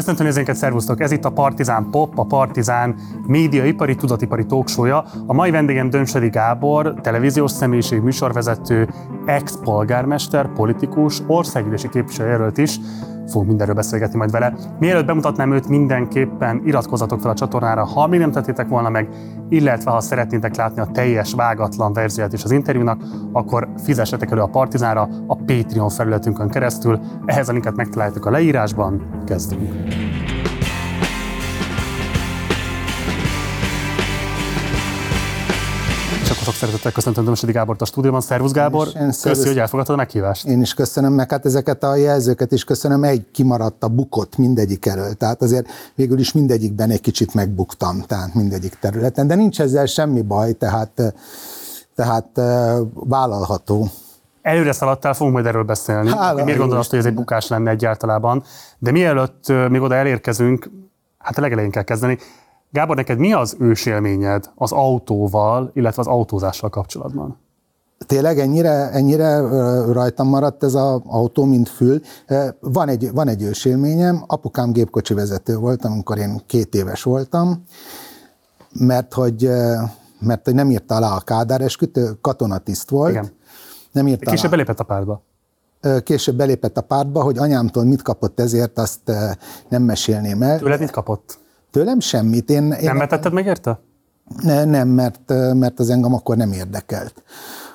Köszöntöm nézőinket, szervusztok! Ez itt a Partizán Pop, a Partizán médiaipari, tudatipari talkshow A mai vendégem Dömsedi Gábor, televíziós személyiség, műsorvezető, ex-polgármester, politikus, országgyűlési képviselőjelölt is. Fogunk mindenről beszélgetni majd vele. Mielőtt bemutatnám őt, mindenképpen iratkozzatok fel a csatornára, ha még nem tettétek volna meg, illetve ha szeretnétek látni a teljes vágatlan verziót is az interjúnak, akkor fizessetek elő a Partizánra a Patreon felületünkön keresztül. Ehhez a linket megtaláljátok a leírásban. Kezdünk! Szeretettel köszöntöm Dömsedi Gábort a stúdióban. Szervusz Gábor, köszi, hogy elfogadtad a meghívást. Én is köszönöm, meg hát ezeket a jelzőket is köszönöm, egy kimaradt a bukott mindegyik elől, tehát azért végül is mindegyikben egy kicsit megbuktam, tehát mindegyik területen, de nincs ezzel semmi baj, tehát, tehát vállalható. Előre szaladtál, fogunk majd erről beszélni. Hála, Miért gondolod hogy ez egy bukás lenne egyáltalában? De mielőtt még oda elérkezünk, hát a legelején kell kezdeni. Gábor, neked mi az ősélményed az autóval, illetve az autózással kapcsolatban? Tényleg ennyire, ennyire rajtam maradt ez az autó, mint fül. Van egy, van egy ősélményem, apukám gépkocsi vezető volt, amikor én két éves voltam, mert hogy, mert hogy nem írta alá a Kádár eskütő, katonatiszt volt. Igen. Nem írta Később alá. belépett a pártba. Később belépett a pártba, hogy anyámtól mit kapott ezért, azt nem mesélném el. Tőled mit kapott? Tőlem semmit. Én, én nem vetetted meg érte? Ne, nem, mert, mert az engem akkor nem érdekelt.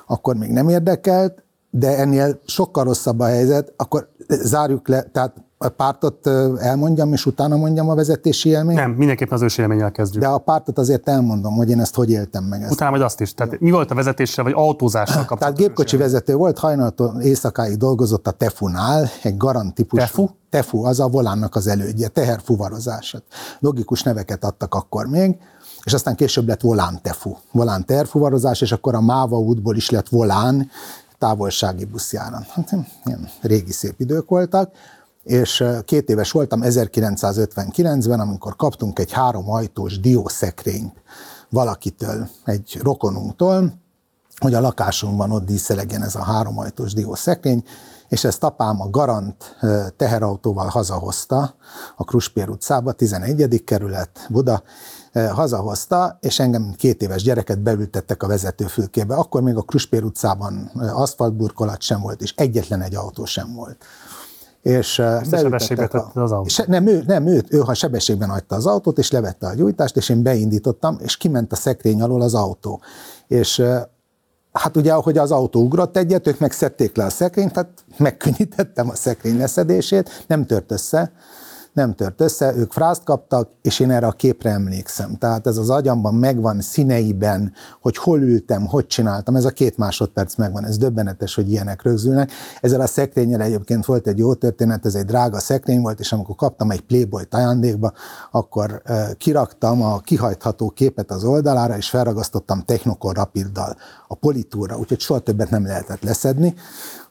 Akkor még nem érdekelt, de ennél sokkal rosszabb a helyzet, akkor zárjuk le, tehát a pártot elmondjam, és utána mondjam a vezetési élményt? Nem, mindenképpen az ősi élménnyel kezdjük. De a pártot azért elmondom, hogy én ezt hogy éltem meg. Ezt. Utána majd azt is. Tehát mi volt a vezetéssel, vagy autózással kapcsolatban? Tehát gépkocsi vezető volt, hajnaltól éjszakáig dolgozott a Tefunál, egy garant típusú. Tefu? Tefu, az a volánnak az elődje, teherfuvarozását. Logikus neveket adtak akkor még, és aztán később lett volán tefu, volán terfuvarozás, és akkor a Máva útból is lett volán távolsági buszjára. Hát ilyen régi szép idők voltak és két éves voltam 1959-ben, amikor kaptunk egy három ajtós diószekrényt valakitől, egy rokonunktól, hogy a lakásunkban ott díszelegjen ez a három ajtós diószekrény, és ezt apám a Garant teherautóval hazahozta a Kruspér utcába, 11. kerület, Buda, hazahozta, és engem két éves gyereket beültettek a vezetőfülkébe. Akkor még a Kruspér utcában aszfaltburkolat sem volt, és egyetlen egy autó sem volt és sebességbe tette az autót. És nem, ő, nem ő, ő, ha sebességben hagyta az autót, és levette a gyújtást, és én beindítottam, és kiment a szekrény alól az autó. És hát ugye, ahogy az autó ugrott egyet, ők megszedték le a szekrényt, tehát megkönnyítettem a szekrény leszedését, nem tört össze, nem tört össze, ők frászt kaptak, és én erre a képre emlékszem. Tehát ez az agyamban megvan színeiben, hogy hol ültem, hogy csináltam, ez a két másodperc megvan, ez döbbenetes, hogy ilyenek rögzülnek. Ezzel a szekrényel egyébként volt egy jó történet, ez egy drága szekrény volt, és amikor kaptam egy playboy ajándékba, akkor kiraktam a kihajtható képet az oldalára, és felragasztottam Technokor Rapiddal a politúra, úgyhogy soha többet nem lehetett leszedni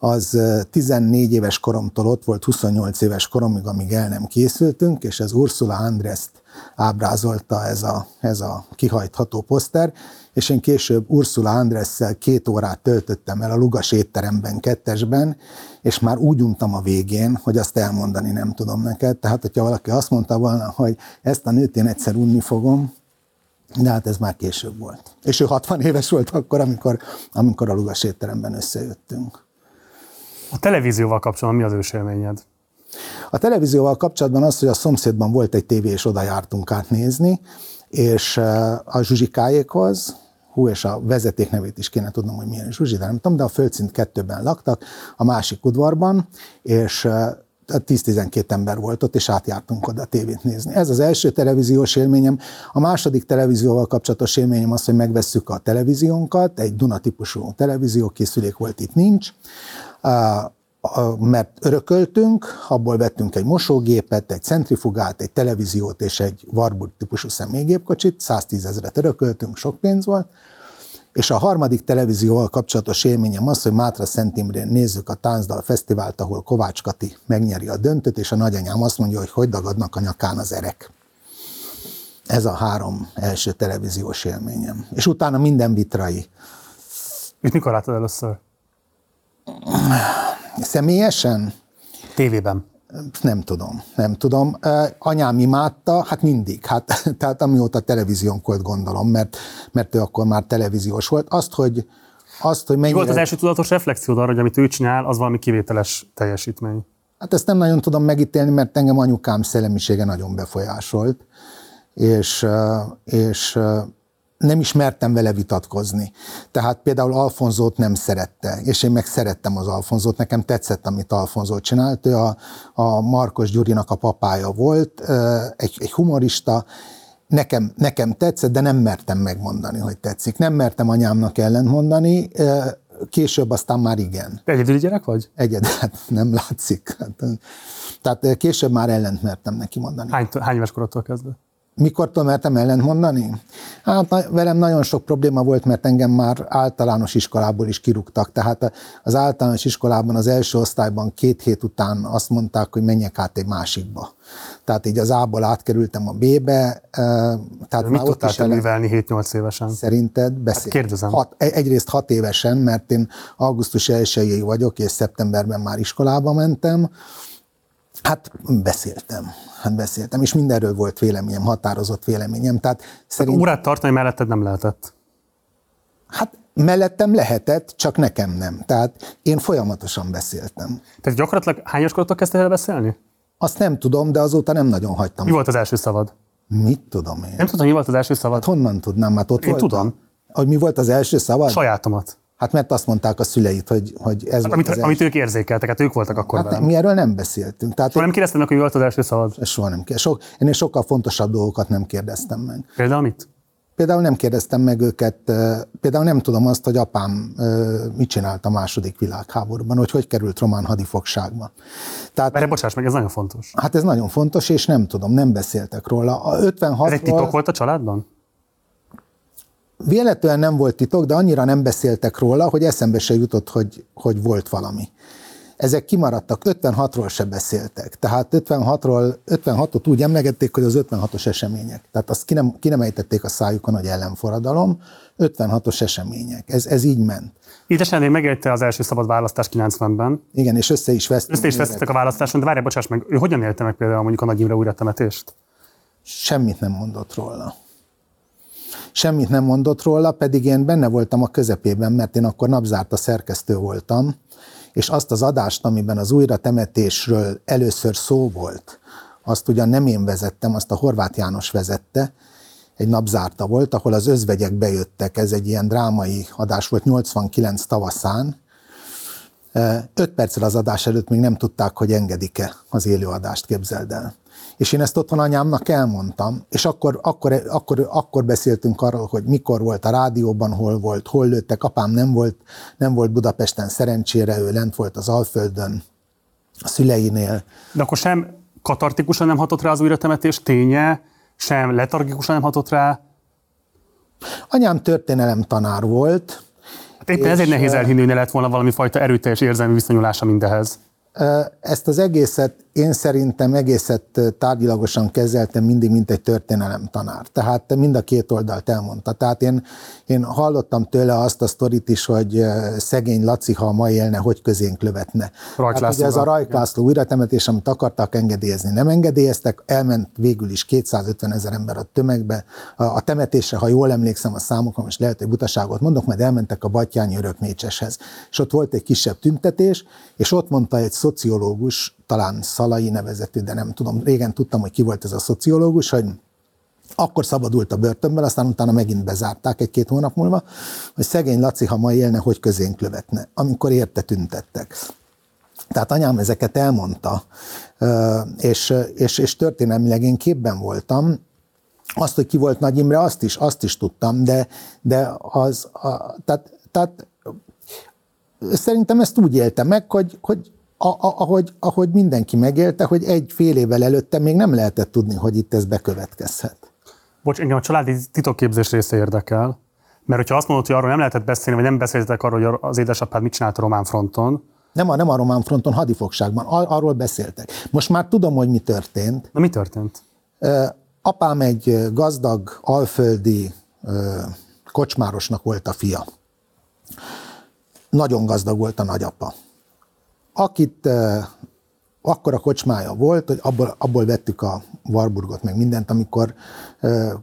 az 14 éves koromtól ott volt 28 éves koromig, amíg el nem készültünk, és ez Ursula Andreszt ábrázolta ez a, ez a kihajtható poszter, és én később Ursula Andresszel két órát töltöttem el a Lugas étteremben, kettesben, és már úgy untam a végén, hogy azt elmondani nem tudom neked. Tehát, hogyha valaki azt mondta volna, hogy ezt a nőt én egyszer unni fogom, de hát ez már később volt. És ő 60 éves volt akkor, amikor, amikor a Lugas étteremben összejöttünk. A televízióval kapcsolatban mi az ősélményed? A televízióval kapcsolatban az, hogy a szomszédban volt egy tévé, és oda jártunk átnézni, és eh, a Zsuzsikáékhoz, hú, és a vezeték nevét is kéne tudnom, hogy milyen Zsuzsi, de nem tudom, de a földszint kettőben laktak, a másik udvarban, és 10-12 eh, ember volt ott, és átjártunk oda tévét nézni. Ez az első televíziós élményem. A második televízióval kapcsolatos élményem az, hogy megvesszük a televíziónkat, egy Duna típusú televíziókészülék volt, itt nincs, mert örököltünk, abból vettünk egy mosógépet, egy centrifugát, egy televíziót és egy Warburg típusú személygépkocsit, 110 ezeret örököltünk, sok pénz volt, és a harmadik televízióval kapcsolatos élményem az, hogy Mátra Szent Imrén nézzük a Táncdal Fesztivált, ahol Kovács Kati megnyeri a döntőt, és a nagyanyám azt mondja, hogy hogy dagadnak a nyakán az erek. Ez a három első televíziós élményem. És utána minden vitrai. Mit mikor láttad először? Személyesen? Tévében. Nem tudom, nem tudom. Anyám imádta, hát mindig, hát, tehát amióta televízión volt gondolom, mert, mert ő akkor már televíziós volt. Azt, hogy, azt, hogy mennyire... Mi volt az első tudatos reflexiód arra, hogy amit ő csinál, az valami kivételes teljesítmény? Hát ezt nem nagyon tudom megítélni, mert engem anyukám szellemisége nagyon befolyásolt, és, és nem is mertem vele vitatkozni. Tehát például Alfonzót nem szerette, és én meg szerettem az Alfonzót, nekem tetszett, amit Alfonzó csinált. Ő a, a Markos Gyurinak a papája volt, egy, egy humorista, nekem, nekem tetszett, de nem mertem megmondani, hogy tetszik. Nem mertem anyámnak ellentmondani, később aztán már igen. Egyedüli gyerek vagy? Egyedül, hát nem látszik. Tehát később már ellent mertem neki mondani. Hány, hány éves korodtól kezdve? Mikortól mertem ellent mondani? Hát velem nagyon sok probléma volt, mert engem már általános iskolából is kirúgtak. Tehát az általános iskolában az első osztályban két hét után azt mondták, hogy menjek át egy másikba. Tehát így az A-ból átkerültem a B-be. Tehát mit tudtál te művelni 7-8 évesen? Szerinted beszél. Hát kérdezem. Hat, e- egyrészt hat évesen, mert én augusztus 1 vagyok, és szeptemberben már iskolába mentem. Hát beszéltem, hát beszéltem, és mindenről volt véleményem, határozott véleményem. Tehát szerint... Órát tartani melletted nem lehetett? Hát mellettem lehetett, csak nekem nem. Tehát én folyamatosan beszéltem. Tehát gyakorlatilag hányos korodtól kezdtél el beszélni? Azt nem tudom, de azóta nem nagyon hagytam. Mi volt az első szavad? Mit tudom én? Nem tudom, mi volt az első szavad? Hát honnan tudnám? Hát ott én voltam. tudom. Hogy mi volt az első szavad? Sajátomat. Hát mert azt mondták a szüleit, hogy, hogy ez hát, amit, az amit ők érzékeltek, hát ők voltak akkor hát mi erről nem beszéltünk. Tehát soha én, nem kérdeztem meg, hogy volt az első szavad? Soha nem kérdeztem. Sok, én sokkal fontosabb dolgokat nem kérdeztem meg. Például mit? Például nem kérdeztem meg őket, például nem tudom azt, hogy apám mit csinált a második világháborúban, hogy hogy került román hadifogságba. Tehát, Erre bocsáss meg, ez nagyon fontos. Hát ez nagyon fontos, és nem tudom, nem beszéltek róla. A 56 ez egy titok volt a családban? Véletlenül nem volt titok, de annyira nem beszéltek róla, hogy eszembe se jutott, hogy, hogy volt valami. Ezek kimaradtak, 56-ról se beszéltek. Tehát 56-ról, 56-ot úgy emlegették, hogy az 56-os események. Tehát azt ki nem, ki nem ejtették a szájukon, hogy ellenforradalom, 56-os események. Ez, ez így ment. Édesen még megélte az első szabad választás 90-ben. Igen, és össze is vesztettek. Össze is vesztettek a választáson, de várj, bocsáss meg, ő hogyan élte meg például mondjuk a Nagy Imre újra temetést? Semmit nem mondott róla semmit nem mondott róla, pedig én benne voltam a közepében, mert én akkor napzárta szerkesztő voltam, és azt az adást, amiben az újra temetésről először szó volt, azt ugyan nem én vezettem, azt a Horváth János vezette, egy napzárta volt, ahol az özvegyek bejöttek, ez egy ilyen drámai adás volt 89 tavaszán, Öt perccel az adás előtt még nem tudták, hogy engedik-e az élőadást, képzeld el. És én ezt otthon anyámnak elmondtam, és akkor, akkor, akkor, akkor beszéltünk arról, hogy mikor volt a rádióban, hol volt, hol lőttek. Apám nem volt, nem volt Budapesten szerencsére, ő lent volt az Alföldön, a szüleinél. De akkor sem katartikusan nem hatott rá az újratemetés ténye, sem letargikusan nem hatott rá? Anyám történelem tanár volt. Hát éppen ezért nehéz elhinni, hogy ne lett volna valami fajta erőteljes érzelmi viszonyulása mindehez. Ezt az egészet én szerintem egészet tárgyilagosan kezeltem mindig, mint egy történelem tanár. Tehát mind a két oldalt elmondta. Tehát én, én hallottam tőle azt a sztorit is, hogy szegény Laci, ha ma élne, hogy közénk lövetne. Hát ugye ez a Rajk László újratemetés, amit akartak engedélyezni, nem engedélyeztek, elment végül is 250 ezer ember a tömegbe. A, temetésre, ha jól emlékszem a számokra, most lehet, hogy butaságot mondok, majd elmentek a Batyányi örökmécseshez. És ott volt egy kisebb tüntetés, és ott mondta egy szociológus, talán Szalai nevezetű, de nem tudom, régen tudtam, hogy ki volt ez a szociológus, hogy akkor szabadult a börtönből, aztán utána megint bezárták egy-két hónap múlva, hogy szegény Laci, ha ma élne, hogy közénk lövetne, amikor érte tüntettek. Tehát anyám ezeket elmondta, és, és, és történelmileg én képben voltam, azt, hogy ki volt Nagy Imre, azt is, azt is tudtam, de, de az, a, tehát, tehát szerintem ezt úgy éltem meg, hogy, hogy a, a, ahogy, ahogy mindenki megélte, hogy egy fél évvel előtte még nem lehetett tudni, hogy itt ez bekövetkezhet. Bocs, engem a családi titokképzés része érdekel, mert hogyha azt mondod, hogy arról nem lehetett beszélni, vagy nem beszéltek arról, hogy az édesapád mit csinált a román fronton, nem a, nem a román fronton, hadifogságban. Ar- arról beszéltek. Most már tudom, hogy mi történt. Na mi történt? Apám egy gazdag, alföldi kocsmárosnak volt a fia. Nagyon gazdag volt a nagyapa akit akkor a kocsmája volt, hogy abból, abból vettük a Warburgot, meg mindent, amikor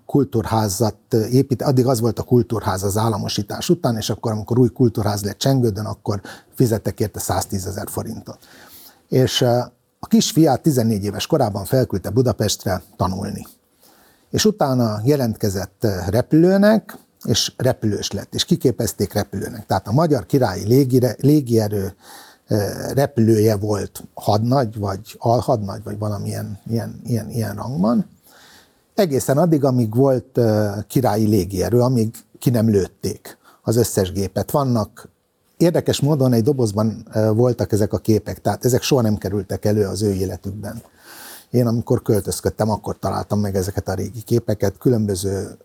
kultúrházat épít, addig az volt a kultúrház az államosítás után, és akkor, amikor új kultúrház lett Csengődön, akkor fizettek érte 110 ezer forintot. És a kisfiát 14 éves korában felküldte Budapestre tanulni. És utána jelentkezett repülőnek, és repülős lett, és kiképezték repülőnek. Tehát a Magyar Királyi Légire, Légierő repülője volt hadnagy, vagy alhadnagy, vagy valamilyen ilyen, ilyen, ilyen rangban. Egészen addig, amíg volt királyi légierő, amíg ki nem lőtték az összes gépet. Vannak érdekes módon egy dobozban voltak ezek a képek, tehát ezek soha nem kerültek elő az ő életükben. Én amikor költözködtem, akkor találtam meg ezeket a régi képeket, különböző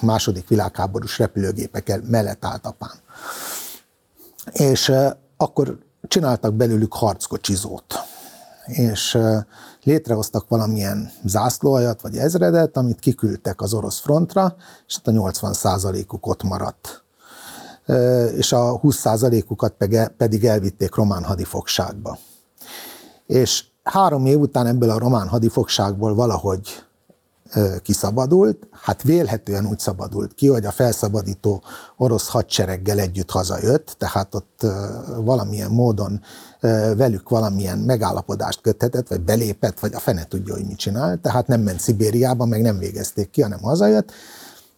második világháborús repülőgépek mellett állt apám. És akkor csináltak belőlük harckocsizót, és létrehoztak valamilyen zászlóajat vagy ezredet, amit kiküldtek az orosz frontra, és hát a 80 uk ott maradt. És a 20 ukat pedig elvitték román hadifogságba. És három év után ebből a román hadifogságból valahogy kiszabadult, hát vélhetően úgy szabadult ki, hogy a felszabadító orosz hadsereggel együtt hazajött, tehát ott valamilyen módon velük valamilyen megállapodást köthetett, vagy belépett, vagy a fene tudja, hogy mit csinál, tehát nem ment Szibériába, meg nem végezték ki, hanem hazajött,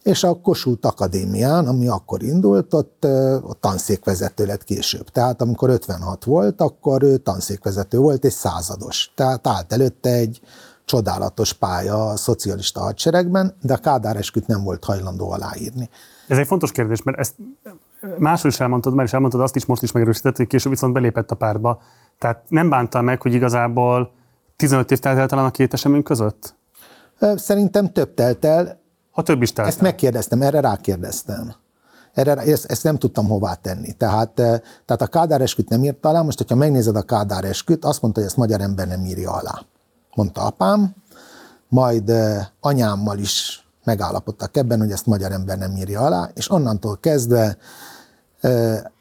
és a Kossuth Akadémián, ami akkor indult, ott, ott tanszékvezető lett később. Tehát amikor 56 volt, akkor ő tanszékvezető volt, és százados. Tehát állt előtte egy csodálatos pálya a szocialista hadseregben, de a Kádár esküt nem volt hajlandó aláírni. Ez egy fontos kérdés, mert ezt máshol is elmondtad, már is elmondtad, azt is most is megerősített, hogy később viszont belépett a pártba. Tehát nem bánta meg, hogy igazából 15 év telt el talán a két esemény között? Szerintem több telt el. Ha több is telt Ezt megkérdeztem, erre rákérdeztem. Erre, ezt, ezt nem tudtam hová tenni. Tehát, tehát a Kádár esküt nem írta alá, most, hogyha megnézed a Kádár esküt, azt mondta, hogy ezt magyar ember nem írja alá mondta apám, majd anyámmal is megállapodtak ebben, hogy ezt magyar ember nem írja alá, és onnantól kezdve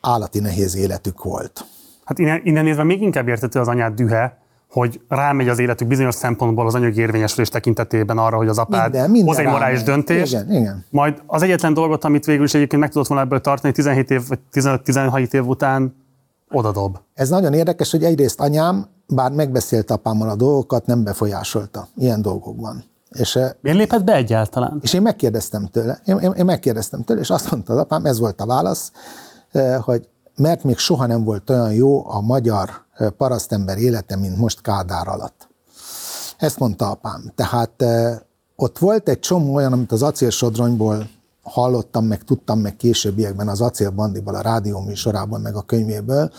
állati nehéz életük volt. Hát innen, innen nézve még inkább értető az anyád dühe, hogy rámegy az életük bizonyos szempontból az anyagi érvényesülés tekintetében arra, hogy az apád minden, minden hoz egy morális döntést. Igen, igen. Majd az egyetlen dolgot, amit végül is egyébként meg tudott volna ebből tartani 17 év vagy 15-16 év után, odadob. Ez nagyon érdekes, hogy egyrészt anyám bár megbeszélt apámmal a dolgokat, nem befolyásolta ilyen dolgokban. És, eh, Miért lépett be egyáltalán? És én megkérdeztem tőle, én, én, én megkérdeztem tőle, és azt mondta az apám, ez volt a válasz, eh, hogy mert még soha nem volt olyan jó a magyar eh, parasztember élete, mint most Kádár alatt. Ezt mondta apám. Tehát ott volt egy csomó olyan, amit az acélsodronyból hallottam, meg tudtam, meg későbbiekben az acélbandiból, a rádió műsorában, meg a könyvéből,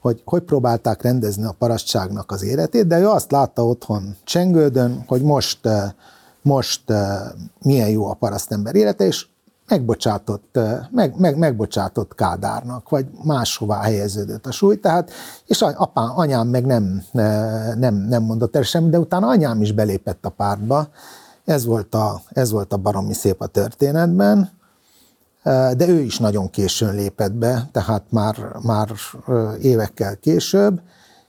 hogy hogy próbálták rendezni a parasztságnak az életét, de ő azt látta otthon Csengődön, hogy most, eh, most eh, milyen jó a parasztember élete, és megbocsátott, eh, meg, meg, megbocsátott Kádárnak, vagy máshová helyeződött a súly, tehát, és apám, anyám meg nem, nem, nem mondott el semmit, de utána anyám is belépett a pártba, ez volt a, ez volt a baromi szép a történetben, de ő is nagyon későn lépett be, tehát már, már évekkel később,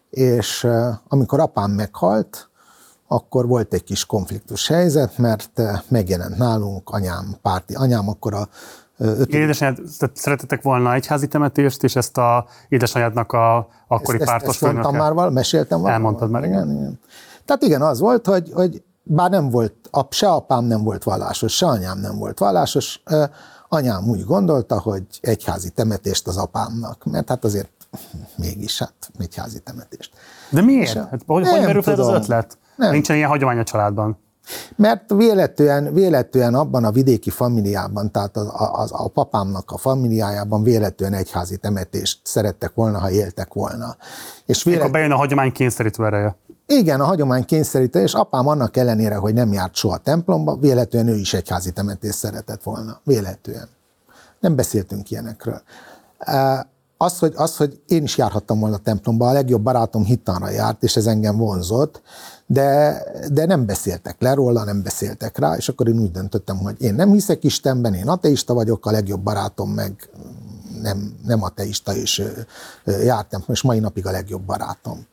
és amikor apám meghalt, akkor volt egy kis konfliktus helyzet, mert megjelent nálunk anyám párti. Anyám akkor a Öt... Édesanyád, szeretetek volna egyházi temetést, és ezt a édesanyádnak a akkori ezt, pártos ezt, ezt már val, meséltem valami. Elmondtad már, igen. igen. Tehát igen, az volt, hogy, hogy bár nem volt, se apám nem volt vallásos, se anyám nem volt vallásos, Anyám úgy gondolta, hogy egyházi temetést az apámnak, mert hát azért mégis hát egyházi temetést. De miért? A, hát, hogy, hogy merül fel az ötlet? Nem. Nincsen ilyen hagyomány a családban. Mert véletlenül, véletlenül abban a vidéki familiában, tehát az, az, a papámnak a familiájában véletlenül egyházi temetést szerettek volna, ha éltek volna. És véletlen... Akkor bejön a hagyomány kényszerítő ereje. Igen, a hagyomány kényszerítő, és apám annak ellenére, hogy nem járt soha templomba, véletlenül ő is egyházi temetést szeretett volna. Véletlenül. Nem beszéltünk ilyenekről. Az hogy, az, hogy én is járhattam volna templomba, a legjobb barátom hittanra járt, és ez engem vonzott, de, de nem beszéltek le róla, nem beszéltek rá, és akkor én úgy döntöttem, hogy én nem hiszek Istenben, én ateista vagyok, a legjobb barátom meg nem, nem ateista, és jártam, és mai napig a legjobb barátom.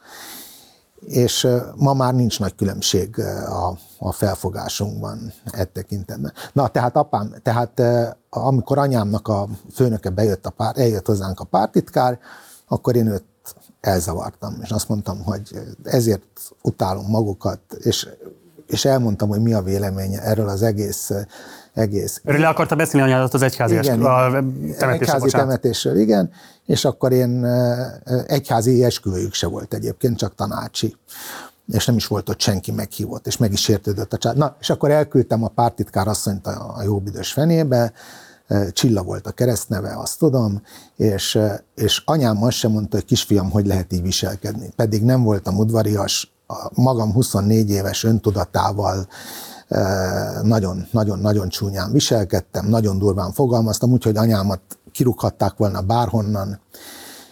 És ma már nincs nagy különbség a, a felfogásunkban e tekintetben. Na, tehát apám, tehát amikor anyámnak a főnöke bejött a pár, eljött hozzánk a pártitkár, akkor én őt elzavartam, és azt mondtam, hogy ezért utálom magukat, és, és elmondtam, hogy mi a véleménye erről az egész egész. Erről le akarta beszélni anyádat az egyházi, igen, a temetésről, egyházi temetésről, igen, és akkor én egyházi esküvőjük se volt egyébként, csak tanácsi és nem is volt ott senki meghívott, és meg is értődött a család. Na, és akkor elküldtem a pártitkár asszonyt a, a jóbüdös fenébe, Csilla volt a keresztneve, azt tudom, és, és anyám azt sem mondta, hogy kisfiam, hogy lehet így viselkedni. Pedig nem voltam udvarias, magam 24 éves öntudatával, nagyon-nagyon-nagyon csúnyán viselkedtem, nagyon durván fogalmaztam, úgyhogy anyámat kirúghatták volna bárhonnan,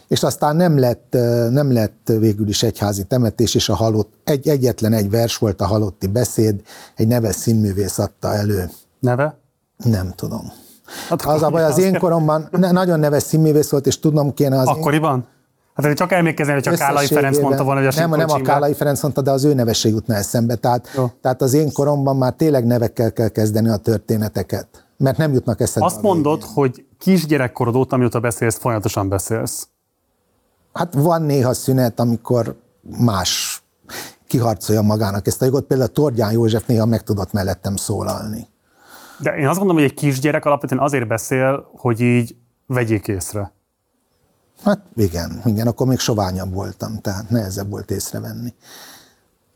és aztán nem lett, nem lett végül is egyházi temetés, és a halott, egy, egyetlen egy vers volt a halotti beszéd, egy neves színművész adta elő. Neve? Nem tudom. Hát, az a baj, az én koromban nagyon neves színművész volt, és tudnom kéne az Akkoriban? Én... Hát én csak emlékezni, hogy csak Kálai Ferenc mondta volna, hogy a Nem, nem a Kálai Ferenc mondta, de az ő nevesség jutna eszembe. Tehát, tehát az én koromban már tényleg nevekkel kell kezdeni a történeteket, mert nem jutnak eszembe. Azt mondod, hogy kisgyerekkorod óta, amióta beszélsz, folyamatosan beszélsz. Hát van néha szünet, amikor más kiharcolja magának ezt a jogot. Például Tordján József néha meg tudott mellettem szólalni. De én azt gondolom, hogy egy kisgyerek alapvetően azért beszél, hogy így vegyék észre. Hát igen, igen, akkor még soványabb voltam, tehát nehezebb volt észrevenni.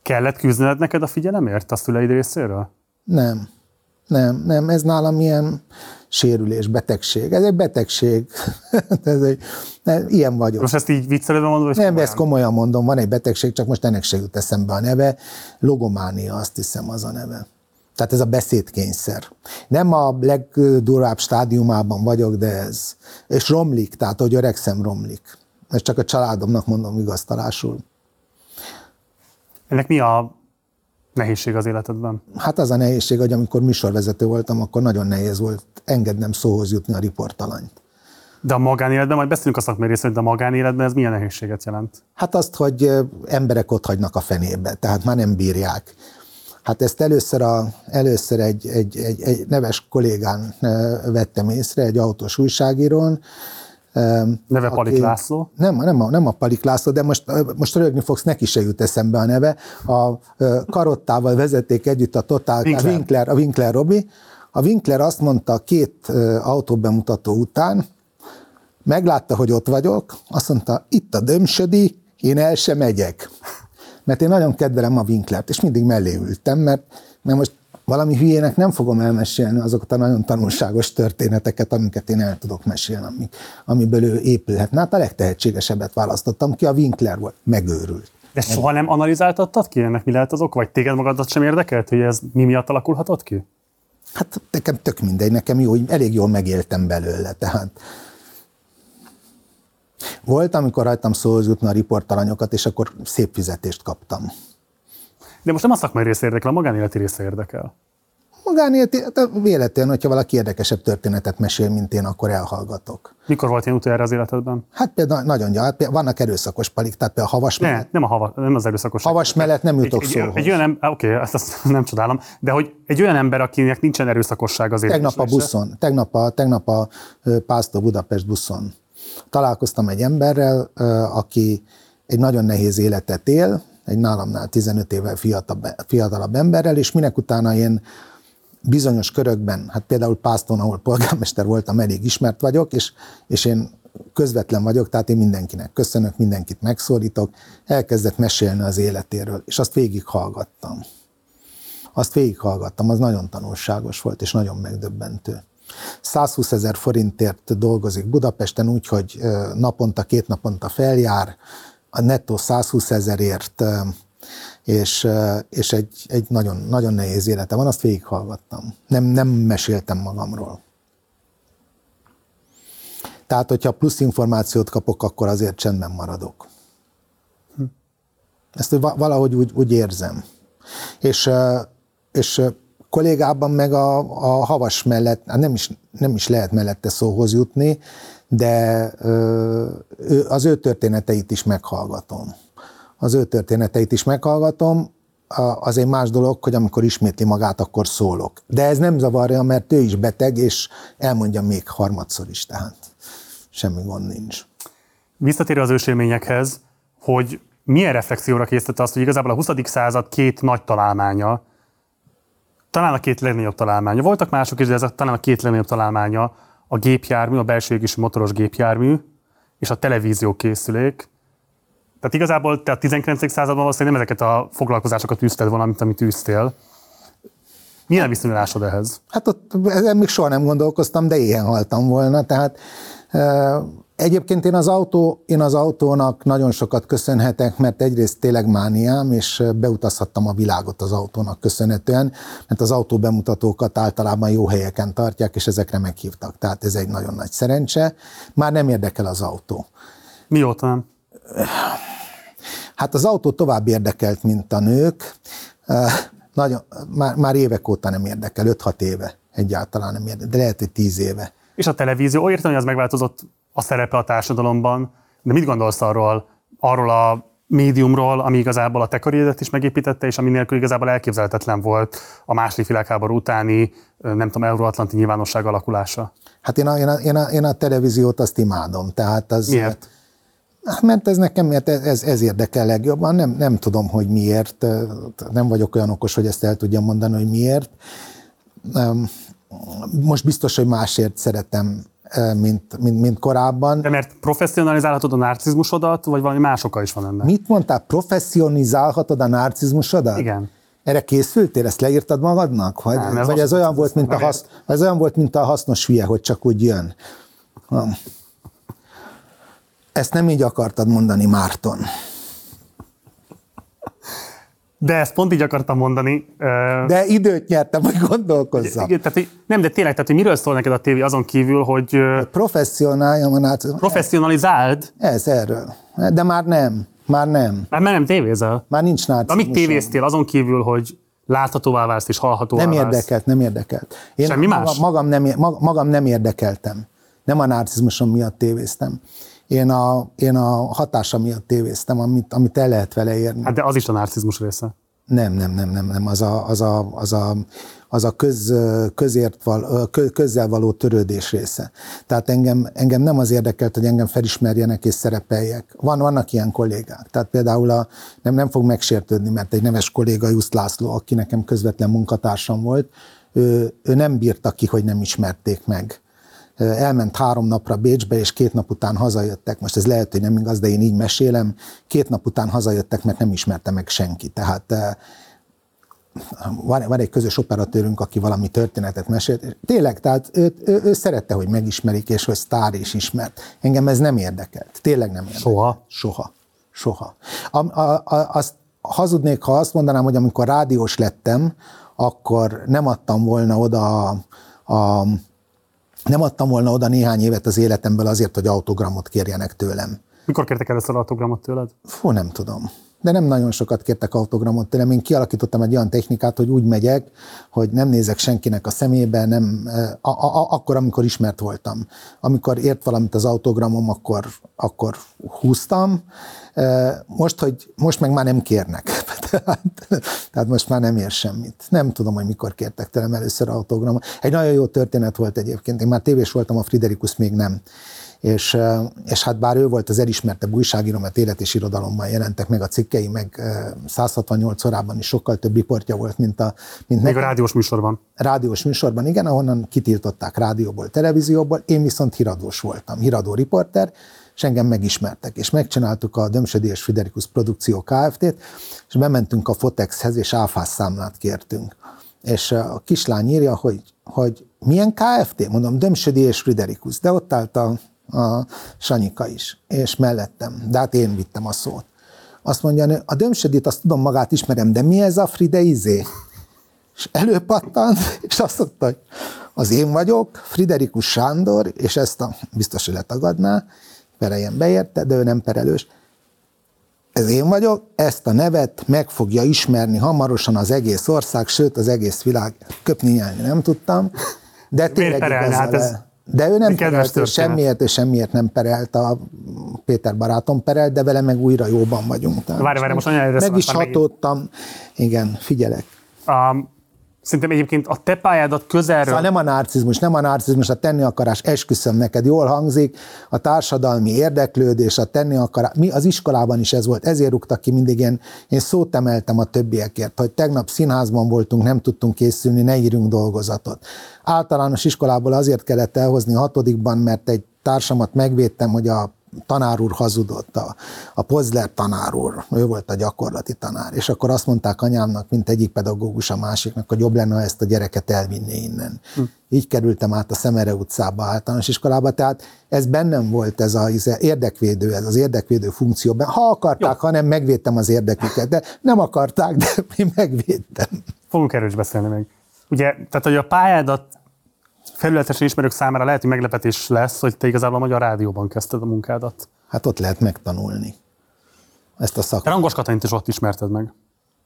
Kellett küzdened neked a figyelemért a szüleid részéről? Nem, nem, nem, ez nálam ilyen sérülés, betegség. Ez egy betegség. ez egy, nem, ilyen vagyok. Most ezt így viccelődve mondom? Nem, komolyan? ezt komolyan mondom, van egy betegség, csak most ennek se jut eszembe a neve. Logománia, azt hiszem az a neve. Tehát ez a beszédkényszer. Nem a legdurvább stádiumában vagyok, de ez. És romlik, tehát hogy öregszem romlik. Ezt csak a családomnak mondom igaztalásul. Ennek mi a nehézség az életedben? Hát az a nehézség, hogy amikor műsorvezető voltam, akkor nagyon nehéz volt engednem szóhoz jutni a riportalanyt. De a magánéletben, majd beszélünk a szakmai részről, de a magánéletben ez milyen nehézséget jelent? Hát azt, hogy emberek ott hagynak a fenébe, tehát már nem bírják. Hát ezt először, a, először egy, egy, egy, egy neves kollégán vettem észre, egy autós újságírón, Neve Palik aki, László? Nem, nem, a, nem a Palik László, de most, most rögni fogsz, neki se jut eszembe a neve. A Karottával vezették együtt a Total, Winkler. a Winkler, a Winkler Robi. A Winkler azt mondta két autóbemutató után, meglátta, hogy ott vagyok, azt mondta, itt a dömsödi, én el sem megyek mert én nagyon kedvelem a Winklert, és mindig mellé ültem, mert, mert most valami hülyének nem fogom elmesélni azokat a nagyon tanulságos történeteket, amiket én el tudok mesélni, amik, amiből ő épülhet. Hát a legtehetségesebbet választottam ki, a Winkler volt, megőrült. De soha nem analizáltattad ki ennek mi lehet az ok, vagy téged magadat sem érdekelt, hogy ez mi miatt alakulhatott ki? Hát nekem tök mindegy, nekem jó, elég jól megéltem belőle, tehát volt, amikor rajtam szóhoz jutna a riportalanyokat, és akkor szép fizetést kaptam. De most nem a szakmai része érdekel, a magánéleti része érdekel. Magánéleti, véletlenül, hogyha valaki érdekesebb történetet mesél, mint én, akkor elhallgatok. Mikor volt ilyen utoljára az életedben? Hát például nagyon gyakran, hát vannak erőszakos palik, tehát például a havas ne, mellett. nem a hava, nem az erőszakos. Havas mellett nem jutok egy, szóhoz. Egy, egy olyan ember, oké, okay, ezt, ezt, nem csodálom, de hogy egy olyan ember, akinek nincsen erőszakosság az Tegnap a buszon, tegnap a, tegnap a Pásztor Budapest buszon találkoztam egy emberrel, aki egy nagyon nehéz életet él, egy nálamnál 15 évvel fiatalabb, fiatalabb emberrel, és minek utána én bizonyos körökben, hát például Pászton, ahol polgármester voltam, elég ismert vagyok, és, és én közvetlen vagyok, tehát én mindenkinek köszönök, mindenkit megszólítok, elkezdett mesélni az életéről, és azt végighallgattam. Azt végighallgattam, az nagyon tanulságos volt, és nagyon megdöbbentő. 120 ezer forintért dolgozik Budapesten úgy, hogy naponta, két naponta feljár, a nettó 120 ezerért, és, és egy, egy nagyon, nagyon nehéz élete van, azt végighallgattam. Nem, nem meséltem magamról. Tehát, hogyha plusz információt kapok, akkor azért csendben maradok. Ezt valahogy úgy, úgy érzem. És, és kollégában meg a, a havas mellett, hát nem is, nem is lehet mellette szóhoz jutni, de ö, az ő történeteit is meghallgatom. az ő történeteit is meghallgatom, az egy más dolog, hogy amikor ismétli magát, akkor szólok. De ez nem zavarja, mert ő is beteg, és elmondja még harmadszor is, tehát semmi gond nincs. Visszatérő az ősélményekhez, hogy milyen reflexióra készítette azt, hogy igazából a 20. század két nagy találmánya, talán a két legnagyobb találmánya, voltak mások is, de ez a, talán a két legnagyobb találmánya a gépjármű, a belső égésű motoros gépjármű és a televízió készülék. Tehát igazából te a 19. században valószínűleg nem ezeket a foglalkozásokat tűzted volna, amit, amit tűztél. Milyen viszonyulásod ehhez? Hát ott ezen még soha nem gondolkoztam, de ilyen haltam volna. Tehát Egyébként én az, autó, én az autónak nagyon sokat köszönhetek, mert egyrészt tényleg mániám, és beutazhattam a világot az autónak köszönhetően, mert az autó bemutatókat általában jó helyeken tartják, és ezekre meghívtak. Tehát ez egy nagyon nagy szerencse. Már nem érdekel az autó. Mióta nem? Hát az autó tovább érdekelt, mint a nők. Nagyon, már, már évek óta nem érdekel, 5-6 éve egyáltalán nem érdekel, de lehet, hogy 10 éve. És a televízió, értem, hogy az megváltozott a szerepe a társadalomban, de mit gondolsz arról, arról a médiumról, ami igazából a te karrieredet is megépítette, és ami nélkül igazából elképzelhetetlen volt a második világháború utáni, nem tudom, euróatlanti nyilvánosság alakulása? Hát én a, én, a, én, a, én a televíziót azt imádom. Tehát az, Miért? Hát mert ez nekem miért ez, ez érdekel legjobban. Nem, nem tudom, hogy miért. Nem vagyok olyan okos, hogy ezt el tudjam mondani, hogy miért. Most biztos, hogy másért szeretem mint, mint, mint korábban. De mert professzionalizálhatod a narcizmusodat, vagy valami más oka is van ennek? Mit mondtál? Professzionalizálhatod a narcizmusodat? Igen. Erre készültél? Ezt leírtad magadnak? Vagy, nem, ez vagy ez, olyan volt, mint a hasz, ez olyan volt, mint a hasznos hülye, hogy csak úgy jön? Ezt nem így akartad mondani, Márton. De ezt pont így akartam mondani. De időt nyertem, hogy gondolkozzam. Igen, tehát, nem, de tényleg, tehát, hogy miről szól neked a tévé azon kívül, hogy... Professzionáljam a náci... Professzionalizáld? Ez erről. De már nem. Már nem. Már, már nem tévézel? Már nincs náci. Amit tévéztél azon kívül, hogy láthatóvá válsz és hallhatóvá Nem érdekelt, nem érdekelt. Én Semmi más? Magam nem, magam nem érdekeltem. Nem a narcizmusom miatt tévéztem. Én a, én a hatása miatt tévéztem, amit, amit el lehet vele érni. Hát de az is a narcizmus része. Nem, nem, nem, nem, nem. Az a, az a, az a, az a köz, közért val, közzel való törődés része. Tehát engem, engem nem az érdekelt, hogy engem felismerjenek és szerepeljek. Van, vannak ilyen kollégák. Tehát például a, nem, nem fog megsértődni, mert egy neves kolléga, Just László, aki nekem közvetlen munkatársam volt, ő, ő nem bírta ki, hogy nem ismerték meg elment három napra Bécsbe, és két nap után hazajöttek. Most ez lehet, hogy nem igaz, de én így mesélem. Két nap után hazajöttek, mert nem ismerte meg senki. Tehát van, van egy közös operatőrünk, aki valami történetet mesélt. Tényleg, tehát ő, ő, ő szerette, hogy megismerik, és hogy sztár is ismert. Engem ez nem érdekelt. Tényleg nem érdekelt. Soha? Soha. Soha. A, a, a, azt hazudnék, ha azt mondanám, hogy amikor rádiós lettem, akkor nem adtam volna oda a, a nem adtam volna oda néhány évet az életemből azért, hogy autogramot kérjenek tőlem. Mikor kértek először autogramot tőled? Fú, nem tudom. De nem nagyon sokat kértek autogramot tőlem. Én kialakítottam egy olyan technikát, hogy úgy megyek, hogy nem nézek senkinek a szemébe, nem, a, a, a, akkor, amikor ismert voltam. Amikor ért valamit az autogramom, akkor, akkor húztam. Most, hogy, most meg már nem kérnek. tehát, tehát most már nem ér semmit. Nem tudom, hogy mikor kértek tőlem először autogramot. Egy nagyon jó történet volt egyébként. Én már tévés voltam, a Friderikus még nem. És, és hát bár ő volt az elismertebb újságíró, mert élet és irodalomban jelentek meg a cikkei, meg 168 órában is sokkal több riportja volt, mint a... Mint még nekem. a rádiós műsorban. Rádiós műsorban, igen, ahonnan kitiltották rádióból, televízióból. Én viszont híradós voltam, híradó riporter, és engem megismertek, és megcsináltuk a Dömsödi és Friderikus Produkció Kft-t, és bementünk a Fotexhez, és áfás számlát kértünk. És a kislány írja, hogy, hogy milyen Kft? Mondom, Dömsödi és Friderikus, de ott állt a, a Sanyika is, és mellettem, de hát én vittem a szót. Azt mondja, a Dömsödit azt tudom magát ismerem, de mi ez a Fride izé? És előpattant, és azt mondta, hogy az én vagyok, Friderikus Sándor, és ezt a, biztos, hogy letagadná, pereljen beérte, de ő nem perelős. Ez én vagyok, ezt a nevet meg fogja ismerni hamarosan az egész ország, sőt az egész világ. Köpni nyelni nem tudtam, de tényleg perelne, hát ez De ő nem perelt, ő semmiért, ő semmiért nem perelt. A Péter barátom perel, de vele meg újra jóban vagyunk. várj, várj, most nagyon Meg is hatódtam. Igen, figyelek. Um, Szerintem egyébként a te pályádat közelről... Szóval nem a narcizmus, nem a narcizmus, a tenni akarás, esküszöm neked, jól hangzik, a társadalmi érdeklődés, a tenni akarás, mi az iskolában is ez volt, ezért rúgtak ki mindig én, én szót emeltem a többiekért, hogy tegnap színházban voltunk, nem tudtunk készülni, ne írjunk dolgozatot. Általános iskolából azért kellett elhozni hatodikban, mert egy társamat megvédtem, hogy a tanár úr hazudott, a, a Pozler tanár úr, ő volt a gyakorlati tanár, és akkor azt mondták anyámnak, mint egyik pedagógus a másiknak, hogy jobb lenne, ha ezt a gyereket elvinné innen. Hm. Így kerültem át a Szemere utcába általános iskolába, tehát ez bennem volt ez az érdekvédő, ez az érdekvédő funkció. Ha akarták, Jó. ha nem, megvédtem az érdeküket, de nem akarták, de én megvédtem. Fogunk erről is beszélni még. Ugye, tehát, hogy a pályádat felületesen ismerők számára lehet, hogy meglepetés lesz, hogy te igazából a Magyar Rádióban kezdted a munkádat. Hát ott lehet megtanulni ezt a szakmát. Rangos Katalint is ott ismerted meg.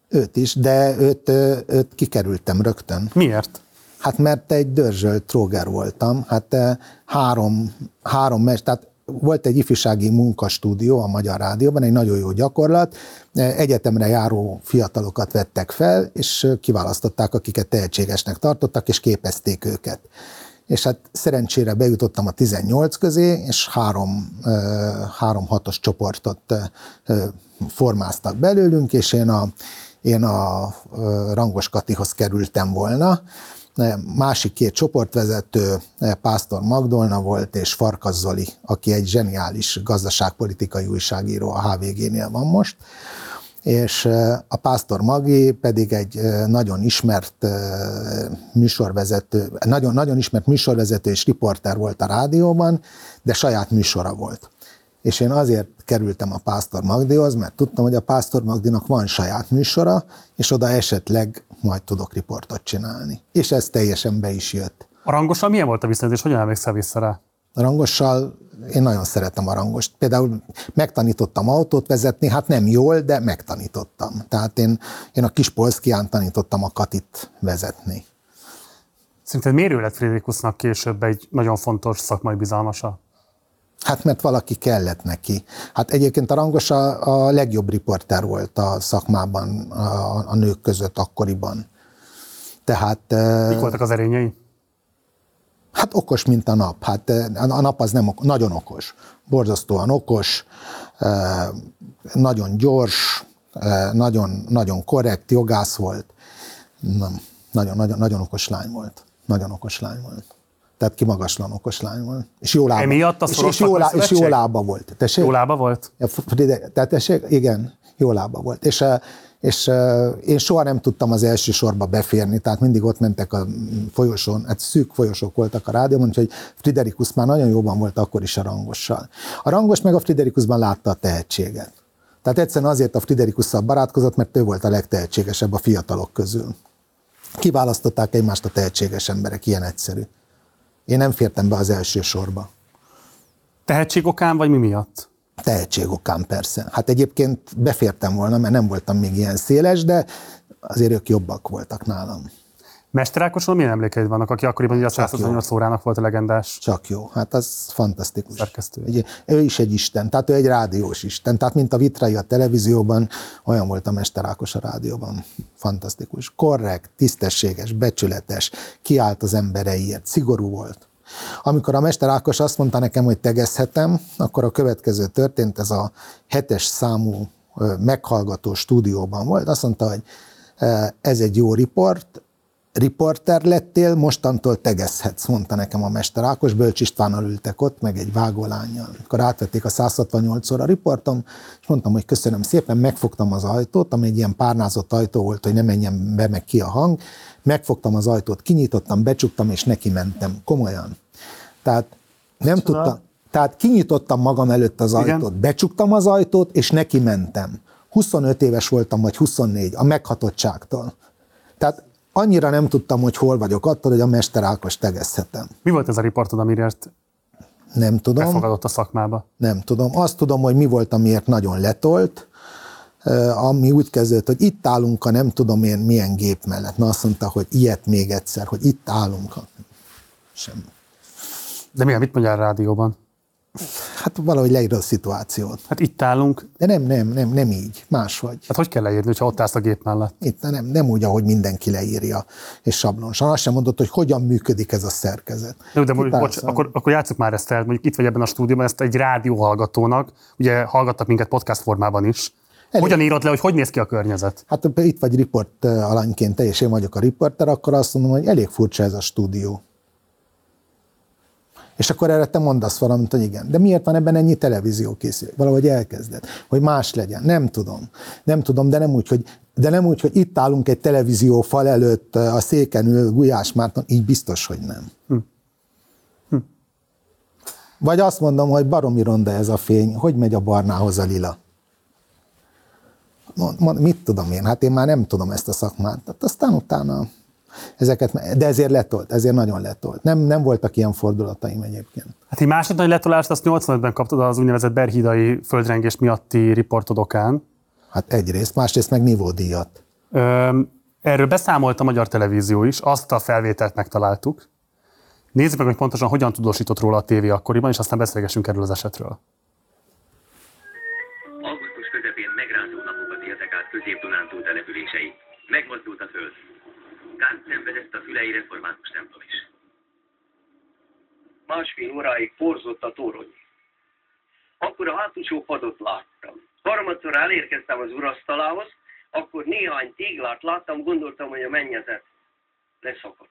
Őt is, de őt, őt kikerültem rögtön. Miért? Hát mert egy dörzsölt tróger voltam, hát három, három mes, tehát volt egy ifjúsági munkastúdió a Magyar Rádióban, egy nagyon jó gyakorlat, egyetemre járó fiatalokat vettek fel, és kiválasztották, akiket tehetségesnek tartottak, és képezték őket és hát szerencsére bejutottam a 18 közé, és három, három hatos csoportot formáztak belőlünk, és én a, én a Rangos Katihoz kerültem volna. Másik két csoportvezető, Pásztor Magdolna volt, és Farkas Zoli, aki egy zseniális gazdaságpolitikai újságíró, a HVG-nél van most és a Pásztor Magi pedig egy nagyon ismert műsorvezető, nagyon, nagyon ismert műsorvezető és riporter volt a rádióban, de saját műsora volt. És én azért kerültem a Pásztor Magdihoz, mert tudtam, hogy a Pásztor Magdinak van saját műsora, és oda esetleg majd tudok riportot csinálni. És ez teljesen be is jött. A rangossal milyen volt a viszonyat, és hogyan emlékszel vissza rá? A rangossal én nagyon szeretem a rangost. Például megtanítottam autót vezetni, hát nem jól, de megtanítottam. Tehát én, én a kis Polszkián tanítottam a Katit vezetni. Szerinted miért lett Friderikusnak később egy nagyon fontos szakmai bizalmasa? Hát mert valaki kellett neki. Hát egyébként a Rangos a, a legjobb riporter volt a szakmában, a, a nők között akkoriban. Tehát... Mik voltak az erényei? Hát okos, mint a nap. Hát a nap az nem ok- nagyon okos. Borzasztóan okos, nagyon gyors, nagyon, nagyon korrekt, jogász volt. Nagyon, nagyon, nagyon okos lány volt. Nagyon okos lány volt. Tehát kimagaslan okos lány volt. És jó lába. Emiatt a és, és, jó, lá, és jó lába volt. Tessék? Jó lába volt? Tehát tessék, igen, jó lába volt. És és én soha nem tudtam az első sorba beférni, tehát mindig ott mentek a folyosón, hát szűk folyosók voltak a rádióban, úgyhogy Friderikus már nagyon jóban volt akkor is a rangossal. A rangos meg a Friderikusban látta a tehetséget. Tehát egyszerűen azért a Friderikusszal barátkozott, mert ő volt a legtehetségesebb a fiatalok közül. Kiválasztották egymást a tehetséges emberek, ilyen egyszerű. Én nem fértem be az első sorba. Tehetség okán, vagy mi miatt? Tehetség okán persze. Hát egyébként befértem volna, mert nem voltam még ilyen széles, de azért ők jobbak voltak nálam. Mester Ákosról milyen emlékeid vannak, aki akkoriban ugye a 128 órának volt a legendás? Csak jó, hát az fantasztikus. Szerkesztő. Egy, ő is egy isten, tehát ő egy rádiós isten, tehát mint a Vitrai a televízióban, olyan volt a Mester Ákos a rádióban. Fantasztikus. Korrekt, tisztességes, becsületes, kiállt az embereiért, szigorú volt. Amikor a Mester Ákos azt mondta nekem, hogy tegezhetem, akkor a következő történt, ez a hetes számú meghallgató stúdióban volt. Azt mondta, hogy ez egy jó riport, riporter lettél, mostantól tegezhetsz, mondta nekem a Mester Ákos, Bölcs Istvánnal ültek ott, meg egy vágólányjal. Akkor átvették a 168 óra riportom, és mondtam, hogy köszönöm szépen, megfogtam az ajtót, ami egy ilyen párnázott ajtó volt, hogy ne menjen be meg ki a hang, megfogtam az ajtót, kinyitottam, becsuktam, és neki mentem. Komolyan. Tehát nem Csinál. tudtam, tehát kinyitottam magam előtt az ajtót, Igen. becsuktam az ajtót, és neki mentem. 25 éves voltam, vagy 24, a meghatottságtól. Tehát annyira nem tudtam, hogy hol vagyok, attól, hogy a Mester Ákos tegezhetem. Mi volt ez a riportod, amiért nem tudom. Befogadott a szakmába? Nem tudom. Azt tudom, hogy mi volt, amiért nagyon letolt, ami úgy kezdődött, hogy itt állunk a nem tudom én milyen gép mellett. Na azt mondta, hogy ilyet még egyszer, hogy itt állunk. Semmi. De mi, mit mondjál a rádióban? Hát valahogy leírod a szituációt. Hát itt állunk. De nem, nem, nem, nem így, máshogy. Hát hogy kell leírni, ha ott állsz a gép mellett? Itt nem, nem úgy, ahogy mindenki leírja, és sablonsan. Azt sem mondod, hogy hogyan működik ez a szerkezet. Jó, de mondjuk, bocs, akkor, akkor játsszuk már ezt el, mondjuk itt vagy ebben a stúdióban, ezt egy rádióhallgatónak, ugye hallgattak minket podcast formában is, Elég. Hogyan írod le, hogy hogy néz ki a környezet? Hát itt vagy riport alanyként te, és én vagyok a riporter, akkor azt mondom, hogy elég furcsa ez a stúdió. És akkor erre te mondasz valamit, hogy igen. De miért van ebben ennyi televízió készül? Valahogy elkezded, hogy más legyen. Nem tudom. Nem tudom, de nem úgy, hogy, de nem úgy, hogy itt állunk egy televízió fal előtt, a széken ül Gulyás Márton, így biztos, hogy nem. Hm. Hm. Vagy azt mondom, hogy baromi ronda ez a fény, hogy megy a barnához a lila? mit tudom én, hát én már nem tudom ezt a szakmát. Tehát aztán utána ezeket, de ezért letolt, ezért nagyon letolt. Nem, nem voltak ilyen fordulataim egyébként. Hát egy másik nagy letolást azt 85-ben kaptad az úgynevezett berhidai földrengés miatti riportodokán. Hát egyrészt, másrészt meg nívódíjat. Ö, erről beszámolt a magyar televízió is, azt a felvételt megtaláltuk. Nézzük meg, hogy pontosan hogyan tudósított róla a tévé akkoriban, és aztán beszélgessünk erről az esetről. közép-dunántúl települései. Megmozdult a föld. Kárt szenvedett a fülei református templom is. Másfél óráig porzott a torony. Akkor a hátusó padot láttam. Harmadszor elérkeztem az urasztalához, akkor néhány téglát láttam, gondoltam, hogy a mennyezet leszakadt.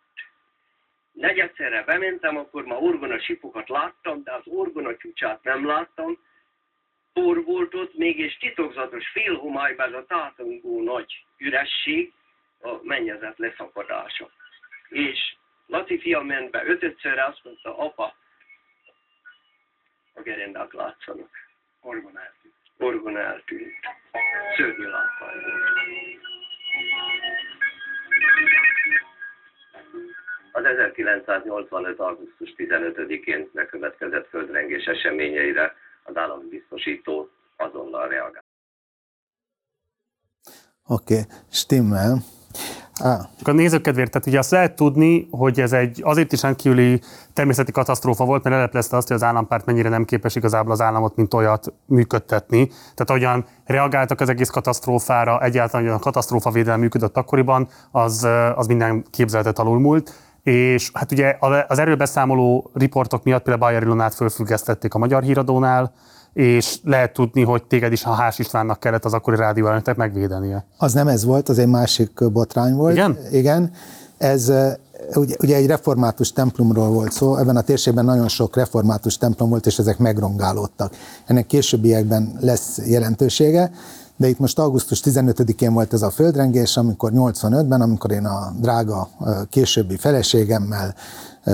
Negyedszerre bementem, akkor már orgona sipokat láttam, de az orgona csúcsát nem láttam, por volt ott, mégis titokzatos félhomályban ez a tátongó nagy üresség, a mennyezet leszakadása. És Laci fia ment be ötödszörre, azt mondta, apa, a gerendák látszanak. Orgon eltűnt. Orgon eltűnt. Szörnyű látvány Az 1985. augusztus 15-én bekövetkezett földrengés eseményeire az állami biztosító azonnal reagál. Oké, okay, stimmel. Ah. A nézők kedvéért, tehát ugye azt lehet tudni, hogy ez egy azért is rendkívüli természeti katasztrófa volt, mert leleplezte azt, hogy az állampárt mennyire nem képes igazából az államot, mint olyat működtetni. Tehát ahogyan reagáltak az egész katasztrófára, egyáltalán, a katasztrófa védelem működött akkoriban, az, az minden képzeletet alulmúlt. És hát ugye az erről beszámoló riportok miatt például Bayer Ilonát fölfüggesztették a Magyar Híradónál, és lehet tudni, hogy téged is a Hás Istvánnak kellett az akkori rádióelnöknek megvédenie. Az nem ez volt, az egy másik botrány volt. Igen? Igen. Ez ugye, ugye egy református templomról volt szó, ebben a térségben nagyon sok református templom volt, és ezek megrongálódtak. Ennek későbbiekben lesz jelentősége, de itt most augusztus 15-én volt ez a földrengés, amikor 85-ben, amikor én a drága későbbi feleségemmel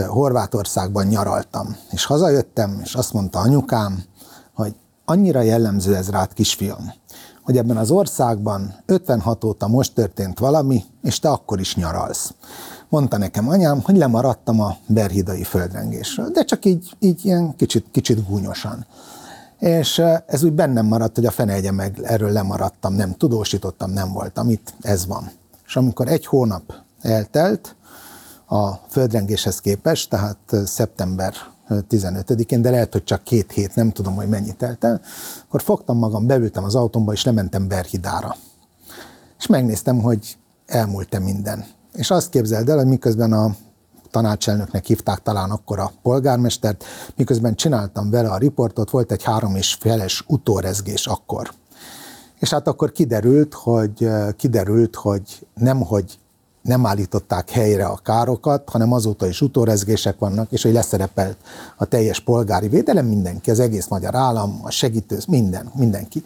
Horvátországban nyaraltam. És hazajöttem, és azt mondta anyukám, annyira jellemző ez rád, kisfiam, hogy ebben az országban 56 óta most történt valami, és te akkor is nyaralsz. Mondta nekem anyám, hogy lemaradtam a berhidai földrengésről, de csak így, így ilyen kicsit, kicsit gúnyosan. És ez úgy bennem maradt, hogy a fene meg erről lemaradtam, nem tudósítottam, nem voltam itt, ez van. És amikor egy hónap eltelt a földrengéshez képest, tehát szeptember 15-én, de lehet, hogy csak két hét, nem tudom, hogy mennyit telt el, akkor fogtam magam, beültem az autómba, és lementem Berhidára. És megnéztem, hogy elmúlt-e minden. És azt képzeld el, hogy miközben a tanácselnöknek hívták talán akkor a polgármestert, miközben csináltam vele a riportot, volt egy három és feles utórezgés akkor. És hát akkor kiderült, hogy, kiderült, hogy nem, hogy nem állították helyre a károkat, hanem azóta is utórezgések vannak, és hogy leszerepelt a teljes polgári védelem, mindenki, az egész magyar állam, a segítő, minden, mindenki.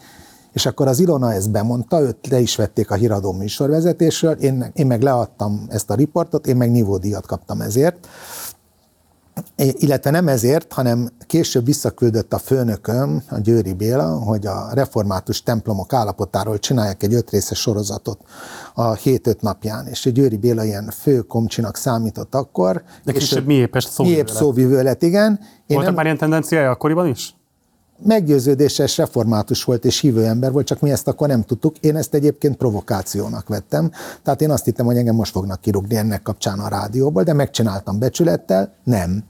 És akkor az Ilona ezt bemondta, őt le is vették a híradó műsorvezetésről, én, én meg leadtam ezt a riportot, én meg nívódíjat kaptam ezért, illetve nem ezért, hanem később visszaküldött a főnököm, a Győri Béla, hogy a református templomok állapotáról csinálják egy ötrészes sorozatot a hét-öt napján, és a Győri Béla ilyen fő komcsinak számított akkor. De később mi épp szóvivő lett. szóvivő lett, igen. Volt nem... már ilyen tendenciája akkoriban is? Meggyőződéses református volt és hívő ember volt, csak mi ezt akkor nem tudtuk. Én ezt egyébként provokációnak vettem. Tehát én azt hittem, hogy engem most fognak kirúgni ennek kapcsán a rádióból, de megcsináltam becsülettel. Nem.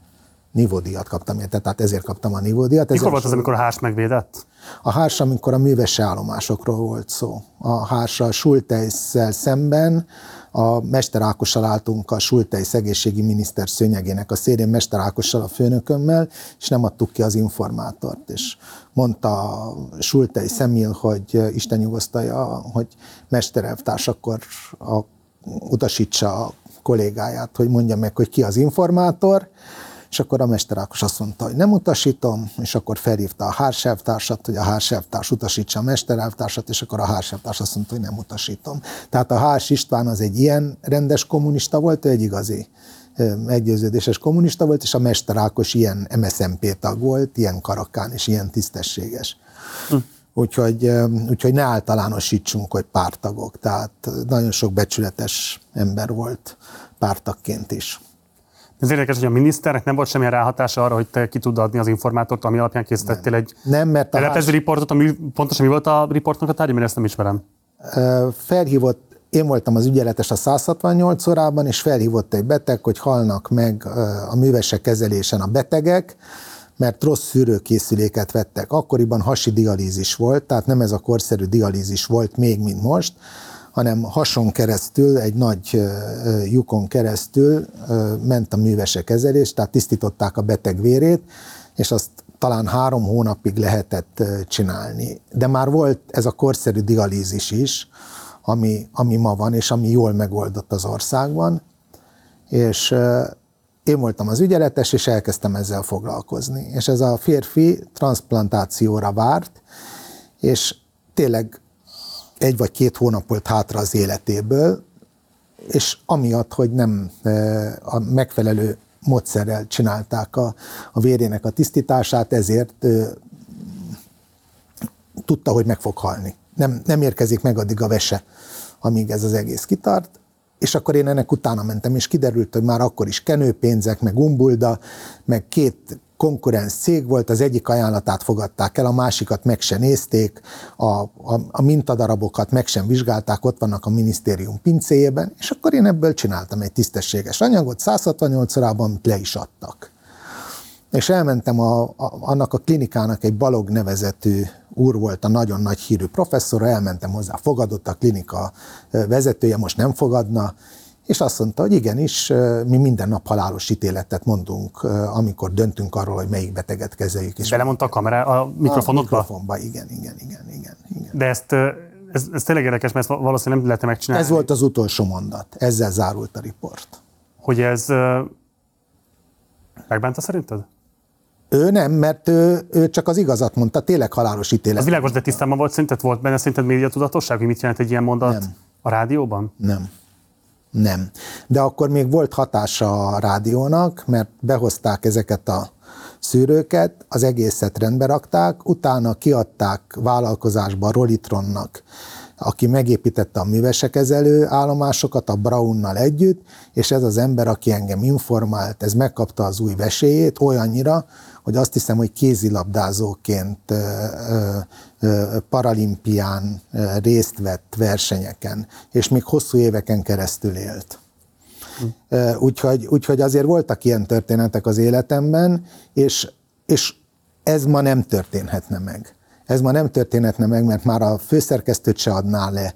nivódíjat kaptam érte, tehát ezért kaptam a nivódíjat. Mikor volt az, amikor a hárs megvédett? A hárs, amikor a művesi állomásokról volt szó. A hárs a Schulteisszel szemben, a Mester Ákossal álltunk a Schulteisz egészségi miniszter szőnyegének a szélén, Mester Ákossal a főnökömmel, és nem adtuk ki az informátort, és mondta Schultei Szemil, hogy Isten nyugosztalja, hogy mesterelvtárs akkor a, utasítsa a kollégáját, hogy mondja meg, hogy ki az informátor, és akkor a Mester Ákos azt mondta, hogy nem utasítom, és akkor felhívta a hárselvtársat, hogy a hárselvtárs utasítsa a mesterelvtársat, és akkor a hárselvtárs azt mondta, hogy nem utasítom. Tehát a Hárs István az egy ilyen rendes kommunista volt, ő egy igazi meggyőződéses kommunista volt, és a Mester Ákos ilyen MSZMP tag volt, ilyen karakán és ilyen tisztességes. Hm. Úgyhogy, úgyhogy ne általánosítsunk, hogy pártagok. Tehát nagyon sok becsületes ember volt pártagként is. Ez érdekes, hogy a miniszternek nem volt semmilyen ráhatása arra, hogy te ki tud adni az informátort, ami alapján készítettél egy nem, mert a ház... riportot, ami pontosan mi volt a riportnak a tárgya, mert ezt nem ismerem. Felhívott, én voltam az ügyeletes a 168 órában, és felhívott egy beteg, hogy halnak meg a művesek kezelésen a betegek, mert rossz szűrőkészüléket vettek. Akkoriban hasi dialízis volt, tehát nem ez a korszerű dialízis volt még, mint most, hanem hason keresztül, egy nagy lyukon keresztül ment a művese kezelés, tehát tisztították a beteg vérét, és azt talán három hónapig lehetett csinálni. De már volt ez a korszerű dialízis is, ami, ami ma van, és ami jól megoldott az országban, és én voltam az ügyeletes, és elkezdtem ezzel foglalkozni. És ez a férfi transplantációra várt, és tényleg egy vagy két hónap volt hátra az életéből, és amiatt, hogy nem e, a megfelelő módszerrel csinálták a, a vérének a tisztítását, ezért e, tudta, hogy meg fog halni. Nem, nem érkezik meg addig a vese, amíg ez az egész kitart, és akkor én ennek utána mentem, és kiderült, hogy már akkor is kenőpénzek, meg umbulda, meg két konkurens cég volt, az egyik ajánlatát fogadták el, a másikat meg se nézték, a, a, a mintadarabokat meg sem vizsgálták, ott vannak a minisztérium pincéjében, és akkor én ebből csináltam egy tisztességes anyagot, 168 órában, amit le is adtak. És elmentem a, a, annak a klinikának egy Balog nevezetű úr volt a nagyon nagy hírű professzor, elmentem hozzá, fogadott a klinika vezetője, most nem fogadna, és azt mondta, hogy igenis, mi minden nap halálos ítéletet mondunk, amikor döntünk arról, hogy melyik beteget kezeljük. És Belemondta a kamera a mikrofonokba? A mikrofonba, igen, igen, igen, igen, igen. De ezt, ez, ez tényleg érdekes, mert ezt valószínűleg nem lehetne megcsinálni. Ez volt az utolsó mondat, ezzel zárult a riport. Hogy ez megbánta szerinted? Ő nem, mert ő, ő csak az igazat mondta, tényleg halálos ítélet. Az világos, de tisztában volt szerinted? Volt benne szerinted médiatudatosság, hogy mit jelent egy ilyen mondat nem. a rádióban? Nem. Nem. De akkor még volt hatása a rádiónak, mert behozták ezeket a szűrőket, az egészet rendbe rakták, utána kiadták vállalkozásba Rolitronnak, aki megépítette a művesekezelő állomásokat a Brownnal együtt, és ez az ember, aki engem informált, ez megkapta az új veséjét olyannyira, hogy azt hiszem, hogy kézilabdázóként paralimpián részt vett versenyeken, és még hosszú éveken keresztül élt. Hm. Úgyhogy, úgyhogy azért voltak ilyen történetek az életemben, és, és ez ma nem történhetne meg. Ez ma nem történhetne meg, mert már a főszerkesztőt se adná le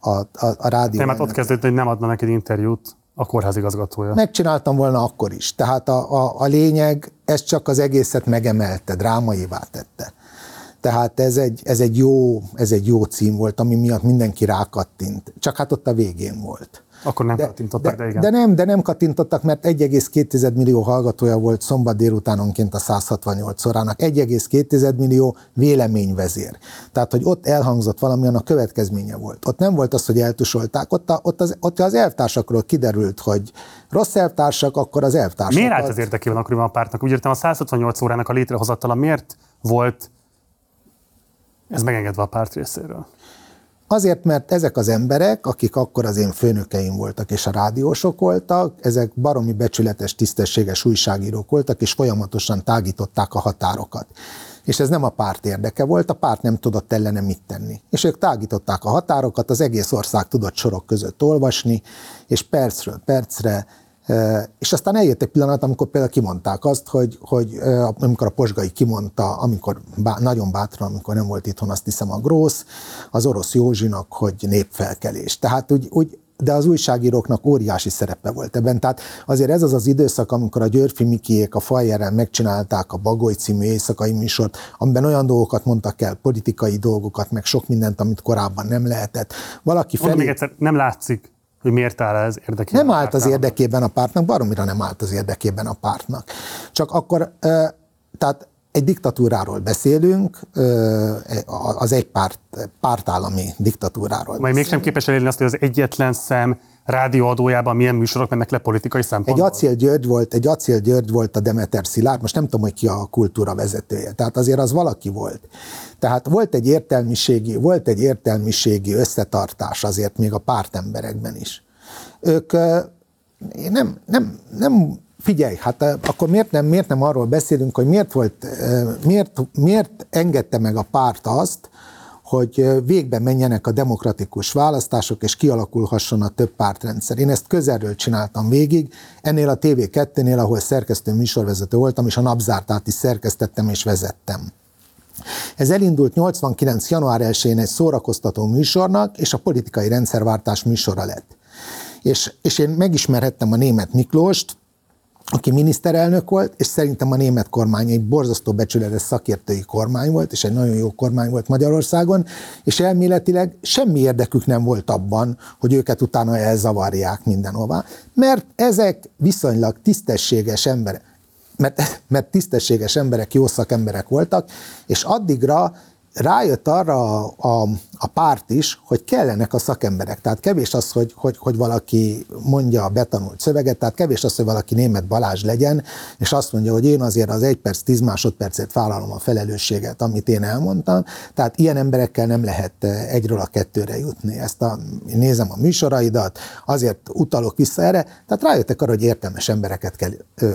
a, a, a rádió. Nem, hát ott kezdődött, hogy nem adna neked interjút a kórházigazgatója. Megcsináltam volna akkor is. Tehát a, a, a lényeg, ez csak az egészet megemelte, drámaivá tette. Tehát ez egy, ez, egy jó, ez egy jó cím volt, ami miatt mindenki rákattint. Csak hát ott a végén volt. Akkor nem de, kattintottak, de, de igen. De nem, de nem kattintottak, mert 1,2 millió hallgatója volt szombat délutánonként a 168 órának. 1,2 millió véleményvezér. Tehát, hogy ott elhangzott valamilyen a következménye volt. Ott nem volt az, hogy eltusolták, ott, a, ott, az, ott az elvtársakról kiderült, hogy rossz elvtársak, akkor az elvtársak. Miért állt az érdekében akkoriban a pártnak? Úgy értem, a 168 órának a létrehozatala miért volt ez megengedve a párt részéről? Azért, mert ezek az emberek, akik akkor az én főnökeim voltak, és a rádiósok voltak, ezek baromi becsületes, tisztességes újságírók voltak, és folyamatosan tágították a határokat. És ez nem a párt érdeke volt, a párt nem tudott ellene mit tenni. És ők tágították a határokat, az egész ország tudott sorok között olvasni, és percről percre És aztán eljött egy pillanat, amikor például kimondták azt, hogy, hogy amikor a Posgai kimondta, amikor bá, nagyon bátran, amikor nem volt itthon, azt hiszem a Grósz, az orosz Józsinak, hogy népfelkelés. Tehát úgy, úgy de az újságíróknak óriási szerepe volt ebben. Tehát azért ez az az időszak, amikor a Györfi Mikiék a Fajjeren megcsinálták a Bagoly című éjszakai műsort, amiben olyan dolgokat mondtak el, politikai dolgokat, meg sok mindent, amit korábban nem lehetett. Valaki felé... még egyszer, nem látszik hogy miért áll ez érdekében. Nem állt az érdekében a pártnak, baromira nem állt az érdekében a pártnak. Csak akkor, tehát egy diktatúráról beszélünk, az egy párt, pártállami diktatúráról. Majd mégsem képes elérni azt, hogy az egyetlen szem rádióadójában milyen műsorok mennek le politikai szempontból? Egy Acél György volt, egy Acél György volt a Demeter Szilárd, most nem tudom, hogy ki a kultúra vezetője, tehát azért az valaki volt. Tehát volt egy értelmiségi, volt egy értelmiségi összetartás azért még a pártemberekben is. Ők nem, nem, nem figyelj, hát akkor miért nem, miért nem arról beszélünk, hogy miért, volt, miért, miért engedte meg a párt azt, hogy végbe menjenek a demokratikus választások, és kialakulhasson a több pártrendszer. Én ezt közelről csináltam végig, ennél a TV2-nél, ahol szerkesztő műsorvezető voltam, és a napzártát is szerkesztettem és vezettem. Ez elindult 89. január 1-én egy szórakoztató műsornak, és a politikai rendszerváltás műsora lett. És, és én megismerhettem a német Miklóst, aki miniszterelnök volt, és szerintem a német kormány egy borzasztó becsületes szakértői kormány volt, és egy nagyon jó kormány volt Magyarországon, és elméletileg semmi érdekük nem volt abban, hogy őket utána elzavarják mindenhová, mert ezek viszonylag tisztességes emberek, mert, mert tisztességes emberek, jó szakemberek voltak, és addigra rájött arra a, a, a párt is, hogy kellenek a szakemberek. Tehát kevés az, hogy, hogy, hogy valaki mondja a betanult szöveget, tehát kevés az, hogy valaki német Balázs legyen, és azt mondja, hogy én azért az egy perc, tíz másodpercet vállalom a felelősséget, amit én elmondtam. Tehát ilyen emberekkel nem lehet eh, egyről a kettőre jutni. Ezt a, én nézem a műsoraidat, azért utalok vissza erre, tehát rájöttek arra, hogy értelmes embereket kell ö,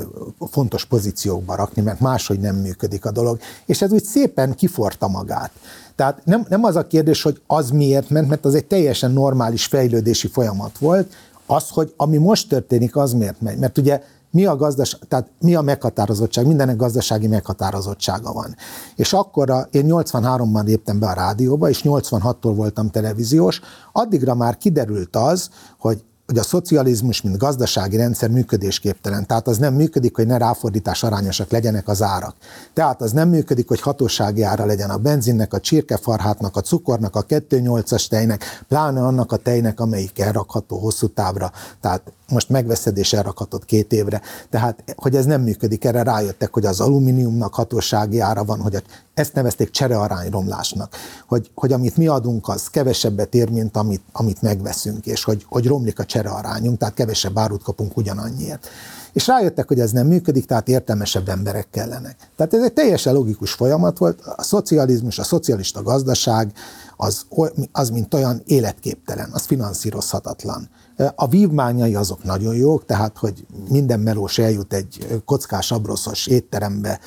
fontos pozíciókba rakni, mert máshogy nem működik a dolog. És ez úgy szépen kiforta magát. Tehát nem, nem az a kérdés, hogy az miért ment, mert az egy teljesen normális fejlődési folyamat volt, az, hogy ami most történik, az miért megy. Mert ugye mi a, gazdas, tehát mi a meghatározottság, mindenek gazdasági meghatározottsága van. És akkor a, én 83-ban léptem be a rádióba, és 86-tól voltam televíziós, addigra már kiderült az, hogy hogy a szocializmus, mint gazdasági rendszer működésképtelen. Tehát az nem működik, hogy ne ráfordítás arányosak legyenek az árak. Tehát az nem működik, hogy hatósági ára legyen a benzinnek, a csirkefarhátnak, a cukornak, a 2,8-as tejnek, pláne annak a tejnek, amelyik elrakható hosszú távra. Tehát most megveszed és elrakhatod két évre. Tehát, hogy ez nem működik, erre rájöttek, hogy az alumíniumnak hatósági ára van, hogy ezt nevezték cserearányromlásnak, hogy, hogy amit mi adunk, az kevesebbet ér, mint amit, amit megveszünk, és hogy, hogy romlik a cserearányunk, tehát kevesebb árut kapunk ugyanannyiért. És rájöttek, hogy ez nem működik, tehát értelmesebb emberek kellenek. Tehát ez egy teljesen logikus folyamat volt. A szocializmus, a szocialista gazdaság az, az mint olyan életképtelen, az finanszírozhatatlan. A vívmányai azok nagyon jók, tehát hogy minden melós eljut egy kockás abroszos étterembe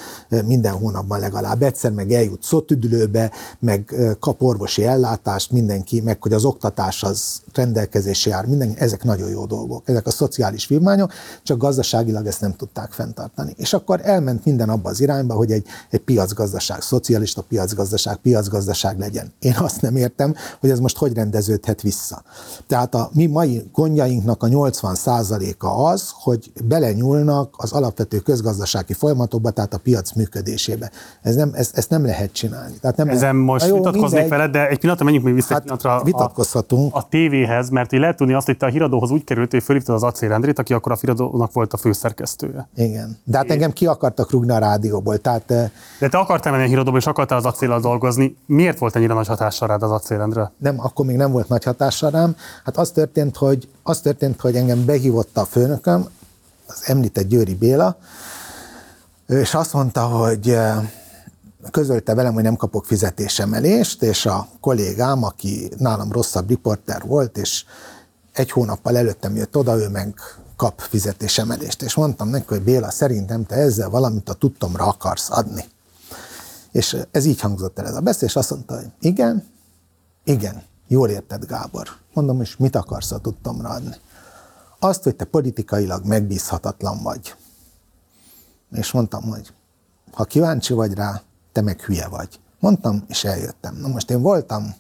minden hónapban legalább egyszer, meg eljut szotüdülőbe, meg kap orvosi ellátást mindenki, meg hogy az oktatás az rendelkezésre jár, minden, ezek nagyon jó dolgok, ezek a szociális vívmányok, csak gazdaságilag ezt nem tudták fenntartani. És akkor elment minden abba az irányba, hogy egy, egy piacgazdaság, szocialista piacgazdaság, piacgazdaság legyen. Én azt nem értem, hogy ez most hogy rendeződhet vissza. Tehát a mi mai gondjainknak a 80%-a az, hogy belenyúlnak az alapvető közgazdasági folyamatokba, tehát a piac működésébe. Ez nem, ez, ezt nem lehet csinálni. Tehát nem Ezen lehet. most jó, vitatkoznék veled, de egy pillanatra menjünk még vissza hát, pillanatra vitatkozhatunk. A, a tévéhez, mert hogy lehet tudni azt, hogy te a híradóhoz úgy került, hogy fölhívtad az Acél Endrét, aki akkor a híradónak volt a főszerkesztője. Igen. De hát engem ki akartak rúgni a rádióból. Tehát, de te akartál menni a híradóba, és akartál az acéllal dolgozni. Miért volt ennyire nagy hatással rád az acélendre? Nem, akkor még nem volt nagy hatással rám. Hát az történt, hogy, az történt, hogy engem behívott a főnököm, az említett Győri Béla, és azt mondta, hogy közölte velem, hogy nem kapok fizetésemelést, és a kollégám, aki nálam rosszabb riporter volt, és egy hónappal előttem jött oda, ő meg kap fizetésemelést. És mondtam neki, hogy Béla, szerintem te ezzel valamit a tudtomra akarsz adni. És ez így hangzott el ez a beszél, és azt mondta, hogy igen, igen, jól érted, Gábor. Mondom, és mit akarsz a tudtomra adni? Azt, hogy te politikailag megbízhatatlan vagy. És mondtam, hogy ha kíváncsi vagy rá, te meg hülye vagy. Mondtam, és eljöttem. Na most én voltam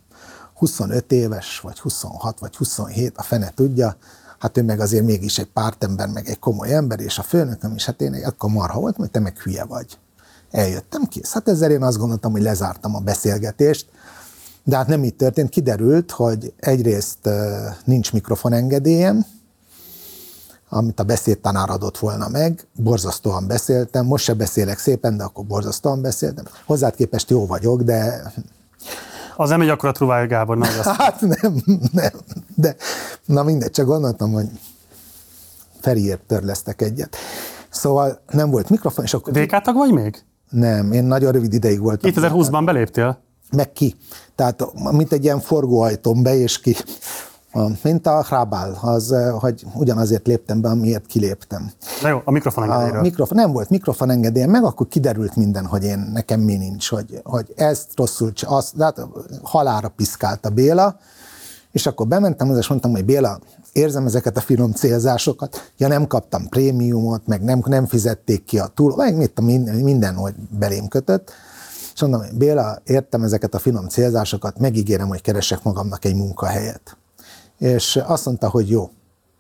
25 éves, vagy 26, vagy 27, a fene tudja, hát ő meg azért mégis egy pártember, meg egy komoly ember, és a főnököm is, hát én akkor marha volt, hogy te meg hülye vagy. Eljöttem, kész. Hát ezzel én azt gondoltam, hogy lezártam a beszélgetést, de hát nem így történt. Kiderült, hogy egyrészt nincs mikrofonengedélyem, amit a beszédtanár adott volna meg, borzasztóan beszéltem, most se beszélek szépen, de akkor borzasztóan beszéltem. Hozzád képest jó vagyok, de az nem egy akkora truváj, Gábor. Nem, azt... Hát nem, nem. De na mindegy, csak gondoltam, hogy Feriért törlesztek egyet. Szóval nem volt mikrofon, és akkor... dk vagy még? Nem, én nagyon rövid ideig voltam. 2020-ban beléptél? Meg ki. Tehát mint egy ilyen forgóajtón be és ki. Mint a Hrabál, az, eh, hogy ugyanazért léptem be, amiért kiléptem. Na jó, a mikrofon A mikrofon, nem volt mikrofon engedélyem, meg akkor kiderült minden, hogy én, nekem mi nincs, hogy, hogy ezt rosszul, azt, hát halára piszkált a Béla, és akkor bementem, és mondtam, hogy Béla, érzem ezeket a finom célzásokat, ja nem kaptam prémiumot, meg nem, nem fizették ki a túl, meg mit a minden, hogy belém kötött, mondom, hogy Béla, értem ezeket a finom célzásokat, megígérem, hogy keresek magamnak egy munkahelyet és azt mondta, hogy jó.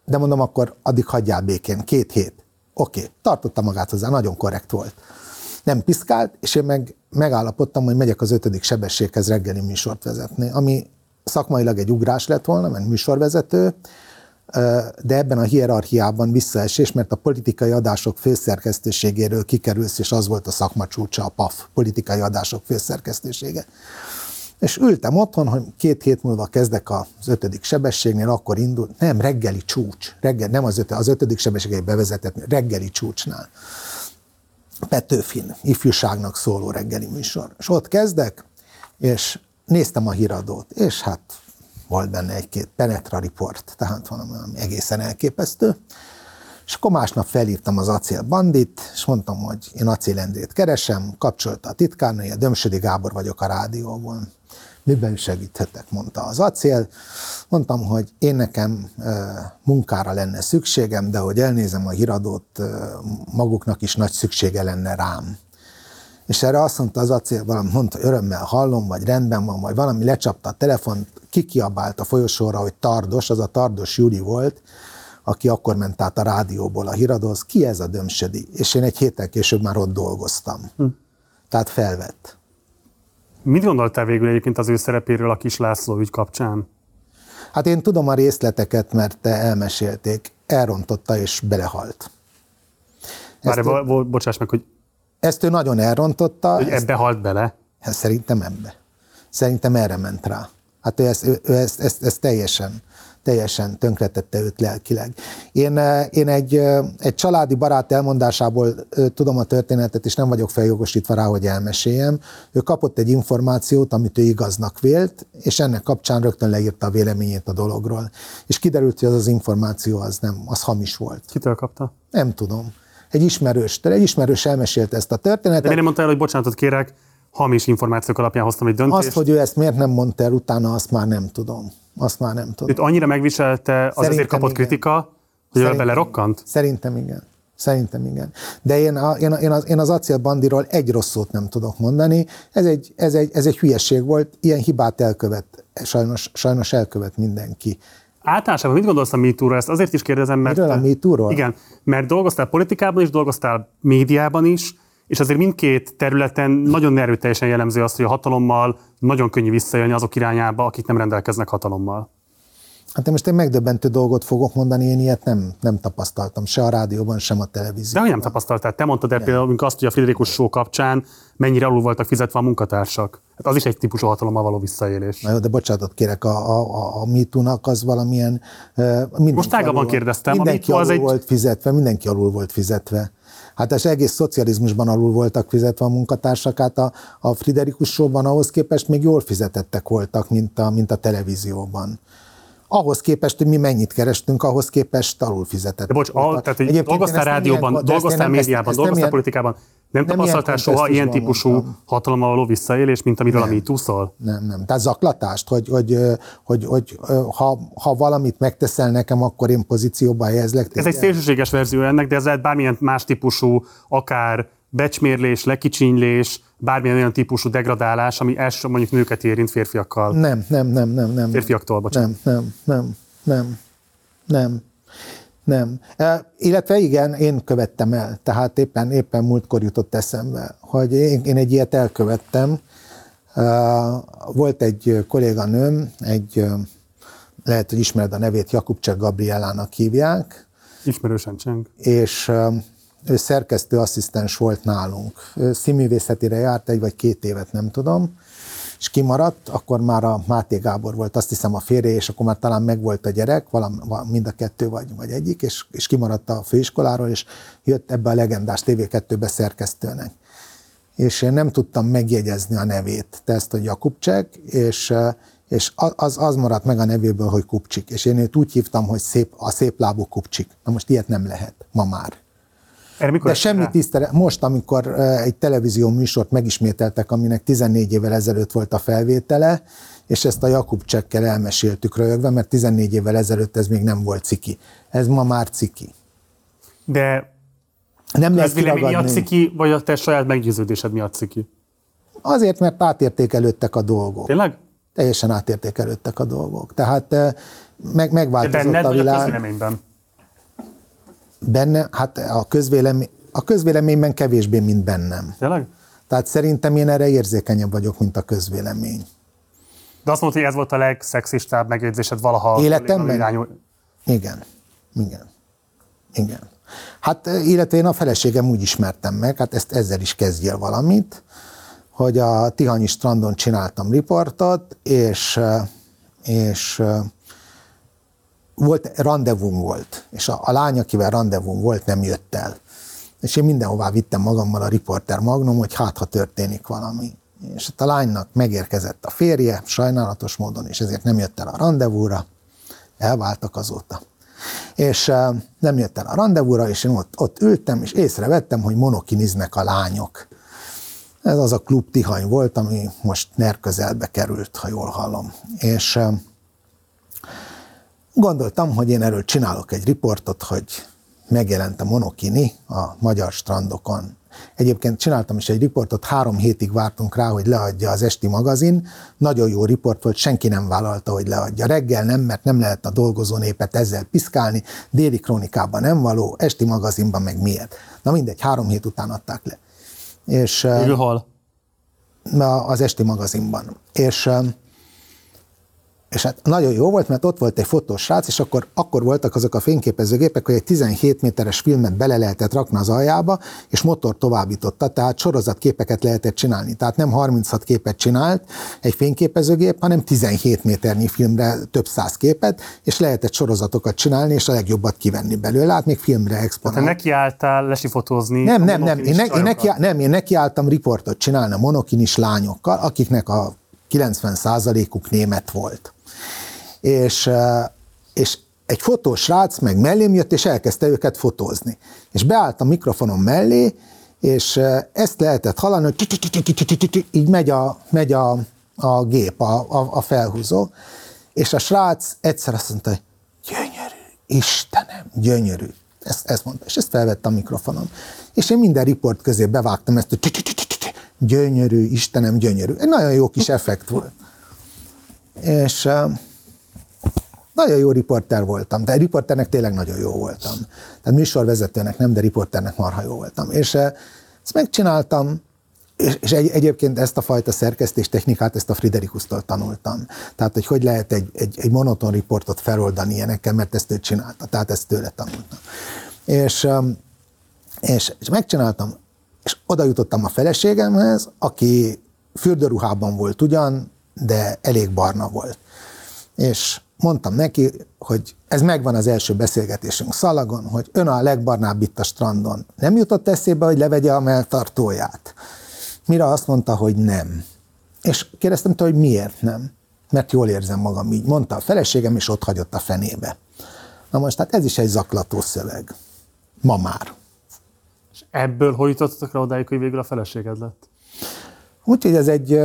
De mondom, akkor addig hagyjál békén, két hét. Oké, okay. tartotta magát hozzá, nagyon korrekt volt. Nem piszkált, és én meg megállapodtam, hogy megyek az ötödik sebességhez reggeli műsort vezetni, ami szakmailag egy ugrás lett volna, mert műsorvezető, de ebben a hierarchiában visszaesés, mert a politikai adások főszerkesztőségéről kikerülsz, és az volt a szakma csúcsa, a PAF, politikai adások főszerkesztősége. És ültem otthon, hogy két hét múlva kezdek az ötödik sebességnél, akkor indul, nem, reggeli csúcs, reggel, nem az, ötödik, az ötödik sebességei bevezetett, reggeli csúcsnál. Petőfin, ifjúságnak szóló reggeli műsor. És ott kezdek, és néztem a híradót, és hát volt benne egy-két Penetra report, tehát valami egészen elképesztő. És akkor másnap felhívtam az Acél Bandit, és mondtam, hogy én Acél Endrét keresem, kapcsolta a titkárnője, Dömsödi Gábor vagyok a rádióból miben segíthetek, mondta az acél. Mondtam, hogy én nekem munkára lenne szükségem, de hogy elnézem a híradót, maguknak is nagy szüksége lenne rám. És erre azt mondta az acél, valami mondta, örömmel hallom, vagy rendben van, vagy valami lecsapta a telefont, kikiabált a folyosóra, hogy Tardos, az a Tardos Júli volt, aki akkor ment át a rádióból a híradóhoz, ki ez a Dömsödi? És én egy héttel később már ott dolgoztam. Hm. Tehát felvett. Mit gondoltál végül egyébként az ő szerepéről a Kis László ügy kapcsán? Hát én tudom a részleteket, mert te elmesélték. Elrontotta és belehalt. Várj, ő, bo- bocsáss meg, hogy... Ezt ő nagyon elrontotta. Hogy ezt, ebbe halt bele? Hát szerintem ebbe. Szerintem erre ment rá. Hát ő ezt, ő, ezt, ezt, ezt teljesen teljesen tönkretette őt lelkileg. Én, eh, én egy, eh, egy családi barát elmondásából eh, tudom a történetet, és nem vagyok feljogosítva rá, hogy elmeséljem. Ő kapott egy információt, amit ő igaznak vélt, és ennek kapcsán rögtön leírta a véleményét a dologról. És kiderült, hogy az az információ az nem, az hamis volt. Kitől kapta? Nem tudom. Egy ismerős, egy ismerős elmesélte ezt a történetet. De miért nem mondta el, hogy bocsánatot kérek, hamis információk alapján hoztam egy döntést? Azt, hogy ő ezt miért nem mondta el utána, azt már nem tudom. Azt már nem tudom. Itt annyira megviselte, az Szerintem azért kapott igen. kritika, hogy Szerintem, belerokkant? Szerintem igen. Szerintem igen. De én, a, én, a, én, az, én az Acél Bandiról egy rossz szót nem tudok mondani. Ez egy, ez egy, ez egy hülyeség volt. Ilyen hibát elkövet, sajnos, sajnos elkövet mindenki. Általánosában mit gondolsz a MeToo-ról? Ezt azért is kérdezem, mert... Miről a MeToo-ról? Igen, mert dolgoztál politikában is, dolgoztál médiában is, és azért mindkét területen nagyon erőteljesen jellemző az, hogy a hatalommal nagyon könnyű visszajönni azok irányába, akik nem rendelkeznek hatalommal. Hát én most egy megdöbbentő dolgot fogok mondani, én ilyet nem, nem tapasztaltam, se a rádióban, sem a televízióban. De hogy nem tapasztaltál? Te mondtad el például azt, hogy a Friderikus Show kapcsán mennyire alul voltak fizetve a munkatársak. Hát az is egy típusú hatalommal való visszaélés. Na jó, de bocsánatot kérek, a, a, a MeToo-nak az valamilyen... Uh, Most tágabban kérdeztem. Mindenki alul egy... volt fizetve, mindenki alul volt fizetve. Hát az egész szocializmusban alul voltak fizetve a munkatársak, hát a, a Friderikus ahhoz képest még jól fizetettek voltak, mint a, mint a televízióban. Ahhoz képest, hogy mi mennyit kerestünk, ahhoz képest alul fizetett. De bocs, a, tehát, hogy dolgoztál rádióban, ilyen, dolgoztál médiában, dolgoztál politikában, nem, nem tapasztaltál soha ilyen típusú mondtam. hatalommal való visszaélés, mint amiről nem, a MeToo szól? Nem, nem. Tehát zaklatást, hogy, hogy, hogy, hogy ha, ha valamit megteszel nekem, akkor én pozícióba helyezlek. Ez egy szélsőséges verzió ennek, de ez lehet bármilyen más típusú, akár becsmérlés, lekicsinylés, bármilyen olyan típusú degradálás, ami első mondjuk nőket érint férfiakkal. Nem, nem, nem, nem, nem. Férfiaktól, bocsánat. Nem, nem, nem, nem, nem. Nem. Illetve igen, én követtem el. Tehát éppen, éppen múltkor jutott eszembe, hogy én, én egy ilyet elkövettem. Volt egy kolléganőm, egy, lehet, hogy ismered a nevét, Jakubcsek Gabrielának hívják. Ismerősen cseng. És ő szerkesztő asszisztens volt nálunk. Ő színművészetére járt egy vagy két évet, nem tudom, és kimaradt, akkor már a Máté Gábor volt, azt hiszem a férje, és akkor már talán megvolt a gyerek, valami, mind a kettő vagy, vagy egyik, és, és kimaradt a főiskoláról, és jött ebbe a legendás TV2-be szerkesztőnek. És én nem tudtam megjegyezni a nevét, te ezt, hogy Jakubcsek, és és az, az maradt meg a nevéből, hogy Kupcsik. És én őt úgy hívtam, hogy szép, a szép lábú Kupcsik. Na most ilyet nem lehet ma már. Mikor De semmi tisztelet. Most, amikor egy televízió műsort megismételtek, aminek 14 évvel ezelőtt volt a felvétele, és ezt a Jakub csekkel elmeséltük rögve, mert 14 évvel ezelőtt ez még nem volt ciki. Ez ma már ciki. De nem ez vélemény miatt ciki, vagy a te saját meggyőződésed miatt ciki? Azért, mert átértékelődtek a dolgok. Tényleg? Teljesen átértékelődtek a dolgok. Tehát meg, megváltozott De benned, a világ. Vagy a? Benne, hát a közvélemény, a közvéleményben kevésbé, mint bennem. Tényleg? Tehát szerintem én erre érzékenyebb vagyok, mint a közvélemény. De azt mondta, hogy ez volt a legszexistább megjegyzésed valaha. Életemben? Irányú... Igen. Igen. Igen. Hát illetve én a feleségem úgy ismertem meg, hát ezt ezzel is kezdjél valamit, hogy a Tihanyi strandon csináltam riportot, és, és volt, rendezvum volt, és a, a lány, akivel rendezvum volt, nem jött el. És én mindenhová vittem magammal a riporter magnum, hogy hát, ha történik valami. És a lánynak megérkezett a férje, sajnálatos módon, és ezért nem jött el a rendezvúra, elváltak azóta. És uh, nem jött el a rendezvúra, és én ott, ott ültem, és észrevettem, hogy monokiniznek a lányok. Ez az a klub Tihany volt, ami most NER közelbe került, ha jól hallom. És uh, Gondoltam, hogy én erről csinálok egy riportot, hogy megjelent a monokini a magyar strandokon. Egyébként csináltam is egy riportot, három hétig vártunk rá, hogy leadja az esti magazin. Nagyon jó riport volt, senki nem vállalta, hogy leadja. Reggel nem, mert nem lehet a dolgozó népet ezzel piszkálni, déli krónikában nem való, esti magazinban meg miért. Na mindegy, három hét után adták le. És, hol? Az esti magazinban. És és hát nagyon jó volt, mert ott volt egy fotós srác, és akkor, akkor voltak azok a fényképezőgépek, hogy egy 17 méteres filmet bele lehetett rakni az aljába, és motor továbbította, tehát sorozatképeket lehetett csinálni. Tehát nem 36 képet csinált egy fényképezőgép, hanem 17 méternyi filmre több száz képet, és lehetett sorozatokat csinálni, és a legjobbat kivenni belőle, hát még filmre exponált. Tehát nekiálltál lesifotózni? Nem, nem, nem, én, ne, én, neki, nem, én nekiálltam riportot csinálni a monokinis lányokkal, akiknek a 90%-uk német volt és, és egy fotós srác meg mellém jött, és elkezdte őket fotózni. És beállt a mikrofonom mellé, és ezt lehetett hallani, hogy így megy a, megy a, a gép, a, a, a felhúzó, és a srác egyszer azt mondta, hogy gyönyörű, Istenem, gyönyörű. Ezt, ezt mondta, és ezt felvette a mikrofonom. És én minden riport közé bevágtam ezt, hogy gyönyörű, Istenem, gyönyörű. Egy nagyon jó kis effekt volt. És nagyon jó riporter voltam, de riporternek tényleg nagyon jó voltam. Tehát műsorvezetőnek nem, de riporternek marha jó voltam. És eh, ezt megcsináltam, és, és egy, egyébként ezt a fajta szerkesztés technikát, ezt a Friderikusztól tanultam. Tehát, hogy hogy lehet egy, egy, egy monoton riportot feloldani ilyenekkel, mert ezt ő csinálta. Tehát ezt tőle tanultam. És, és, és megcsináltam, és oda jutottam a feleségemhez, aki fürdőruhában volt ugyan, de elég barna volt. És mondtam neki, hogy ez megvan az első beszélgetésünk szalagon, hogy ön a legbarnább itt a strandon. Nem jutott eszébe, hogy levegye a melltartóját? Mire azt mondta, hogy nem. És kérdeztem tőle, hogy miért nem? mert jól érzem magam így. Mondta a feleségem, és ott hagyott a fenébe. Na most, hát ez is egy zaklató szöveg. Ma már. És ebből hogy jutottatok rá odáig, hogy végül a feleséged lett? Úgyhogy ez egy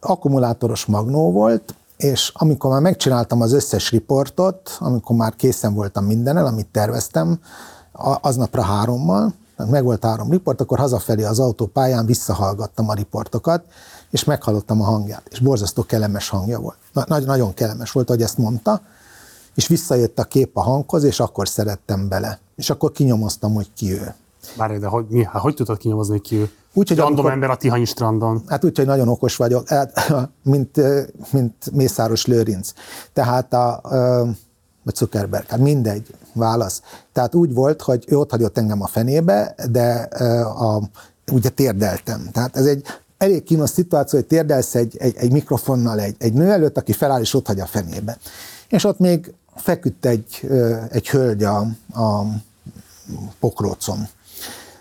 akkumulátoros magnó volt, és amikor már megcsináltam az összes riportot, amikor már készen voltam mindennel, amit terveztem, aznapra hárommal, meg volt három riport, akkor hazafelé az autópályán visszahallgattam a riportokat, és meghallottam a hangját, és borzasztó kellemes hangja volt. Na, nagyon kellemes volt, hogy ezt mondta, és visszajött a kép a hanghoz, és akkor szerettem bele. És akkor kinyomoztam, hogy ki ő. Várj, de hogy, mi, hát, hogy tudod kinyomozni, hogy ki ő? Úgy, hogy Random amikor, ember a Tihanyi strandon. Hát úgy, hogy nagyon okos vagyok, hát, mint, mint Mészáros Lőrinc. Tehát a, vagy Zuckerberg, hát mindegy, válasz. Tehát úgy volt, hogy ő ott hagyott engem a fenébe, de a, ugye térdeltem. Tehát ez egy elég kínos szituáció, hogy térdelsz egy, egy, egy mikrofonnal egy, egy nő előtt, aki feláll és ott hagy a fenébe. És ott még feküdt egy, egy hölgy a, a pokrócon.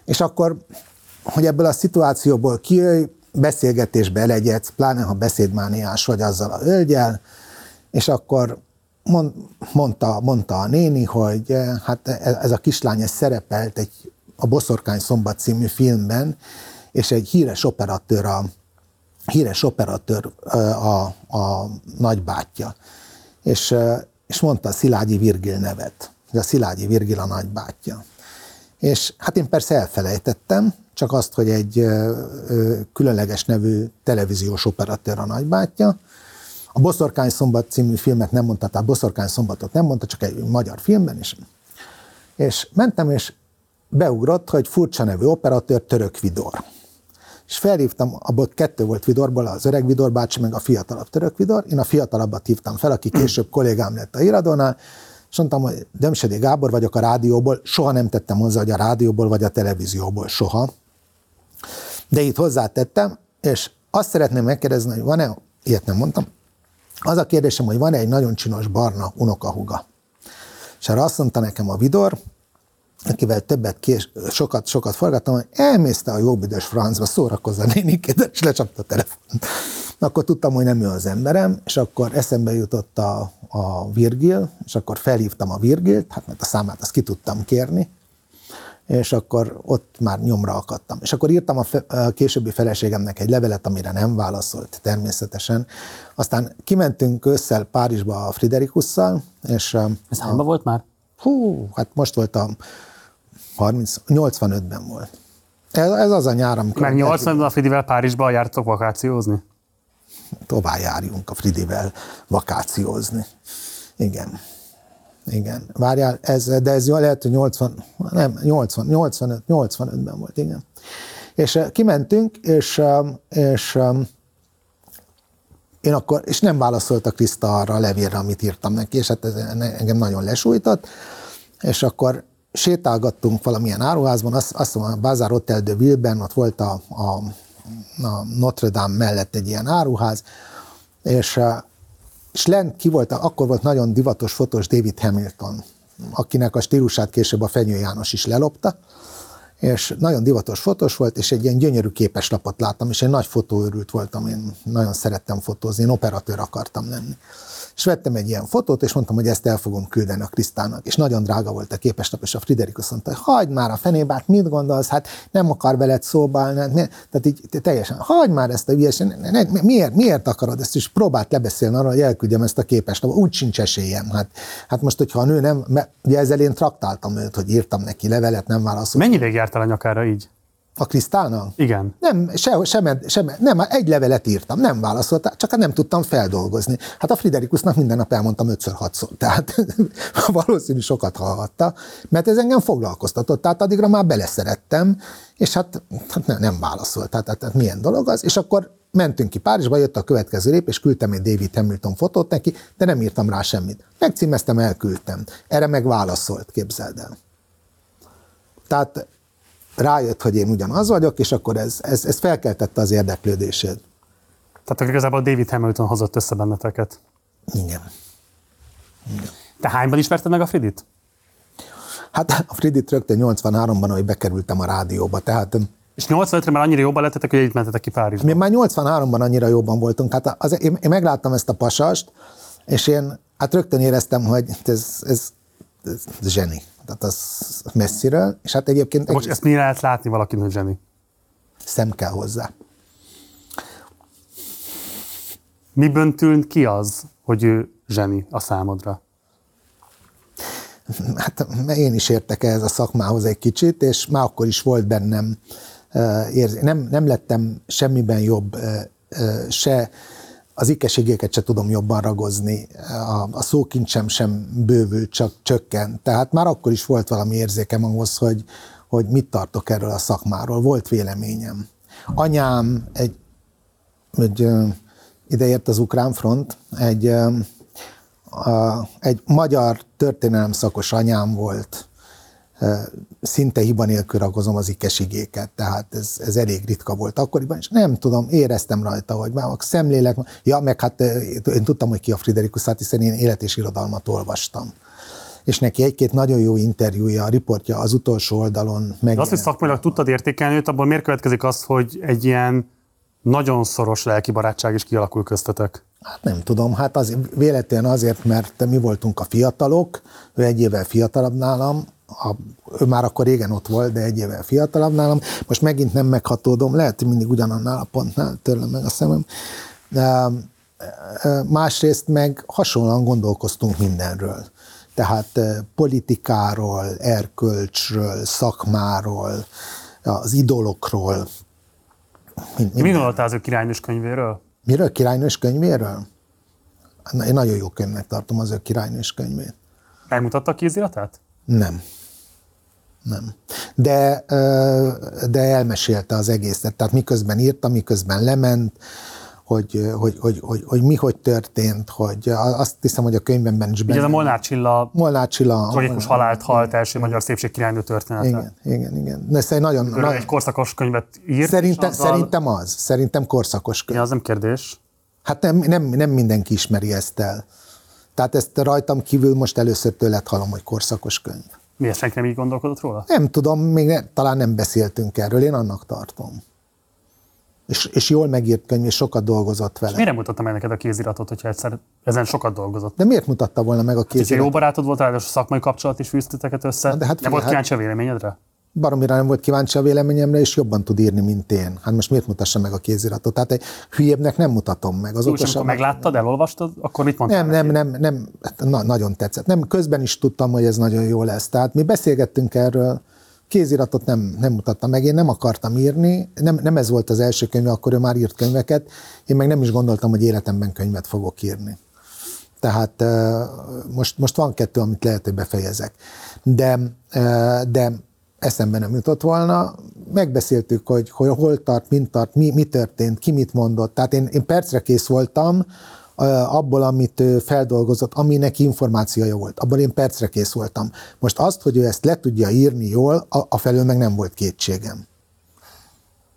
És akkor, hogy ebből a szituációból kijöjj, beszélgetésbe legyedsz, pláne ha beszédmániás vagy azzal a hölgyel, és akkor mond, mondta, mondta a néni, hogy hát ez a kislány ez szerepelt egy a Boszorkány Szombat című filmben, és egy híres operatőr a, híres operatőr a, a nagybátyja. És, és mondta a Szilágyi Virgil nevet, hogy a Szilágyi Virgil a nagybátyja. És hát én persze elfelejtettem, csak azt, hogy egy különleges nevű televíziós operatőr a nagybátyja. A Boszorkány Szombat című filmet nem mondta, tehát Boszorkány Szombatot nem mondta, csak egy magyar filmben is. És mentem, és beugrott, hogy furcsa nevű operatőr Török Vidor. És felhívtam, abból kettő volt Vidorból, az öreg Vidor bácsi, meg a fiatalabb Török Vidor. Én a fiatalabbat hívtam fel, aki később kollégám lett a iradónál, és mondtam, hogy Dömsedi Gábor vagyok a rádióból, soha nem tettem hozzá, hogy a rádióból vagy a televízióból, soha. De itt hozzátettem, és azt szeretném megkérdezni, hogy van-e, ilyet nem mondtam, az a kérdésem, hogy van-e egy nagyon csinos barna unokahuga. És erre azt mondta nekem a Vidor, akivel többet kés, sokat, sokat forgattam, hogy elmész a jó büdös francba, szórakozza nénikédet, és lecsapta a telefont. Akkor tudtam, hogy nem ő az emberem, és akkor eszembe jutott a, a Virgil, és akkor felhívtam a Virgilt, hát mert a számát azt ki tudtam kérni, és akkor ott már nyomra akadtam. És akkor írtam a, fe, a későbbi feleségemnek egy levelet, amire nem válaszolt természetesen. Aztán kimentünk ősszel Párizsba a Friderikusszal, és... Ez hányban volt már? Hú, hát most volt a 30, 85-ben volt. Ez, ez az a nyár, amikor... Mert 80-ban a Fridivel Párizsba jártok vakációzni? Tovább járjunk a Fridivel vakációzni. Igen. Igen. Várjál, ez, de ez lehet, hogy 80, nem, 80, 85, 85-ben volt, igen. És eh, kimentünk, és, eh, és eh, én akkor, és nem válaszolt a Kriszta arra a levélre, amit írtam neki, és hát ez engem nagyon lesújtott, és akkor sétálgattunk valamilyen áruházban, azt, azt mondom, a Bazar Hotel de Ville-ben, ott volt a, a, a Notre Dame mellett egy ilyen áruház, és, és lent ki volt, akkor volt nagyon divatos fotós David Hamilton, akinek a stílusát később a Fenyő János is lelopta, és nagyon divatos fotós volt, és egy ilyen gyönyörű képeslapot láttam, és egy nagy fotóőrült voltam, én nagyon szerettem fotózni, én operatőr akartam lenni. És vettem egy ilyen fotót, és mondtam, hogy ezt el fogom küldeni a Krisztának. És nagyon drága volt a képeslap, és a Friderikus mondta, hogy hagyd már a fenébe, hát mit gondolsz, hát nem akar veled szóba állni, hát tehát így teljesen, hagyd már ezt a ügyesen, miért, miért akarod ezt, és próbált lebeszélni arra, hogy elküldjem ezt a képeslapot, úgy sincs esélyem. Hát, hát most, hogyha a nő nem, ugye ezzel én traktáltam őt, hogy írtam neki levelet, nem válaszolt. Mennyi ideig jártál a nyakára így? A Krisztálnak? Igen. Nem, se, sem, sem, nem, egy levelet írtam, nem válaszolt, csak nem tudtam feldolgozni. Hát a Friderikusnak minden nap elmondtam ötször, hatszor, tehát valószínű sokat hallhatta, mert ez engem foglalkoztatott, tehát addigra már beleszerettem, és hát, hát nem, nem válaszolt, tehát, tehát, tehát milyen dolog az, és akkor mentünk ki Párizsba, jött a következő lép, és küldtem egy David Hamilton fotót neki, de nem írtam rá semmit. Megcímeztem, elküldtem. Erre meg válaszolt, képzeld el. Tehát rájött, hogy én ugyanaz vagyok, és akkor ez, ez, ez felkeltette az érdeklődését. Tehát igazából David Hamilton hozott össze benneteket. Igen. Igen. Te hányban ismerted meg a Fridit? Hát a Fridit rögtön 83-ban, ahogy bekerültem a rádióba, tehát És 85-re már annyira jobban lettetek, hogy itt mentetek ki Párizsba. Mi már 83-ban annyira jobban voltunk. Hát az, én, én megláttam ezt a pasast, és én hát rögtön éreztem, hogy ez, ez, ez, ez zseni. Tehát az messziről, és hát egyébként... Most ezt mire lehet látni valakin, hogy zseni? Szem kell hozzá. Miből tűnt ki az, hogy ő zseni a számodra? Hát én is értek ehhez a szakmához egy kicsit, és már akkor is volt bennem érzé. Nem, nem lettem semmiben jobb, se az ikeségéket se tudom jobban ragozni, a, a szókincsem sem bővült, csak csökkent. Tehát már akkor is volt valami érzékem ahhoz, hogy, hogy mit tartok erről a szakmáról. Volt véleményem. Anyám egy, egy ideért az ukrán front, egy, egy magyar történelem szakos anyám volt, szinte hiba nélkül ragozom az ikesigéket, tehát ez, ez elég ritka volt akkoriban, és nem tudom, éreztem rajta, hogy már a szemlélek, ja, meg hát én tudtam, hogy ki a Friderikus, hát hiszen én élet és irodalmat olvastam és neki egy-két nagyon jó interjúja, a riportja az utolsó oldalon meg. azt, hogy szakmailag tudtad értékelni őt, abból miért következik az, hogy egy ilyen nagyon szoros lelki barátság is kialakul köztetek? Hát nem tudom, hát az, véletlenül azért, mert mi voltunk a fiatalok, ő egy évvel fiatalabb nálam, a, ő már akkor régen ott volt, de egy évvel fiatalabb nálam. Most megint nem meghatódom, lehet, hogy mindig ugyanannál a pontnál törlem meg a szemem. De, másrészt meg hasonlóan gondolkoztunk mindenről. Tehát politikáról, erkölcsről, szakmáról, az idolokról. Mind, Mi gondoltál az ő királynős könyvéről? Miről? Királynős könyvéről? Én nagyon jó könyvnek tartom az ő királynős könyvét. Megmutatta a kéziratát? Nem. Nem. De, de elmesélte az egészet. Tehát miközben írta, miközben lement, hogy, hogy, hogy, hogy, hogy mi hogy történt, hogy azt hiszem, hogy a könyvemben is benne. ez a Molnár Csilla, Molnár Csilla tragikus halált halt első magyar szépségkirálynő története. Igen, igen, igen. De egy nagyon, nagyon... egy korszakos könyvet írt. Szerintem, azzal... szerintem az. Szerintem korszakos könyv. Ja, az nem kérdés. Hát nem, nem, nem mindenki ismeri ezt el. Tehát ezt rajtam kívül most először tőled hallom, hogy korszakos könyv. Miért senki nem így gondolkodott róla? Nem tudom, még ne, talán nem beszéltünk erről, én annak tartom. És, és jól megírt könyv, és sokat dolgozott vele. És miért mutatta meg neked a kéziratot, hogyha egyszer ezen sokat dolgozott? De miért mutatta volna meg a kéziratot? Hát, jó barátod volt, ráadásul szakmai kapcsolat is fűzteteket össze. Na, de hát, nem volt hát, kíváncsi a véleményedre? Baromira nem volt kíváncsi a véleményemre, és jobban tud írni, mint én. Hát most miért mutassa meg a kéziratot? Tehát egy hülyebbnek nem mutatom meg. Az Úgy, amikor megláttad, elolvastad, akkor mit mondtál? Nem, nem, nem, nem, hát na, nagyon tetszett. Nem, közben is tudtam, hogy ez nagyon jó lesz. Tehát mi beszélgettünk erről, kéziratot nem, nem mutatta meg, én nem akartam írni, nem, nem ez volt az első könyve, akkor ő már írt könyveket, én meg nem is gondoltam, hogy életemben könyvet fogok írni. Tehát most, most van kettő, amit lehet, hogy befejezek. De, de eszembe nem jutott volna. Megbeszéltük, hogy, hogy hol tart, mint tart, mi, mi történt, ki mit mondott. Tehát én, én percre kész voltam abból, amit ő feldolgozott, ami neki információja volt. Abban én percre kész voltam. Most azt, hogy ő ezt le tudja írni jól, a, a felől meg nem volt kétségem.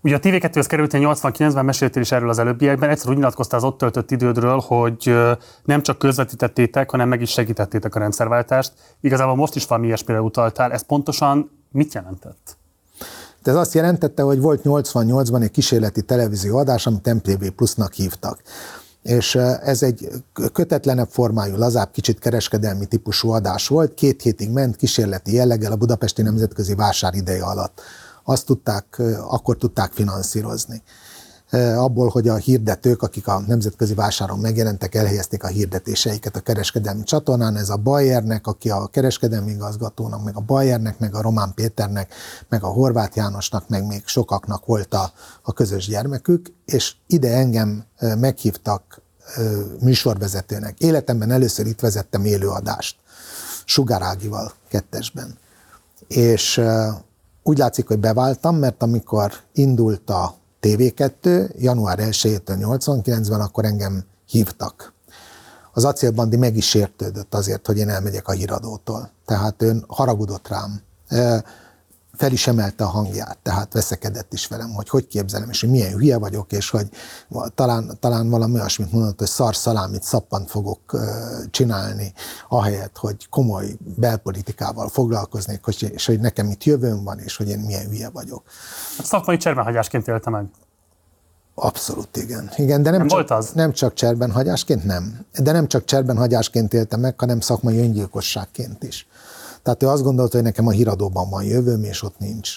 Ugye a TV2-höz kerültél 89-ben, meséltél is erről az előbbiekben, egyszer úgy nyilatkoztál az ott töltött idődről, hogy nem csak közvetítettétek, hanem meg is segítettétek a rendszerváltást. Igazából most is valami ilyesmire utaltál. Ez pontosan mit jelentett? De ez azt jelentette, hogy volt 88-ban egy kísérleti televízió adás, amit MTV Plusnak hívtak. És ez egy kötetlenebb formájú, lazább, kicsit kereskedelmi típusú adás volt. Két hétig ment kísérleti jelleggel a Budapesti Nemzetközi Vásár ideje alatt azt tudták, akkor tudták finanszírozni. Abból, hogy a hirdetők, akik a nemzetközi vásáron megjelentek, elhelyezték a hirdetéseiket a kereskedelmi csatornán. Ez a Bayernek, aki a kereskedelmi igazgatónak, meg a Bayernek, meg a Román Péternek, meg a Horváth Jánosnak, meg még sokaknak volt a, a közös gyermekük, és ide engem meghívtak műsorvezetőnek. Életemben először itt vezettem élőadást, Sugarágival kettesben. És úgy látszik, hogy beváltam, mert amikor indult a TV2, január 1-től 89-ben, akkor engem hívtak. Az acélbandi meg is sértődött azért, hogy én elmegyek a híradótól. Tehát ön haragudott rám. Fel is emelte a hangját, tehát veszekedett is velem, hogy hogy képzelem, és hogy milyen hülye vagyok, és hogy talán, talán valami olyasmit mondott, hogy szar szalámit szappant fogok csinálni, ahelyett, hogy komoly belpolitikával foglalkoznék, és hogy nekem itt jövőm van, és hogy én milyen hülye vagyok. Szakmai cserbenhagyásként élte meg. Abszolút igen. Igen, de nem, nem csak, volt az? nem csak cserbenhagyásként, nem. De nem csak cserbenhagyásként éltem meg, hanem szakmai öngyilkosságként is. Tehát ő azt gondolta, hogy nekem a híradóban van jövőm, és ott nincs.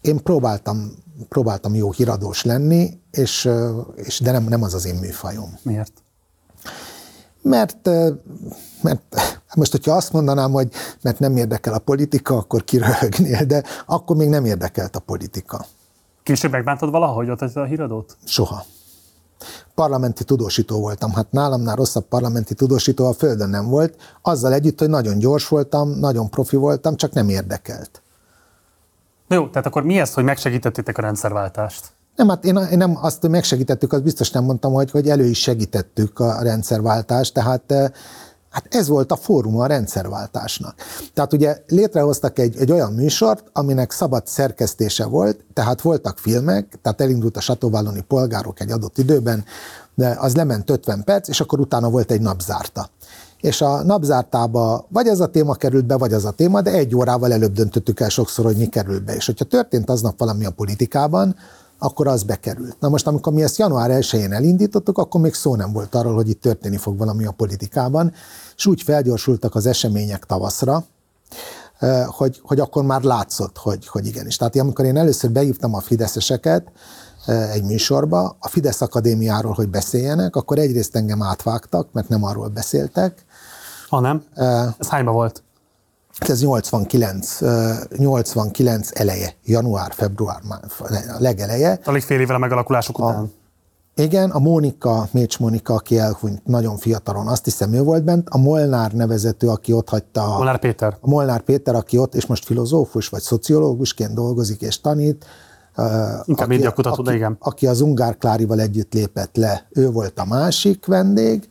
Én próbáltam, próbáltam jó híradós lenni, és, és de nem, nem az az én műfajom. Miért? Mert, mert most, hogyha azt mondanám, hogy mert nem érdekel a politika, akkor kiröhögnél, de akkor még nem érdekelt a politika. Később megbántod valahogy ott a híradót? Soha. Parlamenti tudósító voltam. Hát nálamnál rosszabb parlamenti tudósító a földön nem volt. Azzal együtt, hogy nagyon gyors voltam, nagyon profi voltam, csak nem érdekelt. Na jó, tehát akkor mi ez, hogy megsegítettétek a rendszerváltást? Nem, hát én, én nem azt, hogy megsegítettük, azt biztos nem mondtam, hogy, hogy elő is segítettük a rendszerváltást, tehát eh, Hát ez volt a fórum a rendszerváltásnak. Tehát ugye létrehoztak egy, egy olyan műsort, aminek szabad szerkesztése volt, tehát voltak filmek, tehát elindult a satóválloni polgárok egy adott időben, de az lement 50 perc, és akkor utána volt egy napzárta. És a napzártába vagy ez a téma került be, vagy az a téma, de egy órával előbb döntöttük el sokszor, hogy mi kerül be. És hogyha történt aznap valami a politikában, akkor az bekerült. Na most, amikor mi ezt január 1-én elindítottuk, akkor még szó nem volt arról, hogy itt történni fog valami a politikában, és úgy felgyorsultak az események tavaszra, hogy, hogy akkor már látszott, hogy, hogy igenis. Tehát amikor én először beívtam a fideszeseket egy műsorba, a Fidesz Akadémiáról, hogy beszéljenek, akkor egyrészt engem átvágtak, mert nem arról beszéltek. Ha nem? Ez hányba volt? Ez 89, 89 eleje, január, február, a legeleje. Alig fél évvel a megalakulások után. A, igen, a Mónika, Mécs Mónika, aki elhunyt nagyon fiatalon, azt hiszem ő volt bent, a Molnár nevezető, aki ott hagyta. A, Molnár Péter. A Molnár Péter, aki ott, és most filozófus vagy szociológusként dolgozik és tanít. Inkább médiakutató, de igen. Aki az Ungár Klárival együtt lépett le, ő volt a másik vendég,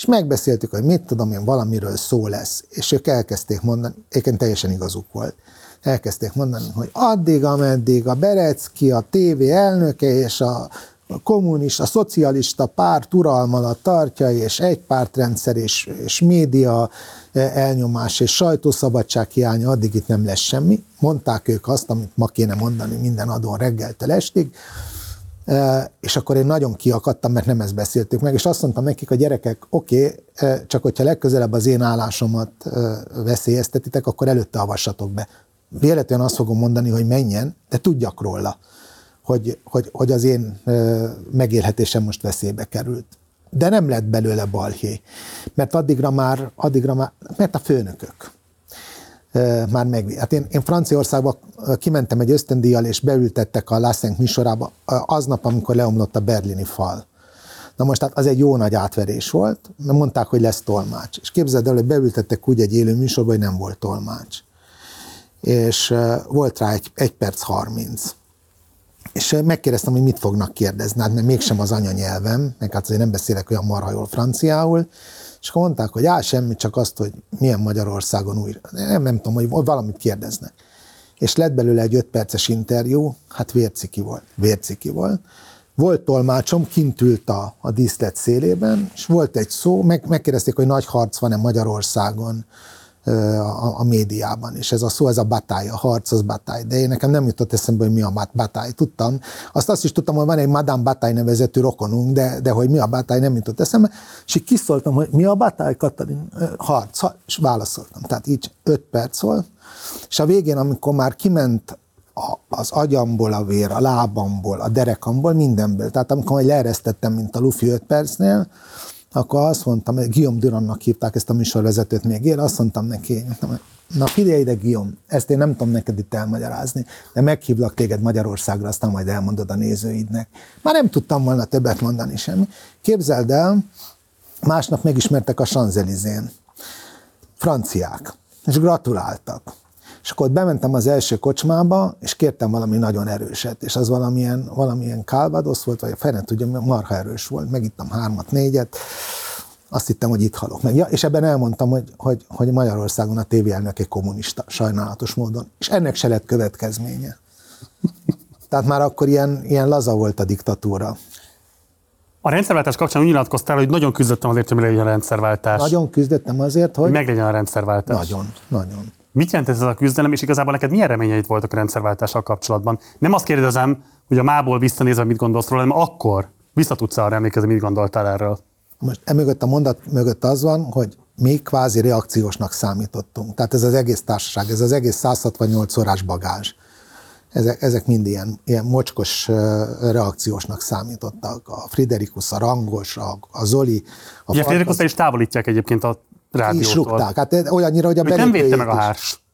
és megbeszéltük, hogy mit tudom én, valamiről szó lesz, és ők elkezdték mondani, éken teljesen igazuk volt, elkezdték mondani, hogy addig, ameddig a Berecki, a TV elnöke és a kommunista, a szocialista párt uralma alatt tartja, és egy pártrendszer és, és média elnyomás és sajtószabadság hiánya, addig itt nem lesz semmi. Mondták ők azt, amit ma kéne mondani minden adón reggeltől estig, és akkor én nagyon kiakadtam, mert nem ezt beszéltük meg, és azt mondtam nekik, a gyerekek, oké, okay, csak hogyha legközelebb az én állásomat veszélyeztetitek, akkor előtte avassatok be. Véletlenül azt fogom mondani, hogy menjen, de tudjak róla hogy, hogy, hogy az én megélhetésem most veszélybe került. De nem lett belőle balhé, mert addigra már, addigra már mert a főnökök már meg. Hát én, én Franciaországba kimentem egy ösztöndíjjal, és beültettek a Lassenk műsorába aznap, amikor leomlott a berlini fal. Na most hát az egy jó nagy átverés volt, mert mondták, hogy lesz tolmács. És képzeld el, hogy beültettek úgy egy élő műsorba, hogy nem volt tolmács. És volt rá egy, egy perc harminc és megkérdeztem, hogy mit fognak kérdezni, hát mert mégsem az anyanyelvem, meg hát azért nem beszélek olyan marha jól franciául, és akkor mondták, hogy á, semmi, csak azt, hogy milyen Magyarországon újra. Nem, nem tudom, hogy valamit kérdeznek. És lett belőle egy öt perces interjú, hát vérciki volt, vérciki volt. Volt tolmácsom, kint ült a, a díszlet szélében, és volt egy szó, meg, megkérdezték, hogy nagy harc van-e Magyarországon, a, a médiában, és ez a szó, ez a batály, a harc, az batály. De én nekem nem jutott eszembe, hogy mi a batály. Tudtam, azt azt is tudtam, hogy van egy Madame Batály nevezetű rokonunk, de, de hogy mi a batály, nem jutott eszembe, és így kiszóltam, hogy mi a batály, Katalin? Harc, és válaszoltam. Tehát így öt perc volt, és a végén, amikor már kiment a, az agyamból a vér, a lábamból, a derekamból, mindenből. Tehát amikor leeresztettem, mint a Luffy 5 percnél, akkor azt mondtam, hogy Guillaume Durannak hívták ezt a műsorvezetőt még én, azt mondtam neki, na figyelj ide Guillaume, ezt én nem tudom neked itt elmagyarázni, de meghívlak téged Magyarországra, aztán majd elmondod a nézőidnek. Már nem tudtam volna többet mondani semmi. Képzeld el, másnap megismertek a Sanzelizén. Franciák. És gratuláltak. És akkor ott bementem az első kocsmába, és kértem valami nagyon erőset, és az valamilyen, valamilyen kálvadosz volt, vagy a fene tudja, marha erős volt, megittam hármat, négyet, Azt hittem, hogy itt halok meg. Ja, és ebben elmondtam, hogy, hogy, hogy Magyarországon a tévéelnök egy kommunista, sajnálatos módon. És ennek se lett következménye. Tehát már akkor ilyen, ilyen laza volt a diktatúra. A rendszerváltás kapcsán úgy nyilatkoztál, hogy nagyon küzdöttem azért, hogy legyen a rendszerváltás. Nagyon küzdöttem azért, hogy... Hogy meglegyen a rendszerváltás. Nagyon, nagyon. Mit jelent ez a küzdelem, és igazából neked milyen reményeid voltak a rendszerváltással kapcsolatban? Nem azt kérdezem, hogy a mából visszanézve mit gondolsz róla, hanem akkor vissza tudsz arra emlékezni, mit gondoltál erről. Most emögött a mondat mögött az van, hogy mi kvázi reakciósnak számítottunk. Tehát ez az egész társaság, ez az egész 168 órás bagázs. Ezek, ezek mind ilyen, ilyen mocskos reakciósnak számítottak. A Friderikus, a Rangos, a, a Zoli. A Ugye Friderikus is távolítják egyébként a rádiótól. Is rúgták. Hát olyannyira, hogy a Nem védte meg a hárs.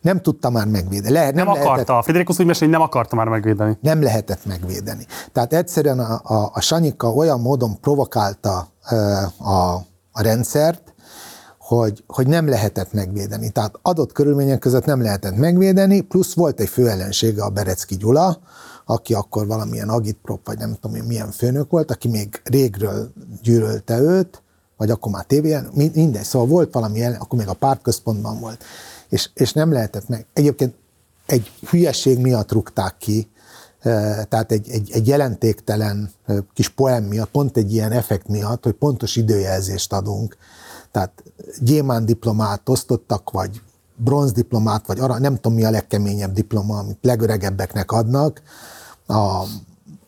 Nem tudta már megvédeni. Le, nem, nem akarta. Lehetett, a Friderikus úgy mesél, hogy nem akarta már megvédeni. Nem lehetett megvédeni. Tehát egyszerűen a, a, a Sanyika olyan módon provokálta a, a rendszert, hogy, hogy nem lehetett megvédeni. Tehát adott körülmények között nem lehetett megvédeni, plusz volt egy főellensége a Berecki Gyula, aki akkor valamilyen agitprop, vagy nem tudom én milyen főnök volt, aki még régről gyűrölte őt, vagy akkor már tévén, mindegy, szóval volt valami, akkor még a pártközpontban volt, és, és nem lehetett meg. Egyébként egy hülyeség miatt rúgták ki, tehát egy, egy, egy jelentéktelen kis poem miatt, pont egy ilyen effekt miatt, hogy pontos időjelzést adunk. Tehát gyémán diplomát osztottak, vagy bronzdiplomát, vagy arra, nem tudom mi a legkeményebb diploma, amit legöregebbeknek adnak, a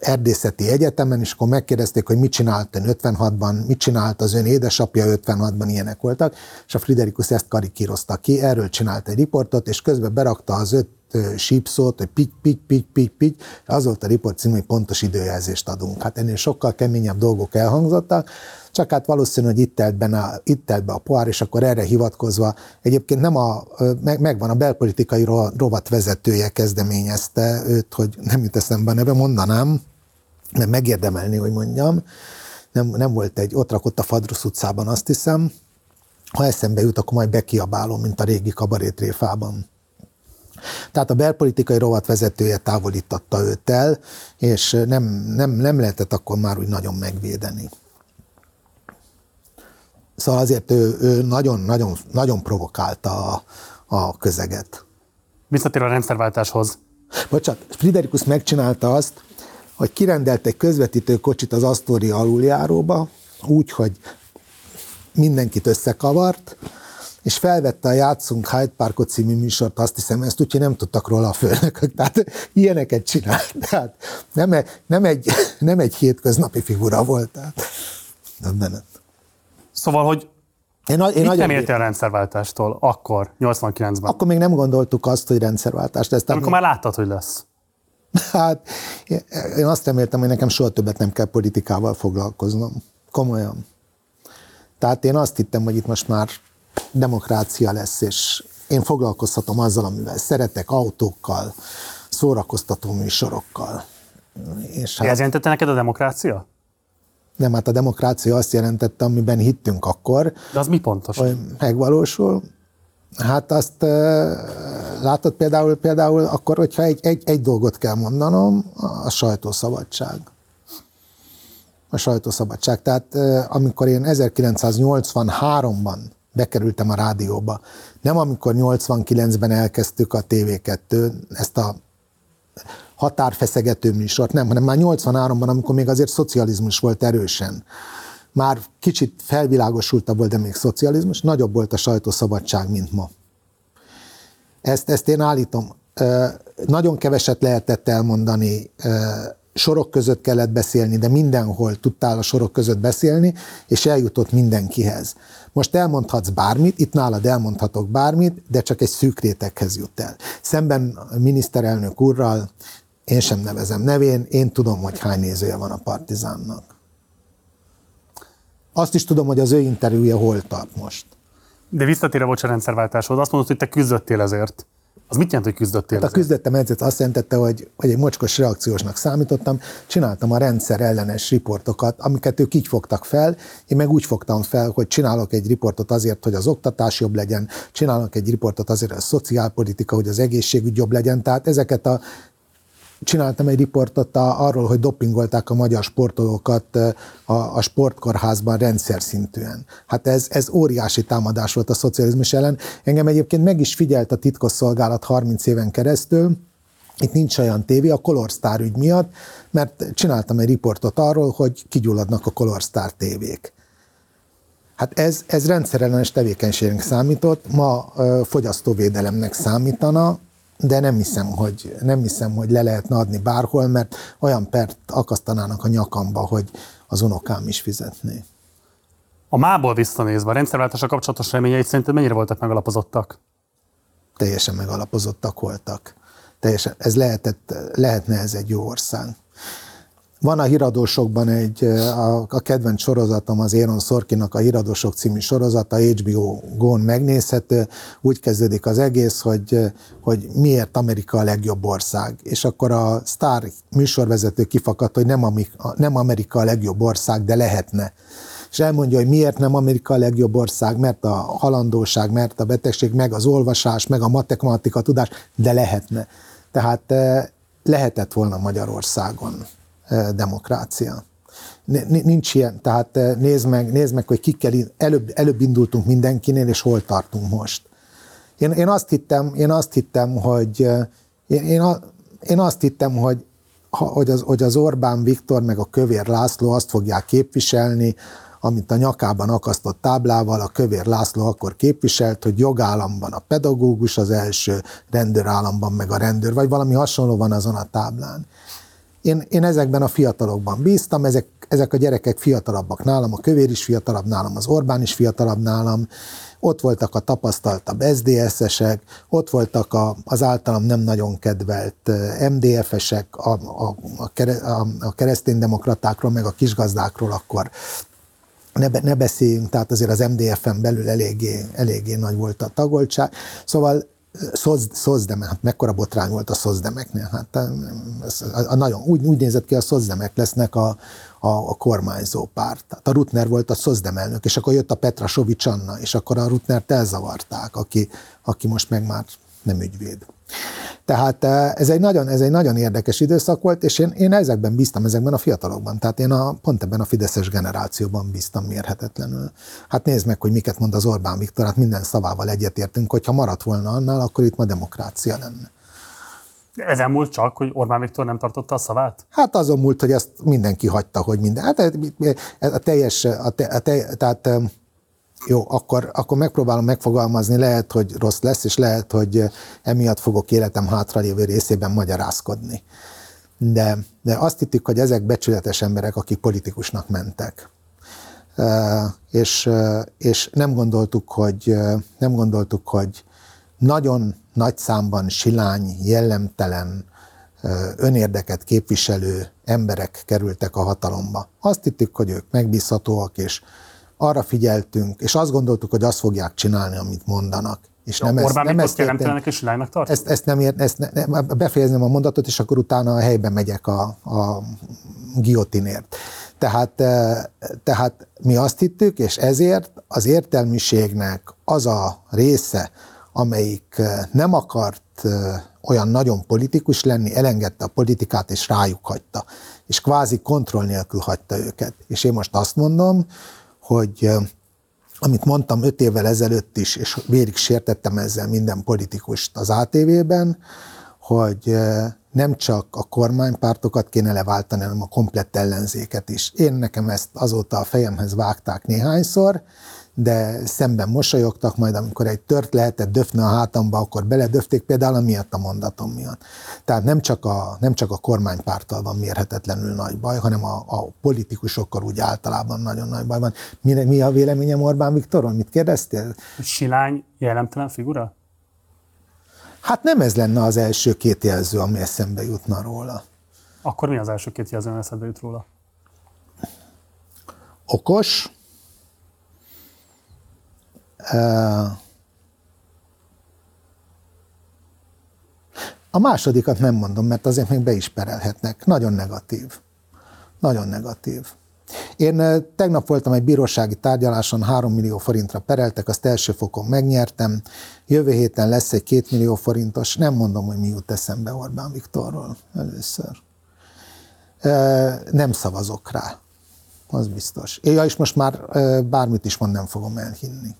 erdészeti egyetemen, és akkor megkérdezték, hogy mit csinált ön 56-ban, mit csinált az ön édesapja 56-ban, ilyenek voltak, és a Friderikus ezt karikírozta ki, erről csinált egy riportot, és közben berakta az öt sípszót, hogy pitty, pitty, pitty, pitty, pitty, az volt a riport cím, hogy pontos időjelzést adunk. Hát ennél sokkal keményebb dolgok elhangzottak, csak hát valószínű, hogy itt telt, benne, itt telt be a poár, és akkor erre hivatkozva, egyébként nem a, meg, megvan a belpolitikai rovat vezetője kezdeményezte őt, hogy nem jut eszembe a neve, mondanám, mert megérdemelni, hogy mondjam, nem, nem volt egy, ott rakott a Fadrusz utcában, azt hiszem, ha eszembe jut, akkor majd bekiabálom, mint a régi kabarétréfában. Tehát a belpolitikai rovat vezetője távolította őt el, és nem, nem, nem lehetett akkor már úgy nagyon megvédeni. Szóval azért ő, ő nagyon, nagyon, nagyon provokálta a, a közeget. Visszatér a rendszerváltáshoz. Bocsánat, Friderikus megcsinálta azt, hogy kirendelt egy közvetítő kocsit az Astoria aluljáróba, úgy, hogy mindenkit összekavart, és felvette a Játszunk Hyde Parkot című műsort, azt hiszem, ezt úgyhogy nem tudtak róla a főnökök, tehát ilyeneket csinált. Tehát nem, egy, nem, egy, nem egy hétköznapi figura volt. Tehát, nem, Szóval, hogy én, én Mit nem értél a rendszerváltástól akkor, 89-ben? Akkor még nem gondoltuk azt, hogy rendszerváltás lesz. Amikor még... már láttad, hogy lesz. Hát én azt reméltem, hogy nekem soha többet nem kell politikával foglalkoznom. Komolyan. Tehát én azt hittem, hogy itt most már demokrácia lesz, és én foglalkozhatom azzal, amivel szeretek, autókkal, szórakoztató műsorokkal. És hát, Ez jelentette neked a demokrácia? Nem, hát a demokrácia azt jelentette, amiben hittünk akkor. De az mi pontos? Hogy megvalósul. Hát azt látod például, például akkor, hogyha egy, egy, egy dolgot kell mondanom, a sajtószabadság. A sajtószabadság. Tehát amikor én 1983-ban bekerültem a rádióba, nem amikor 89-ben elkezdtük a TV2, ezt a határfeszegető műsort, nem, hanem már 83-ban, amikor még azért szocializmus volt erősen. Már kicsit felvilágosultabb volt, de még szocializmus, nagyobb volt a sajtószabadság, mint ma. Ezt, ezt én állítom. Nagyon keveset lehetett elmondani, sorok között kellett beszélni, de mindenhol tudtál a sorok között beszélni, és eljutott mindenkihez. Most elmondhatsz bármit, itt nálad elmondhatok bármit, de csak egy szűk réteghez jut el. Szemben a miniszterelnök úrral én sem nevezem nevén, én tudom, hogy hány nézője van a Partizánnak. Azt is tudom, hogy az ő interjúja hol tart most. De visszatérve a rendszerváltáshoz, azt mondod, hogy te küzdöttél ezért. Az mit jelent, hogy küzdöttél? Hát a küzdöttem ezért azt jelentette, hogy, hogy egy mocskos reakciósnak számítottam, csináltam a rendszer ellenes riportokat, amiket ők így fogtak fel, én meg úgy fogtam fel, hogy csinálok egy riportot azért, hogy az oktatás jobb legyen, csinálok egy riportot azért, hogy a szociálpolitika, hogy az egészségügy jobb legyen, tehát ezeket a csináltam egy riportot arról, hogy dopingolták a magyar sportolókat a, a sportkórházban rendszer szintűen. Hát ez, ez óriási támadás volt a szocializmus ellen. Engem egyébként meg is figyelt a titkosszolgálat 30 éven keresztül, itt nincs olyan tévé a Colorstar ügy miatt, mert csináltam egy riportot arról, hogy kigyulladnak a Colorstar tévék. Hát ez, ez rendszerellenes tevékenységnek számított, ma ö, fogyasztóvédelemnek számítana, de nem hiszem, hogy, nem hiszem, hogy le lehetne adni bárhol, mert olyan pert akasztanának a nyakamba, hogy az unokám is fizetné. A mából visszanézve, a rendszerváltása kapcsolatos reményeit szerinted mennyire voltak megalapozottak? Teljesen megalapozottak voltak. Teljesen, ez lehetett, lehetne ez egy jó ország. Van a híradósokban egy, a, a kedvenc sorozatom az Éron Szorkinak a Híradósok című sorozata, HBO Go-n megnézhető. Úgy kezdődik az egész, hogy, hogy miért Amerika a legjobb ország. És akkor a sztár műsorvezető kifakadt, hogy nem, nem Amerika a legjobb ország, de lehetne és elmondja, hogy miért nem Amerika a legjobb ország, mert a halandóság, mert a betegség, meg az olvasás, meg a matematika tudás, de lehetne. Tehát lehetett volna Magyarországon demokrácia. Nincs ilyen, tehát nézd meg, nézd meg hogy kikkel, előbb, előbb indultunk mindenkinél, és hol tartunk most. Én, én azt hittem, én azt hittem, hogy én, én, én azt hittem, hogy, hogy, az, hogy az Orbán Viktor meg a Kövér László azt fogják képviselni, amit a nyakában akasztott táblával a Kövér László akkor képviselt, hogy jogállamban a pedagógus az első, rendőrállamban meg a rendőr, vagy valami hasonló van azon a táblán. Én, én ezekben a fiatalokban bíztam, ezek, ezek a gyerekek fiatalabbak nálam, a kövér is fiatalabb nálam, az Orbán is fiatalabb nálam, ott voltak a tapasztaltabb SZDSZ-esek, ott voltak a, az általam nem nagyon kedvelt MDF-esek, a, a, a, a kereszténydemokratákról, meg a kisgazdákról akkor ne, ne beszéljünk, tehát azért az MDF-en belül eléggé, eléggé nagy volt a tagoltság. Szóval Szoz, Szozdemek, hát mekkora botrány volt a Szozdemeknél. Hát a, nagyon, úgy, úgy nézett ki, a Szozdemek lesznek a, a, a kormányzó párt. Tehát a Rutner volt a Szozdem és akkor jött a Petra Sovics Anna, és akkor a Rutnert elzavarták, aki, aki most meg már nem ügyvéd. Tehát eh, ez egy nagyon, ez egy nagyon érdekes időszak volt, és én, én ezekben bíztam, ezekben a fiatalokban. Tehát én a, pont ebben a fideszes generációban bíztam mérhetetlenül. Hát nézd meg, hogy miket mond az Orbán Viktor, hát minden szavával egyetértünk, hogyha maradt volna annál, akkor itt ma demokrácia lenne. Ezen múlt csak, hogy Orbán Viktor nem tartotta a szavát? Hát azon múlt, hogy ezt mindenki hagyta, hogy minden. Hát a teljes, a te, a te, tehát jó, akkor, akkor megpróbálom megfogalmazni, lehet, hogy rossz lesz, és lehet, hogy emiatt fogok életem hátralévő részében magyarázkodni. De, de azt hittük, hogy ezek becsületes emberek, akik politikusnak mentek. És, és nem gondoltuk, hogy, nem gondoltuk, hogy nagyon nagy számban silány, jellemtelen, önérdeket képviselő emberek kerültek a hatalomba. Azt hittük, hogy ők megbízhatóak, és arra figyeltünk, és azt gondoltuk, hogy azt fogják csinálni, amit mondanak. És nem ezt, nem ezt értem, és Ezt, ezt nem ért, ezt ne, ne, befejezném a mondatot, és akkor utána a helyben megyek a, a giotinért. Tehát, e, tehát mi azt hittük, és ezért az értelmiségnek az a része, amelyik e, nem akart e, olyan nagyon politikus lenni, elengedte a politikát, és rájuk hagyta. És kvázi kontroll nélkül hagyta őket. És én most azt mondom, hogy amit mondtam öt évvel ezelőtt is, és vérig sértettem ezzel minden politikust az ATV-ben, hogy nem csak a kormánypártokat kéne leváltani, hanem a komplett ellenzéket is. Én nekem ezt azóta a fejemhez vágták néhányszor, de szemben mosolyogtak, majd amikor egy tört lehetett döfni a hátamba, akkor beledöfték például miatt a mondatom miatt. Tehát nem csak a, nem csak a kormánypártal van mérhetetlenül nagy baj, hanem a, a politikusokkal úgy általában nagyon nagy baj van. Mi, mi a véleményem Orbán Viktorról? Mit kérdeztél? Silány jellemtelen figura? Hát nem ez lenne az első két jelző, ami eszembe jutna róla. Akkor mi az első két jelző, ami eszembe jut róla? Okos, a másodikat nem mondom, mert azért még be is perelhetnek. Nagyon negatív. Nagyon negatív. Én tegnap voltam egy bírósági tárgyaláson, 3 millió forintra pereltek, azt első fokon megnyertem. Jövő héten lesz egy 2 millió forintos, nem mondom, hogy mi jut eszembe Orbán Viktorról először. Nem szavazok rá, az biztos. Ja, és most már bármit is mond, nem fogom elhinni.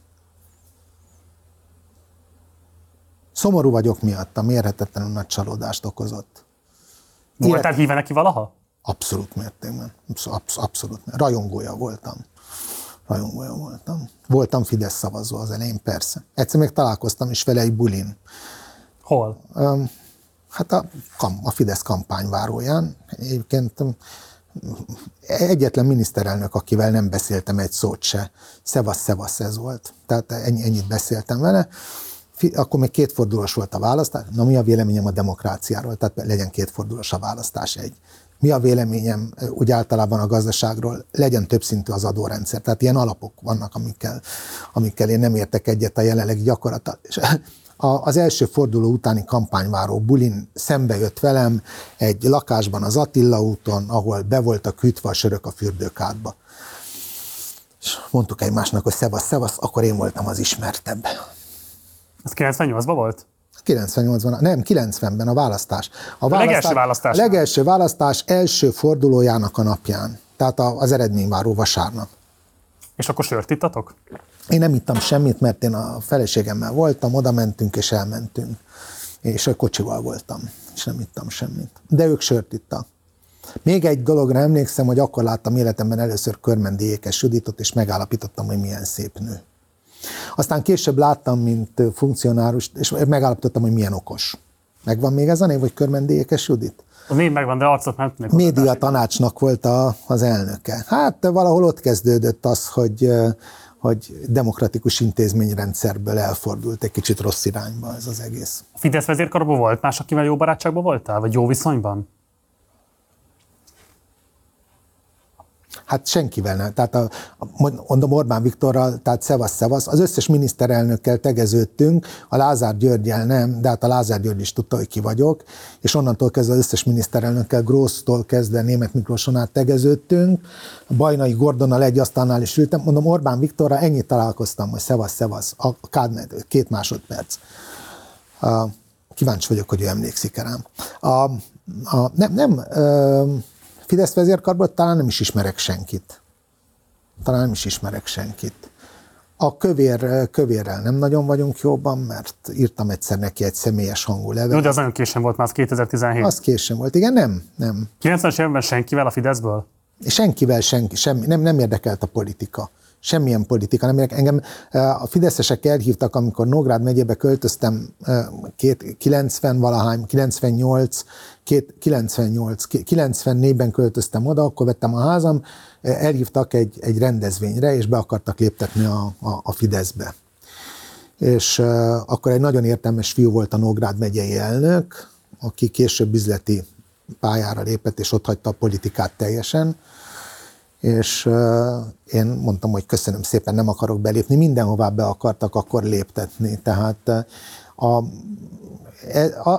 Szomorú vagyok miatta, mérhetetlenül nagy csalódást okozott. Voltál híve neki valaha? Abszolút mértékben. Absz- abszolút. Rajongója voltam. Rajongója voltam. Voltam Fidesz szavazó az elején, persze. Egyszer még találkoztam is vele egy bulin. Hol? Hát a, a Fidesz kampányváróján. Egyébként egyetlen miniszterelnök, akivel nem beszéltem egy szót se. Szevasz, szevasz ez volt. Tehát ennyi, ennyit beszéltem vele akkor még kétfordulós volt a választás. Na mi a véleményem a demokráciáról? Tehát legyen kétfordulós a választás egy. Mi a véleményem úgy általában a gazdaságról? Legyen többszintű az adórendszer. Tehát ilyen alapok vannak, amikkel, amikkel én nem értek egyet a jelenlegi gyakorlattal. És az első forduló utáni kampányváró bulin szembe jött velem egy lakásban az Attila úton, ahol be voltak ütve a sörök a fürdőkádba. És mondtuk egymásnak, hogy szevasz, szevasz, akkor én voltam az ismertebb. Az 98-ban volt? 98-ban, nem, 90-ben a választás. A, választás, a legelső választás. A legelső választás első fordulójának a napján. Tehát az eredményváró vasárnap. És akkor sört ittatok? Én nem ittam semmit, mert én a feleségemmel voltam, oda mentünk és elmentünk. És a kocsival voltam, és nem ittam semmit. De ők sört ittak. Még egy dologra emlékszem, hogy akkor láttam életemben először Körmendi Ékes Juditot, és megállapítottam, hogy milyen szép nő. Aztán később láttam, mint funkcionárus, és megállapítottam, hogy milyen okos. Megvan még ez a név, hogy Körmendékes Judit? A név megvan, de arcot nem tudnék. Média tanácsnak volt a, az elnöke. Hát valahol ott kezdődött az, hogy, hogy demokratikus intézményrendszerből elfordult egy kicsit rossz irányba ez az egész. A Fidesz vezérkarban volt más, akivel jó barátságban voltál, vagy jó viszonyban? Hát senkivel nem. Tehát a, a, mondom Orbán Viktorral, tehát szevasz, szevasz. Az összes miniszterelnökkel tegeződtünk, a Lázár Györgyel nem, de hát a Lázár György is tudta, hogy ki vagyok, és onnantól kezdve az összes miniszterelnökkel, Grossztól kezdve Német Miklóson át tegeződtünk, a Bajnai Gordonnal egy asztalnál is ültem, mondom Orbán Viktorral ennyit találkoztam, hogy szevasz, szevasz, a kád, két másodperc. A, kíváncsi vagyok, hogy ő emlékszik rám. A, a, nem, nem, ö, Fidesz vezérkarból talán nem is ismerek senkit. Talán nem is ismerek senkit. A kövér, kövérrel nem nagyon vagyunk jóban, mert írtam egyszer neki egy személyes hangú levelet. Jó, de az nagyon későn volt már, az 2017. Az későn volt, igen, nem, nem. 90-es években senkivel a Fideszből? Senkivel senki, semmi, nem, nem érdekelt a politika semmilyen politika nem érek. Engem a fideszesek elhívtak, amikor Nógrád megyébe költöztem, két, 90 valahány, 98, két, 98, 94-ben költöztem oda, akkor vettem a házam, elhívtak egy, egy rendezvényre, és be akartak léptetni a, a, a Fideszbe. És akkor egy nagyon értelmes fiú volt a Nógrád megyei elnök, aki később üzleti pályára lépett, és ott hagyta a politikát teljesen és én mondtam, hogy köszönöm szépen, nem akarok belépni, mindenhová be akartak akkor léptetni. Tehát a, e,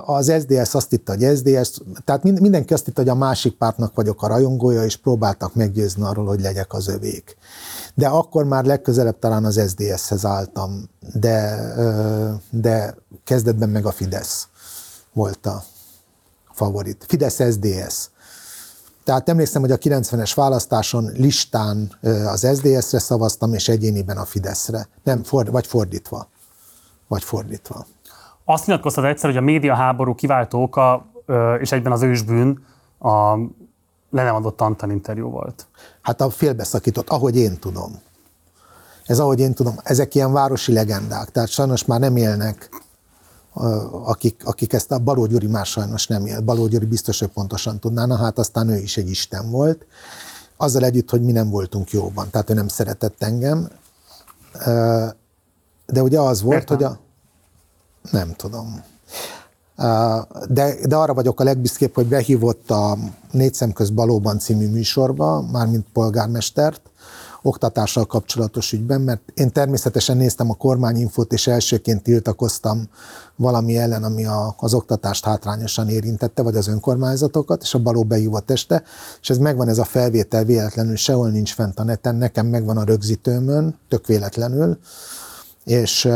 az SDS azt hitte, hogy SDS, tehát mindenki azt hitte, hogy a másik pártnak vagyok a rajongója, és próbáltak meggyőzni arról, hogy legyek az övék. De akkor már legközelebb talán az SDS-hez álltam, de, de kezdetben meg a Fidesz volt a favorit. Fidesz-SDS. Tehát emlékszem, hogy a 90-es választáson listán az SZDSZ-re szavaztam, és egyéniben a Fideszre. Nem, for, vagy fordítva. Vagy fordítva. Azt nyilatkoztad egyszer, hogy a médiaháború kiváltó oka, és egyben az ősbűn a le nem adott Antal interjú volt. Hát a félbeszakított, ahogy én tudom. Ez ahogy én tudom, ezek ilyen városi legendák, tehát sajnos már nem élnek akik, akik ezt a Baló Gyuri már sajnos nem él. Baló Gyuri biztos, hogy pontosan tudnána, hát aztán ő is egy Isten volt. Azzal együtt, hogy mi nem voltunk jóban, tehát ő nem szeretett engem. De ugye az volt, Értem. hogy a... Nem tudom. De, de arra vagyok a legbüszkébb, hogy behívott a Négy szem köz Balóban című műsorba, mármint polgármestert, oktatással kapcsolatos ügyben, mert én természetesen néztem a kormányinfót, és elsőként tiltakoztam valami ellen, ami a, az oktatást hátrányosan érintette, vagy az önkormányzatokat, és a baló beívott este, és ez megvan ez a felvétel véletlenül, sehol nincs fent a neten, nekem megvan a rögzítőmön, tök véletlenül, és,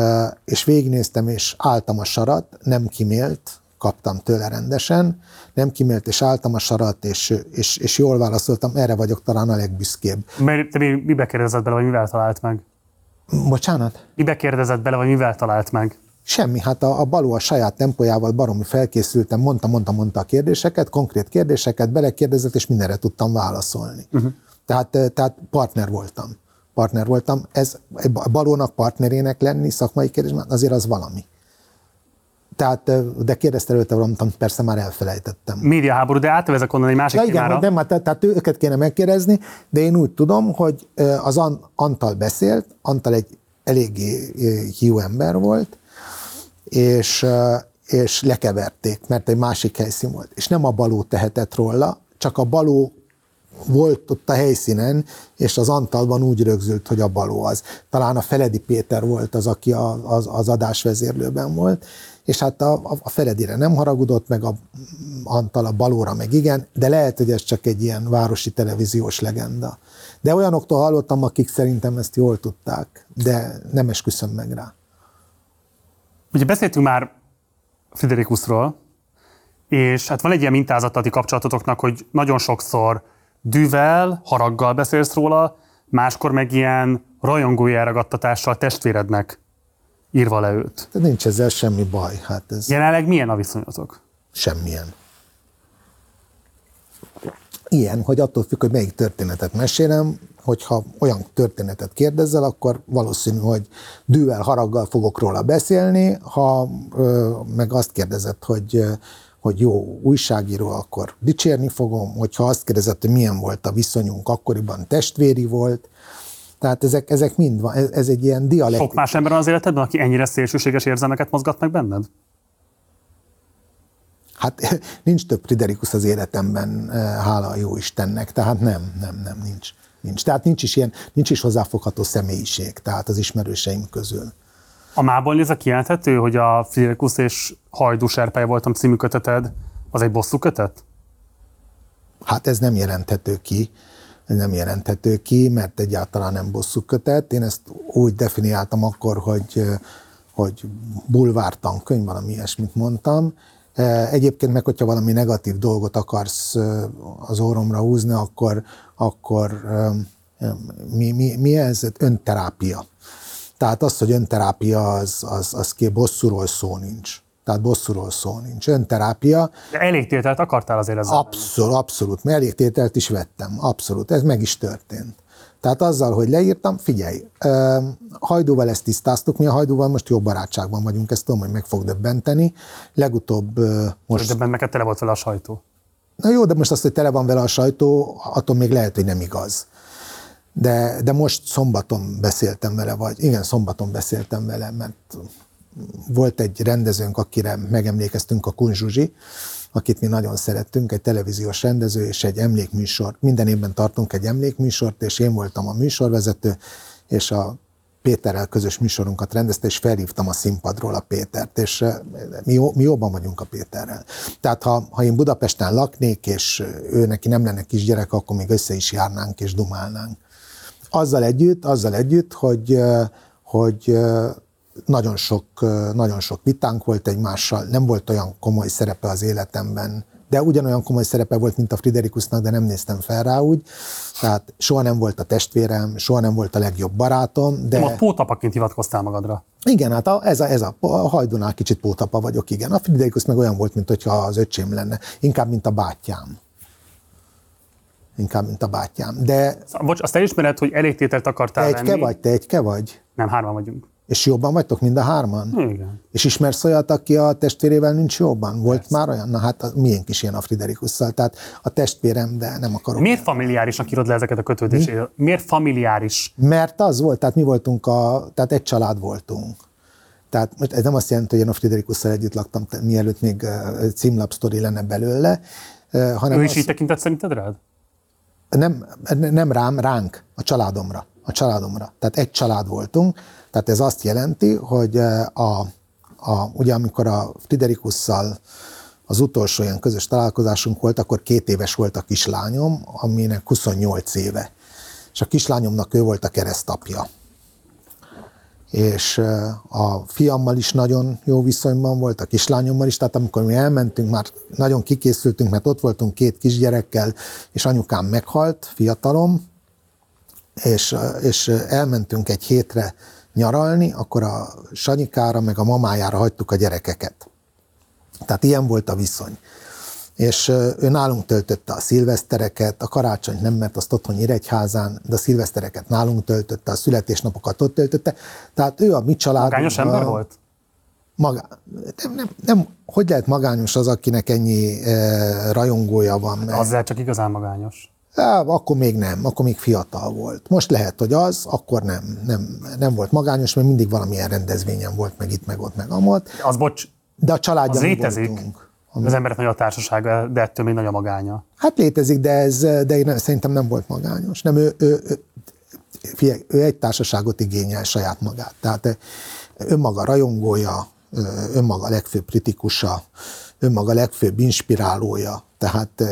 és végignéztem, és álltam a sarat, nem kimélt, kaptam tőle rendesen, nem kimélt, és álltam a sarat, és, és, és jól válaszoltam, erre vagyok talán a legbüszkébb. Mert te mibe kérdezett bele, vagy mivel talált meg? Bocsánat? Mibe kérdezett bele, vagy mivel talált meg? Semmi, hát a, a Baló a saját tempójával baromi felkészültem, mondta, mondta, mondta a kérdéseket, konkrét kérdéseket, belekérdezett, és mindenre tudtam válaszolni. Uh-huh. Tehát, tehát partner voltam. Partner voltam. Ez Balónak partnerének lenni szakmai kérdésben, azért az valami. Tehát, de kérdezte előtte valamit, amit persze már elfelejtettem. Médiaháború, de átvezek onnan egy másik ja, igen, témára. nem, tehát, tehát őket kéne megkérdezni, de én úgy tudom, hogy az Antal beszélt, Antal egy eléggé hiú ember volt, és, és lekeverték, mert egy másik helyszín volt. És nem a baló tehetett róla, csak a baló volt ott a helyszínen, és az Antalban úgy rögzült, hogy a baló az. Talán a Feledi Péter volt az, aki a, az, az adásvezérlőben volt, és hát a, a Feledire nem haragudott, meg a Antal a balóra meg igen, de lehet, hogy ez csak egy ilyen városi televíziós legenda. De olyanoktól hallottam, akik szerintem ezt jól tudták, de nem esküszöm meg rá. Ugye beszéltünk már Friderikusról, és hát van egy ilyen mintázatati kapcsolatotoknak, hogy nagyon sokszor dűvel, haraggal beszélsz róla, máskor meg ilyen rajongói elragadtatással testvérednek írva le őt. De nincs ezzel semmi baj. Hát ez... Jelenleg milyen a viszonyotok? Semmilyen. Ilyen, hogy attól függ, hogy melyik történetet mesélem, hogyha olyan történetet kérdezzel, akkor valószínű, hogy dűvel, haraggal fogok róla beszélni, ha ö, meg azt kérdezed, hogy hogy jó újságíró, akkor dicsérni fogom, hogyha azt kérdezett, hogy milyen volt a viszonyunk, akkoriban testvéri volt, tehát ezek, ezek mind van, ez, ez egy ilyen dialektikus. Sok más ember van az életedben, aki ennyire szélsőséges érzelmeket mozgat meg benned? Hát nincs több Friderikus az életemben, eh, hála a jó Istennek, tehát nem, nem, nem, nincs. nincs. Tehát nincs is ilyen, nincs is hozzáfogható személyiség, tehát az ismerőseim közül. A mából nézve kijelenthető, hogy a Friderikus és Hajdú Serpely voltam című köteted, az egy bosszú kötet? Hát ez nem jelenthető ki nem jelenthető ki, mert egyáltalán nem bosszú kötet. Én ezt úgy definiáltam akkor, hogy, hogy bulvártan könyv, valami ilyesmit mondtam. Egyébként meg, hogyha valami negatív dolgot akarsz az orromra húzni, akkor, akkor mi, mi, mi ez? Önterápia. Tehát az, hogy önterápia, az, az, az ki bosszúról szó nincs. Tehát bosszúról szó nincs. Önterápia. De elégtételt akartál azért ezzel? Abszolút, abszolút. Mert elégtételt is vettem. Abszolút. Ez meg is történt. Tehát azzal, hogy leírtam, figyelj, Hajdúval ezt tisztáztuk, mi a Hajdúval most jó barátságban vagyunk, ezt tudom, hogy meg fog döbbenteni. Legutóbb most... Döbbent neked tele volt vele a sajtó. Na jó, de most azt, hogy tele van vele a sajtó, attól még lehet, hogy nem igaz. De, de most szombaton beszéltem vele, vagy igen, szombaton beszéltem vele, mert volt egy rendezőnk, akire megemlékeztünk, a Kunzsuzsi, akit mi nagyon szerettünk, egy televíziós rendező és egy emlékműsor. Minden évben tartunk egy emlékműsort, és én voltam a műsorvezető, és a Péterrel közös műsorunkat rendezte, és felhívtam a színpadról a Pétert, és eh, mi, mi jóban vagyunk a Péterrel. Tehát ha, ha én Budapesten laknék, és ő neki nem lenne kisgyerek, akkor még össze is járnánk és dumálnánk. Azzal együtt, azzal együtt, hogy, hogy nagyon sok, nagyon sok vitánk volt egymással, nem volt olyan komoly szerepe az életemben, de ugyanolyan komoly szerepe volt, mint a Friderikusnak, de nem néztem fel rá úgy. Tehát soha nem volt a testvérem, soha nem volt a legjobb barátom. De... Nem, a pótapaként hivatkoztál magadra. Igen, hát a, ez, a, ez a, a hajdunál kicsit pótapa vagyok, igen. A Friderikus meg olyan volt, mint hogyha az öcsém lenne. Inkább, mint a bátyám. Inkább, mint a bátyám. De... Bocs, azt elismered, hogy elégtételt akartál te egy vagy, te egyke vagy? Nem, hárman vagyunk. És jobban vagytok mind a hárman? Igen. És ismersz olyat, aki a testvérével nincs jobban? Volt Persze. már olyan? Na hát a, milyen is ilyen a Friderikusszal. Tehát a testvérem, de nem akarok. Miért familiárisnak írod le ezeket a kötődéseket? Mi? Miért familiáris? Mert az volt, tehát mi voltunk a, tehát egy család voltunk. Tehát most ez nem azt jelenti, hogy én a Friderikusszal együtt laktam, mielőtt még címlapsztori lenne belőle, hanem Ő is az... így tekintett szerinted rád? Nem, nem rám, ránk, a családomra a családomra. Tehát egy család voltunk, tehát ez azt jelenti, hogy a, a, ugye amikor a Friderikusszal az utolsó ilyen közös találkozásunk volt, akkor két éves volt a kislányom, aminek 28 éve. És a kislányomnak ő volt a keresztapja. És a fiammal is nagyon jó viszonyban volt, a kislányommal is, tehát amikor mi elmentünk, már nagyon kikészültünk, mert ott voltunk két kisgyerekkel, és anyukám meghalt, fiatalom, és, és elmentünk egy hétre nyaralni, akkor a Sanyikára meg a mamájára hagytuk a gyerekeket. Tehát ilyen volt a viszony. És ő nálunk töltötte a szilvesztereket, a karácsonyt nem, mert azt otthon Iregyházán, de a szilvesztereket nálunk töltötte, a születésnapokat ott töltötte. Tehát ő a mi családunk. Magányos ember volt? Maga, nem, nem, nem, hogy lehet magányos az, akinek ennyi e, rajongója van? Az lehet csak igazán magányos. Á, akkor még nem, akkor még fiatal volt. Most lehet, hogy az, akkor nem, nem, nem volt magányos, mert mindig valamilyen rendezvényen volt, meg itt, meg ott, meg amott. Az bocs, de a családja az létezik. Voltunk. Az emberek nagy a társasága, de ettől még nagy a magánya. Hát létezik, de, ez, de én szerintem nem volt magányos. Nem, ő, ő, ő, figyelj, ő egy társaságot igényel saját magát. Tehát önmaga rajongója, önmaga legfőbb kritikusa, önmaga legfőbb inspirálója. Tehát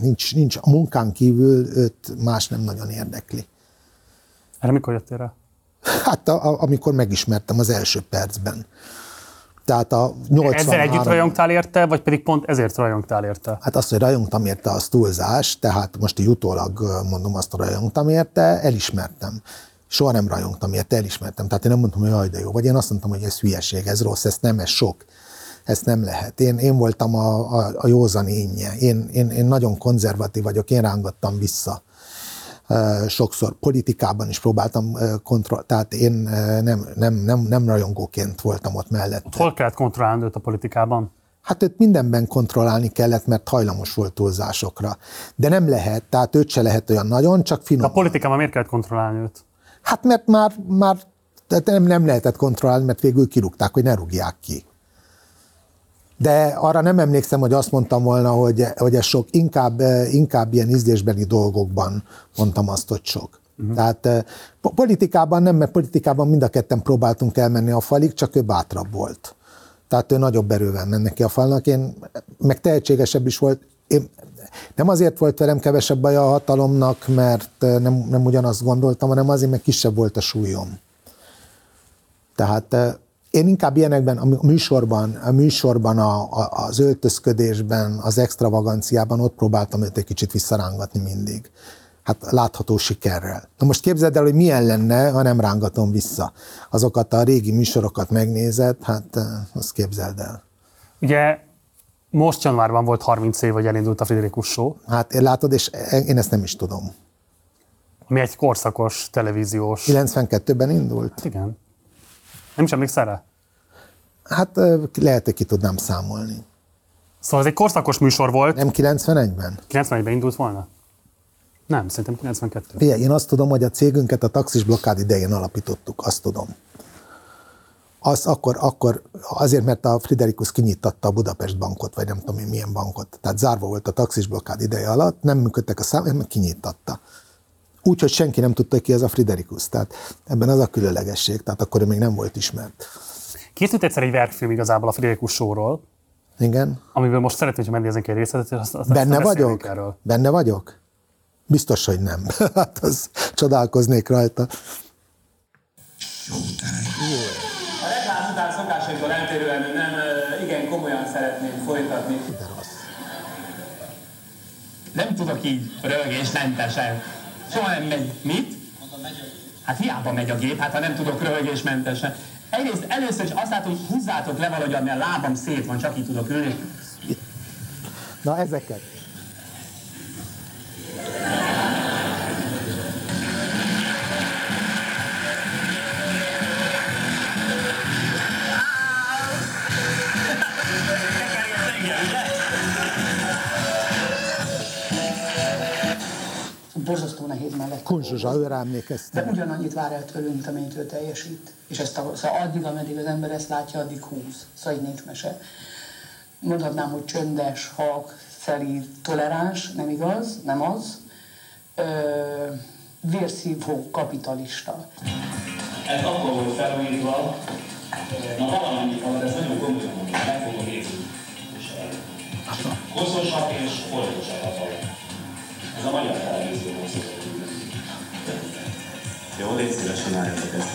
nincs, nincs a munkán kívül őt más nem nagyon érdekli. Erre mikor jöttél rá? Hát a, a, amikor megismertem az első percben. Tehát a 83... Ezzel együtt rajongtál érte, vagy pedig pont ezért rajongtál érte? Hát azt, hogy rajongtam érte, az túlzás, tehát most így utólag mondom azt, hogy rajongtam érte, elismertem. Soha nem rajongtam érte, elismertem. Tehát én nem mondtam, hogy jaj, de jó. Vagy én azt mondtam, hogy ez hülyeség, ez rossz, ez nem, ez sok. Ezt nem lehet. Én, én voltam a, a, a józan énje. Én, én, én nagyon konzervatív vagyok, én rángattam vissza sokszor politikában is próbáltam kontroll, tehát én nem, nem, nem, nem rajongóként voltam ott mellett. Ott hol kellett kontrollálni őt a politikában? Hát őt mindenben kontrollálni kellett, mert hajlamos volt túlzásokra. De nem lehet, tehát őt se lehet olyan nagyon, csak finom. a politikában miért kellett kontrollálni őt? Hát mert már, már nem, nem lehetett kontrollálni, mert végül kirúgták, hogy ne rúgják ki de arra nem emlékszem, hogy azt mondtam volna, hogy, hogy ez sok, inkább, inkább ilyen ízlésbeli dolgokban mondtam azt, hogy sok. Uh-huh. Tehát politikában nem, mert politikában mind a ketten próbáltunk elmenni a falig, csak ő bátrabb volt. Tehát ő nagyobb erővel menne ki a falnak, én meg tehetségesebb is volt. Én, nem azért volt velem kevesebb baj a hatalomnak, mert nem, nem ugyanazt gondoltam, hanem azért, mert kisebb volt a súlyom. Tehát én inkább ilyenekben, a műsorban, a műsorban a, a, az öltözködésben, az extravaganciában ott próbáltam őt egy kicsit visszarángatni mindig. Hát látható sikerrel. Na most képzeld el, hogy milyen lenne, ha nem rángatom vissza. Azokat a régi műsorokat megnézed, hát eh, azt képzeld el. Ugye most januárban volt 30 év, hogy elindult a Friderikus Show. Hát én látod, és én ezt nem is tudom. Ami egy korszakos televíziós... 92-ben indult? Hát igen. Nem is emlékszel rá? Hát lehet, hogy ki tudnám számolni. Szóval ez egy korszakos műsor volt. Nem 91-ben? 91-ben indult volna? Nem, szerintem 92. Figyelj, én azt tudom, hogy a cégünket a taxis blokkád idején alapítottuk, azt tudom. Az akkor, akkor azért, mert a Friderikus kinyitatta a Budapest bankot, vagy nem tudom én milyen bankot. Tehát zárva volt a taxis blokkád ideje alatt, nem működtek a számok, mert kinyitatta úgy, hogy senki nem tudta ki ez a Friderikus. Tehát ebben az a különlegesség, tehát akkor ő még nem volt ismert. Készült egyszer egy verkfilm igazából a Friderikus sóról. Igen. Amiből most szeretném, hogy megnézzünk egy részletet, azt, azt Benne vagyok? Erről. Benne vagyok? Biztos, hogy nem. hát az csodálkoznék rajta. A reklám után szokásaitól eltérően nem igen komolyan szeretném folytatni. De rossz. Nem tudok így rögésmentesen Soha nem megy. Mit? Hát hiába megy a gép, hát ha nem tudok röhögésmentesen. Egyrészt először is azt látom, hogy húzzátok le valahogy, ami a lábam szét van, csak így tudok ülni. Na ezeket. Borzasztó nehéz mellett. Kunzsuzsa, őre emlékeztem. De ugyanannyit vár el tőlünk, mint amennyit ő teljesít. És ezt a, szóval addig, ameddig az ember ezt látja, addig húz. Szóval így nincs mese. Mondhatnám, hogy csöndes, halk, szelíd, toleráns, nem igaz, nem az. Ö, vérszívó kapitalista. Ez akkor volt felújítva, na valamennyi alatt, ez nagyon komolyan mondom, meg fogom érzni. Koszosak és foltosak a faj. Ez a magyar televízió Jó, légy szíves, csináljátok ezt.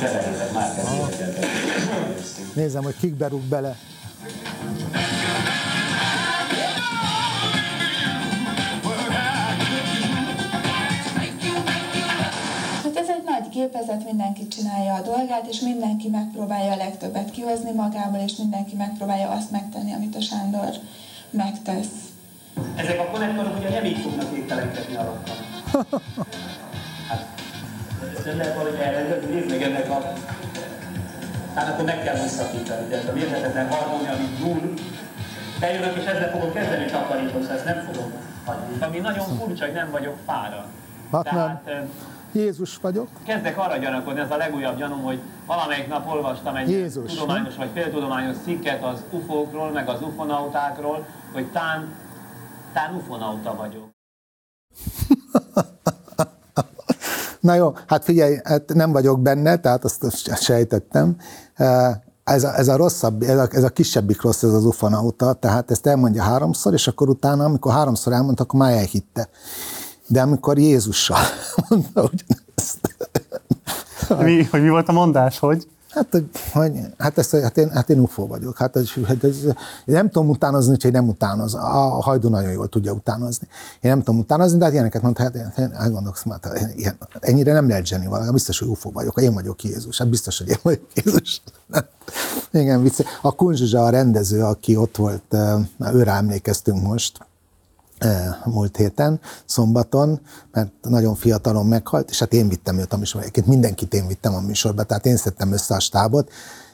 Keverjetek már kezdjétek Nézem, hogy kik berúg bele. Hát ez egy nagy gépezet, mindenki csinálja a dolgát, és mindenki megpróbálja a legtöbbet kihozni magából, és mindenki megpróbálja azt megtenni, amit a Sándor megtesz. Ezek a konnektorok ugye nem így fognak ételenkedni alatta. Hát, nem lehet valahogy elrendezni, nézd meg ennek a... Hát akkor meg kell visszakítani, de ez a mérhetetlen harmónia, amit dúl, bejövök és ezzel fogom kezdeni takarítózni, ezt nem fogom hagyni. Ami nagyon furcsa, hogy nem vagyok fára. Hát nem. Tehát, Jézus vagyok. Kezdek arra gyanakodni, ez a legújabb gyanúm, hogy valamelyik nap olvastam egy Jézus, tudományos vagy féltudományos cikket az ufókról, meg az ufonautákról, hogy tán, tán ufonauta vagyok. Na jó, hát figyelj, hát nem vagyok benne, tehát azt, sejtettem. Ez a, ez a rosszabb, ez a, ez a kisebbik rossz, ez az ufonauta, tehát ezt elmondja háromszor, és akkor utána, amikor háromszor elmondta, akkor már elhitte. De amikor Jézussal mondta ugyanezt, Mi, hogy mi volt a mondás, hogy? Hát, hogy, hogy, hát, ezt, hát, én, hát én UFO vagyok. Hát, ez, hát ez, nem tudom utánozni, úgyhogy nem utánoz. A hajdu nagyon jól tudja utánozni. Én nem tudom utánozni, de hát ilyeneket mondta, hát én, elgondolkozom, hát ilyen, ennyire nem lehet zseni valami. Biztos, hogy UFO vagyok. Én vagyok Jézus. Hát biztos, hogy én vagyok Jézus. Igen, vicce. A Kunzsuzsa a rendező, aki ott volt, őre emlékeztünk most, múlt héten, szombaton, mert nagyon fiatalon meghalt, és hát én vittem őt a műsorba. Egyébként mindenkit én vittem a műsorba, tehát én szedtem össze a stábot,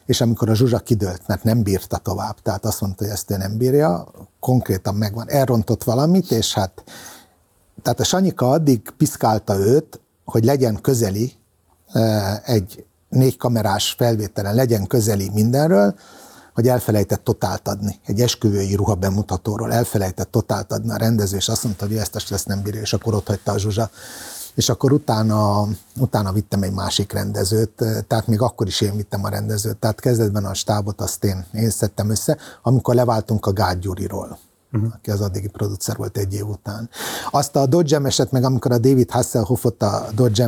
és amikor a Zsuzsa kidőlt, mert nem bírta tovább, tehát azt mondta, hogy ezt ő nem bírja, konkrétan megvan, elrontott valamit, és hát tehát a Sanyika addig piszkálta őt, hogy legyen közeli egy négy kamerás felvételen, legyen közeli mindenről, hogy elfelejtett totált adni. Egy esküvői ruha bemutatóról elfelejtett totált adni a rendező, és azt mondta, hogy ezt ezt nem bírja, és akkor ott hagyta a Zsuzsa. És akkor utána, utána vittem egy másik rendezőt, tehát még akkor is én vittem a rendezőt. Tehát kezdetben a stábot azt én, én szedtem össze, amikor leváltunk a Gágy Gyuriról uh-huh. aki az addigi producer volt egy év után. Azt a Dodge eset meg, amikor a David Hasselhoff ott a Dodge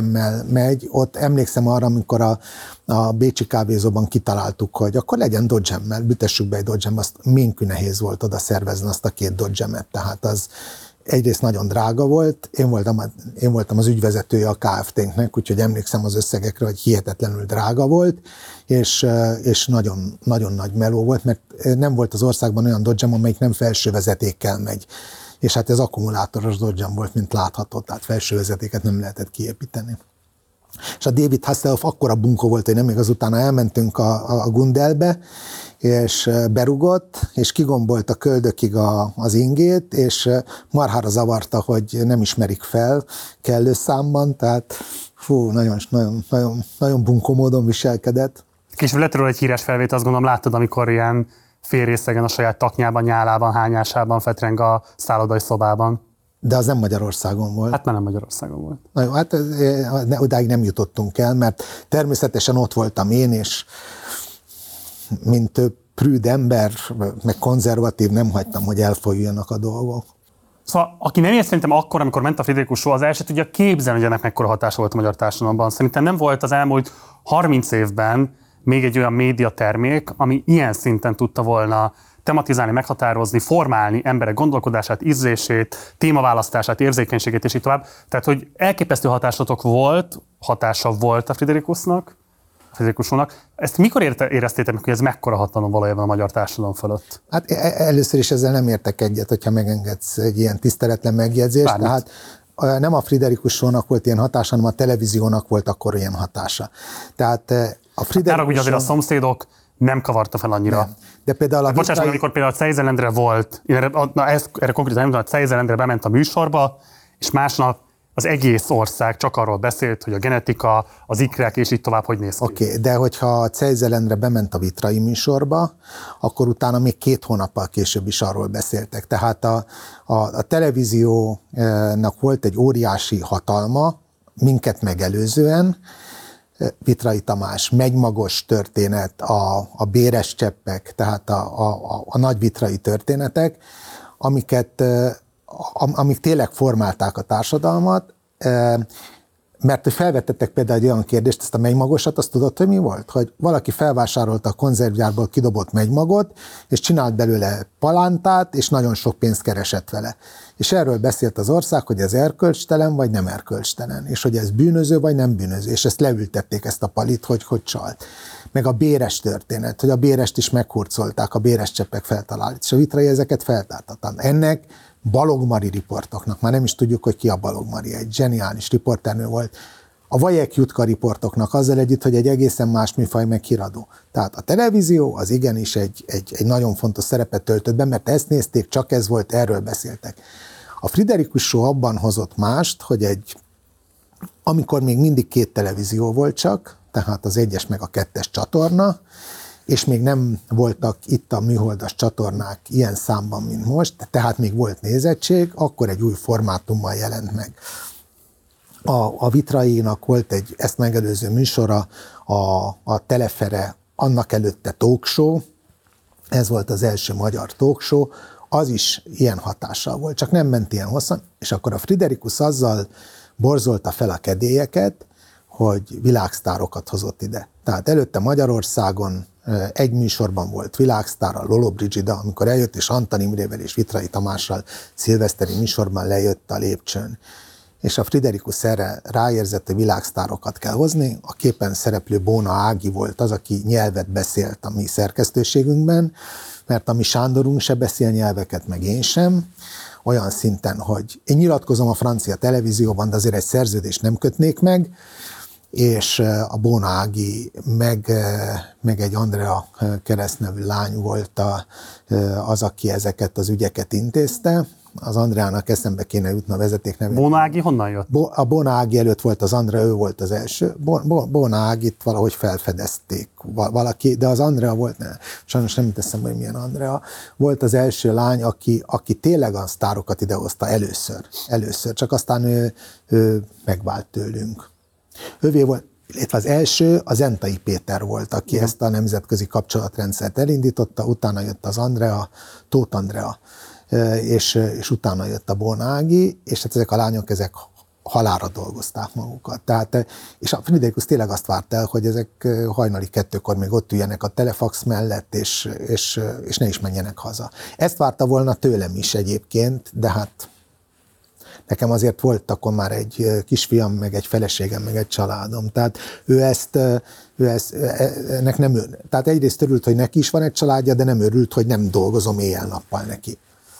megy, ott emlékszem arra, amikor a, a Bécsi kávézóban kitaláltuk, hogy akkor legyen Dodge bütessük be egy Dodge azt minkű nehéz volt oda szervezni azt a két Dodge tehát az, egyrészt nagyon drága volt, én voltam, én voltam az ügyvezetője a Kft-nek, úgyhogy emlékszem az összegekre, hogy hihetetlenül drága volt, és, és nagyon, nagyon nagy meló volt, mert nem volt az országban olyan dodge amelyik nem felső vezetékkel megy. És hát ez akkumulátoros dodge volt, mint látható, tehát felső vezetéket nem lehetett kiépíteni. És a David Hasselhoff akkora bunkó volt, hogy nem még azután elmentünk a, a Gundelbe, és berugott, és kigombolt a köldökig a, az ingét, és marhára zavarta, hogy nem ismerik fel kellő számban, tehát fú, nagyon, nagyon, nagyon, nagyon bunkó módon viselkedett. Később lett róla egy híres felvétel, azt gondolom láttad, amikor ilyen félrészegen a saját taknyában, nyálában, hányásában fetreng a szállodai szobában. De az nem Magyarországon volt. Hát már nem Magyarországon volt. Na jó, hát odáig nem jutottunk el, mert természetesen ott voltam én, és mint több prűd ember, meg konzervatív, nem hagytam, hogy elfolyjanak a dolgok. Szóval, aki nem ért szerintem akkor, amikor ment a Friderikus az el tudja képzelni, hogy ennek mekkora hatása volt a magyar társadalomban. Szerintem nem volt az elmúlt 30 évben még egy olyan médiatermék, ami ilyen szinten tudta volna tematizálni, meghatározni, formálni emberek gondolkodását, ízlését, témaválasztását, érzékenységét és így tovább. Tehát, hogy elképesztő hatásotok volt, hatása volt a Friderikusnak, fizikusúnak. Ezt mikor éreztétek meg, hogy ez mekkora hatalom valójában a magyar társadalom fölött? Hát e- e- először is ezzel nem értek egyet, hogyha megengedsz egy ilyen tiszteletlen megjegyzést. Bármit. Tehát nem a Friderikus sónak volt ilyen hatása, hanem a televíziónak volt akkor ilyen hatása. Tehát a Friderikus hát, azért a szomszédok nem kavarta fel annyira. Nem. De például a hát, Bocsánat, amikor például a Cejzelendre volt, erre, na, ez, erre konkrétan nem tudom, a Cejzelendre bement a műsorba, és másnap az egész ország csak arról beszélt, hogy a genetika, az ikrek és így tovább hogy néz ki. Oké, okay, de hogyha a Cejzelendre bement a Vitrai műsorba, akkor utána még két hónappal később is arról beszéltek. Tehát a, a, a televíziónak volt egy óriási hatalma, minket megelőzően, Vitrai Tamás, Megymagos történet, a, a béres cseppek, tehát a, a, a nagy vitrai történetek, amiket, amik tényleg formálták a társadalmat, mert hogy felvetettek például egy olyan kérdést, ezt a megymagosat, azt tudod, hogy mi volt? Hogy valaki felvásárolta a konzervgyárból kidobott megymagot, és csinált belőle palántát, és nagyon sok pénzt keresett vele. És erről beszélt az ország, hogy ez erkölcstelen, vagy nem erkölcstelen, és hogy ez bűnöző, vagy nem bűnöző, és ezt leültették ezt a palit, hogy hogy csalt. Meg a béres történet, hogy a bérest is meghurcolták, a béres cseppek feltalált, és a vitrai ezeket feltártatlan. Ennek Balogmari riportoknak, már nem is tudjuk, hogy ki a Balogmari, egy zseniális riporternő volt, a Vajek Jutka riportoknak azzal együtt, hogy egy egészen más műfaj meg híradó. Tehát a televízió az igenis egy, egy, egy nagyon fontos szerepet töltött be, mert ezt nézték, csak ez volt, erről beszéltek. A Friderikus Show abban hozott mást, hogy egy, amikor még mindig két televízió volt csak, tehát az egyes meg a kettes csatorna, és még nem voltak itt a műholdas csatornák ilyen számban, mint most, tehát még volt nézettség, akkor egy új formátummal jelent meg. A, a Vitrainak volt egy ezt megelőző műsora, a, a Telefere, annak előtte talkshow, ez volt az első magyar talkshow, az is ilyen hatással volt, csak nem ment ilyen hosszan, és akkor a Friderikus azzal borzolta fel a kedélyeket, hogy világsztárokat hozott ide. Tehát előtte Magyarországon egy műsorban volt világsztár, a Lolo Brigida, amikor eljött, és Antal Imrével és Vitrai Tamással szilveszteri műsorban lejött a lépcsőn. És a Friderikus erre ráérzett, hogy világsztárokat kell hozni. A képen szereplő Bóna Ági volt az, aki nyelvet beszélt a mi szerkesztőségünkben, mert a mi Sándorunk se beszél nyelveket, meg én sem olyan szinten, hogy én nyilatkozom a francia televízióban, de azért egy szerződést nem kötnék meg, és a Bóna Ági, meg, meg egy Andrea keresztnevű lány volt a, az, aki ezeket az ügyeket intézte. Az Andreának eszembe kéne jutni a vezeték nevét. Bóna Ági honnan jött? Bo, a Bóna Ági előtt volt az Andrea, ő volt az első. Bóna Ágit valahogy felfedezték valaki, de az Andrea volt, ne, sajnos nem teszem, hogy milyen Andrea, volt az első lány, aki, aki tényleg a sztárokat idehozta először. Először, csak aztán ő, ő megvált tőlünk. Ővé volt, illetve az első az Entai Péter volt, aki ezt a nemzetközi kapcsolatrendszert elindította, utána jött az Andrea, Tóth Andrea, és, és utána jött a Bonági, és hát ezek a lányok, ezek halára dolgozták magukat. Tehát, és a Friderikus tényleg azt várt el, hogy ezek hajnali kettőkor még ott üljenek a telefax mellett, és, és, és ne is menjenek haza. Ezt várta volna tőlem is egyébként, de hát Nekem azért volt akkor már egy kisfiam, meg egy feleségem, meg egy családom. Tehát ő ezt, ő ezt e, ennek nem ön. Tehát egyrészt örült, hogy neki is van egy családja, de nem örült, hogy nem dolgozom éjjel-nappal neki.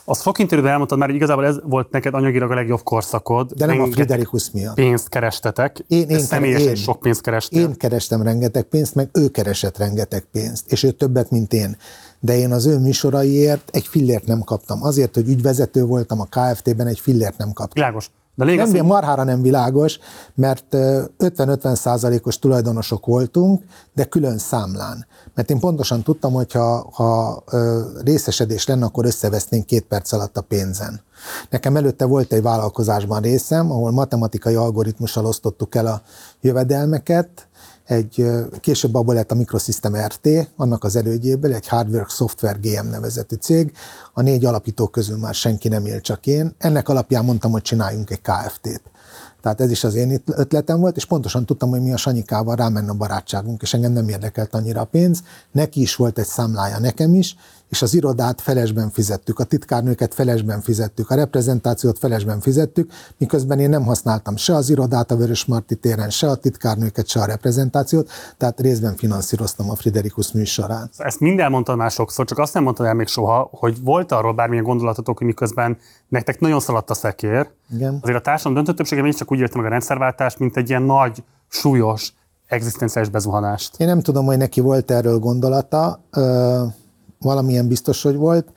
Azt sok interjúban elmondtad már, hogy igazából ez volt neked anyagilag a legjobb korszakod. De nem a Friderikus miatt. Pénzt kerestetek. Én, én, személyesen én, sok pénzt kerestél. Én kerestem rengeteg pénzt, meg ő keresett rengeteg pénzt. És ő többet, mint én de én az ő műsoraiért egy fillért nem kaptam. Azért, hogy ügyvezető voltam a KFT-ben, egy fillért nem kaptam. Világos. De lég nem, az, marhára nem világos, mert 50-50 százalékos tulajdonosok voltunk, de külön számlán. Mert én pontosan tudtam, hogy ha, ha részesedés lenne, akkor összevesznénk két perc alatt a pénzen. Nekem előtte volt egy vállalkozásban részem, ahol matematikai algoritmussal osztottuk el a jövedelmeket, egy, később abból lett a Microsystem RT, annak az elődjéből, egy Hardware Software GM nevezetű cég. A négy alapító közül már senki nem él, csak én. Ennek alapján mondtam, hogy csináljunk egy KFT-t. Tehát ez is az én ötletem volt, és pontosan tudtam, hogy mi a Sanyikával rámenne a barátságunk, és engem nem érdekelt annyira a pénz. Neki is volt egy számlája, nekem is, és az irodát felesben fizettük, a titkárnőket felesben fizettük, a reprezentációt felesben fizettük, miközben én nem használtam se az irodát a Vörös Marti téren, se a titkárnőket, se a reprezentációt, tehát részben finanszíroztam a Friderikus műsorát. Ezt mind elmondtad már sokszor, csak azt nem mondtad el még soha, hogy volt arról bármilyen gondolatotok, hogy miközben nektek nagyon szaladt a szekér, Igen. azért a társadalom döntő többsége csak úgy érte meg a rendszerváltást, mint egy ilyen nagy, súlyos, egzisztenciális bezuhanást. Én nem tudom, hogy neki volt erről gondolata. Ö- valamilyen biztos, hogy volt.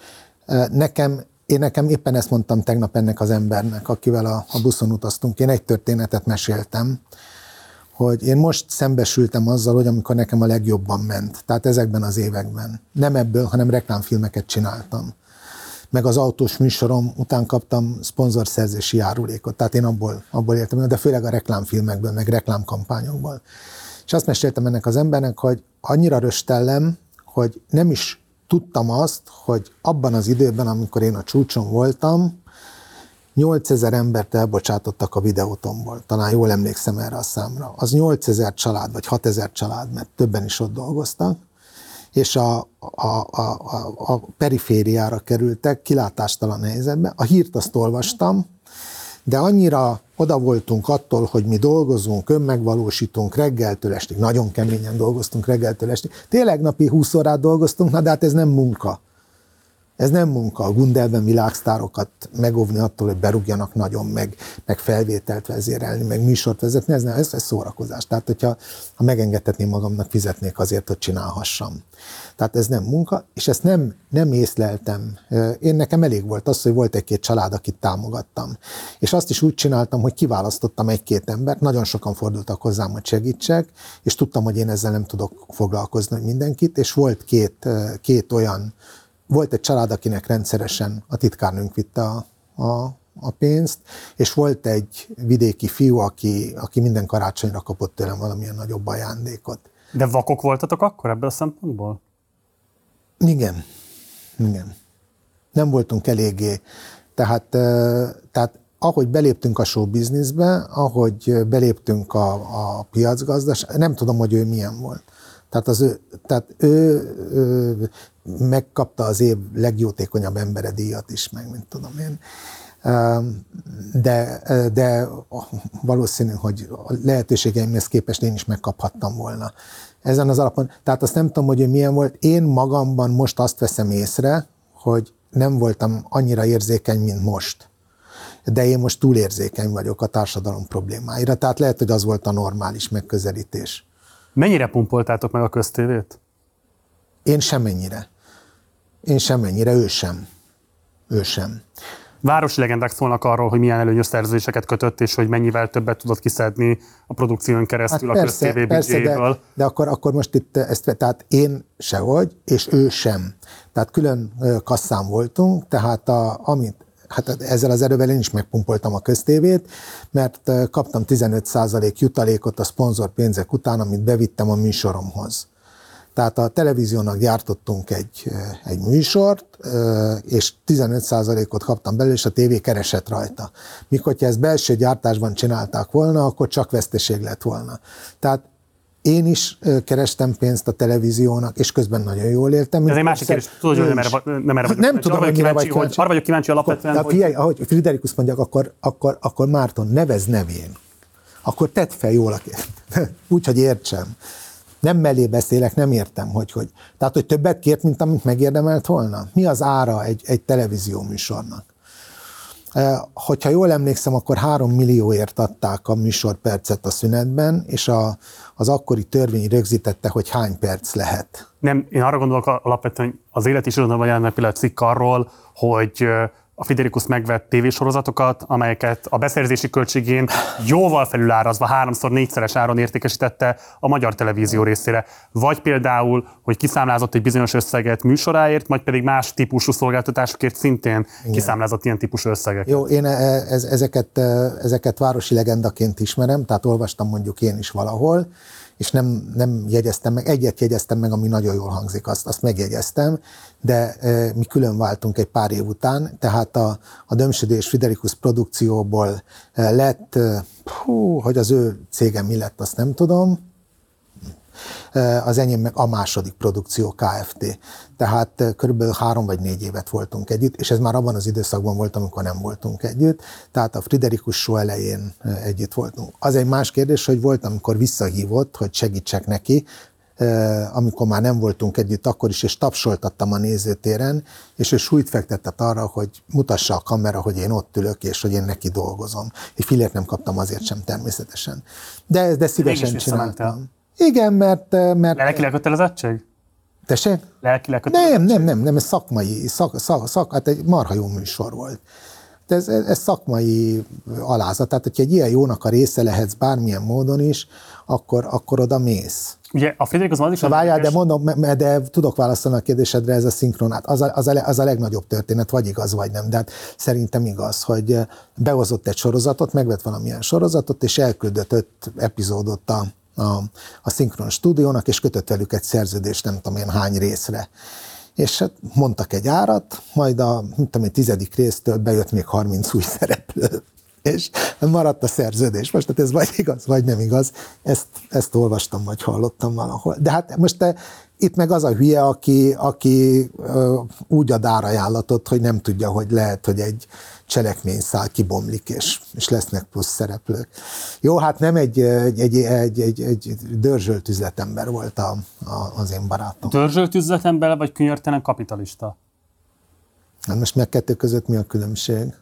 Nekem, én nekem éppen ezt mondtam tegnap ennek az embernek, akivel a, a buszon utaztunk. Én egy történetet meséltem, hogy én most szembesültem azzal, hogy amikor nekem a legjobban ment, tehát ezekben az években, nem ebből, hanem reklámfilmeket csináltam. meg az autós műsorom után kaptam szponzorszerzési járulékot, tehát én abból, abból éltem, de főleg a reklámfilmekből, meg reklámkampányokból. És azt meséltem ennek az embernek, hogy annyira röstellem, hogy nem is tudtam azt, hogy abban az időben, amikor én a csúcson voltam, 8000 embert elbocsátottak a videótomból. Talán jól emlékszem erre a számra. Az 8000 család, vagy 6000 család, mert többen is ott dolgoztak, és a, a, a, a, a perifériára kerültek, kilátástalan helyzetbe. A hírt azt olvastam, de annyira oda voltunk attól, hogy mi dolgozunk, önmegvalósítunk reggeltől estig, nagyon keményen dolgoztunk reggeltől estig. Tényleg napi 20 órát dolgoztunk, na de hát ez nem munka. Ez nem munka a Gundelben világsztárokat megóvni attól, hogy berúgjanak nagyon, meg, meg felvételt vezérelni, meg műsort vezetni, ez, nem, ez, ez szórakozás. Tehát, hogyha ha megengedhetném magamnak, fizetnék azért, hogy csinálhassam. Tehát ez nem munka, és ezt nem, nem észleltem. Én nekem elég volt az, hogy volt egy-két család, akit támogattam. És azt is úgy csináltam, hogy kiválasztottam egy-két embert, nagyon sokan fordultak hozzám, hogy segítsek, és tudtam, hogy én ezzel nem tudok foglalkozni mindenkit, és volt két, két olyan volt egy család, akinek rendszeresen a titkárnőnk vitte a, a, a pénzt, és volt egy vidéki fiú, aki, aki minden karácsonyra kapott tőlem valamilyen nagyobb ajándékot. De vakok voltatok akkor ebből a szempontból? Igen. Igen. Nem voltunk eléggé. Tehát, tehát ahogy beléptünk a show businessbe, ahogy beléptünk a, a piacgazdaság, nem tudom, hogy ő milyen volt. Tehát, az ő, tehát ő, ő megkapta az év legjótékonyabb embere díjat is, meg mint tudom én. De, de valószínű, hogy a lehetőségeimhez képest én is megkaphattam volna. Ezen az alapon, tehát azt nem tudom, hogy milyen volt. Én magamban most azt veszem észre, hogy nem voltam annyira érzékeny, mint most. De én most túlérzékeny vagyok a társadalom problémáira, tehát lehet, hogy az volt a normális megközelítés. Mennyire pumpoltátok meg a köztévét? Én semennyire. Én semennyire, ő sem. Ő sem. Városi legendák szólnak arról, hogy milyen előnyös szerződéseket kötött, és hogy mennyivel többet tudott kiszedni a produkción keresztül hát persze, a köztévé persze, de, de akkor, akkor most itt ezt, tehát én sehogy, és ő sem. Tehát külön kasszán voltunk, tehát a, amit hát ezzel az erővel én is megpumpoltam a köztévét, mert kaptam 15% jutalékot a szponzor pénzek után, amit bevittem a műsoromhoz. Tehát a televíziónak gyártottunk egy, egy műsort, és 15%-ot kaptam belőle, és a tévé keresett rajta. Míg hogyha ezt belső gyártásban csinálták volna, akkor csak veszteség lett volna. Tehát én is kerestem pénzt a televíziónak, és közben nagyon jól éltem. Ez egy másik kérdés. Tudod, hogy nem erre, nem erre vagyok Nem tudom, hogy mire vagy hogy, Arra vagyok kíváncsi alapvetően, hogy... Figyelj, ahogy Friderikus mondják, akkor, akkor, akkor Márton, nevez nevén. Akkor tedd fel jól a Úgy, hogy értsem. Nem mellé beszélek, nem értem, hogy, hogy. Tehát, hogy többet kért, mint amit megérdemelt volna? Mi az ára egy, egy televízió műsornak? Hogyha jól emlékszem, akkor három millióért adták a műsorpercet a szünetben, és a, az akkori törvény rögzítette, hogy hány perc lehet. Nem, én arra gondolok alapvetően, hogy az élet is irodalomban jelennek például cikk arról, hogy a Fiderikus megvett tévésorozatokat, amelyeket a beszerzési költségén jóval felülárazva háromszor, négyszeres áron értékesítette a magyar televízió részére. Vagy például, hogy kiszámlázott egy bizonyos összeget műsoráért, majd pedig más típusú szolgáltatásokért szintén Igen. kiszámlázott ilyen típusú összegeket. Jó, én e, ez, ezeket, e, ezeket városi legendaként ismerem, tehát olvastam mondjuk én is valahol, és nem, nem jegyeztem meg, egyet jegyeztem meg, ami nagyon jól hangzik, azt, azt megjegyeztem, de e, mi külön váltunk egy pár év után, tehát a, a Dömsödés Friderikus produkcióból e, lett, e, hú, hogy az ő cégem mi lett, azt nem tudom, az enyém meg a második produkció Kft. Tehát körülbelül három vagy négy évet voltunk együtt, és ez már abban az időszakban volt, amikor nem voltunk együtt. Tehát a Friderikus show elején együtt voltunk. Az egy más kérdés, hogy volt, amikor visszahívott, hogy segítsek neki, amikor már nem voltunk együtt akkor is, és tapsoltattam a nézőtéren, és ő súlyt fektetett arra, hogy mutassa a kamera, hogy én ott ülök, és hogy én neki dolgozom. És filért nem kaptam azért sem természetesen. De, de szívesen csináltam. Igen, mert... mert Lelki lekötelezettség? Tessék? Lelki Nem, nem, nem, nem, ez szakmai, szak, szak, szak, hát egy marha jó műsor volt. ez, ez, ez szakmai alázat. Tehát, hogyha egy ilyen jónak a része lehetsz bármilyen módon is, akkor, akkor oda mész. Ugye a Federico az is... Várjál, de mondom, de tudok válaszolni a kérdésedre, ez a szinkronát. Az a, az, a, az a legnagyobb történet, vagy igaz, vagy nem. De hát szerintem igaz, hogy behozott egy sorozatot, megvett valamilyen sorozatot, és elküldött öt epizódot a, a, a szinkron stúdiónak, és kötött velük egy szerződést, nem tudom én hány részre. És hát mondtak egy árat, majd a, mint tudom én, tizedik résztől bejött még 30 új szereplő és maradt a szerződés. Most hát ez vagy igaz, vagy nem igaz. Ezt, ezt olvastam, vagy hallottam valahol. De hát most te, itt meg az a hülye, aki, aki ö, úgy ad árajánlatot, hogy nem tudja, hogy lehet, hogy egy cselekményszál kibomlik, és, és lesznek plusz szereplők. Jó, hát nem egy, egy, egy, egy, egy, egy dörzsölt üzletember volt a, a, az én barátom. Dörzsölt üzletember, vagy könyörtelen kapitalista? Hát most meg kettő között mi a különbség?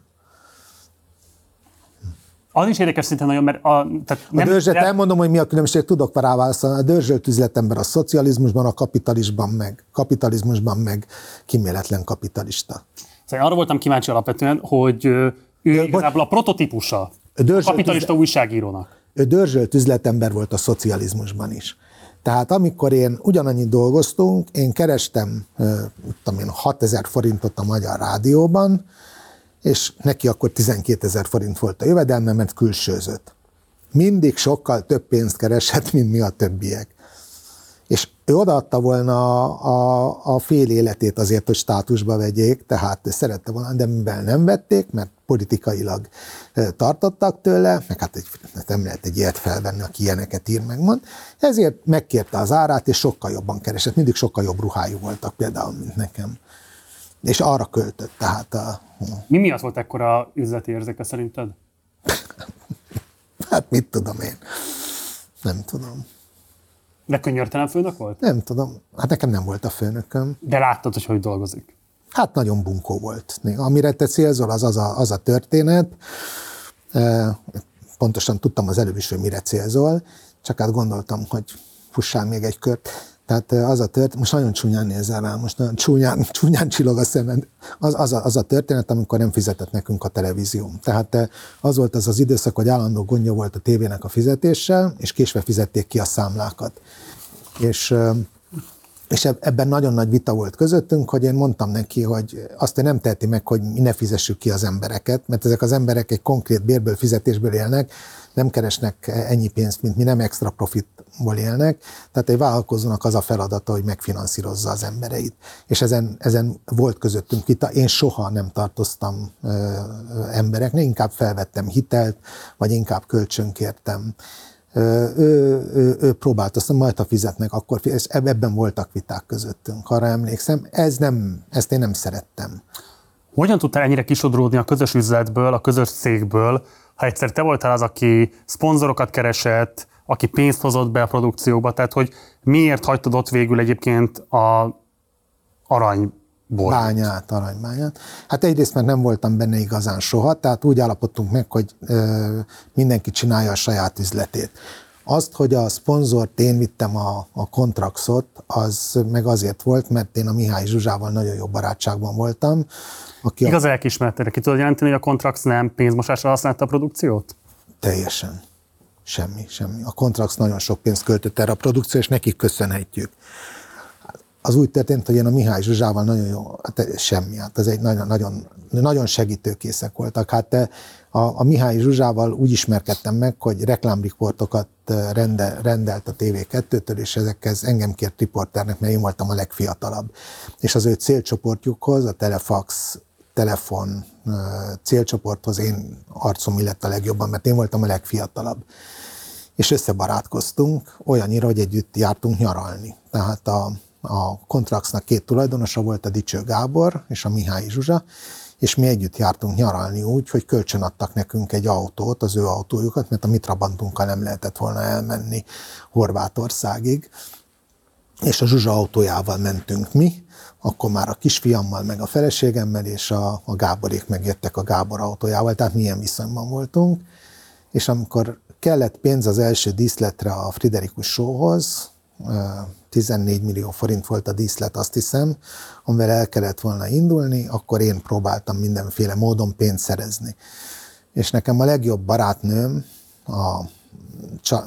Az is érdekes szinte nagyon, mert a... Tehát nem, a dörzsölt, de... elmondom, hogy mi a különbség, tudok rá válaszolni. A dörzsölt üzletember a szocializmusban, a kapitalizmusban meg, kapitalizmusban meg kiméletlen kapitalista. Szóval arra voltam kíváncsi alapvetően, hogy ő Ö, igazából a prototípusa a kapitalista üzle... újságírónak. Ő dörzsölt üzletember volt a szocializmusban is. Tehát amikor én ugyanannyit dolgoztunk, én kerestem, tudom én, 6000 forintot a Magyar Rádióban, és neki akkor 12 ezer forint volt a jövedelme, mert külsőzött. Mindig sokkal több pénzt keresett, mint mi a többiek. És ő odaadta volna a, a, a fél életét azért, hogy státusba vegyék, tehát szerette volna, de mivel nem vették, mert politikailag tartottak tőle, meg hát egy, nem lehet egy ilyet felvenni, aki ilyeneket ír meg mond, ezért megkérte az árát, és sokkal jobban keresett, mindig sokkal jobb ruhájú voltak például, mint nekem. És arra költött, tehát a, mi miatt volt ekkora üzleti érzéke szerinted? hát mit tudom én. Nem tudom. De könyörtelen főnök volt? Nem tudom. Hát nekem nem volt a főnököm. De láttad, hogy hogy dolgozik? Hát nagyon bunkó volt. Amire te célzol, az az a, az a történet. Pontosan tudtam az előbb is, hogy mire célzol, csak hát gondoltam, hogy fussál még egy kört. Tehát az a történet, most nagyon csúnyán nézel rá, most nagyon csúnyán, csúnyán csillog a szemed. Az, az, a, az a történet, amikor nem fizetett nekünk a televízió. Tehát az volt az az időszak, hogy állandó gondja volt a tévének a fizetéssel, és késve fizették ki a számlákat. És és ebben nagyon nagy vita volt közöttünk, hogy én mondtam neki, hogy azt nem teheti meg, hogy mi ne fizessük ki az embereket, mert ezek az emberek egy konkrét bérből, fizetésből élnek, nem keresnek ennyi pénzt, mint mi, nem extra profitból élnek. Tehát egy vállalkozónak az a feladata, hogy megfinanszírozza az embereit. És ezen, ezen volt közöttünk vita. Én soha nem tartoztam ö, embereknek, inkább felvettem hitelt, vagy inkább kölcsönkértem ő, ő, ő próbált, azt majd ha fizetnek, akkor és ebben voltak viták közöttünk, arra emlékszem. Ez nem, ezt én nem szerettem. Hogyan tudtál ennyire kisodródni a közös üzletből, a közös cégből, ha egyszer te voltál az, aki szponzorokat keresett, aki pénzt hozott be a produkcióba, tehát hogy miért hagytad ott végül egyébként a arany Bor. Bányát, aranybányát. Hát egyrészt, mert nem voltam benne igazán soha, tehát úgy állapodtunk meg, hogy ö, mindenki csinálja a saját üzletét. Azt, hogy a szponzort én vittem a, a kontraxot, az meg azért volt, mert én a Mihály Zsuzsával nagyon jó barátságban voltam. Aki Igaz a... elkismertére, ki tudod jelenteni, hogy a kontrax nem pénzmosásra használta a produkciót? Teljesen. Semmi, semmi. A kontrax nagyon sok pénzt költött erre a produkció, és nekik köszönhetjük az úgy történt, hogy én a Mihály Zsuzsával nagyon jó, hát semmi, hát ez egy nagyon, nagyon, nagyon segítőkészek voltak. Hát eh, a, a Mihály Zsuzsával úgy ismerkedtem meg, hogy reklámriportokat eh, rende, rendelt a TV2-től, és ezekhez engem kért riporternek, mert én voltam a legfiatalabb. És az ő célcsoportjukhoz, a Telefax telefon eh, célcsoporthoz én arcom illett a legjobban, mert én voltam a legfiatalabb. És összebarátkoztunk, olyannyira, hogy együtt jártunk nyaralni. Tehát a, a Kontraxnak két tulajdonosa volt, a Dicső Gábor és a Mihály Zsuzsa, és mi együtt jártunk nyaralni úgy, hogy kölcsönadtak nekünk egy autót, az ő autójukat, mert a Mitrabantunkkal nem lehetett volna elmenni Horvátországig, és a Zsuzsa autójával mentünk mi, akkor már a kisfiammal, meg a feleségemmel, és a, a Gáborék megjöttek a Gábor autójával, tehát milyen viszonyban voltunk, és amikor kellett pénz az első díszletre a Friderikus showhoz, 14 millió forint volt a díszlet, azt hiszem, amivel el kellett volna indulni, akkor én próbáltam mindenféle módon pénzt szerezni. És nekem a legjobb barátnőm, a,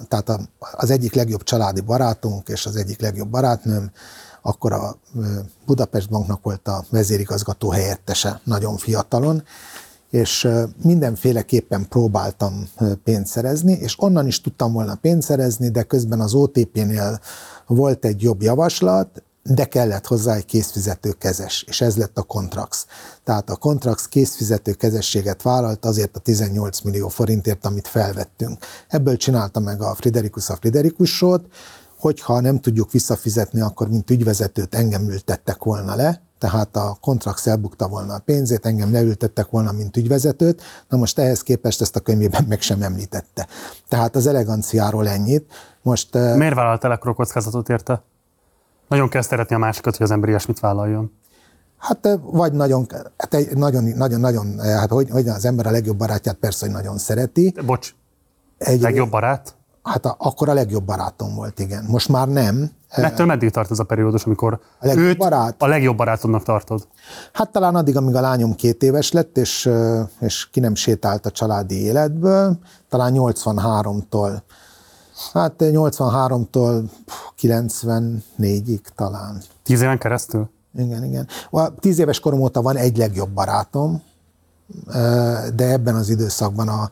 tehát az egyik legjobb családi barátunk és az egyik legjobb barátnőm, akkor a Budapest Banknak volt a vezérigazgató helyettese nagyon fiatalon, és mindenféleképpen próbáltam pénzt szerezni, és onnan is tudtam volna pénzt szerezni, de közben az OTP-nél volt egy jobb javaslat, de kellett hozzá egy készfizető kezes, és ez lett a Contrax. Tehát a Contrax készfizető kezességet vállalt azért a 18 millió forintért, amit felvettünk. Ebből csinálta meg a Friderikus a Friderikus hogyha nem tudjuk visszafizetni, akkor mint ügyvezetőt engem ültettek volna le, tehát a kontrakt elbukta volna a pénzét, engem leültettek volna, mint ügyvezetőt, na most ehhez képest ezt a könyvében meg sem említette. Tehát az eleganciáról ennyit. Most, Miért vállalt el ekkora kockázatot érte? Nagyon kell szeretni a másikat, hogy az ember ilyesmit vállaljon. Hát vagy nagyon, hát egy, nagyon, nagyon, nagyon, hát hogy, hogy az ember a legjobb barátját persze, hogy nagyon szereti. Bocs, egy, legjobb barát? Hát a, akkor a legjobb barátom volt, igen. Most már nem. Mettől meddig tart ez a periódus, amikor a legjobb őt barát? a legjobb barátodnak tartod? Hát talán addig, amíg a lányom két éves lett, és, és ki nem sétált a családi életből, talán 83-tól, hát 83-tól 94-ig talán. Tíz éven keresztül? Igen, igen. A tíz éves korom óta van egy legjobb barátom, de ebben az időszakban a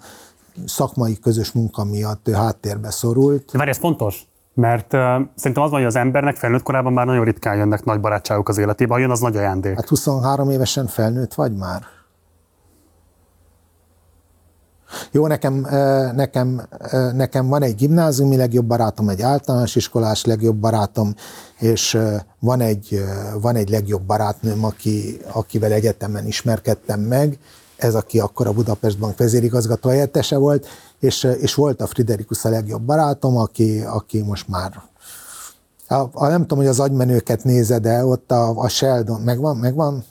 szakmai közös munka miatt ő háttérbe szorult. De várj, ez fontos? Mert uh, szerintem az van, hogy az embernek felnőtt korában már nagyon ritkán jönnek nagy barátságok az életébe, ha jön, az nagy ajándék. Hát 23 évesen felnőtt vagy már? Jó, nekem, nekem, nekem van egy gimnáziumi legjobb barátom, egy általános iskolás legjobb barátom, és van egy, van egy legjobb barátnőm, aki, akivel egyetemen ismerkedtem meg, ez aki akkor a Budapest Bank vezérigazgató helyettese volt, és, és volt a Friderikus a legjobb barátom, aki, aki most már a, a, nem tudom, hogy az agymenőket nézed, de ott a, a Sheldon, megvan, megvan?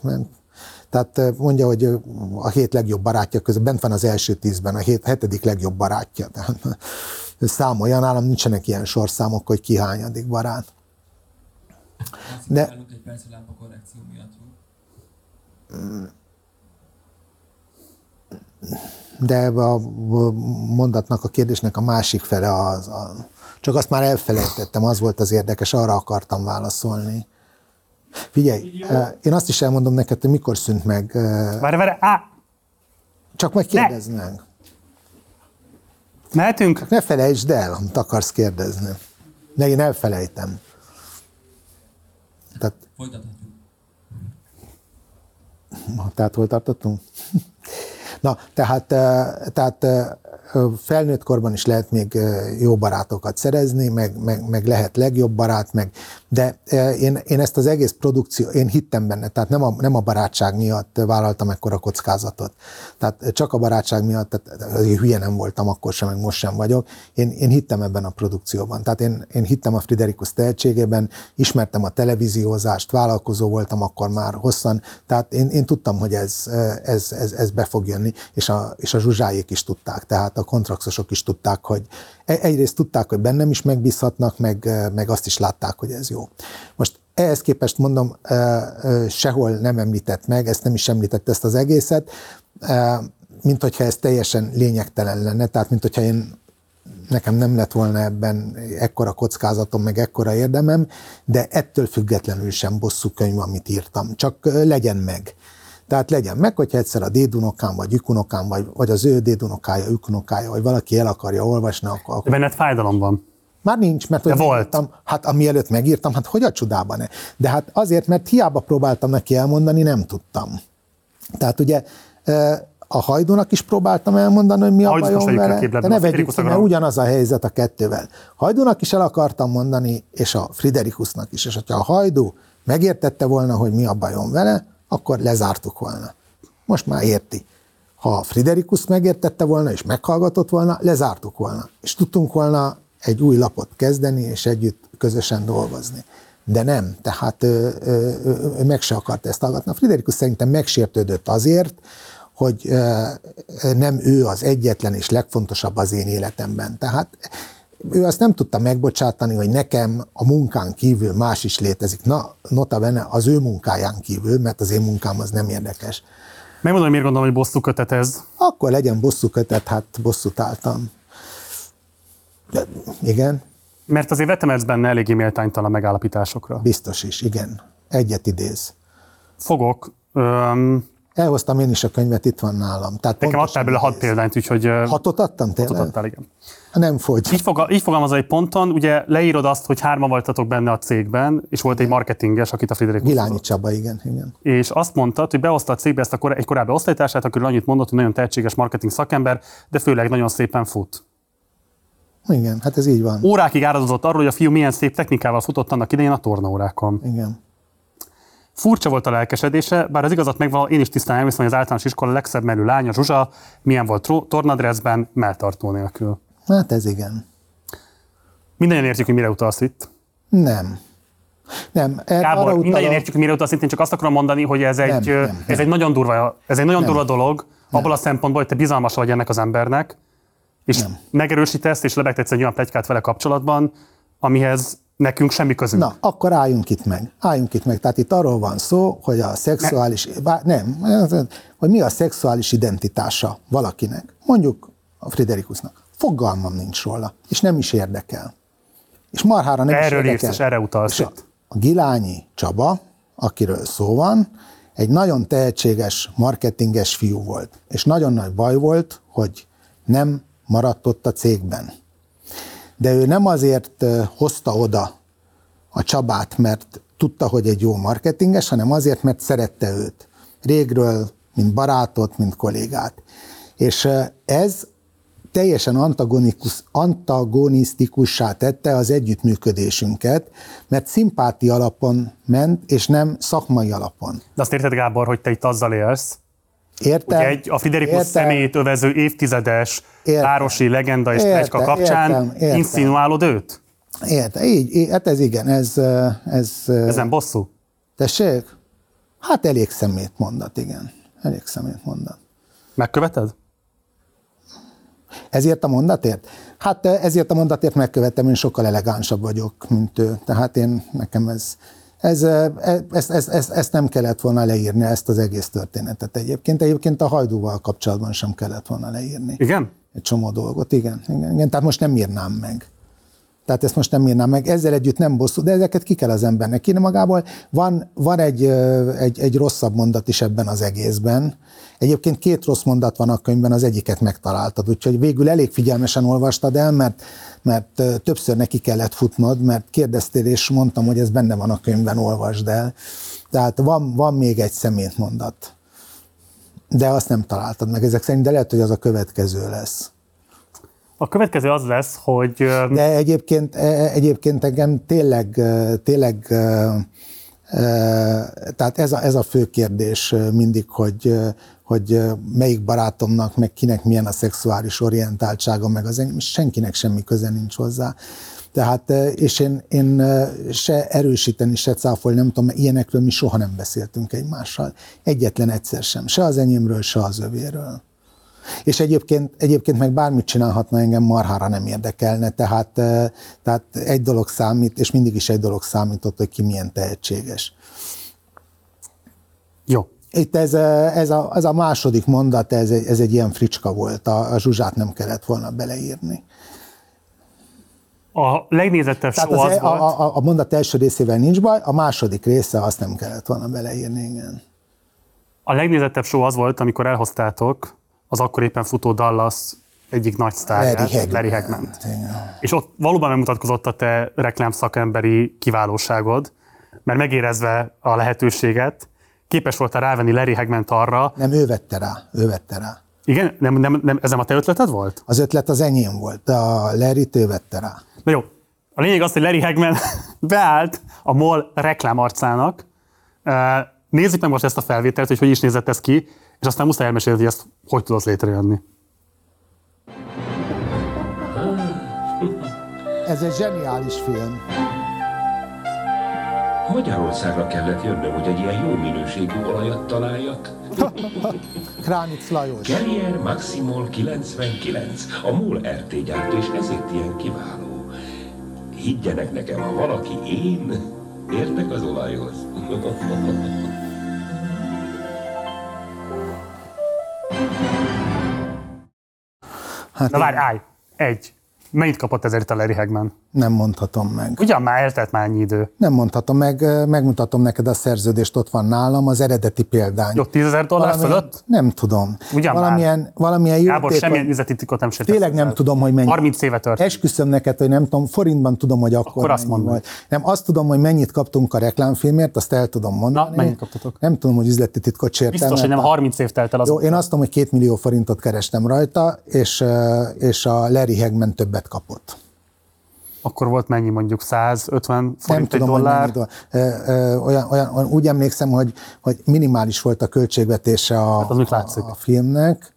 Tehát mondja, hogy a hét legjobb barátja között, bent van az első tízben, a hét, hetedik legjobb barátja. Tehát számolja, nálam nincsenek ilyen sorszámok, hogy ki hányadik barát. De... Egy perc a korrekció miatt de a mondatnak, a kérdésnek a másik fele az, a, csak azt már elfelejtettem, az volt az érdekes, arra akartam válaszolni. Figyelj, én azt is elmondom neked, hogy mikor szűnt meg. Várj, várj, á! Csak majd kérdezd meg. Mehetünk? Csak ne felejtsd el, amit akarsz kérdezni. Ne, én elfelejtem. Tehát, Folytathatjuk. Tehát hol tartottunk? Na, tehát, tehát felnőtt korban is lehet még jó barátokat szerezni, meg, meg, meg lehet legjobb barát, meg, de én, én ezt az egész produkció, én hittem benne, tehát nem a, nem a barátság miatt vállaltam ekkora kockázatot. Tehát csak a barátság miatt, tehát hülye nem voltam akkor sem, meg most sem vagyok. Én, én hittem ebben a produkcióban. Tehát én, én hittem a Friderikus tehetségében, ismertem a televíziózást, vállalkozó voltam akkor már hosszan, tehát én, én tudtam, hogy ez, ez, ez, ez be fog jönni, és a, és a zsuzsájék is tudták. Tehát a kontraktosok is tudták, hogy e, egyrészt tudták, hogy bennem is megbízhatnak, meg, e, meg azt is látták, hogy ez jó. Most ehhez képest mondom, e, sehol nem említett meg, ezt nem is említett ezt az egészet, mint hogyha ez teljesen lényegtelen lenne, tehát mint hogyha én nekem nem lett volna ebben ekkora kockázatom, meg ekkora érdemem, de ettől függetlenül sem bosszú könyv, amit írtam. Csak legyen meg. Tehát legyen meg, hogyha egyszer a dédunokám, vagy ükunokám, vagy, vagy az ő dédunokája, ükunokája, vagy valaki el akarja olvasni, akkor... akkor... Benned fájdalom van. Már nincs, mert De volt. Írtam, hát amielőtt megírtam, hát hogy a csodában ne? De hát azért, mert hiába próbáltam neki elmondani, nem tudtam. Tehát ugye a hajdónak is próbáltam elmondani, hogy mi a bajom vele, de ne vegyük ki, mert ugyanaz a helyzet a kettővel. Hajdónak is el akartam mondani, és a Friderikusnak is, és hogyha a hajdú megértette volna, hogy mi a bajom vele, akkor lezártuk volna. Most már érti. Ha Friderikus megértette volna és meghallgatott volna, lezártuk volna. És tudtunk volna egy új lapot kezdeni, és együtt közösen dolgozni. De nem, tehát ő, ő, ő, ő meg se akart ezt hallgatni. A Friderikus szerintem megsértődött azért, hogy nem ő az egyetlen és legfontosabb az én életemben. Tehát ő azt nem tudta megbocsátani, hogy nekem a munkán kívül más is létezik. Na, nota bene az ő munkáján kívül, mert az én munkám az nem érdekes. Megmondom, miért gondolom, hogy bosszú kötet ez. Akkor legyen bosszú kötet, hát bosszút álltam. De, igen, Mert azért vettem ez benne eléggé méltánytalan megállapításokra. biztos is, igen. Egyet idéz. Fogok. Öm, Elhoztam én is a könyvet, itt van nálam. Tehát nekem adtál belőle hat példányt, úgyhogy Hatot adtam tényleg? hatot adtál, igen. Nem fogy. Így, foga, így fogalmazol egy ponton, ugye leírod azt, hogy hárman voltatok benne a cégben, és volt egy marketinges, akit a Friderikus Gilányi Csaba, igen, igen. és azt mondtad, hogy behozta a cégbe ezt a kor- egy korábbi osztálytársát, akkor annyit mondott, hogy nagyon tehetséges marketing szakember, de főleg nagyon szépen fut. Igen, hát ez így van. Órákig áradozott arról, hogy a fiú milyen szép technikával futott annak idején a tornaórákon. Igen. Furcsa volt a lelkesedése, bár az igazat megvan, én is tisztán elviszem, hogy az általános iskola legszebb merő lánya, Zsuzsa, milyen volt tornadreszben, melltartó nélkül. Hát ez igen. Mindannyian értjük, hogy mire utalsz itt. Nem. Nem. arra Gábor, mindannyian utalok- értjük, hogy mire utalsz itt, én csak azt akarom mondani, hogy ez egy, Nem, ö, nem, ez nem. egy nagyon durva, ez egy nagyon Nem. durva dolog, abból a szempontból, hogy te bizalmas vagy ennek az embernek, és Nem. megerősítesz, és lebegtetsz egy olyan plegykát vele kapcsolatban, amihez nekünk semmi közünk. Na, akkor álljunk itt meg. Álljunk itt meg. Tehát itt arról van szó, hogy a szexuális, bár, nem, hogy mi a szexuális identitása valakinek. Mondjuk a Friderikusnak. Fogalmam nincs róla, és nem is érdekel. És marhára nem is Erről írsz, érdekel. és erre utalsz És a, a Gilányi Csaba, akiről szó van, egy nagyon tehetséges, marketinges fiú volt. És nagyon nagy baj volt, hogy nem maradt ott a cégben. De ő nem azért hozta oda a Csabát, mert tudta, hogy egy jó marketinges, hanem azért, mert szerette őt. Régről, mint barátot, mint kollégát. És ez teljesen antagonikus, antagonisztikussá tette az együttműködésünket, mert szimpátia alapon ment, és nem szakmai alapon. De azt érted, Gábor, hogy te itt azzal élsz, Értem? hogy egy a Friderikus Értem. személyét övező évtizedes Értem. városi legenda és plecska kapcsán értem, értem. inszinuálod őt? Értem, így, így, hát ez igen, ez, ez, Ezen bosszú? tessék? Hát elég szemét mondat, igen. Elég szemét mondat. Megköveted? Ezért a mondatért? Hát ezért a mondatért megkövettem, én sokkal elegánsabb vagyok, mint ő. Tehát én, nekem ez, ez, eh, ezt, ezt, ezt, ezt nem kellett volna leírni, ezt az egész történetet egyébként. Egyébként a hajdúval kapcsolatban sem kellett volna leírni. Igen? Egy csomó dolgot, igen, igen, igen. Tehát most nem írnám meg. Tehát ezt most nem írnám meg. Ezzel együtt nem bosszú, de ezeket ki kell az embernek írni magából. Van, van egy, egy, egy rosszabb mondat is ebben az egészben. Egyébként két rossz mondat van a könyvben, az egyiket megtaláltad, úgyhogy végül elég figyelmesen olvastad el, mert, mert többször neki kellett futnod, mert kérdeztél, és mondtam, hogy ez benne van a könyvben, olvasd el. Tehát van, van még egy szemét mondat. De azt nem találtad meg ezek szerint, de lehet, hogy az a következő lesz. A következő az lesz, hogy De egyébként, e- egyébként engem tényleg, e, tényleg e, e, tehát ez a, ez a fő kérdés e, mindig, hogy, e, hogy e, melyik barátomnak, meg kinek milyen a szexuális orientáltsága, meg az enyém, senkinek semmi köze nincs hozzá. Tehát, e, és én, én e, se erősíteni, se cáfolni, nem tudom, mert ilyenekről mi soha nem beszéltünk egymással. Egyetlen egyszer sem. Se az enyémről, se az övéről. És egyébként, egyébként meg bármit csinálhatna, engem marhára nem érdekelne, tehát, eh, tehát egy dolog számít, és mindig is egy dolog számított, hogy ki milyen tehetséges. jó. Itt ez, eh, ez, a, ez a második mondat, ez egy, ez egy ilyen fricska volt, a, a Zsuzsát nem kellett volna beleírni. A legnézettebb Tehát show az, az e- volt, a, a, a mondat első részével nincs baj, a második része azt nem kellett volna beleírni, igen. a legnézettebb show az volt, amikor elhoztátok az akkor éppen futó Dallas egyik nagy sztárját, Larry Hagman. Igen. És ott valóban megmutatkozott a te reklám szakemberi kiválóságod, mert megérezve a lehetőséget, képes voltál rávenni Larry Hagman-t arra, Nem, ő vette rá, ő vette rá. igen, nem, nem, nem, ez nem a te ötleted volt? Az ötlet az enyém volt, de a Larry ő vette rá. Na jó, a lényeg az, hogy Larry Hagman beállt a MOL reklámarcának. Nézzük meg most ezt a felvételt, hogy hogy is nézett ez ki, és aztán muszáj elmesélni, hogy ezt hogy tudod létrejönni. Ez egy zseniális film. Magyarországra kellett jönnöm, hogy egy ilyen jó minőségű olajat találjak. Kránic Lajos. Carrier Maximol 99, a MOL RT gyártó, és ezért ilyen kiváló. higgyenek nekem, ha valaki én, értek az olajhoz. Hát Na várj, állj! Egy. Mennyit kapott ezért a Larry Hagman? nem mondhatom meg. Ugyan már eltelt már ennyi idő. Nem mondhatom meg, megmutatom neked a szerződést, ott van nálam, az eredeti példány. Jó, 10 ezer dollár Valamilyen- fölött? Nem tudom. Ugyan már. valamilyen, valamilyen Gábor, semmilyen üzleti titkot nem sértesz. Tényleg nem el. tudom, hogy mennyi. 30 éve történt. Esküszöm neked, hogy nem tudom, forintban tudom, hogy akkor, Akkor azt meg. volt. Nem, azt tudom, hogy mennyit kaptunk a reklámfilmért, azt el tudom mondani. Na, mennyit kaptatok? Nem tudom, hogy üzleti titkot sértem. Biztos, hogy nem mert- 30 év telt el az. Jó, én azt tudom, hogy két millió forintot kerestem rajta, és, és a Larry Hagman többet kapott. Akkor volt mennyi mondjuk 150 nem forint egy tudom, hogy dollár? mennyi. Ö, ö, olyan, olyan, olyan, úgy emlékszem, hogy, hogy minimális volt a költségvetése a, Hát az mit látszik? a, a filmnek.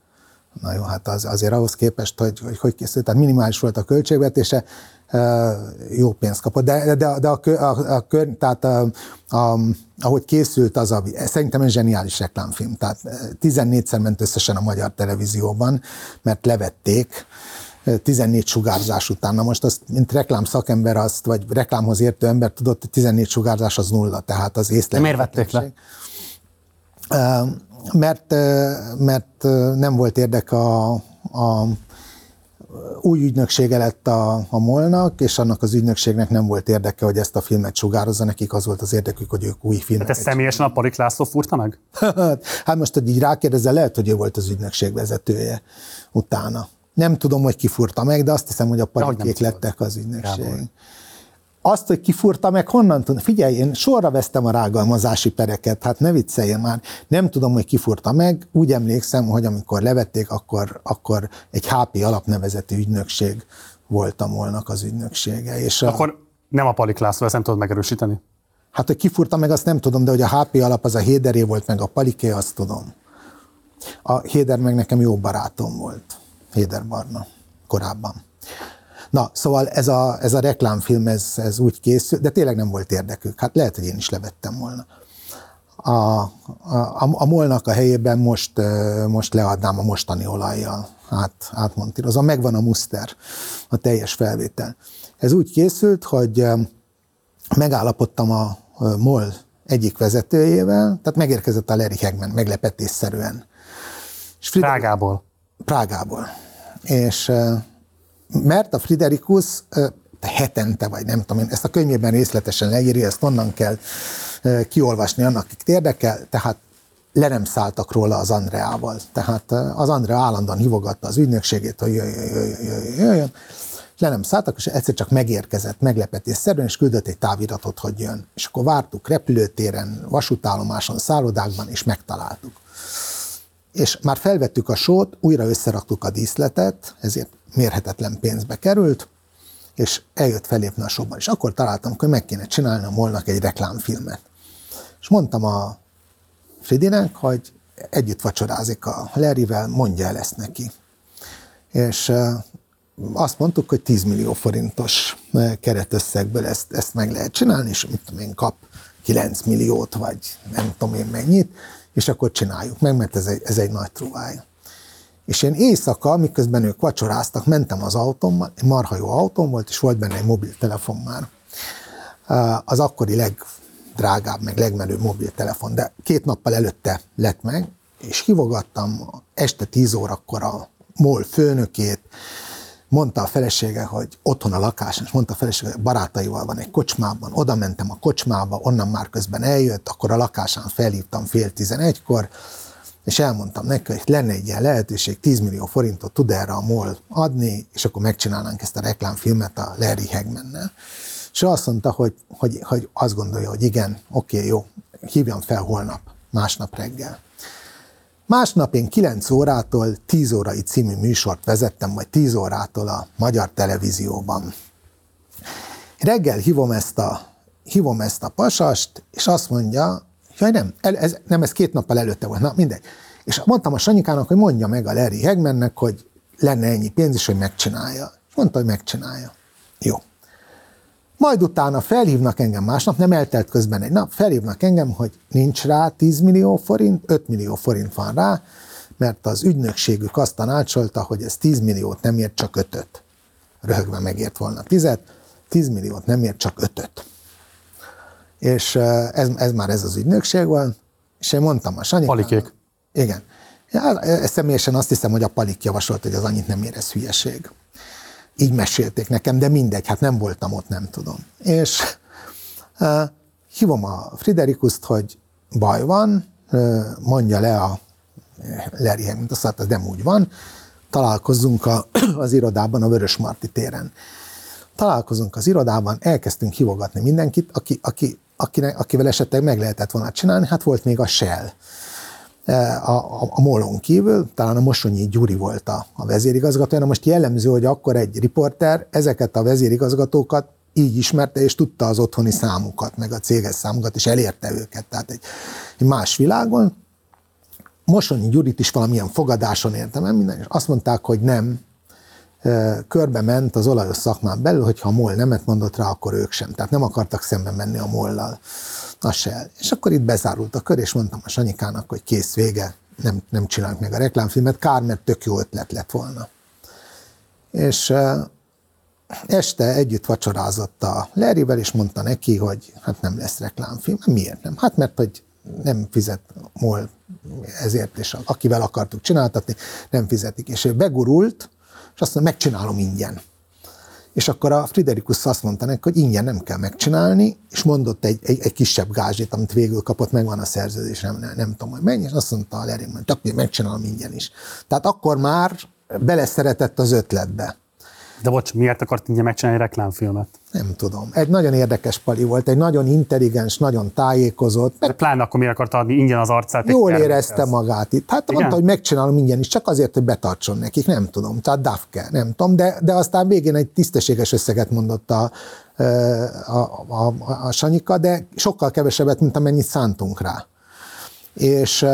Na jó, hát az, azért ahhoz képest, hogy hogy, hogy készült, tehát minimális volt a költségvetése, jó pénzt kapott, de, de, de a, a, a, tehát a, a, ahogy készült az a, szerintem egy zseniális reklámfilm, tehát 14-szer ment összesen a magyar televízióban, mert levették, 14 sugárzás után. Na most azt, mint reklám szakember, azt, vagy reklámhoz értő ember tudott, hogy 14 sugárzás az nulla, tehát az észre. De miért vették le? Mert, mert nem volt érdek a, a új ügynöksége lett a, a molnak, és annak az ügynökségnek nem volt érdeke, hogy ezt a filmet sugározza, nekik az volt az érdekük, hogy ők új filmet. Hát ezt személyesen a Palik László furta meg? hát most, hogy így rákérdezel, lehet, hogy ő volt az ügynökség vezetője utána. Nem tudom, hogy kifurta meg, de azt hiszem, hogy a parikék lettek az ügynökség. Gábor. Azt, hogy kifurta meg, honnan tudom? Figyelj, én sorra vesztem a rágalmazási pereket, hát ne vicceljen már. Nem tudom, hogy kifurta meg. Úgy emlékszem, hogy amikor levették, akkor, akkor egy HP alapnevezetű ügynökség volt a molnak az ügynöksége. És a, Akkor nem a Palik László, ezt nem tudod megerősíteni. Hát, hogy kifurta meg, azt nem tudom, de hogy a HP alap az a Héderé volt, meg a Paliké, azt tudom. A Héder meg nekem jó barátom volt. Héder Barna korábban. Na, szóval ez a, ez a reklámfilm, ez, ez úgy készült, de tényleg nem volt érdekük. Hát lehet, hogy én is levettem volna. A, a, a, a molnak a helyében most, most leadnám a mostani olajjal át, átmontírozom. Megvan a muszter, a teljes felvétel. Ez úgy készült, hogy megállapodtam a MOL egyik vezetőjével, tehát megérkezett a Larry Hagman meglepetésszerűen. És Prágából. Prágából. És mert a Friderikus hetente, vagy nem tudom én, ezt a könyvében részletesen leírja, ezt onnan kell kiolvasni annak, akik érdekel, tehát le nem szálltak róla az Andreával. Tehát az Andrea állandóan hívogatta az ügynökségét, hogy jöjjön, jöjjön, jöjjön, jöjjön. Le nem szálltak, és egyszer csak megérkezett meglepetésszerűen, és küldött egy táviratot, hogy jön. És akkor vártuk repülőtéren, vasútállomáson, szállodákban, és megtaláltuk és már felvettük a sót, újra összeraktuk a díszletet, ezért mérhetetlen pénzbe került, és eljött felépni a sóban. És akkor találtam, hogy meg kéne csinálni a molnak egy reklámfilmet. És mondtam a Fridinek, hogy együtt vacsorázik a Larryvel, mondja el ezt neki. És azt mondtuk, hogy 10 millió forintos keretösszegből ezt, ezt meg lehet csinálni, és mit tudom én, kap 9 milliót, vagy nem tudom én mennyit, és akkor csináljuk meg, mert ez egy, ez egy nagy truváj. És én éjszaka, miközben ők vacsoráztak, mentem az autómmal, egy marha jó autóm volt, és volt benne egy mobiltelefon már. Az akkori legdrágább, meg legmenőbb mobiltelefon, de két nappal előtte lett meg, és hívogattam este 10 órakor a MOL főnökét, mondta a felesége, hogy otthon a lakáson, és mondta a felesége, hogy barátaival van egy kocsmában, oda mentem a kocsmába, onnan már közben eljött, akkor a lakásán felhívtam fél tizenegykor, és elmondtam neki, hogy lenne egy ilyen lehetőség, 10 millió forintot tud erre a MOL adni, és akkor megcsinálnánk ezt a reklámfilmet a Larry Hagmannel. És azt mondta, hogy, hogy, hogy azt gondolja, hogy igen, oké, jó, hívjam fel holnap, másnap reggel. Másnap én 9 órától 10 órai című műsort vezettem, vagy 10 órától a magyar televízióban. Reggel hívom ezt a, hívom ezt a pasast, és azt mondja, hogy nem, ez, nem, ez két nappal előtte volt, na mindegy. És mondtam a Sanyikának, hogy mondja meg a Larry Hagmannek, hogy lenne ennyi pénz, és hogy megcsinálja. Mondta, hogy megcsinálja. Jó. Majd utána felhívnak engem másnap, nem eltelt közben egy nap, felhívnak engem, hogy nincs rá 10 millió forint, 5 millió forint van rá, mert az ügynökségük azt tanácsolta, hogy ez 10 milliót nem ért, csak 5-öt. Röhögve megért volna 10 10 milliót nem ér, csak ötöt. És ez, ez már ez az ügynökség volt, és én mondtam a Sanyikának. Palikék. Igen. Ja, személyesen azt hiszem, hogy a Palik javasolt, hogy az annyit nem ér, ez hülyeség. Így mesélték nekem, de mindegy, hát nem voltam ott, nem tudom. És uh, hívom a Friderikuszt, hogy baj van, uh, mondja le a Larry mint azt ez nem úgy van, találkozzunk a, az irodában, a Vörös Marti téren. Találkozunk az irodában, elkezdtünk hívogatni mindenkit, aki, aki, akinek, akivel esetleg meg lehetett volna csinálni, hát volt még a Shell. A, a, a Molon kívül, talán a Mosonyi Gyuri volt a, a vezérigazgató, na most jellemző, hogy akkor egy riporter ezeket a vezérigazgatókat így ismerte, és tudta az otthoni számukat, meg a céges számukat, és elérte őket. Tehát egy, egy más világon, Mosonyi Gyurit is valamilyen fogadáson értem el minden, és azt mondták, hogy nem, körbe ment az olajos szakmán belül, hogyha a MOL nemet mondott rá, akkor ők sem. Tehát nem akartak szembe menni a mollal. A se. És akkor itt bezárult a kör, és mondtam a Sanyikának, hogy kész vége, nem, nem csinálunk meg a reklámfilmet, kár, mert tök jó ötlet lett volna. És este együtt vacsorázott a Larryvel, és mondta neki, hogy hát nem lesz reklámfilm. Miért nem? Hát mert hogy nem fizet MOL ezért, és akivel akartuk csináltatni, nem fizetik. És ő begurult, és azt mondja, megcsinálom ingyen. És akkor a Friderikus azt mondta neki, hogy ingyen nem kell megcsinálni, és mondott egy, egy, egy kisebb gázsit, amit végül kapott, megvan a szerződés, nem, nem, nem tudom, hogy mennyi, és azt mondta a Larry, hogy csak megcsinálom ingyen is. Tehát akkor már beleszeretett az ötletbe. De bocs, miért akart ingyen megcsinálni reklámfilmet? Nem tudom. Egy nagyon érdekes pali volt, egy nagyon intelligens, nagyon tájékozott. De pláne akkor miért akart adni ingyen az arcát? Jól érezte magát itt. Hát Igen? mondta, hogy megcsinálom ingyen is, csak azért, hogy betartson nekik, nem tudom. Tehát Dafke, nem tudom. De, de aztán végén egy tisztességes összeget mondott a, a, a, a, Sanyika, de sokkal kevesebbet, mint amennyit szántunk rá. És,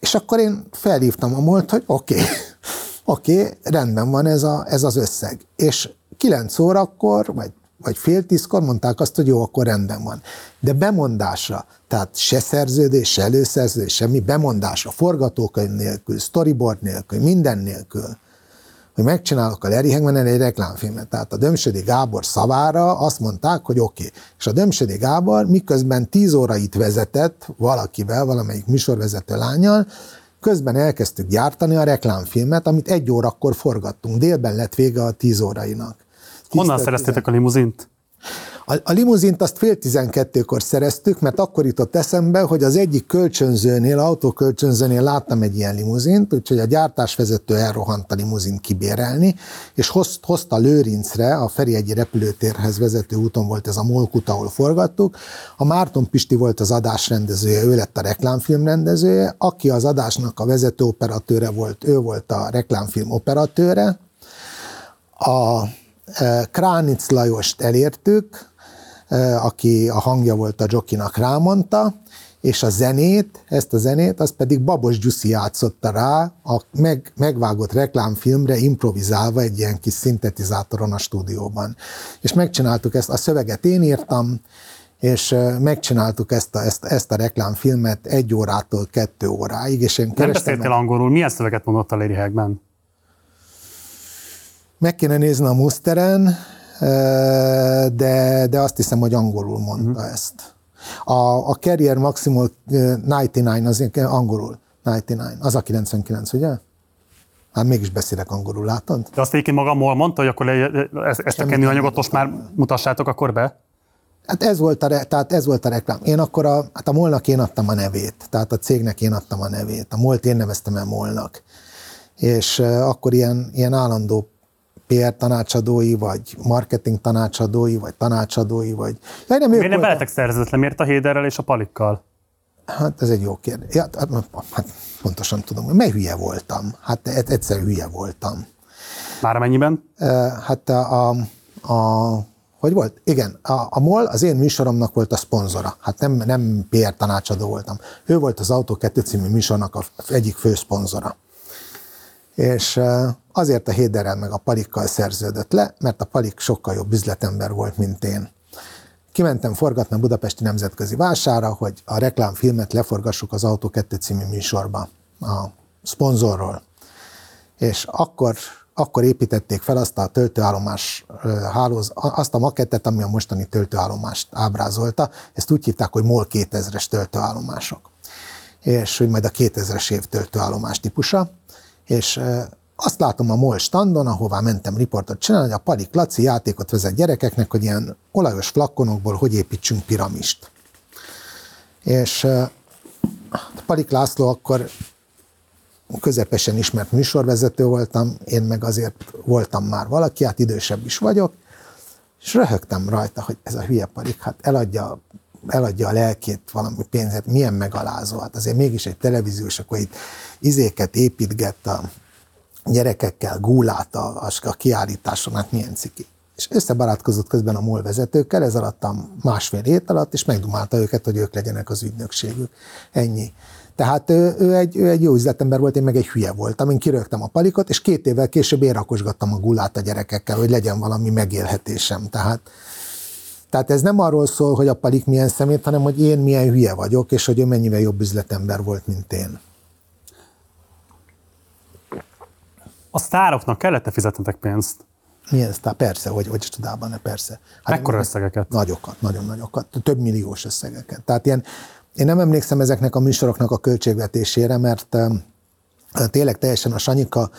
és akkor én felhívtam a múlt, hogy oké, okay, oké, okay, rendben van ez, a, ez az összeg. És 9 órakor, vagy, vagy fél tízkor mondták azt, hogy jó, akkor rendben van. De bemondásra, tehát se szerződés, se előszerződés, semmi bemondásra, forgatókönyv nélkül, storyboard nélkül, minden nélkül, hogy megcsinálok a Larry Hangman egy reklámfilmet. Tehát a Dömsödi Gábor szavára azt mondták, hogy oké. Okay. És a Dömsödi Gábor miközben 10 órait vezetett valakivel, valamelyik műsorvezető lányal, Közben elkezdtük gyártani a reklámfilmet, amit egy órakor forgattunk. Délben lett vége a tíz órainak. Honnan szereztétek a limuzint? A, a limuzint azt fél tizenkettőkor szereztük, mert akkor jutott eszembe, hogy az egyik kölcsönzőnél, autókölcsönzőnél láttam egy ilyen limuzint, úgyhogy a gyártásvezető elrohant a limuzint kibérelni, és hoz, hozta Lőrincre, a Ferihegyi repülőtérhez vezető úton volt ez a Molkut, ahol forgattuk. A Márton Pisti volt az adásrendezője, ő lett a reklámfilm aki az adásnak a vezető operatőre volt, ő volt a reklámfilm operatőre. A Kránic Lajost elértük, aki a hangja volt a Jokinak, rámondta, és a zenét, ezt a zenét, az pedig Babos Gyuszi játszotta rá a meg, megvágott reklámfilmre improvizálva egy ilyen kis szintetizátoron a stúdióban. És megcsináltuk ezt, a szöveget én írtam, és megcsináltuk ezt a, ezt, ezt a reklámfilmet egy órától kettő óráig, és én Nem beszéltél angolul, milyen szöveget mondott a Lady Hagman? Meg kéne nézni a musteren, de, de azt hiszem, hogy angolul mondta uh-huh. ezt. A, a Carrier Maximal 99 az angolul. 99, az a 99, ugye? Hát mégis beszélek angolul, látod? De azt egyébként magamból mondta, hogy akkor le, ezt, ezt a kenőanyagot most már mutassátok akkor be? Hát ez volt a, tehát ez volt a reklám. Én akkor a, hát a molnak én adtam a nevét, tehát a cégnek én adtam a nevét. A molt én neveztem el molnak. És akkor ilyen, ilyen állandó PR tanácsadói, vagy marketing tanácsadói, vagy tanácsadói, vagy... Ja, nem Miért nem veletek szerződetlen, miért a Héderrel és a Palikkal? Hát ez egy jó kérdés. Ja, hát, hát pontosan tudom, hogy mely hülye voltam. Hát egyszer hülye voltam. Már mennyiben? Hát a, a, a hogy volt? Igen, a, a MOL az én műsoromnak volt a szponzora. Hát nem, nem PR tanácsadó voltam. Ő volt az Autó 2 című műsornak a egyik fő szponzora és azért a Héderrel meg a Palikkal szerződött le, mert a Palik sokkal jobb üzletember volt, mint én. Kimentem forgatni a Budapesti Nemzetközi Vására, hogy a reklámfilmet leforgassuk az Autó 2 című műsorba a szponzorról. És akkor akkor építették fel azt a töltőállomás hálóz, azt a makettet, ami a mostani töltőállomást ábrázolta. Ezt úgy hívták, hogy MOL 2000-es töltőállomások. És hogy majd a 2000-es év töltőállomás típusa. És azt látom a MOL standon, ahová mentem riportot csinálni, hogy a Palik Laci játékot vezet gyerekeknek, hogy ilyen olajos flakkonokból hogy építsünk piramist. És Palik László akkor közepesen ismert műsorvezető voltam, én meg azért voltam már valaki, hát idősebb is vagyok, és röhögtem rajta, hogy ez a hülye Palik, hát eladja, eladja a lelkét valami pénzet, milyen megalázó, hát azért mégis egy televíziós, akkor itt izéket építgett a gyerekekkel, gúlát a, a kiállításon, hát milyen ciki. És összebarátkozott közben a MOL vezetőkkel, ez alatt a másfél hét alatt, és megdumálta őket, hogy ők legyenek az ügynökségük. Ennyi. Tehát ő, ő, egy, ő egy jó üzletember volt, én meg egy hülye voltam. Én kirögtem a palikot, és két évvel később én rakosgattam a gulát a gyerekekkel, hogy legyen valami megélhetésem. Tehát, tehát ez nem arról szól, hogy a palik milyen szemét, hanem hogy én milyen hülye vagyok, és hogy ő mennyivel jobb üzletember volt, mint én. A sztároknak kellett-e fizetnetek pénzt? Milyen sztár? Persze, hogy, hogy tudában, persze. Hát Mekkora összegeket? Nagyokat, nagyon nagyokat, több milliós összegeket. Tehát ilyen, én nem emlékszem ezeknek a műsoroknak a költségvetésére, mert tényleg teljesen a Sanyika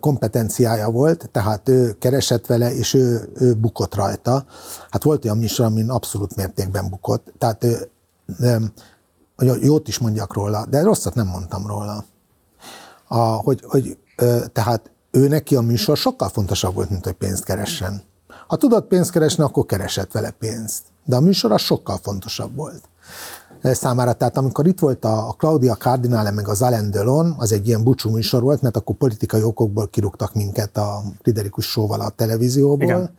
kompetenciája volt, tehát ő keresett vele, és ő, ő bukott rajta. Hát volt olyan műsor, amin abszolút mértékben bukott. Tehát ő, hogy jót is mondjak róla, de rosszat nem mondtam róla. A, hogy, hogy tehát ő neki a műsor sokkal fontosabb volt, mint hogy pénzt keressen. Ha tudott pénzt keresni, akkor keresett vele pénzt. De a műsor az sokkal fontosabb volt számára. Tehát amikor itt volt a, Claudia Cardinale meg az Alain Delon, az egy ilyen bucsú műsor volt, mert akkor politikai okokból kirúgtak minket a Friderikus Sóval a televízióból. Igen.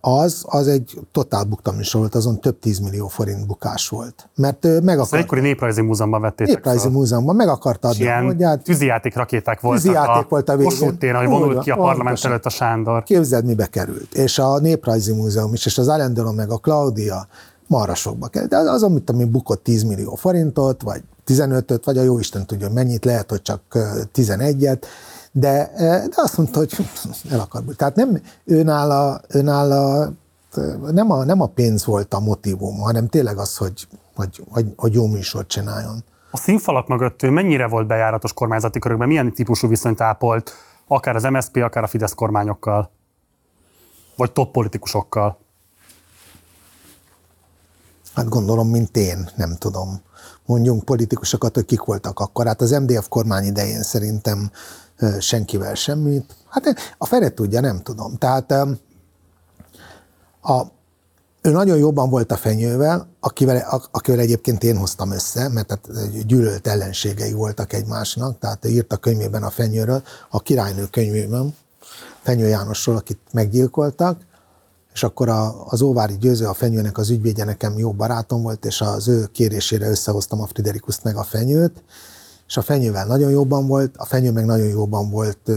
Az, az egy totál bukta műsor volt, azon több tízmillió forint bukás volt. Mert meg akart... egykori néprajzi múzeumban vették. Néprajzi fel. múzeumban, meg akarta adni. Ilyen mondját, tűzijáték rakéták voltak tűzijáték a, volt a végén. Kossuth téren, hogy vonult ki a parlament előtt a Sándor. Képzeld, mibe került. És a Néprajzi Múzeum is, és az Alain Delon meg a Claudia marra sokba kell. De az, amit ami bukott 10 millió forintot, vagy 15-öt, vagy a jó Isten tudja, hogy mennyit, lehet, hogy csak 11-et, de, de azt mondta, hogy el akar. Tehát nem őnála, őnála nem, a, nem a pénz volt a motivum, hanem tényleg az, hogy, hogy, hogy, hogy jó műsort csináljon. A színfalak mögött ő mennyire volt bejáratos kormányzati körökben, milyen típusú viszonyt ápolt, akár az MSZP, akár a Fidesz kormányokkal, vagy top politikusokkal? Hát gondolom, mint én, nem tudom. Mondjunk politikusokat, hogy kik voltak akkor. Hát az MDF kormány idején szerintem senkivel semmit. Hát a Feret tudja, nem tudom. Tehát a, ő nagyon jobban volt a fenyővel, akivel, akivel egyébként én hoztam össze, mert tehát gyűlölt ellenségei voltak egymásnak, tehát ő írt a könyvében a fenyőről, a királynő könyvében, Fenyő Jánosról, akit meggyilkoltak, és akkor a, az Óvári Győző, a Fenyőnek az ügyvédje nekem jó barátom volt, és az ő kérésére összehoztam a Friderikuszt meg a Fenyőt, és a Fenyővel nagyon jóban volt, a Fenyő meg nagyon jóban volt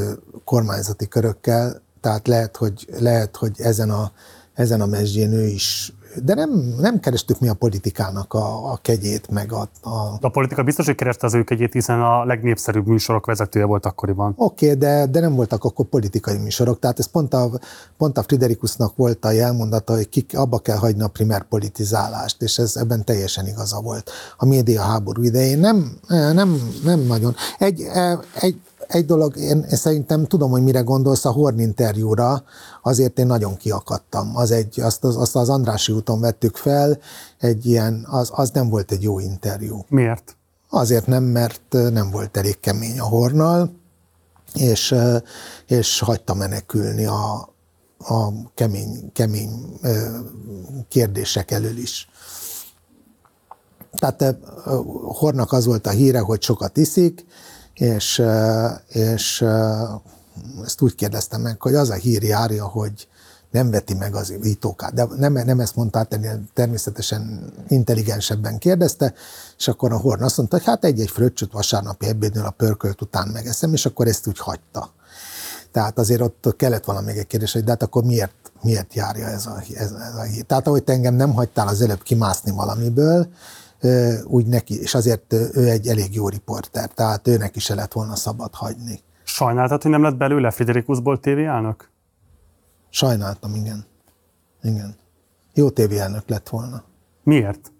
kormányzati körökkel, tehát lehet, hogy, lehet, hogy ezen a, ezen a mesdjén ő is de nem, nem kerestük mi a politikának a, a kegyét, meg a, a... A politika biztos, hogy kereste az ő kegyét, hiszen a legnépszerűbb műsorok vezetője volt akkoriban. Oké, okay, de, de nem voltak akkor politikai műsorok, tehát ez pont a, pont a Friderikusnak volt a jelmondata, hogy kik, abba kell hagyni a primer politizálást, és ez ebben teljesen igaza volt. A média háború idején nem, nem, nem nagyon. Egy, egy, egy dolog, én, szerintem tudom, hogy mire gondolsz a Horn interjúra, azért én nagyon kiakadtam. Az egy, azt, az, azt az Andrási úton vettük fel, egy ilyen, az, az nem volt egy jó interjú. Miért? Azért nem, mert nem volt elég kemény a Hornal, és, és hagyta menekülni a, a kemény, kemény kérdések elől is. Tehát Hornak az volt a híre, hogy sokat iszik, és, és ezt úgy kérdeztem meg, hogy az a hír járja, hogy nem veti meg az ítókát. De nem, nem ezt mondta, ennél természetesen intelligensebben kérdezte, és akkor a Horn azt mondta, hogy hát egy-egy fröccsöt vasárnapi ebédnél a pörkölt után megeszem, és akkor ezt úgy hagyta. Tehát azért ott kellett valami egy kérdés, hogy de hát akkor miért, miért járja ez a, ez, ez a hír. Tehát ahogy te engem nem hagytál az előbb kimászni valamiből, úgy neki, és azért ő egy elég jó riporter, tehát őnek is se lett volna szabad hagyni. Sajnáltad, hogy nem lett belőle Friderikusból TV elnök? Sajnáltam, igen. Igen. Jó tévéelnök lett volna. Miért?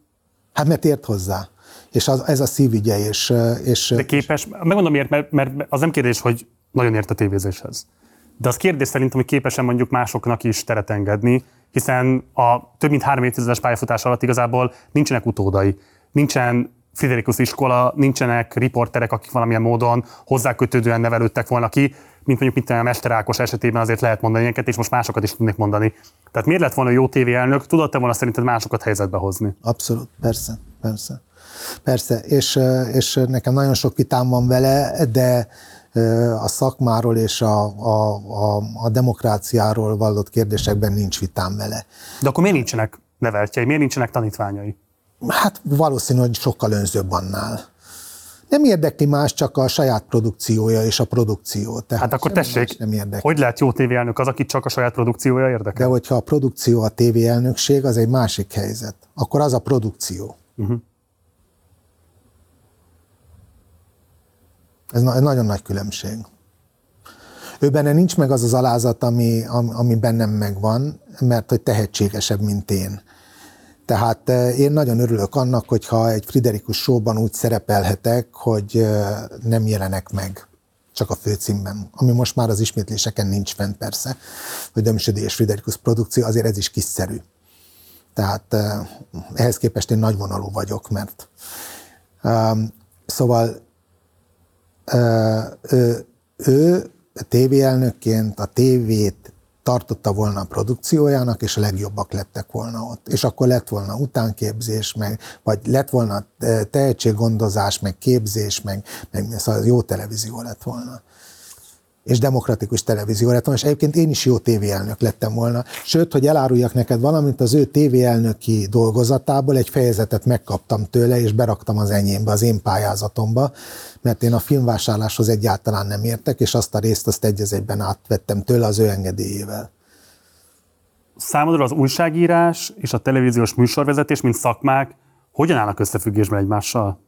Hát mert ért hozzá. És az, ez a szívügye, és, és De képes, megmondom miért, mert, mert az nem kérdés, hogy nagyon ért a tévézéshez. De az kérdés szerintem, hogy képes-e mondjuk másoknak is teret engedni, hiszen a több mint három évtizedes pályafutás alatt igazából nincsenek utódai. Nincsen Friderikus iskola, nincsenek riporterek, akik valamilyen módon hozzákötődően nevelődtek volna ki, mint mondjuk mint a Mester Ákos esetében azért lehet mondani ilyeneket, és most másokat is tudnék mondani. Tehát miért lett volna jó tévéelnök, tudott-e volna szerinted másokat helyzetbe hozni? Abszolút, persze, persze. Persze, és, és nekem nagyon sok vitám van vele, de a szakmáról és a, a, a, a demokráciáról vallott kérdésekben nincs vitám vele. De akkor miért nincsenek neveltjei, miért nincsenek tanítványai? Hát valószínű, hogy sokkal önzőbb annál. Nem érdekli más, csak a saját produkciója és a produkció. Tehát hát akkor tessék, nem érdekli. hogy lehet jó tévéelnök az, aki csak a saját produkciója érdekel? De hogyha a produkció a tévéelnökség, az egy másik helyzet. Akkor az a produkció. Uh-huh. Ez na- nagyon nagy különbség. Ő benne nincs meg az az alázat, ami, ami bennem megvan, mert hogy tehetségesebb, mint én. Tehát eh, én nagyon örülök annak, hogyha egy Friderikus showban úgy szerepelhetek, hogy nem jelenek meg csak a főcímben, ami most már az ismétléseken nincs fent persze, hogy Dömsödi és Friderikus produkció, azért ez is kiszerű. Tehát eh, ehhez képest én nagyvonalú vagyok, mert szóval ő, ő tévéelnökként a tévét tartotta volna a produkciójának, és a legjobbak lettek volna ott. És akkor lett volna utánképzés, meg, vagy lett volna tehetséggondozás, meg képzés, meg, meg szóval jó televízió lett volna és demokratikus televízió lett volna, és egyébként én is jó tévéelnök lettem volna. Sőt, hogy eláruljak neked valamint, az ő tévéelnöki dolgozatából egy fejezetet megkaptam tőle, és beraktam az enyémbe, az én pályázatomba, mert én a filmvásárláshoz egyáltalán nem értek, és azt a részt azt egy egyben átvettem tőle az ő engedélyével. Számodra az újságírás és a televíziós műsorvezetés, mint szakmák, hogyan állnak összefüggésben egymással?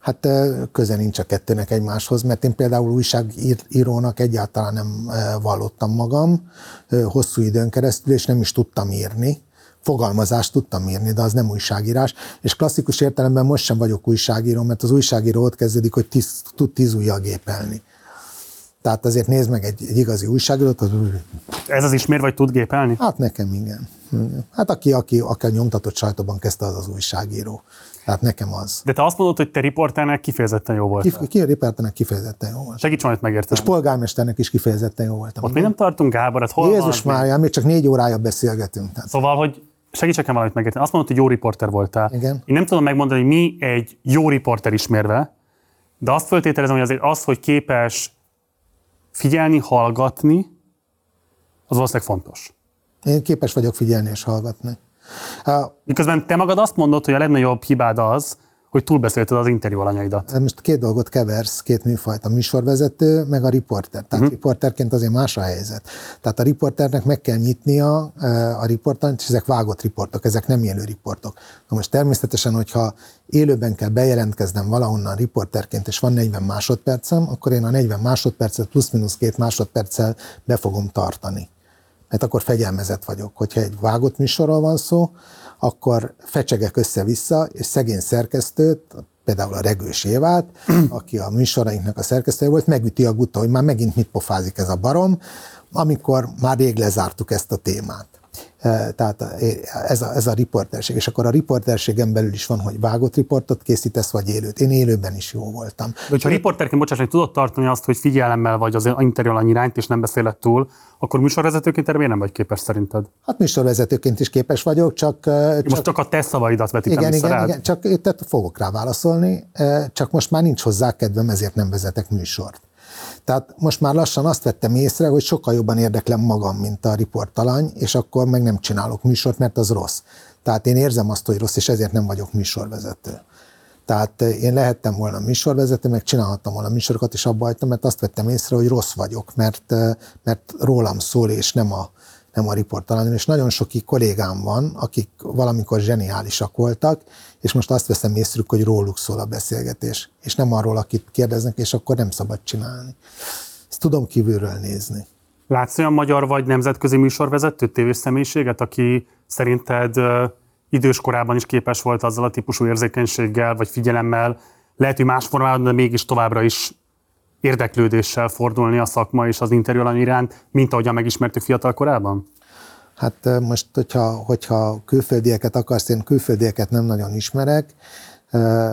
Hát köze nincs a kettőnek egymáshoz, mert én például újságírónak egyáltalán nem vallottam magam hosszú időn keresztül, és nem is tudtam írni. Fogalmazást tudtam írni, de az nem újságírás. És klasszikus értelemben most sem vagyok újságíró, mert az újságíró ott kezdődik, hogy tíz, tud tíz ujjal gépelni. Tehát azért nézd meg egy, egy igazi újságírót. Az... Ez az ismér, vagy tud gépelni? Hát nekem igen. Hát aki, aki, aki a nyomtatott sajtóban kezdte, az az újságíró. Tehát nekem az. De te azt mondod, hogy te riporternek kifejezetten jó volt. Kif- ki riporternek kifejezetten jó volt. Segíts majd megérteni. És polgármesternek is kifejezetten jó voltam. Ott mi nem tartunk, Gábor, hát hol Jézus már, még csak négy órája beszélgetünk. Tehát. Szóval, hogy segíts nekem valamit megérteni. Azt mondod, hogy jó riporter voltál. Igen. Én nem tudom megmondani, hogy mi egy jó riporter ismérve, de azt föltételezem, hogy azért az, hogy képes figyelni, hallgatni, az valószínűleg fontos. Én képes vagyok figyelni és hallgatni. Miközben te magad azt mondod, hogy a legnagyobb hibád az, hogy túlbeszélted az interjú alanyaidat. Most két dolgot keversz, két műfajt, a műsorvezető, meg a riporter. Tehát uh-huh. riporterként azért más a helyzet. Tehát a riporternek meg kell nyitnia a riportot, és ezek vágott riportok, ezek nem élő riportok. Na most természetesen, hogyha élőben kell bejelentkeznem valahonnan riporterként, és van 40 másodpercem, akkor én a 40 másodpercet plusz-minusz két másodperccel be fogom tartani mert akkor fegyelmezett vagyok. Hogyha egy vágott műsorról van szó, akkor fecsegek össze-vissza, és szegény szerkesztőt, például a Regős Évát, aki a műsorainknak a szerkesztője volt, megüti a gutta, hogy már megint mit pofázik ez a barom, amikor már rég lezártuk ezt a témát. Tehát ez a, ez a riporterség. És akkor a riporterségen belül is van, hogy vágott riportot készítesz, vagy élőt. Én élőben is jó voltam. De hogyha riporterként, bocsáss, hogy tudod tartani azt, hogy figyelemmel vagy az interjú annyi irányt, és nem beszéled túl, akkor műsorvezetőként erre miért nem vagy képes szerinted? Hát műsorvezetőként is képes vagyok, csak... csak most csak a te szavaidat vetítem igen, igen, igen, csak tehát fogok rá válaszolni, csak most már nincs hozzá kedvem, ezért nem vezetek műsort. Tehát most már lassan azt vettem észre, hogy sokkal jobban érdeklem magam, mint a riportalany, és akkor meg nem csinálok műsort, mert az rossz. Tehát én érzem azt, hogy rossz, és ezért nem vagyok műsorvezető. Tehát én lehettem volna műsorvezető, meg csinálhattam volna műsorokat, és abba hagytam, mert azt vettem észre, hogy rossz vagyok, mert, mert rólam szól, és nem a, nem a riportalanyról, és nagyon sok kollégám van, akik valamikor zseniálisak voltak, és most azt veszem észre, hogy róluk szól a beszélgetés, és nem arról, akit kérdeznek, és akkor nem szabad csinálni. Ezt tudom kívülről nézni. Látsz olyan magyar vagy nemzetközi műsorvezető tévés személyiséget, aki szerinted idős korában is képes volt azzal a típusú érzékenységgel vagy figyelemmel, lehet, hogy más formában, de mégis továbbra is érdeklődéssel fordulni a szakma és az interjú iránt, mint ahogyan megismertük fiatal korában? Hát most, hogyha, hogyha külföldieket akarsz, én külföldieket nem nagyon ismerek,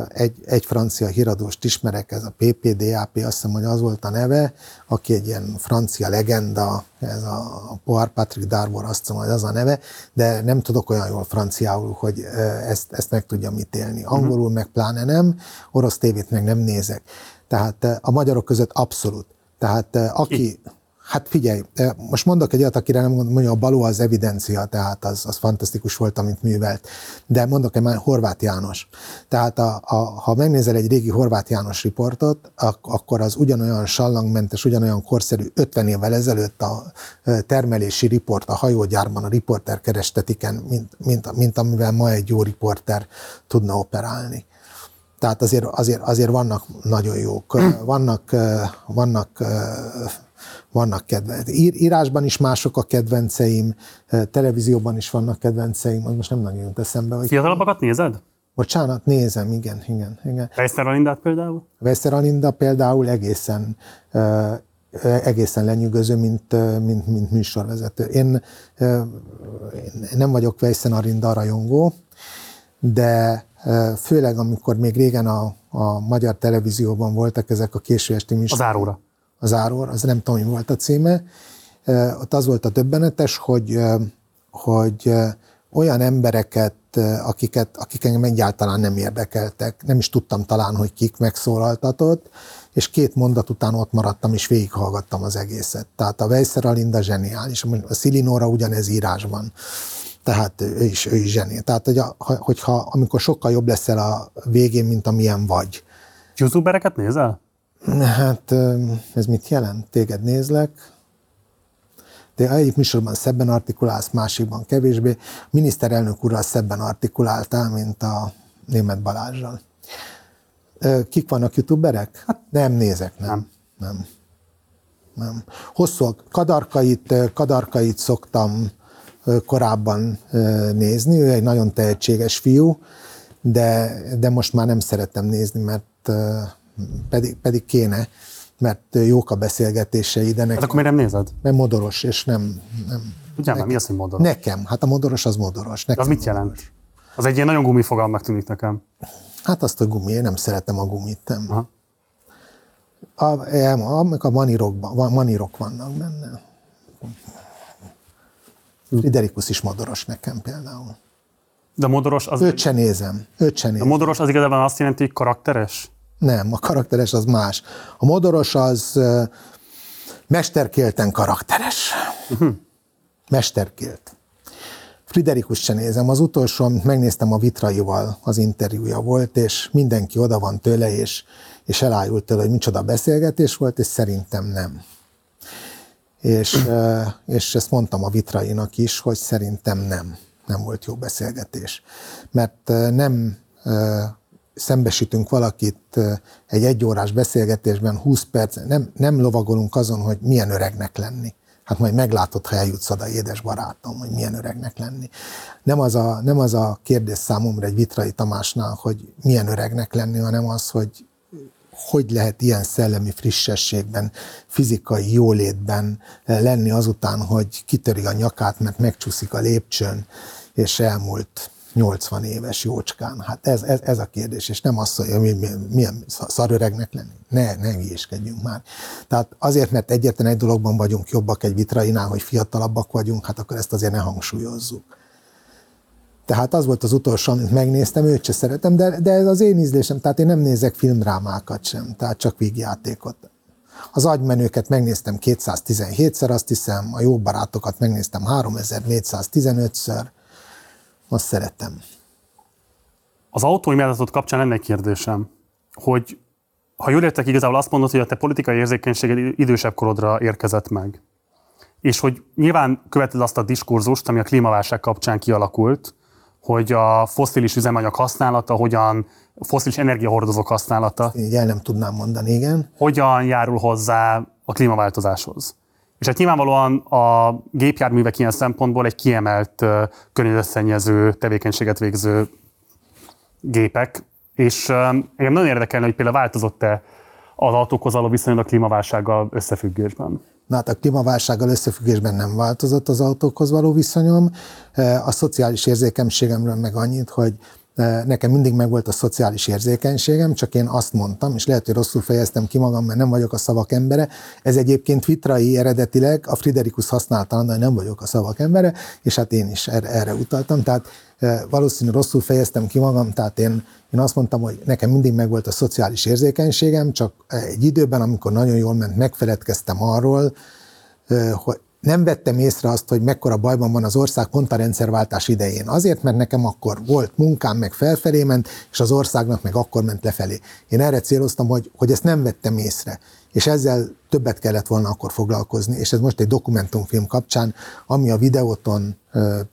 egy, egy francia híradóst ismerek, ez a PPDAP, azt hiszem, hogy az volt a neve, aki egy ilyen francia legenda, ez a Poir Patrick Darbor, azt hiszem, hogy az a neve, de nem tudok olyan jól franciául, hogy ezt, ezt meg tudjam ítélni. Mhm. Angolul meg pláne nem, orosz tévét meg nem nézek. Tehát a magyarok között abszolút. Tehát aki, Hát figyelj, most mondok egy olyat, akire nem mondja, a Baló az evidencia, tehát az, az fantasztikus volt, amit művelt. De mondok egy már Horváth János. Tehát a, a, ha megnézel egy régi Horváth János riportot, akkor az ugyanolyan sallangmentes, ugyanolyan korszerű 50 évvel ezelőtt a termelési riport a hajógyárban a riporter kerestetiken, mint, mint, mint amivel ma egy jó riporter tudna operálni. Tehát azért, azért, azért vannak nagyon jók, vannak, vannak vannak kedvenc. Írásban is mások a kedvenceim, televízióban is vannak kedvenceim, az most nem nagyon jut eszembe. Hogy... Fiatalabbakat nézed? Bocsánat, nézem, igen, igen. igen. Weisser Alindát például? Weisser Alinda például egészen, egészen lenyűgöző, mint, mint, mint műsorvezető. Én, én nem vagyok Weisser Alinda rajongó, de főleg amikor még régen a, a magyar televízióban voltak ezek a késő esti műsorok. Az áróra az áror, az nem tudom, mi volt a címe. Ott az volt a döbbenetes, hogy, hogy olyan embereket, akiket, akik engem egyáltalán nem érdekeltek, nem is tudtam talán, hogy kik megszólaltatott, és két mondat után ott maradtam, és végighallgattam az egészet. Tehát a Weisser Alinda zseniális, a Szilinóra ugyanez írásban. Tehát ő is, ő is zseni. Tehát, hogy a, hogyha amikor sokkal jobb leszel a végén, mint amilyen vagy. Youtubereket nézel? Hát ez mit jelent? Téged nézlek, de egyik műsorban szebben artikulálsz, másikban kevésbé. A miniszterelnök úrral szebben artikuláltál, mint a német Balázsral. Kik vannak youtuberek? Hát nem nézek, nem. Nem. nem. nem. Hosszú kadarkait, kadarkait szoktam korábban nézni, ő egy nagyon tehetséges fiú, de, de most már nem szeretem nézni, mert pedig, pedig kéne, mert jók a beszélgetései, de nekem... Hát akkor miért nem nézed? Mert modoros, és nem... nem Ugyan, nekem, mi az, hogy modoros? Nekem, hát a modoros az modoros. Nekem az mit jelent? Az egy ilyen nagyon gumifogalmak tűnik nekem. Hát azt a gumi, én nem szeretem a gumit, nem. Aha. A, a, a manirokban, manirok vannak benne. Friderikus is modoros nekem például. De modoros az... Őt se nézem. Őt se nézem. A modoros az igazából azt jelenti, hogy karakteres? Nem, a karakteres az más. A modoros az mesterkélten karakteres. Uh-huh. Mesterkélt. Friderikus se nézem. Az utolsó, amit megnéztem a Vitraival, az interjúja volt, és mindenki oda van tőle, és, és elájult tőle, hogy micsoda beszélgetés volt, és szerintem nem. És, és ezt mondtam a Vitrainak is, hogy szerintem nem. Nem volt jó beszélgetés. Mert nem szembesítünk valakit egy egyórás beszélgetésben 20 perc, nem, nem lovagolunk azon, hogy milyen öregnek lenni. Hát majd meglátod, ha eljutsz oda, édes barátom, hogy milyen öregnek lenni. Nem az a, nem az a kérdés számomra egy Vitrai Tamásnál, hogy milyen öregnek lenni, hanem az, hogy hogy lehet ilyen szellemi frissességben, fizikai jólétben lenni azután, hogy kitöri a nyakát, mert megcsúszik a lépcsőn, és elmúlt 80 éves jócskán. Hát ez, ez, ez a kérdés, és nem az, hogy milyen, milyen szaröregnek lenni. Ne, ne hülyéskedjünk már. Tehát azért, mert egyetlen egy dologban vagyunk jobbak egy vitrainál, hogy fiatalabbak vagyunk, hát akkor ezt azért ne hangsúlyozzuk. Tehát az volt az utolsó, amit megnéztem, őt se szeretem, de, de ez az én ízlésem, tehát én nem nézek filmdrámákat sem, tehát csak vígjátékot. Az agymenőket megnéztem 217-szer, azt hiszem, a jó barátokat megnéztem 3415-ször, azt szeretem. Az autóimádzatot kapcsán lenne egy kérdésem, hogy ha jól értek, igazából azt mondod, hogy a te politikai érzékenységed idősebb korodra érkezett meg. és hogy nyilván követed azt a diskurzust, ami a klímaválság kapcsán kialakult, hogy a foszilis üzemanyag használata, hogyan foszilis energiahordozók használata. Így el nem tudnám mondani, igen. Hogyan járul hozzá a klímaváltozáshoz. És hát nyilvánvalóan a gépjárművek ilyen szempontból egy kiemelt környezetszennyező tevékenységet végző gépek, és engem nagyon érdekelne, hogy például változott-e az autókhoz való viszonyod a klímaválsággal összefüggésben. Na hát a klímaválsággal összefüggésben nem változott az autókhoz való viszonyom. A szociális érzékenységemről meg annyit, hogy nekem mindig megvolt a szociális érzékenységem, csak én azt mondtam, és lehet, hogy rosszul fejeztem ki magam, mert nem vagyok a szavak embere. Ez egyébként vitrai eredetileg, a Friderikus használta, hogy nem vagyok a szavak embere, és hát én is erre, erre utaltam. Tehát valószínűleg rosszul fejeztem ki magam, tehát én, én azt mondtam, hogy nekem mindig megvolt a szociális érzékenységem, csak egy időben, amikor nagyon jól ment, megfeledkeztem arról, hogy nem vettem észre azt, hogy mekkora bajban van az ország pont a rendszerváltás idején. Azért, mert nekem akkor volt munkám, meg felfelé ment, és az országnak meg akkor ment lefelé. Én erre céloztam, hogy, hogy ezt nem vettem észre. És ezzel többet kellett volna akkor foglalkozni, és ez most egy dokumentumfilm kapcsán, ami a videóton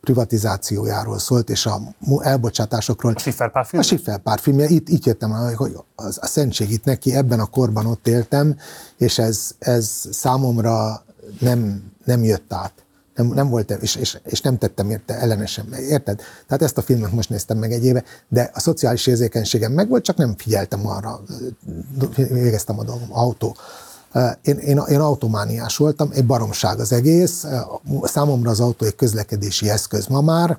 privatizációjáról szólt, és a elbocsátásokról. A Schifferpár A Schifferpár filmje. Itt, itt jöttem, hogy az, a szentség itt neki, ebben a korban ott éltem, és ez, ez számomra nem, nem jött át. Nem, nem volt, és, és, és nem tettem érte ellenesen, érted? Tehát ezt a filmet most néztem meg egy éve, de a szociális érzékenységem meg volt, csak nem figyeltem arra, végeztem a dolgom, autó. Én, én, én automániás voltam, egy baromság az egész, számomra az autó egy közlekedési eszköz ma már,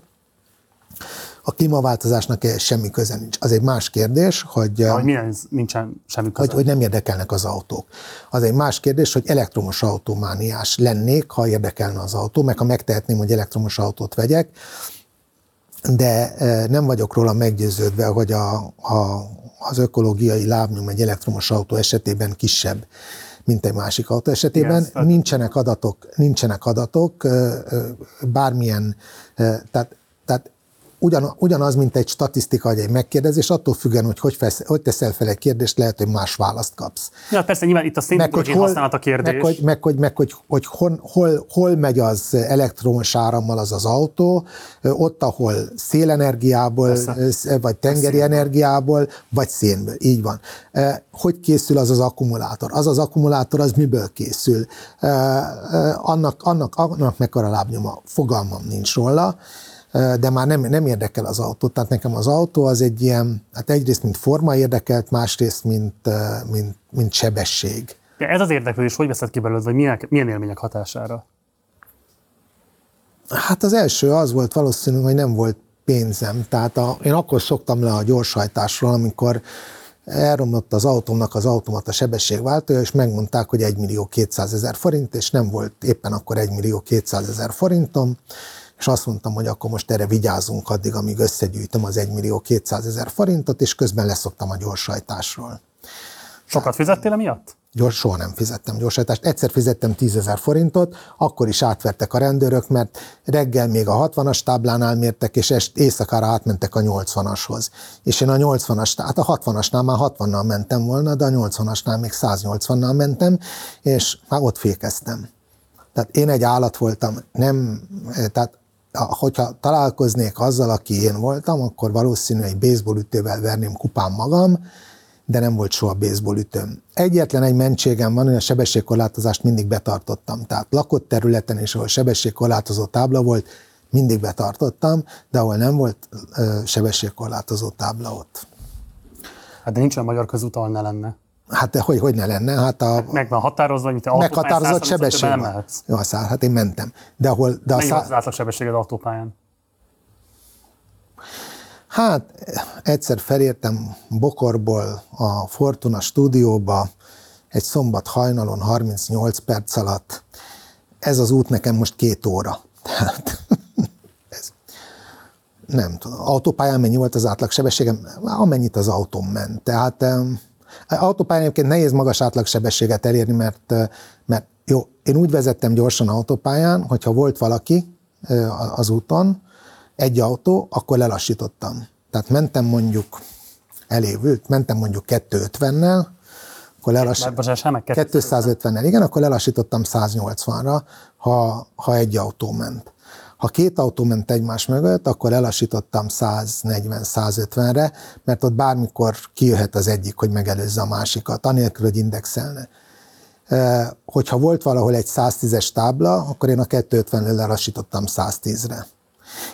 a klímaváltozásnak semmi köze nincs. Az egy más kérdés, hogy... Ja, hogy milyen nincsen semmi köze? Hogy, hogy nem érdekelnek az autók. Az egy más kérdés, hogy elektromos autómániás lennék, ha érdekelne az autó, meg ha megtehetném, hogy elektromos autót vegyek, de nem vagyok róla meggyőződve, hogy a, a, az ökológiai lábnyom egy elektromos autó esetében kisebb, mint egy másik autó esetében. Yes, nincsenek adatok, nincsenek adatok, bármilyen, tehát, tehát ugyan, ugyanaz, mint egy statisztika, vagy egy megkérdezés, attól függően, hogy hogy, fesz, hogy teszel fel egy kérdést, lehet, hogy más választ kapsz. Ja, persze, nyilván itt a szénhidrogén használat a kérdés. Meg, hogy, meg, hogy, meg, hogy, hogy hol, hol, hol megy az elektromos árammal az az autó, ott, ahol szélenergiából, persze. vagy tengeri energiából, vagy szénből. Így van. Hogy készül az az akkumulátor? Az az akkumulátor, az miből készül? Annak, annak, annak mekkora lábnyoma? Fogalmam nincs róla de már nem, nem érdekel az autó. Tehát nekem az autó az egy ilyen, hát egyrészt mint forma érdekelt, másrészt mint, mint, mint sebesség. De ez az érdeklődés, hogy veszed ki belőled, vagy milyen, milyen élmények hatására? Hát az első az volt valószínű, hogy nem volt pénzem. Tehát a, én akkor szoktam le a gyorshajtásról, amikor elromlott az autómnak az automata sebességváltója, és megmondták, hogy 1 millió 200 ezer forint, és nem volt éppen akkor 1 millió 200 ezer forintom, és azt mondtam, hogy akkor most erre vigyázunk addig, amíg összegyűjtöm az 1 millió 200 ezer forintot, és közben leszoktam a gyorsajtásról. Sokat fizettél emiatt? Gyors, soha nem fizettem gyorsajtást. Egyszer fizettem 10 ezer forintot, akkor is átvertek a rendőrök, mert reggel még a 60-as táblánál mértek, és est, éjszakára átmentek a 80-ashoz. És én a 80-as, tehát a 60-asnál már 60-nal mentem volna, de a 80-asnál még 180-nal mentem, és már ott fékeztem. Tehát én egy állat voltam, nem, tehát hogyha találkoznék azzal, aki én voltam, akkor valószínűleg egy baseballütővel verném kupán magam, de nem volt soha baseballütőm. Egyetlen egy mentségem van, hogy a sebességkorlátozást mindig betartottam. Tehát lakott területen is, ahol sebességkorlátozó tábla volt, mindig betartottam, de ahol nem volt sebességkorlátozó tábla ott. Hát de nincs olyan magyar közút, ahol ne lenne. Hát de hogy, hogy ne lenne? Hát a, meg van határozva, mint te Meghatározott sebesség van. Jó, szár, hát én mentem. De ahol, de a Mennyi az sebességed autópályán? Hát egyszer felértem Bokorból a Fortuna stúdióba, egy szombat hajnalon 38 perc alatt. Ez az út nekem most két óra. Tehát ez, nem tudom. Autópályán mennyi volt az átlag sebességem? Amennyit az autóm ment. Tehát Autópályán egyébként nehéz magas átlagsebességet elérni, mert, mert jó, én úgy vezettem gyorsan autópályán, hogyha volt valaki az úton, egy autó, akkor lelassítottam. Tehát mentem mondjuk elévült, mentem mondjuk 250-nel, akkor lelassítottam. 250-nel, igen, akkor lelassítottam 180-ra, ha, ha egy autó ment. Ha két autó ment egymás mögött, akkor lelassítottam 140-150-re, mert ott bármikor kijöhet az egyik, hogy megelőzze a másikat, anélkül, hogy indexelne. Hogyha volt valahol egy 110-es tábla, akkor én a 250-ről lelassítottam 110-re.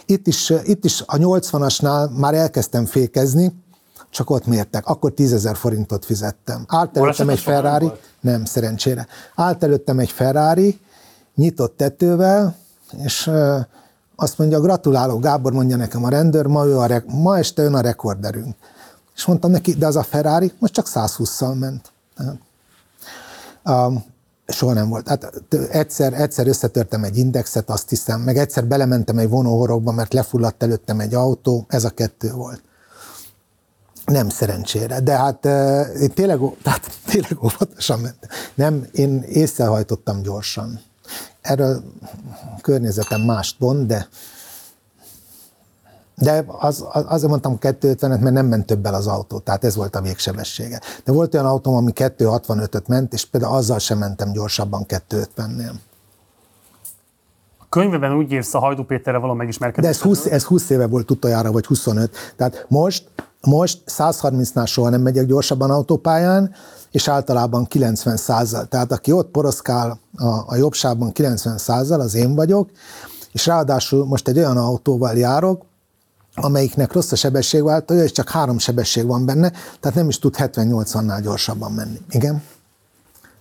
Itt is, itt is a 80-asnál már elkezdtem fékezni, csak ott mértek. Akkor 10 ezer forintot fizettem. Állt előttem egy Ferrari, nem, szerencsére. Állt előttem egy Ferrari, nyitott tetővel, és azt mondja, gratulálok, Gábor mondja nekem a rendőr, ma, ő a re- ma este ön a rekorderünk. És mondtam neki, de az a Ferrari most csak 120-szal ment. Um, soha nem volt. Hát egyszer, egyszer összetörtem egy indexet, azt hiszem, meg egyszer belementem egy vonóhorogba, mert lefulladt előttem egy autó, ez a kettő volt. Nem szerencsére, de hát én tényleg, tehát tényleg óvatosan mentem. Nem, én észrehajtottam gyorsan. Erről környezetem mást mond, de de az, az, azért mondtam 250-et, mert nem ment többel az autó, tehát ez volt a végsebessége. De volt olyan autóm, ami 265-öt ment, és például azzal sem mentem gyorsabban 250-nél. A könyvben úgy írsz a Hajdú Péterre való megismerkedés. De ez 20, ez 20 éve volt utoljára, vagy 25. Tehát most, most 130-nál soha nem megyek gyorsabban autópályán, és általában 90 százal. Tehát aki ott poroszkál a, a jobb sávban 90 százal, az én vagyok, és ráadásul most egy olyan autóval járok, amelyiknek rossz a sebességváltója, és csak három sebesség van benne, tehát nem is tud 70-80-nál gyorsabban menni. Igen?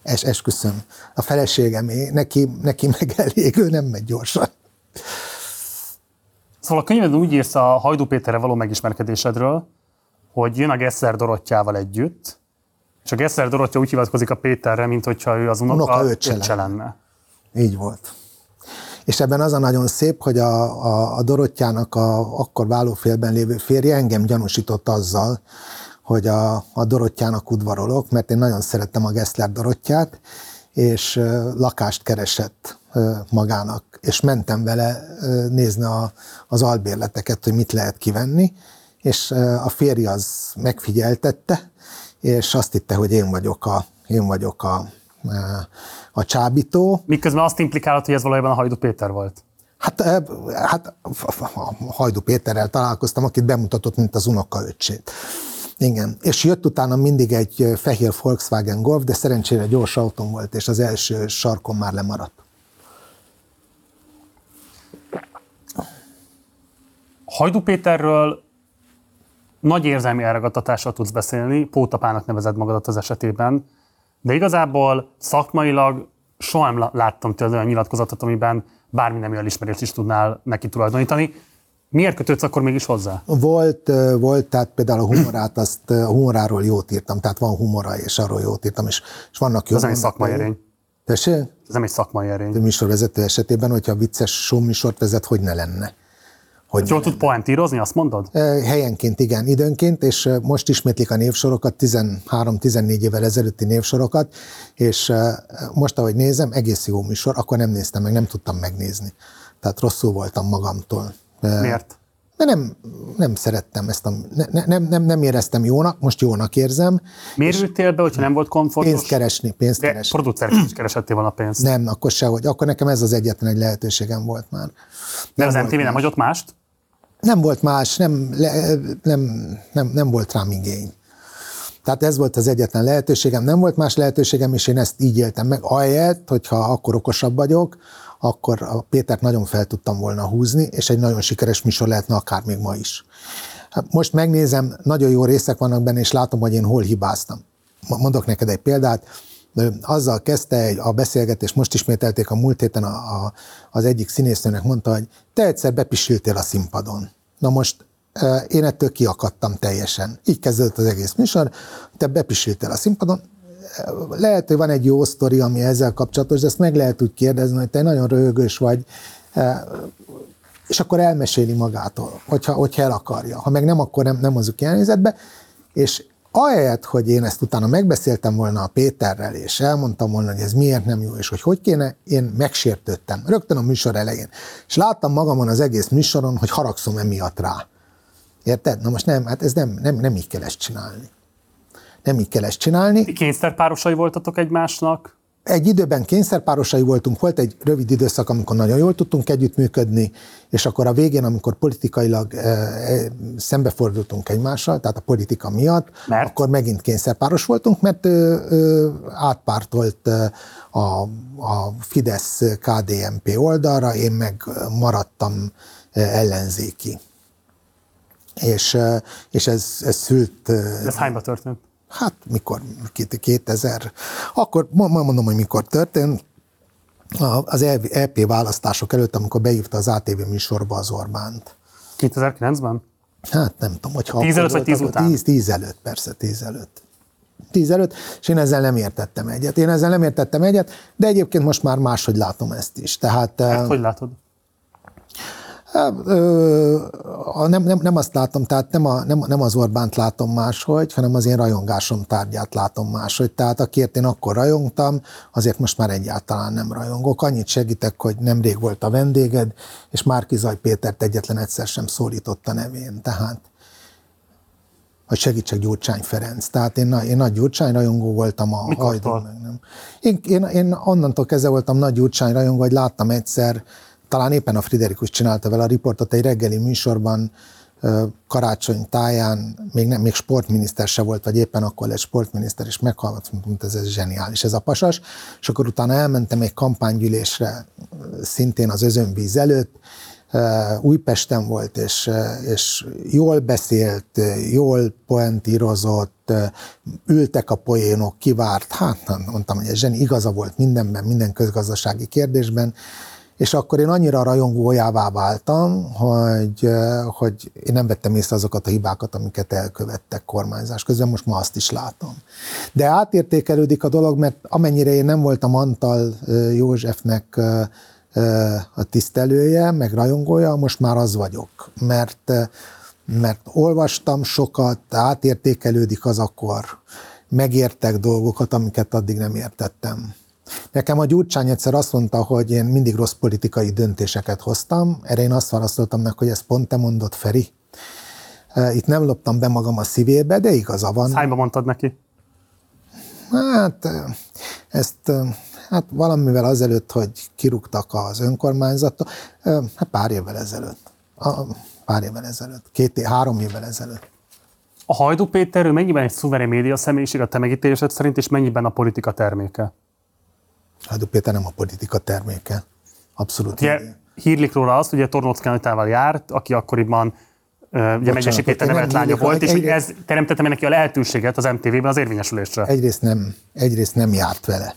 Es, esküszöm. A feleségemé, neki, neki meg elég, ő nem megy gyorsan. Szóval a könyved úgy írsz a Hajdú Péterre való megismerkedésedről, hogy jön a Gessler Dorottyával együtt, és a Gessler Dorottya úgy hivatkozik a Péterre, mint hogyha ő az unoka, unoka öccse lenne. Így volt. És ebben az a nagyon szép, hogy a, a, a Dorottyának a akkor válófélben lévő férje engem gyanúsított azzal, hogy a, a Dorottyának udvarolok, mert én nagyon szerettem a Gessler Dorottyát, és lakást keresett magának, és mentem vele nézni a, az albérleteket, hogy mit lehet kivenni, és a férje az megfigyeltette, és azt hitte, hogy én vagyok a, én vagyok a, a csábító. Miközben azt implikálod, hogy ez valójában a Hajdu Péter volt? Hát, hát a Hajdu Péterrel találkoztam, akit bemutatott, mint az unokaöccsét. Igen, és jött utána mindig egy fehér Volkswagen Golf, de szerencsére gyors autóm volt, és az első sarkon már lemaradt. Hajdu Péterről nagy érzelmi elragadtatással tudsz beszélni, pótapának nevezed magadat az esetében, de igazából szakmailag soha nem láttam tőled olyan nyilatkozatot, amiben bármi nem elismerést is tudnál neki tulajdonítani. Miért kötődsz akkor mégis hozzá? Volt, volt tehát például a humorát, azt a humoráról jót írtam, tehát van humora, és arról jót írtam, és, és vannak jó. Ez nem egy szakmai erény. Tessék? Ez nem egy szakmai erény. A műsorvezető esetében, hogyha vicces show műsort vezet, hogy ne lenne. Hogy Jól tud poentírozni, azt mondod? Helyenként igen, időnként, és most ismétlik a névsorokat, 13-14 évvel ezelőtti névsorokat, és most, ahogy nézem, egész jó műsor, akkor nem néztem meg, nem tudtam megnézni. Tehát rosszul voltam magamtól. Miért? De nem, nem szerettem ezt a, ne, nem, nem, nem éreztem jónak, most jónak érzem. Miért ültél be, hogyha nem volt komfortos? Pénzt keresni, pénzt De keresni. producerként is keresettél volna pénzt. Nem, akkor sehogy. Akkor nekem ez az egyetlen egy lehetőségem volt már. De az MTV nem hagyott mást? Nem volt más, nem, nem, nem, nem volt rám igény. Tehát ez volt az egyetlen lehetőségem, nem volt más lehetőségem, és én ezt így éltem meg. Ahelyett, hogyha akkor okosabb vagyok, akkor a Pétert nagyon fel tudtam volna húzni, és egy nagyon sikeres műsor lehetne akár még ma is. Hát most megnézem, nagyon jó részek vannak benne, és látom, hogy én hol hibáztam. Mondok neked egy példát, azzal kezdte a beszélgetés, most ismételték a múlt héten a, a, az egyik színésznőnek mondta, hogy te egyszer bepisültél a színpadon. Na most én ettől kiakadtam teljesen. Így kezdődött az egész műsor, te bepisültél a színpadon, lehet, hogy van egy jó sztori, ami ezzel kapcsolatos, de ezt meg lehet úgy kérdezni, hogy te nagyon röhögős vagy, és akkor elmeséli magától, hogyha, hogyha el akarja. Ha meg nem, akkor nem, nem hozzuk ilyen helyzetbe, és ahelyett, hogy én ezt utána megbeszéltem volna a Péterrel, és elmondtam volna, hogy ez miért nem jó, és hogy hogy kéne, én megsértődtem. Rögtön a műsor elején. És láttam magamon az egész műsoron, hogy haragszom emiatt rá. Érted? Na most nem, hát ez nem, nem, nem így kell ezt csinálni. nem így kell ezt csinálni. Kényszerpárosai voltatok egymásnak? Egy időben kényszerpárosai voltunk, volt egy rövid időszak, amikor nagyon jól tudtunk együttműködni, és akkor a végén, amikor politikailag e, e, szembefordultunk egymással, tehát a politika miatt, Mert? akkor megint kényszerpáros voltunk, mert ö, ö, átpártolt a, a Fidesz-KDNP oldalra, én meg maradtam ellenzéki. És, és ez, ez szült... Ez hányba történt? Hát mikor, 2000, akkor mondom, hogy mikor történt, az EP választások előtt, amikor beívta az ATV műsorba az Orbánt. 2009-ben? Hát nem tudom, hogy ha 10 előtt vagy 10 után? 10, 10 előtt, persze, 10 előtt. 10 előtt, és én ezzel nem értettem egyet. Én ezzel nem értettem egyet, de egyébként most már máshogy látom ezt is. Tehát, hát, hogy látod? Nem, nem, nem azt látom, tehát nem, a, nem, nem az Orbánt látom máshogy, hanem az én rajongásom tárgyát látom máshogy. Tehát akiért én akkor rajongtam, azért most már egyáltalán nem rajongok. Annyit segítek, hogy nemrég volt a vendéged, és Márkizaj Pétert egyetlen egyszer sem szólította nevén. Tehát hogy segítsek Gyurcsány Ferenc. Tehát én, én nagy Gyurcsány rajongó voltam a hajdon. Nem. Én, én, én onnantól kezdve voltam nagy Gyurcsány rajongó, hogy láttam egyszer, talán éppen a Friderikus csinálta vele a riportot egy reggeli műsorban, karácsony táján, még, nem, még sportminiszter se volt, vagy éppen akkor lett sportminiszter, és meghallgat, mint ez, ez zseniális, ez a pasas, és akkor utána elmentem egy kampánygyűlésre, szintén az özönvíz előtt, Újpesten volt, és, és jól beszélt, jól poentírozott, ültek a poénok, kivárt, hát mondtam, hogy ez zseni, igaza volt mindenben, minden közgazdasági kérdésben, és akkor én annyira rajongójává váltam, hogy, hogy én nem vettem észre azokat a hibákat, amiket elkövettek kormányzás közben, most ma azt is látom. De átértékelődik a dolog, mert amennyire én nem voltam Antal Józsefnek a tisztelője, meg rajongója, most már az vagyok, mert, mert olvastam sokat, átértékelődik az akkor, megértek dolgokat, amiket addig nem értettem. Nekem a Gyurcsány egyszer azt mondta, hogy én mindig rossz politikai döntéseket hoztam, erre én azt választottam meg, hogy ezt pont te mondod, Feri. Itt nem loptam be magam a szívébe, de igaza van. Hányba mondtad neki? Hát ezt hát valamivel azelőtt, hogy kirúgtak az önkormányzattól, hát pár évvel ezelőtt. Pár évvel ezelőtt. Két, három évvel ezelőtt. A Hajdú Péter, ő mennyiben egy szuverén média személyiség a te megítélésed szerint, és mennyiben a politika terméke? Hajdú Péter nem a politika terméke. Abszolút. Ugye, hírlik róla azt, hogy Tornóc Kanitával járt, aki akkoriban ugye Megyesi Péter nevelt lánya volt, és egy, ez teremtette neki a lehetőséget az MTV-ben az érvényesülésre. Egyrészt nem, egyrészt nem járt vele.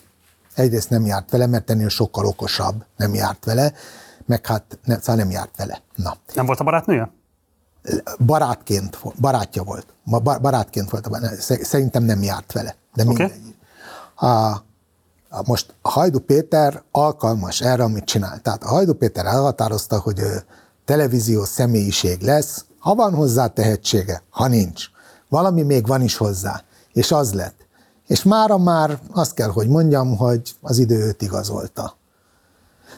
Egyrészt nem járt vele, mert ennél sokkal okosabb nem járt vele, meg hát ne, szóval nem járt vele. Na. Nem volt a barátnője? Barátként, barátja volt. Barátként volt. Szerintem nem járt vele, de mindegy. Okay. A, most a Hajdu Péter alkalmas erre, amit csinál. Tehát a Hajdu Péter elhatározta, hogy ő televíziós személyiség lesz, ha van hozzá tehetsége, ha nincs. Valami még van is hozzá, és az lett. És mára már azt kell, hogy mondjam, hogy az idő őt igazolta.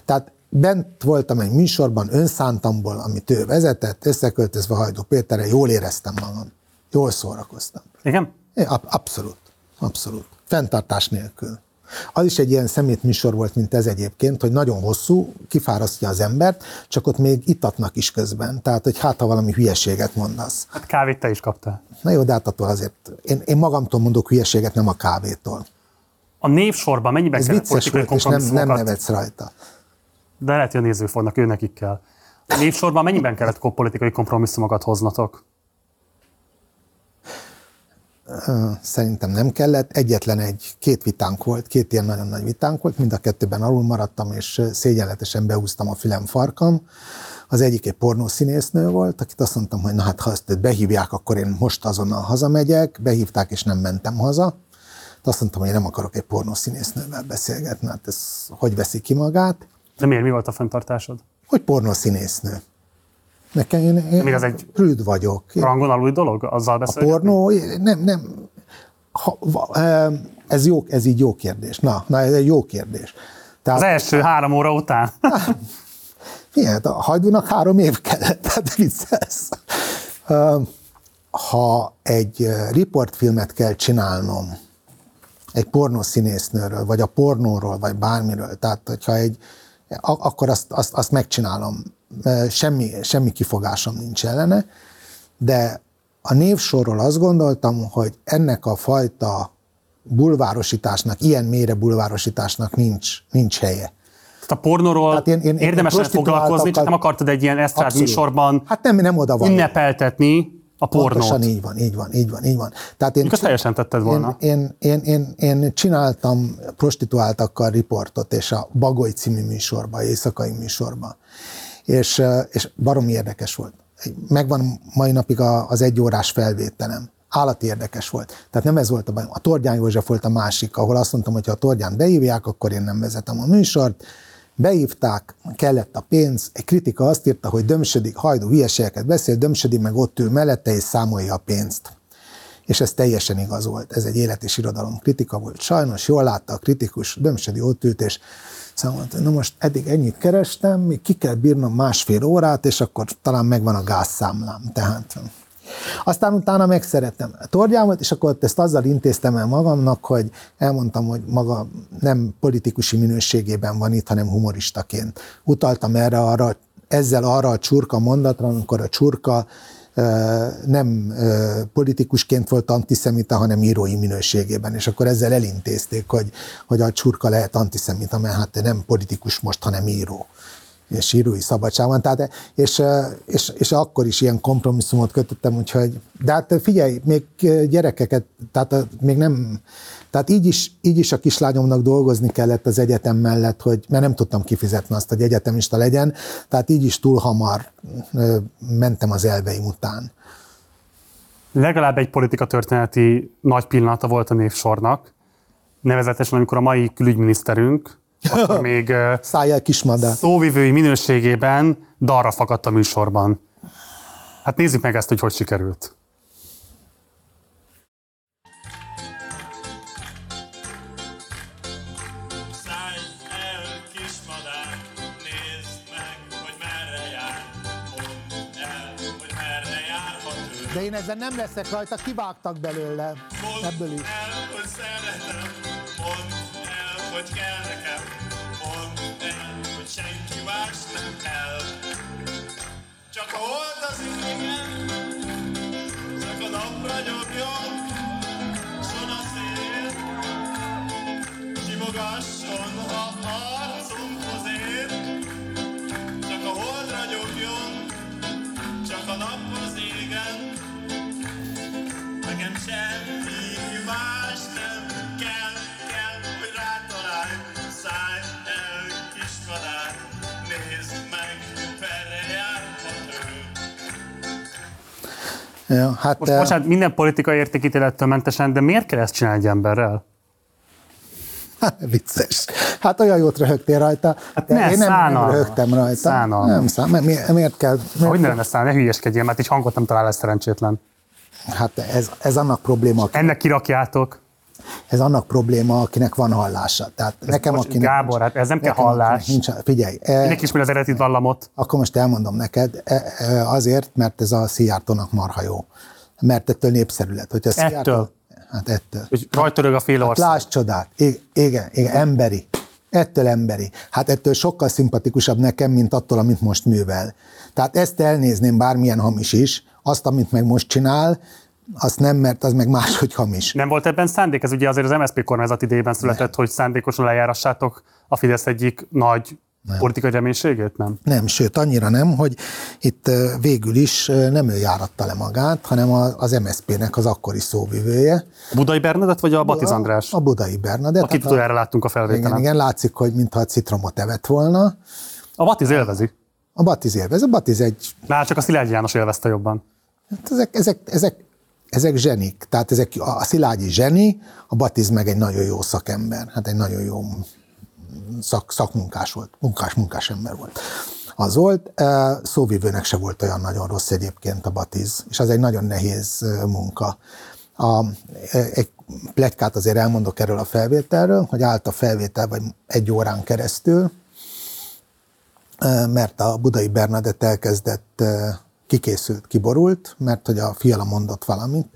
Tehát bent voltam egy műsorban önszántamból, amit ő vezetett, összeköltözve Hajdú Péterre, jól éreztem magam. Jól szórakoztam. Igen? Abszolút. Abszolút. Fentartás nélkül. Az is egy ilyen szemétműsor volt, mint ez egyébként, hogy nagyon hosszú, kifárasztja az embert, csak ott még itatnak is közben. Tehát, hogy hát, ha valami hülyeséget mondasz. Hát kávét te is kaptál. Na jó, de hát attól azért, én, én magamtól mondok hülyeséget, nem a kávétól. A névsorban mennyiben Ez kellett politikai és nem, nem nevetsz rajta. De lehet, hogy a nézők fognak, ő nekik kell. A névsorban mennyiben kellett politikai kompromisszumokat hoznatok? Szerintem nem kellett. Egyetlen egy, két vitánk volt, két ilyen nagyon nagy vitánk volt, mind a kettőben alul maradtam, és szégyenletesen beúztam a fülem farkam. Az egyik egy pornószínésznő volt, akit azt mondtam, hogy na hát ha ezt behívják, akkor én most azonnal hazamegyek. Behívták, és nem mentem haza. De azt mondtam, hogy én nem akarok egy pornószínésznővel beszélgetni, hát ez hogy veszi ki magát. De miért? Mi volt a fenntartásod? Hogy pornószínésznő. Nekem én, én Még az egy prűd vagyok. Rangon aluli dolog? Azzal A pornó, nem, nem. Ha, ez, jó, ez így jó kérdés. Na, na ez egy jó kérdés. Tehát, az első három óra után? Milyen? A hajdúnak három év kellett, tehát viccelsz. ha egy riportfilmet kell csinálnom, egy pornószínésznőről, vagy a pornóról, vagy bármiről, tehát hogyha egy, akkor azt, azt, azt megcsinálom. Semmi, semmi kifogásom nincs ellene, de a névsorról azt gondoltam, hogy ennek a fajta bulvárosításnak, ilyen mélyre bulvárosításnak nincs, nincs helye. Tehát a pornóról Tehát én, én, érdemes én foglalkozni, csak nem akartad egy ilyen esztrád műsorban hát nem, nem oda van. ünnepeltetni a pornót. Pontosan így van, így van, így van, így van. Tehát én, teljesen tetted volna. Én, én, én, én, én csináltam prostituáltakkal riportot, és a Bagoly című műsorban, éjszakai műsorban. És, és barom érdekes volt. Megvan mai napig az egyórás felvételem állati érdekes volt. Tehát nem ez volt a baj. A Tordján József volt a másik, ahol azt mondtam, hogy ha a Tordján beívják, akkor én nem vezetem a műsort. Beívták, kellett a pénz, egy kritika azt írta, hogy Dömsödi, hajdú hülyeségeket beszél, Dömsödi meg ott ül mellette és számolja a pénzt. És ez teljesen igaz volt. Ez egy élet és irodalom kritika volt. Sajnos jól látta a kritikus, Dömsödi ott ült, és szóval na most eddig ennyit kerestem, még ki kell bírnom másfél órát, és akkor talán megvan a gázszámlám. Tehát aztán utána megszerettem a torgyámat, és akkor ezt azzal intéztem el magamnak, hogy elmondtam, hogy maga nem politikusi minőségében van itt, hanem humoristaként. Utaltam erre arra, ezzel arra a csurka mondatra, amikor a csurka nem politikusként volt antiszemita, hanem írói minőségében, és akkor ezzel elintézték, hogy, hogy a csurka lehet antiszemita, mert hát nem politikus most, hanem író és írói szabadság van. Tehát, és, és, és, akkor is ilyen kompromisszumot kötöttem, úgyhogy, de hát figyelj, még gyerekeket, tehát még nem, tehát így is, így is a kislányomnak dolgozni kellett az egyetem mellett, hogy, mert nem tudtam kifizetni azt, hogy egyetemista legyen, tehát így is túl hamar mentem az elveim után. Legalább egy politika történeti nagy pillanata volt a névsornak, nevezetesen amikor a mai külügyminiszterünk, akkor még Szájjel kismadár. szóvivői minőségében darra fakadt a műsorban. Hát nézzük meg ezt, hogy hogy sikerült. De én ezzel nem leszek rajta, kivágtak belőle. Ebből is. El, hogy szeretem, mondd el, hogy kell nekem senki más nem kell. Csak a hold az igen, csak a napra nyomjon, son a szél. Simogasson, ha arcomhoz Ja, hát most, most hát minden politikai értékítélettől mentesen, de miért kell ezt csinálni egy emberrel? Hát, vicces. Hát olyan jót röhögtél rajta. Hát ne, én nem, nem röhögtem rajta. Szánal. Nem szán, miért, miért kell? Miért hogy ne lenne szán, ne hülyeskedjél, mert így hangot nem talál ez szerencsétlen. Hát ez, ez annak probléma. Ennek kirakjátok. Ez annak probléma, akinek van hallása. Tehát ez nekem, most, akinek Gábor, hát ez nem kell hallás. Nincs, figyelj. E, Mindenki ismeri az eredeti vallamot. Akkor most elmondom neked, e, e, azért, mert ez a Szijjártónak marha jó. Mert ettől népszerű lett. Hogyha ettől? Szijjártó, hát ettől. Hogy rajtörög a fél ország. Hát lásd csodát. Igen, igen, igen, emberi. Ettől emberi. Hát ettől sokkal szimpatikusabb nekem, mint attól, amit most művel. Tehát ezt elnézném bármilyen hamis is, azt, amit meg most csinál, azt nem, mert az meg máshogy hamis. Nem volt ebben szándék? Ez ugye azért az MSZP kormányzat idejében született, nem. hogy szándékosan lejárassátok a Fidesz egyik nagy nem. politikai reménységét, nem? Nem, sőt, annyira nem, hogy itt végül is nem ő járatta le magát, hanem az MSZP-nek az akkori szóvivője. A Budai Bernadett vagy a Batiz András? A, a Budai Bernadett. Akit hát utoljára láttunk a felvételen. Igen, igen, látszik, hogy mintha a citromot evett volna. A Batiz élvezi. A Batiz élvezi. A Batiz egy... Na, csak a Szilágyi János élvezte jobban. Hát ezek, ezek, ezek ezek zsenik. Tehát ezek, a Szilágyi zseni, a Batiz meg egy nagyon jó szakember, hát egy nagyon jó szak, szakmunkás volt, munkás-munkás ember volt. Az volt, szóvivőnek se volt olyan nagyon rossz egyébként a Batiz, és az egy nagyon nehéz munka. A, egy pletykát azért elmondok erről a felvételről, hogy állt a felvétel vagy egy órán keresztül, mert a Budai Bernadett elkezdett kikészült, kiborult, mert hogy a fiala mondott valamit,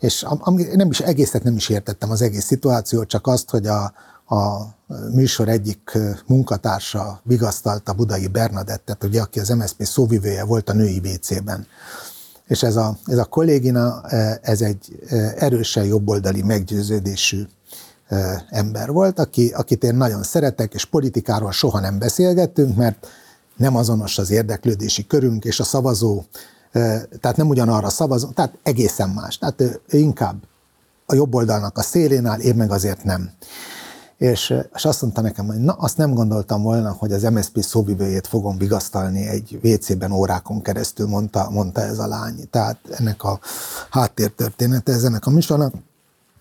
és ami, nem is egészet nem is értettem az egész szituációt, csak azt, hogy a, a műsor egyik munkatársa vigasztalta Budai Bernadettet, ugye, aki az MSZP szóvivője volt a női WC-ben. És ez a, ez a kollégina, ez egy erősen jobboldali meggyőződésű ember volt, aki, akit én nagyon szeretek, és politikáról soha nem beszélgettünk, mert nem azonos az érdeklődési körünk, és a szavazó, tehát nem ugyanarra szavazó, tehát egészen más. Tehát ő inkább a jobb oldalnak a szélén áll, én meg azért nem. És, és azt mondta nekem, hogy na, azt nem gondoltam volna, hogy az MSZP szóvivőjét fogom vigasztalni egy WC-ben órákon keresztül, mondta, mondta ez a lány. Tehát ennek a háttértörténete, ez ennek a műsornak.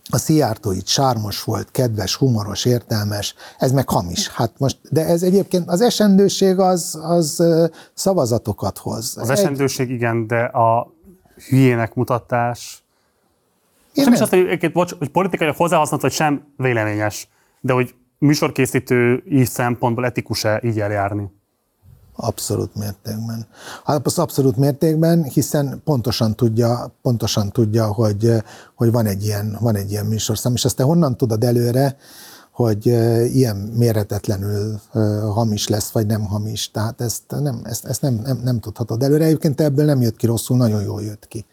A Szijjártó itt sármos volt, kedves, humoros, értelmes, ez meg hamis. Hát most, de ez egyébként az esendőség az, az szavazatokat hoz. Az esendőség igen, de a hülyének mutatás. Én nem, is azt, hogy, bocs, hogy politikai hozzáhasználhat, vagy sem véleményes, de hogy műsorkészítő így szempontból etikus-e így eljárni? Abszolút mértékben. Hát az abszolút mértékben, hiszen pontosan tudja, pontosan tudja hogy, hogy van, egy ilyen, van egy ilyen műsorszám, és azt te honnan tudod előre, hogy ilyen méretetlenül hamis lesz, vagy nem hamis. Tehát ezt nem, ezt, ezt nem, nem, nem tudhatod előre. Egyébként ebből nem jött ki rosszul, nagyon jól jött ki.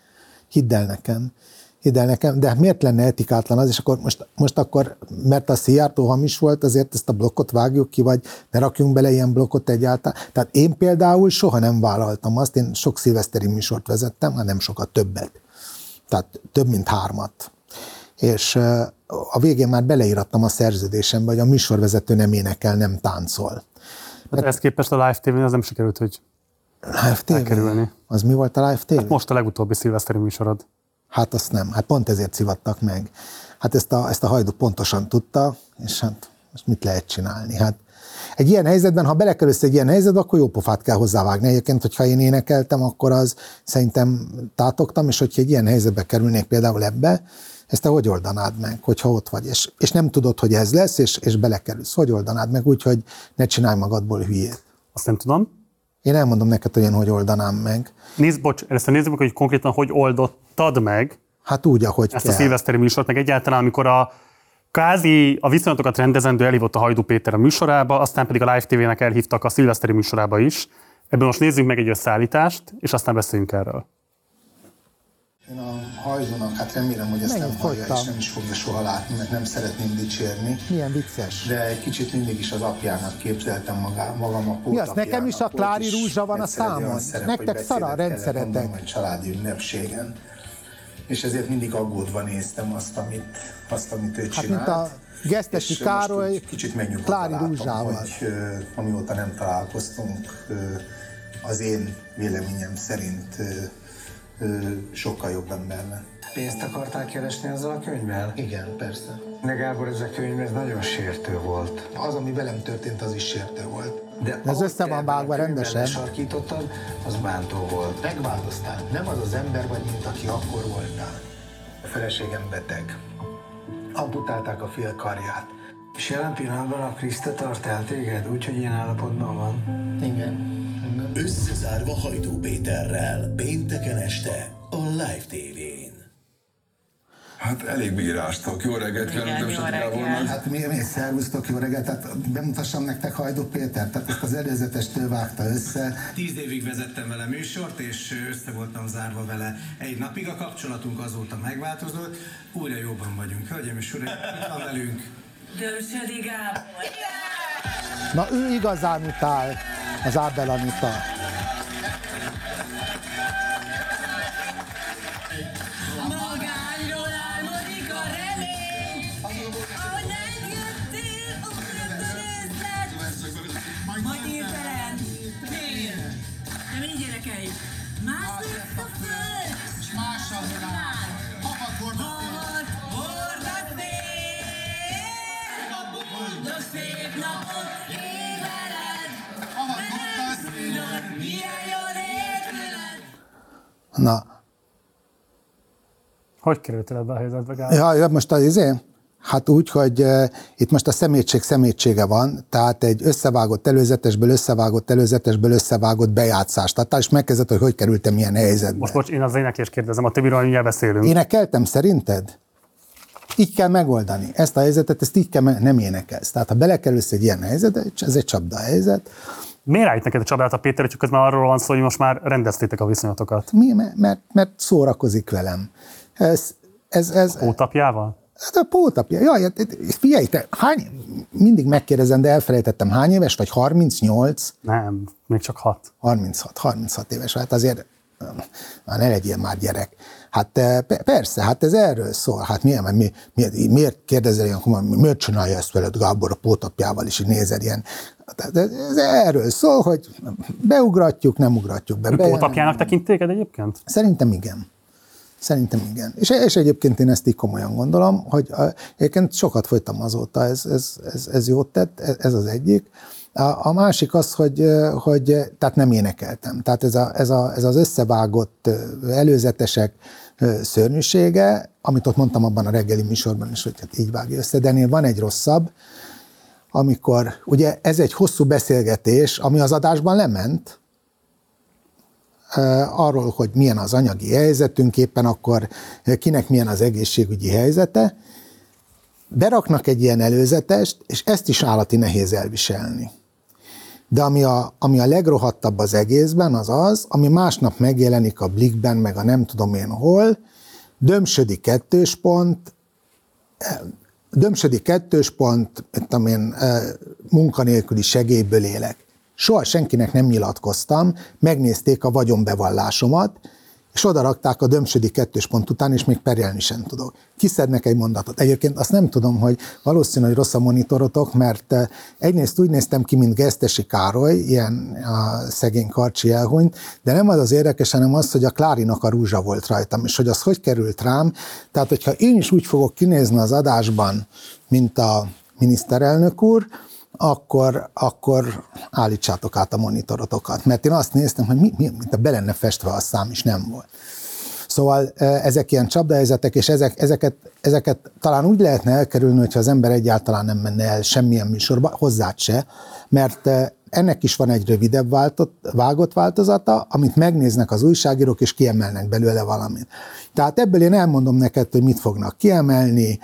Hidd el nekem hidd el nekem, de miért lenne etikátlan az, és akkor most, most akkor, mert a Szijjártó hamis volt, azért ezt a blokkot vágjuk ki, vagy ne rakjunk bele ilyen blokkot egyáltalán. Tehát én például soha nem vállaltam azt, én sok szilveszteri műsort vezettem, hát nem sokat, többet. Tehát több, mint hármat. És a végén már beleírattam a szerződésembe, hogy a műsorvezető nem énekel, nem táncol. Hát ezt képest a Live tv az nem sikerült, hogy Live TV? Elkerülni. Az mi volt a Live TV? Hát most a legutóbbi szilveszteri műsorod. Hát azt nem, hát pont ezért szivattak meg. Hát ezt a, ezt a hajdu pontosan tudta, és hát most mit lehet csinálni? Hát egy ilyen helyzetben, ha belekerülsz egy ilyen helyzetbe, akkor jó pofát kell hozzávágni. Egyébként, hogyha én énekeltem, akkor az szerintem tátogtam, és hogyha egy ilyen helyzetbe kerülnék például ebbe, ezt te hogy oldanád meg, hogyha ott vagy, és, és nem tudod, hogy ez lesz, és, és belekerülsz. Hogy oldanád meg úgy, hogy ne csinálj magadból hülyét? Azt nem tudom. Én elmondom neked, hogy én hogy oldanám meg. Nézd, bocs, először nézzük meg, hogy konkrétan hogy oldottad meg. Hát úgy, ahogy Ezt kell. a szilveszteri műsort, meg egyáltalán, amikor a kázi a viszonyatokat rendezendő elhívott a Hajdú Péter a műsorába, aztán pedig a Live TV-nek elhívtak a szilveszteri műsorába is. Ebből most nézzünk meg egy összeállítást, és aztán beszéljünk erről. Én a hajzónak, hát remélem, hogy ezt nem hallja, és nem is fogja soha látni, mert nem szeretném dicsérni. Milyen vicces. De egy kicsit mindig is az apjának képzeltem magá, magam a Mi az, nekem is a Klári Rúzsa van a számon. Szerep, Nektek szara a rendszeretek. Egy családi ünnepségen. És ezért mindig aggódva néztem azt, amit, azt, amit ő Hát csinált. mint a Gesztesi Károly kicsit Klári látom, Rúzsával. hogy amióta nem találkoztunk, az én véleményem szerint sokkal jobb ember lett. Pénzt akartál keresni ezzel a könyvvel? Igen, persze. De Gábor, ez a könyv ez nagyon sértő volt. Az, ami velem történt, az is sértő volt. De Ez össze van vágva rendesen. Sarkítottad, az bántó volt. Megváltoztál. Nem az az ember vagy, mint aki akkor voltál. A feleségem beteg. Amputálták a fél karját. És jelen pillanatban a Kriszta tart el téged, úgyhogy ilyen állapotban van. Igen. Összezárva Hajdú Péterrel, pénteken este a Live TV-n. Hát elég bírástok. Jó reggelt kívánok, Gábornak. Hát mi, mi szervusztok, jó reggelt. Tehát bemutassam nektek Hajdú Péter, tehát ezt az előzetestől vágta össze. Tíz évig vezettem vele műsort, és össze voltam zárva vele egy napig. A kapcsolatunk azóta megváltozott. Újra jobban vagyunk. Hölgyeim és uraim, itt van velünk. Dörsödi Gábor. Na ő igazán utál, az Ábel Anita. Na, Hogy kerültél ebbe a helyzetbe, ja, ja, most az izé? Hát úgy, hogy uh, itt most a szemétség szemétsége van, tehát egy összevágott előzetesből, összevágott előzetesből összevágott bejátszás. Tehát is megkezdett, hogy hogy kerültem ilyen helyzetbe. Most bocs, én az énekés kérdezem, a többiről mindjárt beszélünk. Énekeltem szerinted? Így kell megoldani. Ezt a helyzetet, ezt így kell, me- nem énekelsz. Tehát ha belekerülsz egy ilyen helyzetbe, ez egy csapda helyzet. Miért állít neked a csapdát a Péter, hogy csak közben arról van szó, hogy most már rendeztétek a viszonyatokat? Mi? Mert, mert, szórakozik velem. Ez, ez, ez, Pótapjával? Hát a pótapja. Jaj, hát, figyelj, te hány, mindig megkérdezem, de elfelejtettem, hány éves vagy? 38? Nem, még csak 6. 36, 36 éves. Hát azért már ne legyél már gyerek. Hát persze, hát ez erről szól. Hát miért, mi, mi, miért kérdezel ilyen, miért csinálja ezt veled Gábor a pótapjával, és így nézel ilyen. Hát ez erről szól, hogy beugratjuk, nem ugratjuk be. be Pótapjának tekint téged egyébként? Szerintem igen. Szerintem igen. És, és egyébként én ezt így komolyan gondolom, hogy egyébként sokat folytam azóta, ez, ez, ez, ez jót tett, ez, ez az egyik. A, a másik az, hogy, hogy tehát nem énekeltem. Tehát ez, a, ez, a, ez az összevágott előzetesek szörnyűsége, amit ott mondtam abban a reggeli műsorban is, hogy hát így vágja össze, de ennél van egy rosszabb, amikor ugye ez egy hosszú beszélgetés, ami az adásban lement, arról, hogy milyen az anyagi helyzetünk, éppen akkor kinek milyen az egészségügyi helyzete, beraknak egy ilyen előzetest, és ezt is állati nehéz elviselni. De ami a, ami a legrohadtabb az egészben, az az, ami másnap megjelenik a Blikben, meg a nem tudom én hol, Dömsödi kettős pont, Dömsödi kettős pont, tudom én, munkanélküli segélyből élek. Soha senkinek nem nyilatkoztam, megnézték a vagyonbevallásomat, és oda rakták a dömsödi kettős pont után, és még perjelni sem tudok. Kiszednek egy mondatot. Egyébként azt nem tudom, hogy valószínű, hogy rossz a monitorotok, mert eh, egyrészt úgy néztem ki, mint Gesztesi Károly, ilyen a szegény karcsi elhunyt, de nem az az érdekes, hanem az, hogy a Klárinak a rúzsa volt rajtam, és hogy az hogy került rám. Tehát, hogyha én is úgy fogok kinézni az adásban, mint a miniszterelnök úr, akkor, akkor állítsátok át a monitorotokat. Mert én azt néztem, hogy mi, mi, mint a be lenne festve a szám, és nem volt. Szóval ezek ilyen csapdahelyzetek, és ezek, ezeket, ezeket talán úgy lehetne elkerülni, hogyha az ember egyáltalán nem menne el semmilyen műsorba, hozzá se, mert ennek is van egy rövidebb váltott, vágott változata, amit megnéznek az újságírók, és kiemelnek belőle valamit. Tehát ebből én elmondom neked, hogy mit fognak kiemelni,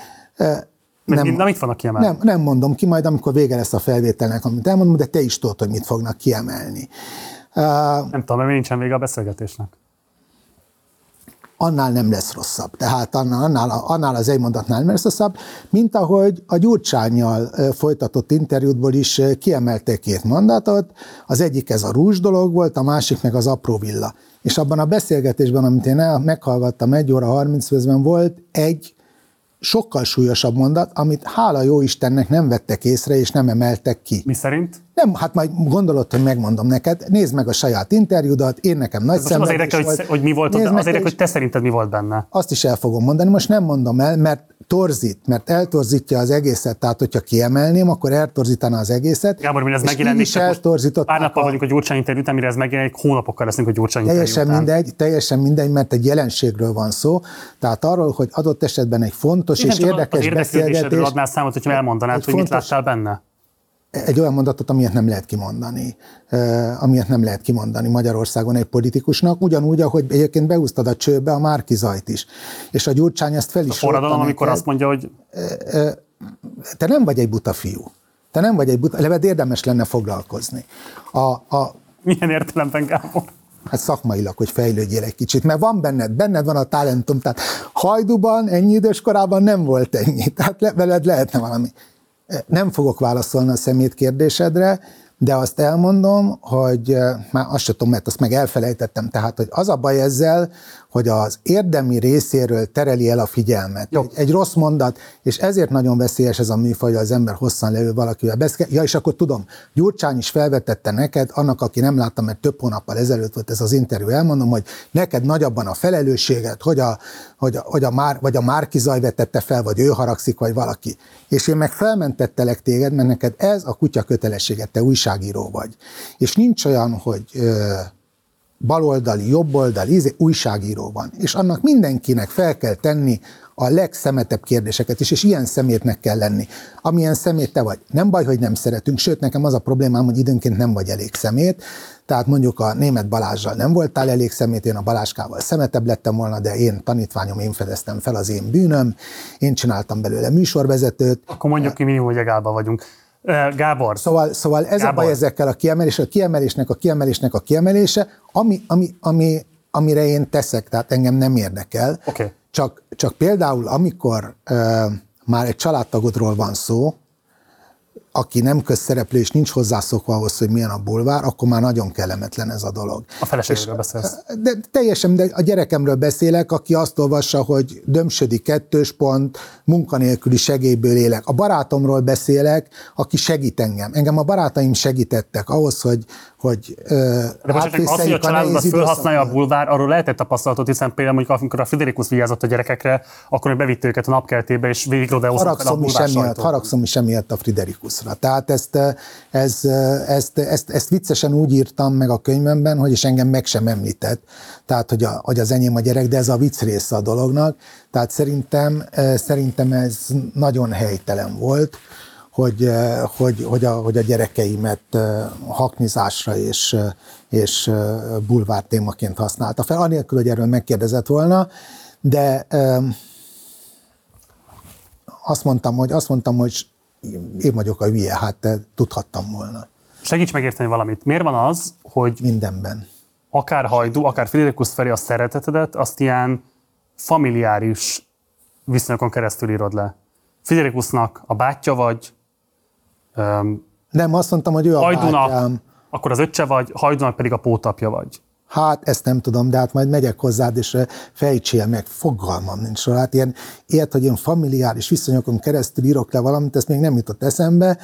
nem, nem, mit fognak kiemelni? Nem, nem mondom ki, majd amikor vége lesz a felvételnek, amit elmondom, de te is tudod, hogy mit fognak kiemelni. Uh, nem tudom, mert nincsen vége a beszélgetésnek. Annál nem lesz rosszabb. Tehát annál, annál, annál az egy mondatnál nem lesz rosszabb, mint ahogy a Gyurcsányjal folytatott interjútból is kiemelték két mondatot. Az egyik ez a rúzs dolog volt, a másik meg az apró villa. És abban a beszélgetésben, amit én meghallgattam egy óra 30 percben, volt egy sokkal súlyosabb mondat, amit hála jó Istennek nem vettek észre, és nem emeltek ki. Mi szerint? Nem, hát majd gondolod, hogy megmondom neked, nézd meg a saját interjúdat, én nekem nagy szemben az érdekel, hogy, hogy mi volt, az érdekel, hogy te szerinted mi volt benne. Azt is el fogom mondani, most nem mondom el, mert torzít, mert eltorzítja az egészet, tehát hogyha kiemelném, akkor eltorzítaná az egészet. Gábor, mire ez megjelenik, is eltorzított. Pár nappal vagyunk a Gyurcsány interjút, mire ez megjelenik, hónapokkal leszünk a Gyurcsány Teljesen mindegy, teljesen mindegy, mert egy jelenségről van szó, tehát arról, hogy adott esetben egy fontos Én és érdekes beszélgetés. adnál számot, hogy elmondanád, hogy fontos, mit láttál benne egy olyan mondatot, amilyet nem lehet kimondani, amilyet nem lehet kimondani Magyarországon egy politikusnak, ugyanúgy, ahogy egyébként beúztad a csőbe a Márki Zajt is. És a Gyurcsány ezt fel is A forradalom, amikor azt mondja, hogy... Te nem vagy egy buta fiú. Te nem vagy egy buta, leved érdemes lenne foglalkozni. A, a, Milyen értelemben, Gábor? Hát szakmailag, hogy fejlődjél egy kicsit, mert van benned, benned van a talentum, tehát hajduban ennyi idős korában nem volt ennyi, tehát veled lehetne valami. Nem fogok válaszolni a szemét kérdésedre, de azt elmondom, hogy eh, már azt sem tudom, mert azt meg elfelejtettem, tehát, hogy az a baj ezzel, hogy az érdemi részéről tereli el a figyelmet. Egy, egy rossz mondat, és ezért nagyon veszélyes ez a műfaj, hogy az ember hosszan leül valakivel beszél. Ja, és akkor tudom, Gyurcsány is felvetette neked, annak, aki nem látta, mert több hónappal ezelőtt volt ez az interjú, elmondom, hogy neked nagyabban a felelősséget, hogy a, hogy a, hogy a Már, vagy a Márki Zaj vetette fel, vagy ő haragszik, vagy valaki. És én meg felmentettelek téged, mert neked ez a kutya kötelességet, te újságíró vagy. És nincs olyan, hogy baloldali, jobboldali, íze, újságíró van, és annak mindenkinek fel kell tenni a legszemetebb kérdéseket is, és ilyen szemétnek kell lenni. Amilyen szemét te vagy. Nem baj, hogy nem szeretünk, sőt, nekem az a problémám, hogy időnként nem vagy elég szemét, tehát mondjuk a német Balázsral nem voltál elég szemét, én a Baláskával szemetebb lettem volna, de én tanítványom, én fedeztem fel az én bűnöm, én csináltam belőle műsorvezetőt. Akkor mondjuk ki minimum, hogy vagyunk. Gábor. Szóval, szóval ez Gábor. a baj ezekkel a kiemelés, a kiemelésnek, a kiemelésnek a kiemelése, ami, ami, ami, amire én teszek, tehát engem nem érdekel. Okay. Csak, csak például, amikor uh, már egy családtagodról van szó, aki nem közszereplő és nincs hozzászokva ahhoz, hogy milyen a bulvár, akkor már nagyon kellemetlen ez a dolog. A feleségről beszélsz. De teljesen, de a gyerekemről beszélek, aki azt olvassa, hogy dömsödi kettős pont, munkanélküli segélyből élek. A barátomról beszélek, aki segít engem. Engem a barátaim segítettek ahhoz, hogy, hogy De most csak az, hogy a családban felhasználja a bulvár, arról lehetett tapasztalatot, hiszen például mondjuk amikor a Friderikus vigyázott a gyerekekre, akkor ő bevitte őket a napkeltébe, és végig haragszom is, emiatt, haragszom is emiatt a Friderikusra. Tehát ezt, ez, ezt, ezt, ezt, viccesen úgy írtam meg a könyvemben, hogy is engem meg sem említett, tehát hogy, a, hogy az enyém a gyerek, de ez a vicc része a dolognak. Tehát szerintem, szerintem ez nagyon helytelen volt hogy, eh, hogy, hogy, a, hogy a gyerekeimet eh, haknizásra és, eh, és bulvár témaként használta fel, anélkül, hogy erről megkérdezett volna, de azt mondtam, hogy, azt mondtam, hogy én vagyok a hülye, hát te tudhattam volna. Segíts megérteni valamit. Miért van az, hogy mindenben akár Hajdú, akár Friderikus felé a szeretetedet, azt ilyen familiáris viszonyokon keresztül írod le. Friderikusnak a bátyja vagy, nem, azt mondtam, hogy ő a Hajdunak, bátyám. akkor az öccse vagy, Hajdunak pedig a pótapja vagy. Hát ezt nem tudom, de hát majd megyek hozzád, és fejtsél meg, fogalmam nincs róla. Hát ilyen, ilyet, hogy én familiáris viszonyokon keresztül írok le valamit, ezt még nem jutott eszembe,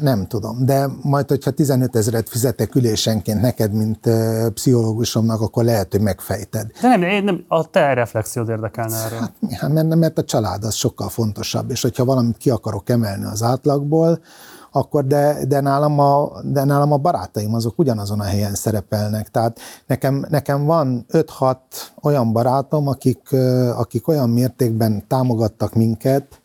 nem tudom. De majd, hogyha 15 ezeret fizetek ülésenként neked, mint pszichológusomnak, akkor lehet, hogy megfejted. De nem, én nem a te reflexiód érdekelne erről. Hát, hát mert, mert a család az sokkal fontosabb, és hogyha valamit ki akarok emelni az átlagból, akkor de, de, nálam a, de nálam a barátaim azok ugyanazon a helyen szerepelnek. Tehát nekem, nekem van 5-6 olyan barátom, akik, akik olyan mértékben támogattak minket,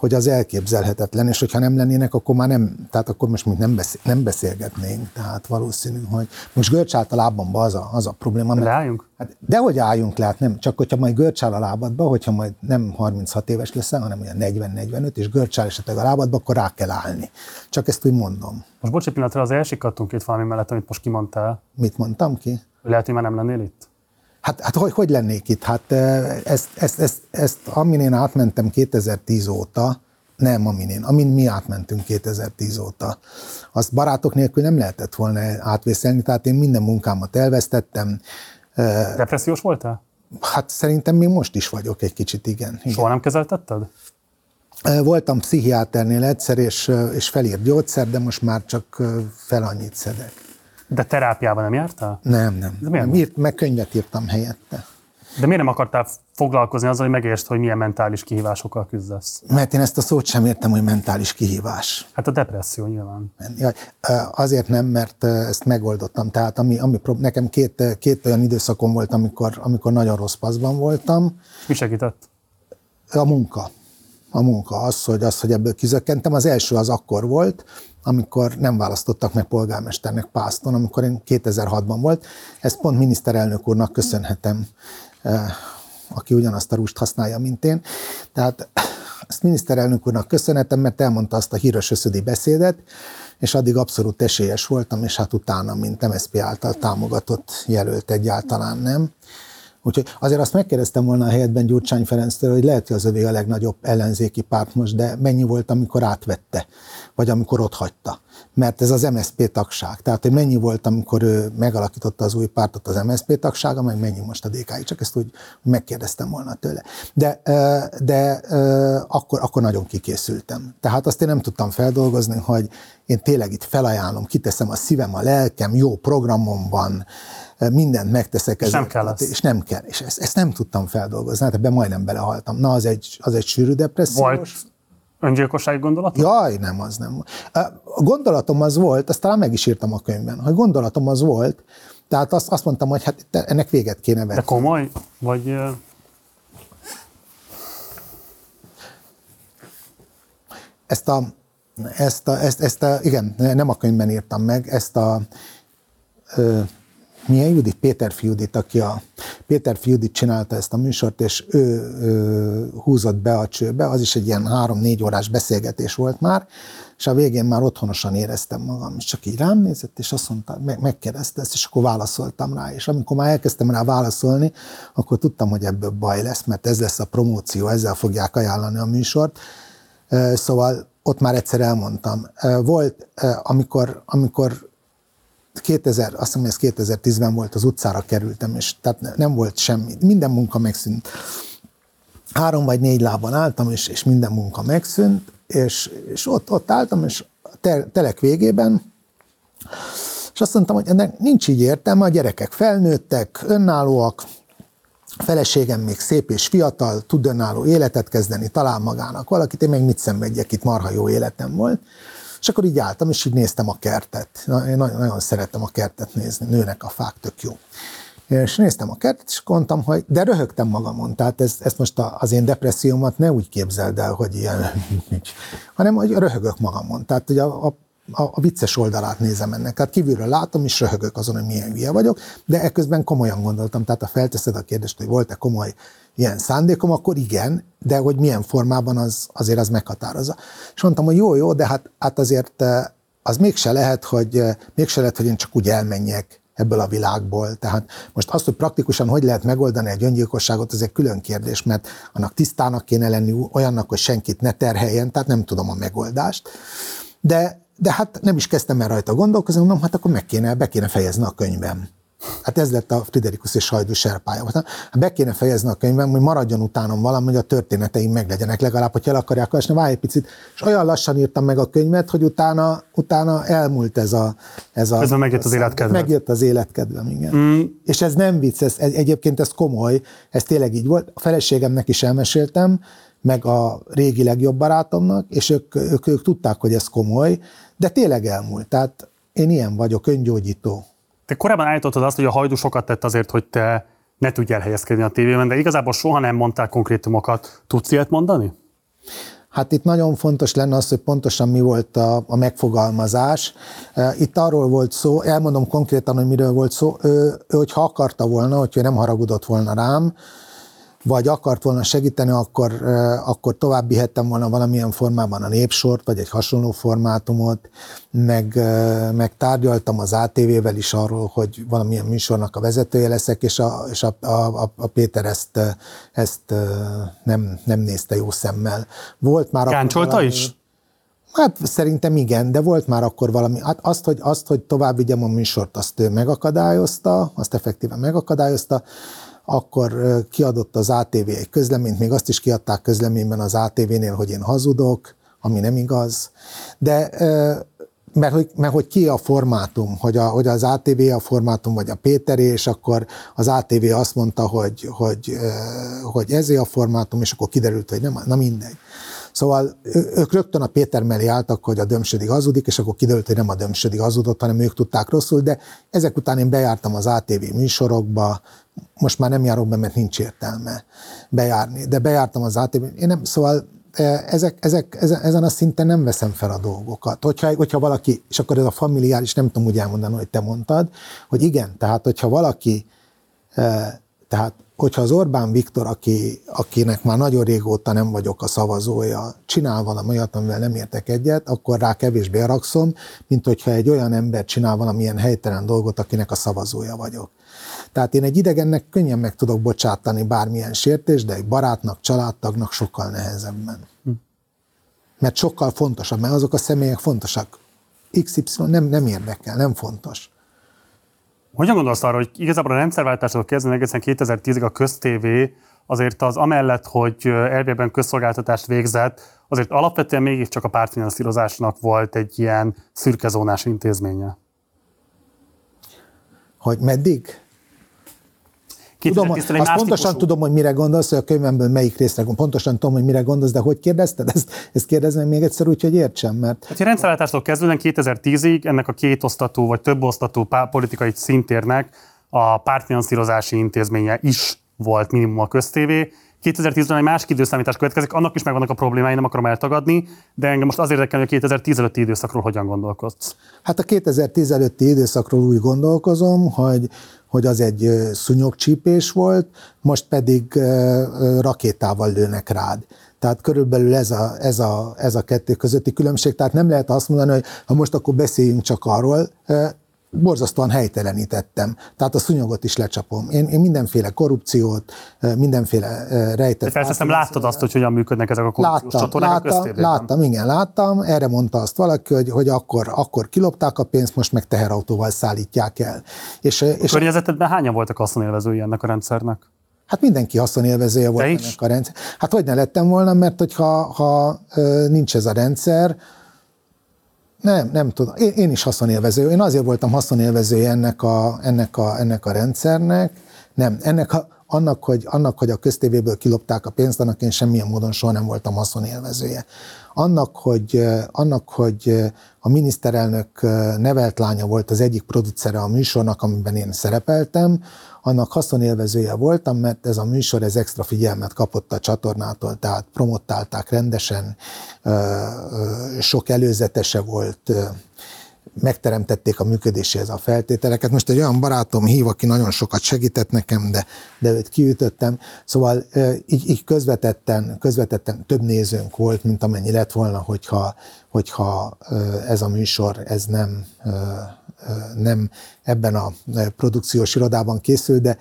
hogy az elképzelhetetlen, és hogyha nem lennének, akkor már nem, tehát akkor most még nem, beszél, nem beszélgetnénk, tehát valószínű, hogy most görcs a lábamba az a, az a probléma. Mert, Leálljunk? Hát dehogy álljunk le, hát nem, csak hogyha majd görcs áll a lábadba, hogyha majd nem 36 éves leszel, hanem olyan 40-45, és görcs áll esetleg a lábadba, akkor rá kell állni. Csak ezt úgy mondom. Most bocs, pillanatra az elsikadtunk itt valami mellett, amit most kimondtál. Mit mondtam ki? Lehet, hogy már nem lennél itt? Hát, hát hogy, hogy lennék itt? Hát ezt, ezt, ezt, ezt, amin én átmentem 2010 óta, nem amin én, amin mi átmentünk 2010 óta, azt barátok nélkül nem lehetett volna átvészelni, tehát én minden munkámat elvesztettem. Depressziós voltál? Hát szerintem még most is vagyok egy kicsit, igen. igen. Soha nem kezeltetted? Voltam pszichiáternél egyszer, és, és felírt gyógyszer, de most már csak fel annyit szedek. De terápiában nem jártál? Nem, nem. De miért írt, meg könyvet írtam helyette. De miért nem akartál foglalkozni azzal, hogy megértsd, hogy milyen mentális kihívásokkal küzdesz? Mert én ezt a szót sem értem, hogy mentális kihívás. Hát a depresszió nyilván. Ja, azért nem, mert ezt megoldottam. Tehát ami, ami nekem két, két olyan időszakom volt, amikor, amikor nagyon rossz paszban voltam. Mi segített? A munka. A munka, az, hogy, az, hogy ebből kizökkentem. Az első az akkor volt, amikor nem választottak meg polgármesternek Pászton, amikor én 2006-ban volt. Ezt pont miniszterelnök úrnak köszönhetem, eh, aki ugyanazt a rúst használja, mint én. Tehát ezt miniszterelnök úrnak köszönhetem, mert elmondta azt a híres összödi beszédet, és addig abszolút esélyes voltam, és hát utána, mint MSZP által támogatott jelölt egyáltalán nem. Úgyhogy azért azt megkérdeztem volna a helyetben Gyurcsány Ferenctől, hogy lehet, hogy az övé a legnagyobb ellenzéki párt most, de mennyi volt, amikor átvette, vagy amikor ott hagyta. Mert ez az MSZP tagság. Tehát, hogy mennyi volt, amikor ő megalakította az új pártot az MSZP tagsága, meg mennyi most a DK-i. Csak ezt úgy megkérdeztem volna tőle. De, de akkor, akkor nagyon kikészültem. Tehát azt én nem tudtam feldolgozni, hogy én tényleg itt felajánlom, kiteszem a szívem, a lelkem, jó programom van, mindent megteszek. És nem kell ezt. És nem kell. És ezt, ezt nem tudtam feldolgozni, hát ebben majdnem belehaltam. Na, az egy, az egy sűrű depressziós. Volt öngyilkosság gondolat? Jaj, nem, az nem. A gondolatom az volt, azt talán meg is írtam a könyvben, hogy gondolatom az volt, tehát azt, azt mondtam, hogy hát ennek véget kéne vetni. De komoly? Vagy... Ezt a, ezt a, ezt, ezt a, igen, nem a könyvben írtam meg, ezt a ö, milyen Judit? Péter Judit, aki a Péter Judit csinálta ezt a műsort, és ő, ő húzott be a csőbe, az is egy ilyen három-négy órás beszélgetés volt már, és a végén már otthonosan éreztem magam, és csak így rám nézett, és azt mondta, meg, megkérdezte ezt, és akkor válaszoltam rá, és amikor már elkezdtem rá válaszolni, akkor tudtam, hogy ebből baj lesz, mert ez lesz a promóció, ezzel fogják ajánlani a műsort, szóval ott már egyszer elmondtam. Volt, amikor, amikor 2000, azt hiszem, ez 2010-ben volt, az utcára kerültem, és tehát nem volt semmi, minden munka megszűnt. Három vagy négy lábon álltam, és, és minden munka megszűnt, és, és ott, ott álltam, és a telek végében, és azt mondtam, hogy ennek nincs így értelme, a gyerekek felnőttek, önállóak, a feleségem még szép és fiatal, tud önálló életet kezdeni, talál magának valakit, én meg mit szenvedjek, itt marha jó életem volt. És akkor így álltam, és így néztem a kertet. Én nagyon, nagyon szerettem a kertet nézni, nőnek a fák, tök jó. És néztem a kertet, és mondtam, hogy de röhögtem magamon. Tehát ez, ezt most az én depressziómat ne úgy képzeld el, hogy ilyen, hanem hogy röhögök magamon. Tehát hogy a, a a, a vicces oldalát nézem ennek. Tehát kívülről látom, és röhögök azon, hogy milyen hülye vagyok, de ekközben komolyan gondoltam. Tehát ha felteszed a kérdést, hogy volt-e komoly ilyen szándékom, akkor igen, de hogy milyen formában az, azért az meghatározza. És mondtam, hogy jó, jó, de hát, hát azért eh, az mégse lehet, hogy eh, mégse lehet, hogy én csak úgy elmenjek ebből a világból. Tehát most azt, hogy praktikusan hogy lehet megoldani egy öngyilkosságot, ez egy külön kérdés, mert annak tisztának kéne lenni, olyannak, hogy senkit ne terheljen, tehát nem tudom a megoldást. De, de hát nem is kezdtem el rajta gondolkozni, mondom, hát akkor meg kéne, be kéne fejezni a könyvem. Hát ez lett a Friderikus és Hajdú serpája. Hát be kéne fejezni a könyvem, hogy maradjon utánom valami, hogy a történeteim meglegyenek, legalább, hogy el akarják olvasni, várj egy picit. És olyan lassan írtam meg a könyvet, hogy utána, utána elmúlt ez a... Ez a ez megjött az életkedvem. Megjött az életkedvem, igen. Mm. És ez nem vicc, ez, egyébként ez komoly, ez tényleg így volt. A feleségemnek is elmeséltem, meg a régi legjobb barátomnak, és ők, ők, ők tudták, hogy ez komoly, de tényleg elmúlt. Tehát én ilyen vagyok, öngyógyító. Te korábban állítottad azt, hogy a hajdu sokat tett azért, hogy te ne tudj elhelyezkedni a tévében, de igazából soha nem mondtál konkrétumokat. Tudsz ilyet mondani? Hát itt nagyon fontos lenne az, hogy pontosan mi volt a, a megfogalmazás. Itt arról volt szó, elmondom konkrétan, hogy miről volt szó, ő, ő hogyha akarta volna, hogyha nem haragudott volna rám, vagy akart volna segíteni, akkor, akkor tovább vihettem volna valamilyen formában a népsort, vagy egy hasonló formátumot, meg, meg tárgyaltam az ATV-vel is arról, hogy valamilyen műsornak a vezetője leszek, és a, és a, a, a Péter ezt, ezt nem, nem nézte jó szemmel. Volt már Káncsolta valami, is? Hát szerintem igen, de volt már akkor valami. Hát azt, hogy, azt, hogy tovább vigyem a műsort, azt ő megakadályozta, azt effektíven megakadályozta akkor kiadott az ATV egy közleményt, még azt is kiadták közleményben az ATV-nél, hogy én hazudok, ami nem igaz, de mert hogy, mert hogy ki a formátum, hogy, a, hogy az ATV a formátum, vagy a Péter és akkor az ATV azt mondta, hogy, hogy, hogy ezé a formátum, és akkor kiderült, hogy nem, na mindegy. Szóval ők rögtön a Péter mellé álltak, hogy a Dömsödig hazudik, és akkor kiderült, hogy nem a Dömsödig hazudott, hanem ők tudták rosszul, de ezek után én bejártam az ATV műsorokba, most már nem járok be, mert nincs értelme bejárni, de bejártam az ATV, én nem, szóval ezek, ezek, ezen a szinten nem veszem fel a dolgokat. Hogyha, hogyha valaki, és akkor ez a familiáris, nem tudom úgy elmondani, hogy te mondtad, hogy igen, tehát hogyha valaki, tehát hogyha az Orbán Viktor, aki, akinek már nagyon régóta nem vagyok a szavazója, csinál valami olyat, amivel nem értek egyet, akkor rá kevésbé haragszom, mint hogyha egy olyan ember csinál valamilyen helytelen dolgot, akinek a szavazója vagyok. Tehát én egy idegennek könnyen meg tudok bocsátani bármilyen sértést, de egy barátnak, családtagnak sokkal nehezebben. Hm. Mert sokkal fontosabb, mert azok a személyek fontosak. XY nem, nem érdekel, nem fontos. Hogyan gondolsz arra, hogy igazából a rendszerváltástól kezdve egészen 2010-ig a köztévé azért az amellett, hogy elvében közszolgáltatást végzett, azért alapvetően mégiscsak a pártfinanszírozásnak volt egy ilyen szürkezónás intézménye. Hogy meddig? Tudom, azt pontosan típusú. tudom, hogy mire gondolsz, hogy a könyvemből melyik részre pontosan tudom, hogy mire gondolsz, de hogy kérdezted? Ezt, ezt kérdezem még egyszer úgy, hogy értsem, mert... Hát, a rendszerváltástól kezdődően 2010-ig ennek a kétosztatú vagy többosztatú politikai szintérnek a pártfinanszírozási intézménye is volt minimum a köztévé. 2010-ben egy másik időszámítás következik, annak is megvannak a problémái, nem akarom eltagadni, de engem most azért érdekel, hogy a 2010 előtti időszakról hogyan gondolkodsz. Hát a 2010 előtti időszakról úgy gondolkozom, hogy, hogy az egy szúnyogcsípés volt, most pedig rakétával lőnek rád. Tehát körülbelül ez a, ez, a, ez a kettő közötti különbség. Tehát nem lehet azt mondani, hogy ha most akkor beszéljünk csak arról, borzasztóan helytelenítettem. Tehát a szúnyogot is lecsapom. Én, én mindenféle korrupciót, mindenféle rejtett... De persze láttad azt, hogy hogyan működnek ezek a korrupciós Láttam, csatornák a láttam, köztévében. láttam, igen, láttam. Erre mondta azt valaki, hogy, hogy akkor, akkor kilopták a pénzt, most meg teherautóval szállítják el. És, A és környezetedben hányan voltak haszonélvezői ennek a rendszernek? Hát mindenki haszonélvezője volt ennek a rendszer. Hát hogy ne lettem volna, mert hogyha ha, nincs ez a rendszer, nem, nem tudom. Én, én is haszonélvező. Én azért voltam haszonélvezője ennek a, ennek a, ennek a rendszernek. Nem, ennek a, annak, hogy, annak, hogy a köztévéből kilopták a pénzt, annak én semmilyen módon soha nem voltam haszonélvezője. Annak, hogy, annak, hogy a miniszterelnök nevelt lánya volt az egyik producere a műsornak, amiben én szerepeltem, annak haszonélvezője voltam, mert ez a műsor ez extra figyelmet kapott a csatornától, tehát promottálták rendesen, sok előzetese volt, megteremtették a működéséhez a feltételeket. Most egy olyan barátom hív, aki nagyon sokat segített nekem, de, de őt kiütöttem. Szóval így, így közvetetten, közvetetten több nézőnk volt, mint amennyi lett volna, hogyha, hogyha ez a műsor ez nem, nem ebben a produkciós irodában készül, de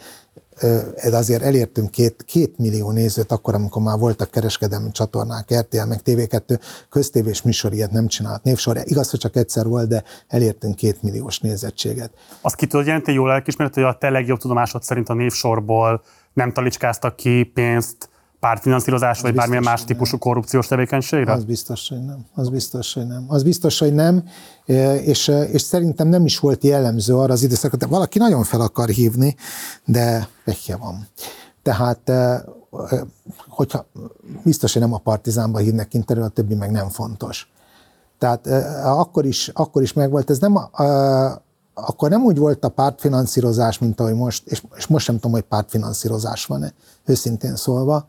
ez azért elértünk két, két millió nézőt akkor, amikor már voltak kereskedelmi csatornák, RTL, meg TV2, köztévés műsor ilyet nem csinált. Névsor, igaz, hogy csak egyszer volt, de elértünk két milliós nézettséget. Azt ki tudod jelenteni jól lelkismeret, hogy a te legjobb tudomásod szerint a névsorból nem talicskáztak ki pénzt pártfinanszírozás, vagy bármilyen más típusú korrupciós tevékenységre? Az biztos, hogy nem. Az biztos, hogy nem. Az biztos, hogy nem, e, és, és szerintem nem is volt jellemző arra az időszakra, valaki nagyon fel akar hívni, de pekje van. Tehát, e, e, hogyha biztos, hogy nem a partizánba hívnak interjú, a többi meg nem fontos. Tehát akkor is, akkor is megvolt, ez nem a, akkor nem úgy volt a pártfinanszírozás, mint ahogy most, és, és most sem tudom, hogy pártfinanszírozás van-e, őszintén szólva,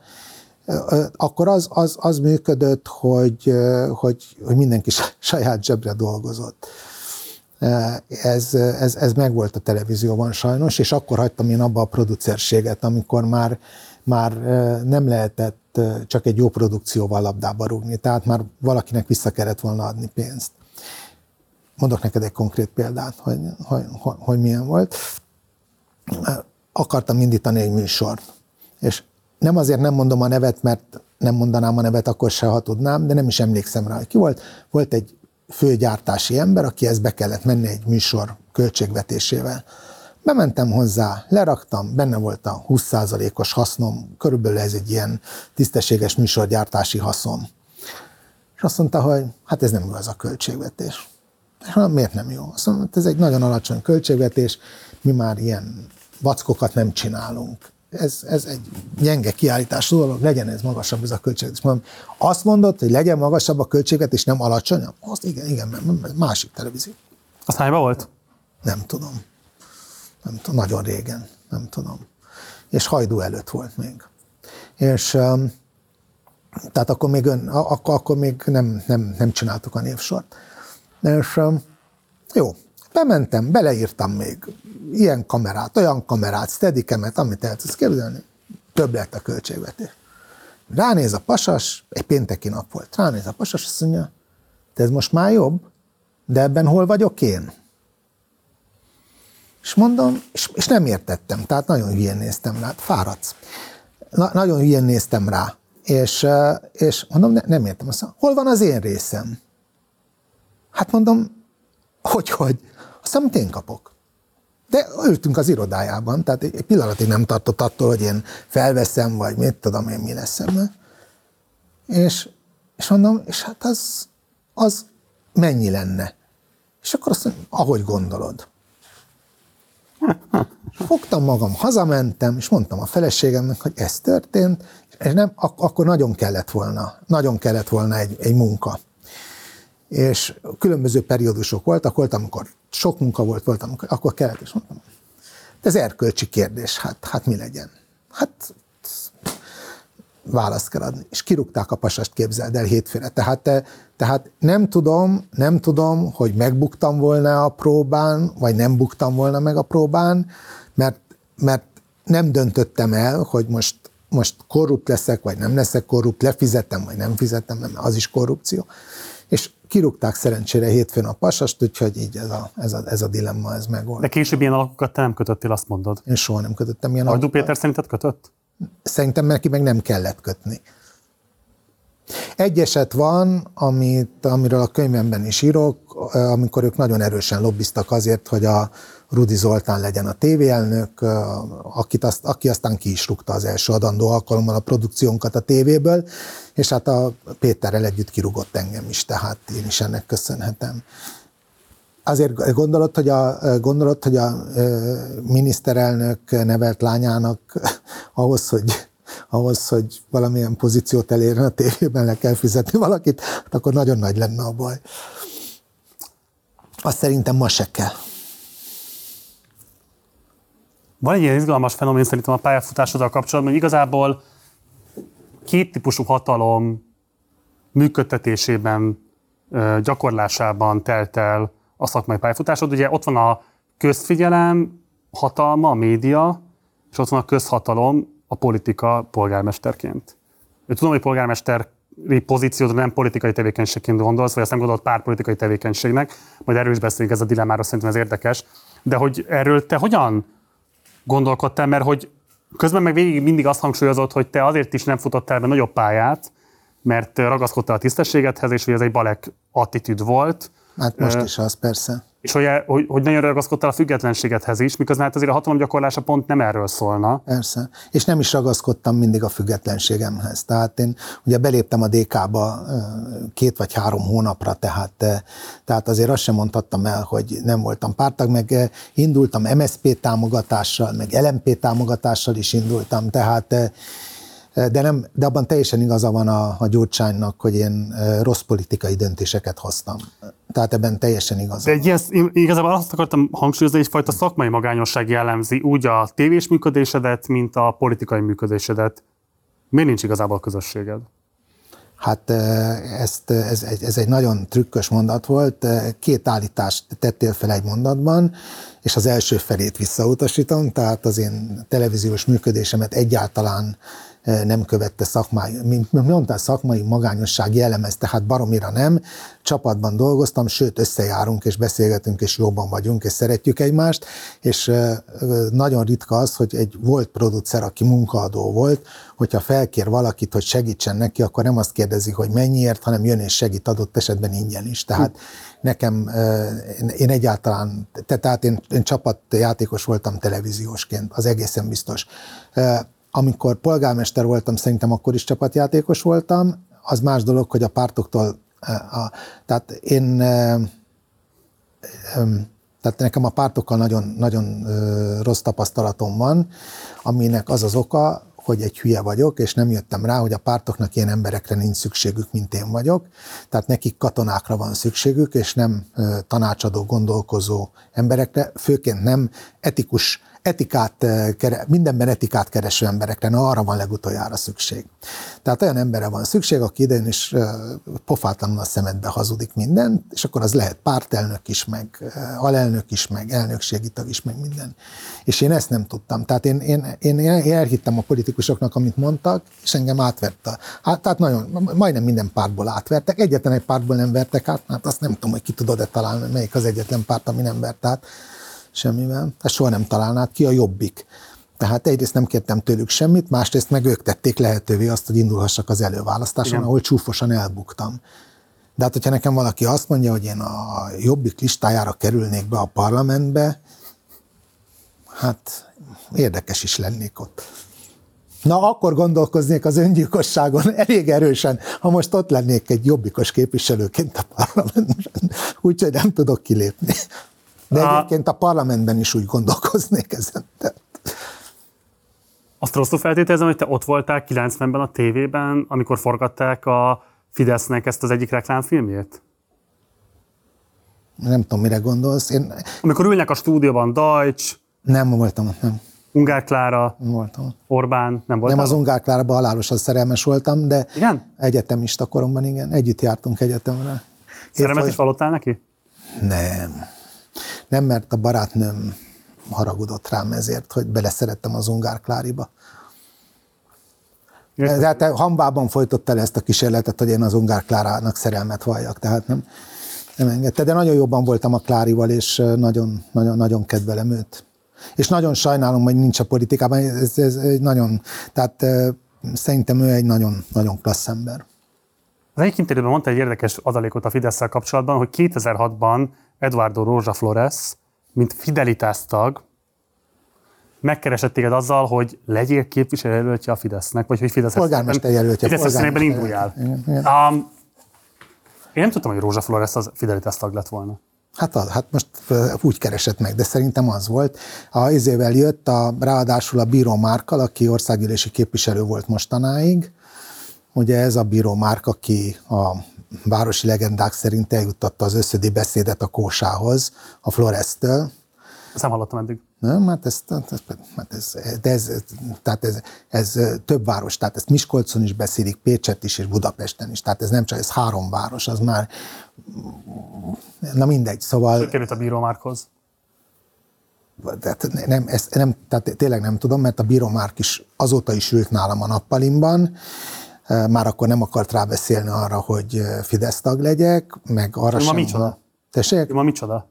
akkor az, az, az működött, hogy, hogy, hogy mindenki saját zsebre dolgozott. Ez, ez, ez megvolt a televízióban sajnos, és akkor hagytam én abba a producerséget, amikor már, már nem lehetett csak egy jó produkcióval labdába rúgni, tehát már valakinek vissza kellett volna adni pénzt. Mondok neked egy konkrét példát, hogy, hogy, hogy, hogy milyen volt. Akartam indítani egy műsort, és nem azért nem mondom a nevet, mert nem mondanám a nevet akkor se, ha tudnám, de nem is emlékszem rá, hogy ki volt. Volt egy főgyártási ember, aki ezt be kellett menni egy műsor költségvetésével. Bementem hozzá, leraktam, benne volt a 20%-os hasznom, körülbelül ez egy ilyen tisztességes műsorgyártási haszon. És azt mondta, hogy hát ez nem igaz a költségvetés. Mondom, miért nem jó? Azt mondom, ez egy nagyon alacsony költségvetés, mi már ilyen vackokat nem csinálunk. Ez, ez egy gyenge kiállítás dolog, legyen ez magasabb ez a költségvetés. Mondom, azt mondod, hogy legyen magasabb a költségvetés, nem alacsonyabb? Azt igen, igen, mert másik televízió. Az hányban volt? Nem tudom. Nem tudom, nagyon régen, nem tudom. És hajdú előtt volt még. És um, tehát akkor még, ön, akkor, akkor még nem, nem, nem csináltuk a névsort. És jó, bementem, beleírtam még ilyen kamerát, olyan kamerát, steadikemet, amit el tudsz képzelni, több lett a költségvetés. Ránéz a pasas, egy pénteki nap volt, ránéz a pasas, azt mondja, te ez most már jobb, de ebben hol vagyok én? És mondom, és, és nem értettem, tehát nagyon hülyén néztem rá, fáradsz. Na, nagyon hülyén néztem rá, és, és mondom, ne, nem értem, azt mondom, hol van az én részem? Hát mondom, hogy, hogy? Azt mondom, én kapok. De ültünk az irodájában, tehát egy pillanatig nem tartott attól, hogy én felveszem, vagy mit tudom én, mi lesz ebben. És, és mondom, és hát az, az mennyi lenne? És akkor azt mondom, ahogy gondolod. Fogtam magam, hazamentem, és mondtam a feleségemnek, hogy ez történt, és nem, ak- akkor nagyon kellett volna, nagyon kellett volna egy, egy munka. És különböző periódusok voltak, volt, amikor sok munka volt, volt, amikor, akkor kellett, és mondtam, ez erkölcsi kérdés, hát, hát mi legyen? Hát választ kell adni. És kirúgták a pasast, képzeld el hétfőre. Tehát, eh, tehát nem tudom, nem tudom, hogy megbuktam volna a próbán, vagy nem buktam volna meg a próbán, mert, mert nem döntöttem el, hogy most, most korrupt leszek, vagy nem leszek korrupt, lefizetem, vagy nem fizetem, nem, az is korrupció. És kirúgták szerencsére hétfőn a pasast, úgyhogy így ez a, ez a, ez a dilemma, ez megvolt. De később ilyen alakokat te nem kötöttél, azt mondod. Én soha nem kötöttem ilyen Hajdú alakokat. Péter szerinted kötött? Szerintem neki meg nem kellett kötni. Egy eset van, amit, amiről a könyvemben is írok, amikor ők nagyon erősen lobbiztak azért, hogy a Rudi Zoltán legyen a tévéelnök, akit azt, aki aztán ki is rúgta az első adandó alkalommal a produkciónkat a tévéből, és hát a Péterrel együtt kirúgott engem is, tehát én is ennek köszönhetem. Azért gondolod, hogy a, gondolod, hogy a miniszterelnök nevelt lányának ahhoz, hogy ahhoz, hogy valamilyen pozíciót elérjen a tévében, le kell fizetni valakit, hát akkor nagyon nagy lenne a baj. Azt szerintem ma se kell. Van egy ilyen izgalmas fenomén szerintem a pályafutásoddal kapcsolatban, hogy igazából két típusú hatalom működtetésében, gyakorlásában telt el a szakmai pályafutásod. Ugye ott van a közfigyelem, hatalma, a média, és ott van a közhatalom, a politika polgármesterként. Én tudom, hogy polgármesteri pozíciódra nem politikai tevékenységként gondolsz, vagy azt nem gondolod pártpolitikai tevékenységnek, majd erről is beszélünk, ez a dilemmára szerintem ez érdekes. De hogy erről te hogyan gondolkodtál, mert hogy közben meg végig mindig azt hangsúlyozott, hogy te azért is nem futottál be nagyobb pályát, mert ragaszkodtál a tisztességedhez, és hogy ez egy balek attitűd volt. Hát most is az, persze. És hogy, hogy, hogy nagyon ragaszkodtál a függetlenségedhez is, miközben hát azért a hatalomgyakorlása pont nem erről szólna. Persze. És nem is ragaszkodtam mindig a függetlenségemhez. Tehát én ugye beléptem a DK-ba két vagy három hónapra, tehát, tehát azért azt sem mondhattam el, hogy nem voltam pártag, meg indultam MSZP támogatással, meg LMP támogatással is indultam, tehát de, nem, de abban teljesen igaza van a, a Gyurcsánynak, hogy én rossz politikai döntéseket hoztam. Tehát ebben teljesen igaz. De egy ilyen, én igazából azt akartam hangsúlyozni, hogy egyfajta szakmai magányosság jellemzi úgy a tévés működésedet, mint a politikai működésedet. Miért nincs igazából közösséged? Hát ezt, ez, ez egy nagyon trükkös mondat volt. Két állítást tettél fel egy mondatban, és az első felét visszautasítom, tehát az én televíziós működésemet egyáltalán nem követte szakmai, mint mondtál, szakmai magányosság jellemez, tehát baromira nem. Csapatban dolgoztam, sőt összejárunk és beszélgetünk, és jobban vagyunk, és szeretjük egymást, és nagyon ritka az, hogy egy volt producer, aki munkaadó volt, hogyha felkér valakit, hogy segítsen neki, akkor nem azt kérdezi, hogy mennyiért, hanem jön és segít adott esetben ingyen is. Tehát nekem, én egyáltalán, tehát én, én csapatjátékos voltam televíziósként, az egészen biztos amikor polgármester voltam, szerintem akkor is csapatjátékos voltam, az más dolog, hogy a pártoktól, a, tehát én, tehát nekem a pártokkal nagyon, nagyon rossz tapasztalatom van, aminek az az oka, hogy egy hülye vagyok, és nem jöttem rá, hogy a pártoknak ilyen emberekre nincs szükségük, mint én vagyok. Tehát nekik katonákra van szükségük, és nem tanácsadó, gondolkozó emberekre, főként nem etikus etikát, eh, mindenben etikát kereső emberekre, na arra van legutoljára szükség. Tehát olyan emberre van szükség, aki idején is eh, pofátlanul a szemedbe hazudik minden, és akkor az lehet pártelnök is, meg eh, alelnök is, meg elnökségi tag is, meg minden. És én ezt nem tudtam. Tehát én, én, én, én elhittem a politikusoknak, amit mondtak, és engem átverte. Hát, tehát nagyon, majdnem minden pártból átvertek. Egyetlen egy pártból nem vertek át, hát azt nem tudom, hogy ki tudod-e találni, melyik az egyetlen párt, ami nem vert át semmivel. Ezt soha nem találnád ki, a jobbik. Tehát egyrészt nem kértem tőlük semmit, másrészt meg ők tették lehetővé azt, hogy indulhassak az előválasztáson, Igen. ahol csúfosan elbuktam. De hát, hogyha nekem valaki azt mondja, hogy én a jobbik listájára kerülnék be a parlamentbe, hát érdekes is lennék ott. Na, akkor gondolkoznék az öngyilkosságon elég erősen, ha most ott lennék egy jobbikos képviselőként a parlamentben. Úgyhogy nem tudok kilépni. De a... egyébként a parlamentben is úgy gondolkoznék ezen. Azt rosszul feltételezem, hogy te ott voltál 90-ben a tévében, amikor forgatták a Fidesznek ezt az egyik reklámfilmjét? Nem tudom, mire gondolsz. Én... Amikor ülnek a stúdióban Deutsch. Nem voltam ott, nem. Ungár Klára, Voltam. Orbán, nem volt? Nem az Ungár Klárába halálosan szerelmes voltam, de Igen? egyetemista koromban, igen. Együtt jártunk egyetemre. Szerelmet is vallottál neki? Nem. Nem, mert a barátnőm haragudott rám ezért, hogy beleszerettem az Ungár Kláriba. De hát hambában folytotta le ezt a kísérletet, hogy én az Ungár Klárának szerelmet valljak, tehát nem, nem engedte. De nagyon jobban voltam a Klárival, és nagyon, nagyon, nagyon kedvelem őt. És nagyon sajnálom, hogy nincs a politikában, ez, ez, ez nagyon, tehát szerintem ő egy nagyon, nagyon klassz ember. Az egyik interjúban mondta egy érdekes adalékot a fidesz kapcsolatban, hogy 2006-ban Eduardo Rosa Flores, mint Fidelitas tag, megkeresett téged azzal, hogy legyél képviselőjelöltje a Fidesznek, vagy hogy Fidesz Polgármester jelöltje. Fidesz polgármester induljál. Igen, igen. Um, én nem tudtam, hogy Rózsa Flores az Fidelitas tag lett volna. Hát, az, hát most úgy keresett meg, de szerintem az volt. A izével jött, a, ráadásul a Bíró Márkal, aki országgyűlési képviselő volt mostanáig. Ugye ez a Bíró Márk, aki a városi legendák szerint eljuttatta az összödi beszédet a Kósához, a Floresztől. Ezt nem hallottam eddig. Nem, hát ez, ez, hát ez, de ez, tehát ez, ez, több város, tehát ezt Miskolcon is beszélik, Pécset is, és Budapesten is, tehát ez nem csak, ez három város, az már, na mindegy, szóval... Hogy került a Bíró Márkhoz? Tehát nem, ezt nem, tehát tényleg nem tudom, mert a Bíró Márk is azóta is ült nálam a nappalimban, már akkor nem akart rábeszélni arra, hogy Fidesz tag legyek, meg arra ma sem. micsoda? Tessék? Ma micsoda?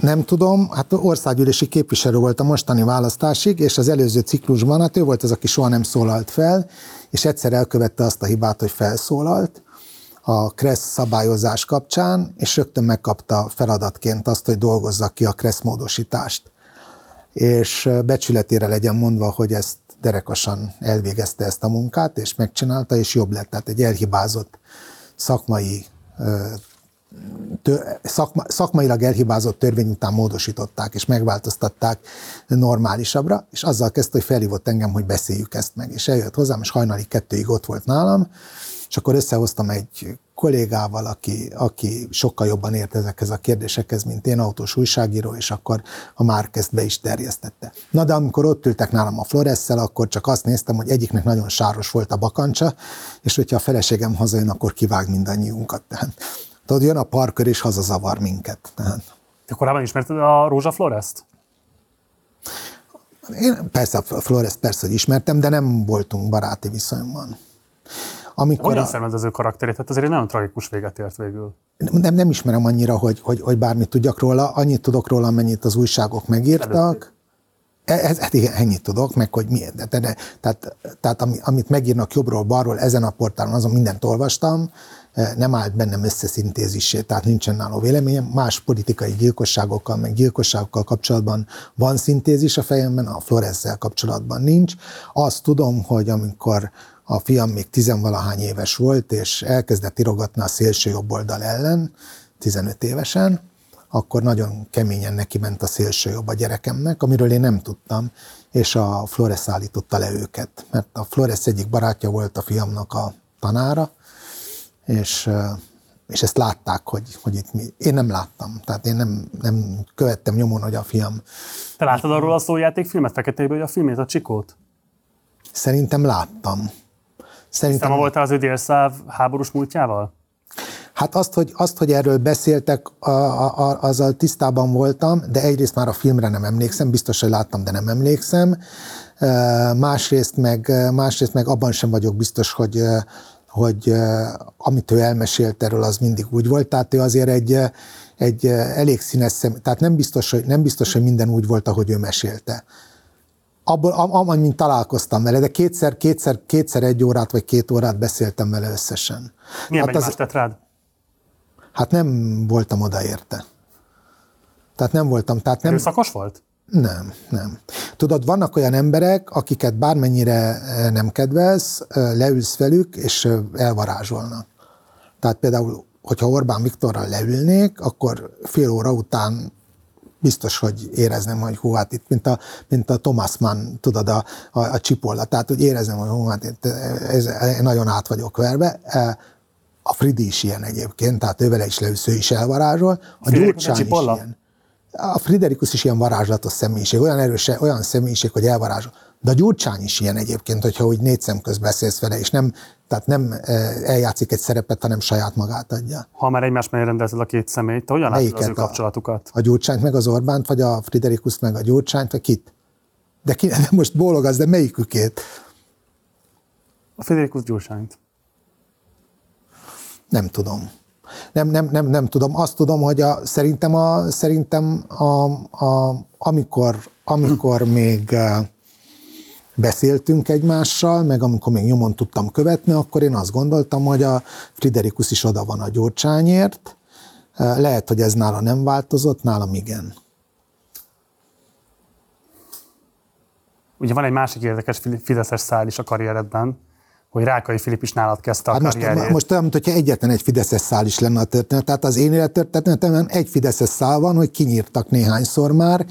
Nem tudom, hát országgyűlési képviselő volt a mostani választásig, és az előző ciklusban, hát ő volt az, aki soha nem szólalt fel, és egyszer elkövette azt a hibát, hogy felszólalt a KRESZ szabályozás kapcsán, és rögtön megkapta feladatként azt, hogy dolgozza ki a KRESZ módosítást. És becsületére legyen mondva, hogy ezt derekasan elvégezte ezt a munkát, és megcsinálta, és jobb lett. Tehát egy elhibázott szakmai tör, szakma, szakmailag elhibázott törvény után módosították, és megváltoztatták normálisabbra, és azzal kezdte, hogy felhívott engem, hogy beszéljük ezt meg. És eljött hozzám, és hajnali kettőig ott volt nálam, és akkor összehoztam egy kollégával, aki, aki sokkal jobban ért ezekhez a kérdésekhez, mint én, autós újságíró, és akkor a Márk ezt be is terjesztette. Na de amikor ott ültek nálam a Floresszel, akkor csak azt néztem, hogy egyiknek nagyon sáros volt a bakancsa, és hogyha a feleségem hazajön, akkor kivág mindannyiunkat. Tehát, tudod, jön a parkör, és hazazavar minket. Tehát. Te korábban ismerted a Rózsa Flores-t? Én persze a Flores persze, hogy ismertem, de nem voltunk baráti viszonyban. Amikor Olyan a... szervező karakterét, tehát azért egy nagyon tragikus véget ért végül. Nem, nem ismerem annyira, hogy, hogy, hogy bármit tudjak róla, annyit tudok róla, amennyit az újságok megírtak. Ez, hát igen, ennyit tudok, meg hogy miért. De, de, de, tehát, tehát ami, amit megírnak jobbról, balról, ezen a portálon, azon mindent olvastam, nem állt bennem összeszintézisé, tehát nincsen nála véleményem. Más politikai gyilkosságokkal, meg gyilkosságokkal kapcsolatban van szintézis a fejemben, a Florezzel kapcsolatban nincs. Azt tudom, hogy amikor a fiam még tizenvalahány éves volt, és elkezdett irogatni a szélső jobb oldal ellen, 15 évesen, akkor nagyon keményen neki ment a szélső jobb a gyerekemnek, amiről én nem tudtam, és a Flores állította le őket, mert a Flores egyik barátja volt a fiamnak a tanára, és, és ezt látták, hogy, hogy itt mi. Én nem láttam, tehát én nem, nem követtem nyomon, hogy a fiam... Te láttad arról a szójátékfilmet, Feketéből, a filmét, a Csikót? Szerintem láttam. Szerintem... Tisztában voltál az ő délszáv háborús múltjával? Hát azt, hogy, azt, hogy erről beszéltek, a, a, a, azzal tisztában voltam, de egyrészt már a filmre nem emlékszem, biztos, hogy láttam, de nem emlékszem. Másrészt meg, másrészt meg abban sem vagyok biztos, hogy, hogy amit ő elmesélt erről, az mindig úgy volt. Tehát ő azért egy, egy elég színes szem, tehát nem biztos, hogy, nem biztos, hogy minden úgy volt, ahogy ő mesélte abból, amint találkoztam vele, de kétszer, kétszer, kétszer egy órát vagy két órát beszéltem vele összesen. Milyen hát az, tett rád? Hát nem voltam odaérte. Tehát nem voltam. Tehát nem, Erőszakos volt? Nem, nem. Tudod, vannak olyan emberek, akiket bármennyire nem kedvelsz, leülsz velük, és elvarázsolnak. Tehát például, hogyha Orbán Viktorral leülnék, akkor fél óra után biztos, hogy érezném, hogy hú, hát itt, mint a, mint a Thomas Mann, tudod, a, a, a csipolla, tehát, hogy érezném, hogy hú, hát itt, ez, ez, nagyon át vagyok verve. A Fridi is ilyen egyébként, tehát ővele is leülsz, ő is elvarázsol. A Gyurcsány is ilyen. a Friderikus is ilyen varázslatos személyiség, olyan erős, olyan személyiség, hogy elvarázsol. De a Gyurcsány is ilyen egyébként, hogyha úgy négy szem beszélsz vele, és nem, tehát nem eh, eljátszik egy szerepet, hanem saját magát adja. Ha már egymás mellé rendelted a két személyt, te hogyan látod az ő Melyiket? A- kapcsolatukat? A Gyurcsányt meg az Orbánt, vagy a Friderikuszt meg a Gyurcsányt, vagy kit? De, ki, de most bólogasz, de melyikükét? A Federikus Gyurcsányt. Nem tudom. Nem, nem, nem, nem tudom. Azt tudom, hogy a, szerintem, a, szerintem a, a, amikor, amikor még beszéltünk egymással, meg amikor még nyomon tudtam követni, akkor én azt gondoltam, hogy a Friderikus is oda van a Gyurcsányért. Eh, Lehet, hogy ez nála nem változott, nálam igen. Ugye van egy másik érdekes fi- fideszes szál is a karrieredben, hogy Rákai Filip is nálad kezdte a Hát most, karrierjét. most olyan, mintha egyetlen egy Fideszes szál is lenne a történet. Tehát az én élettörténetemben egy Fideszes szál van, hogy kinyírtak néhányszor már,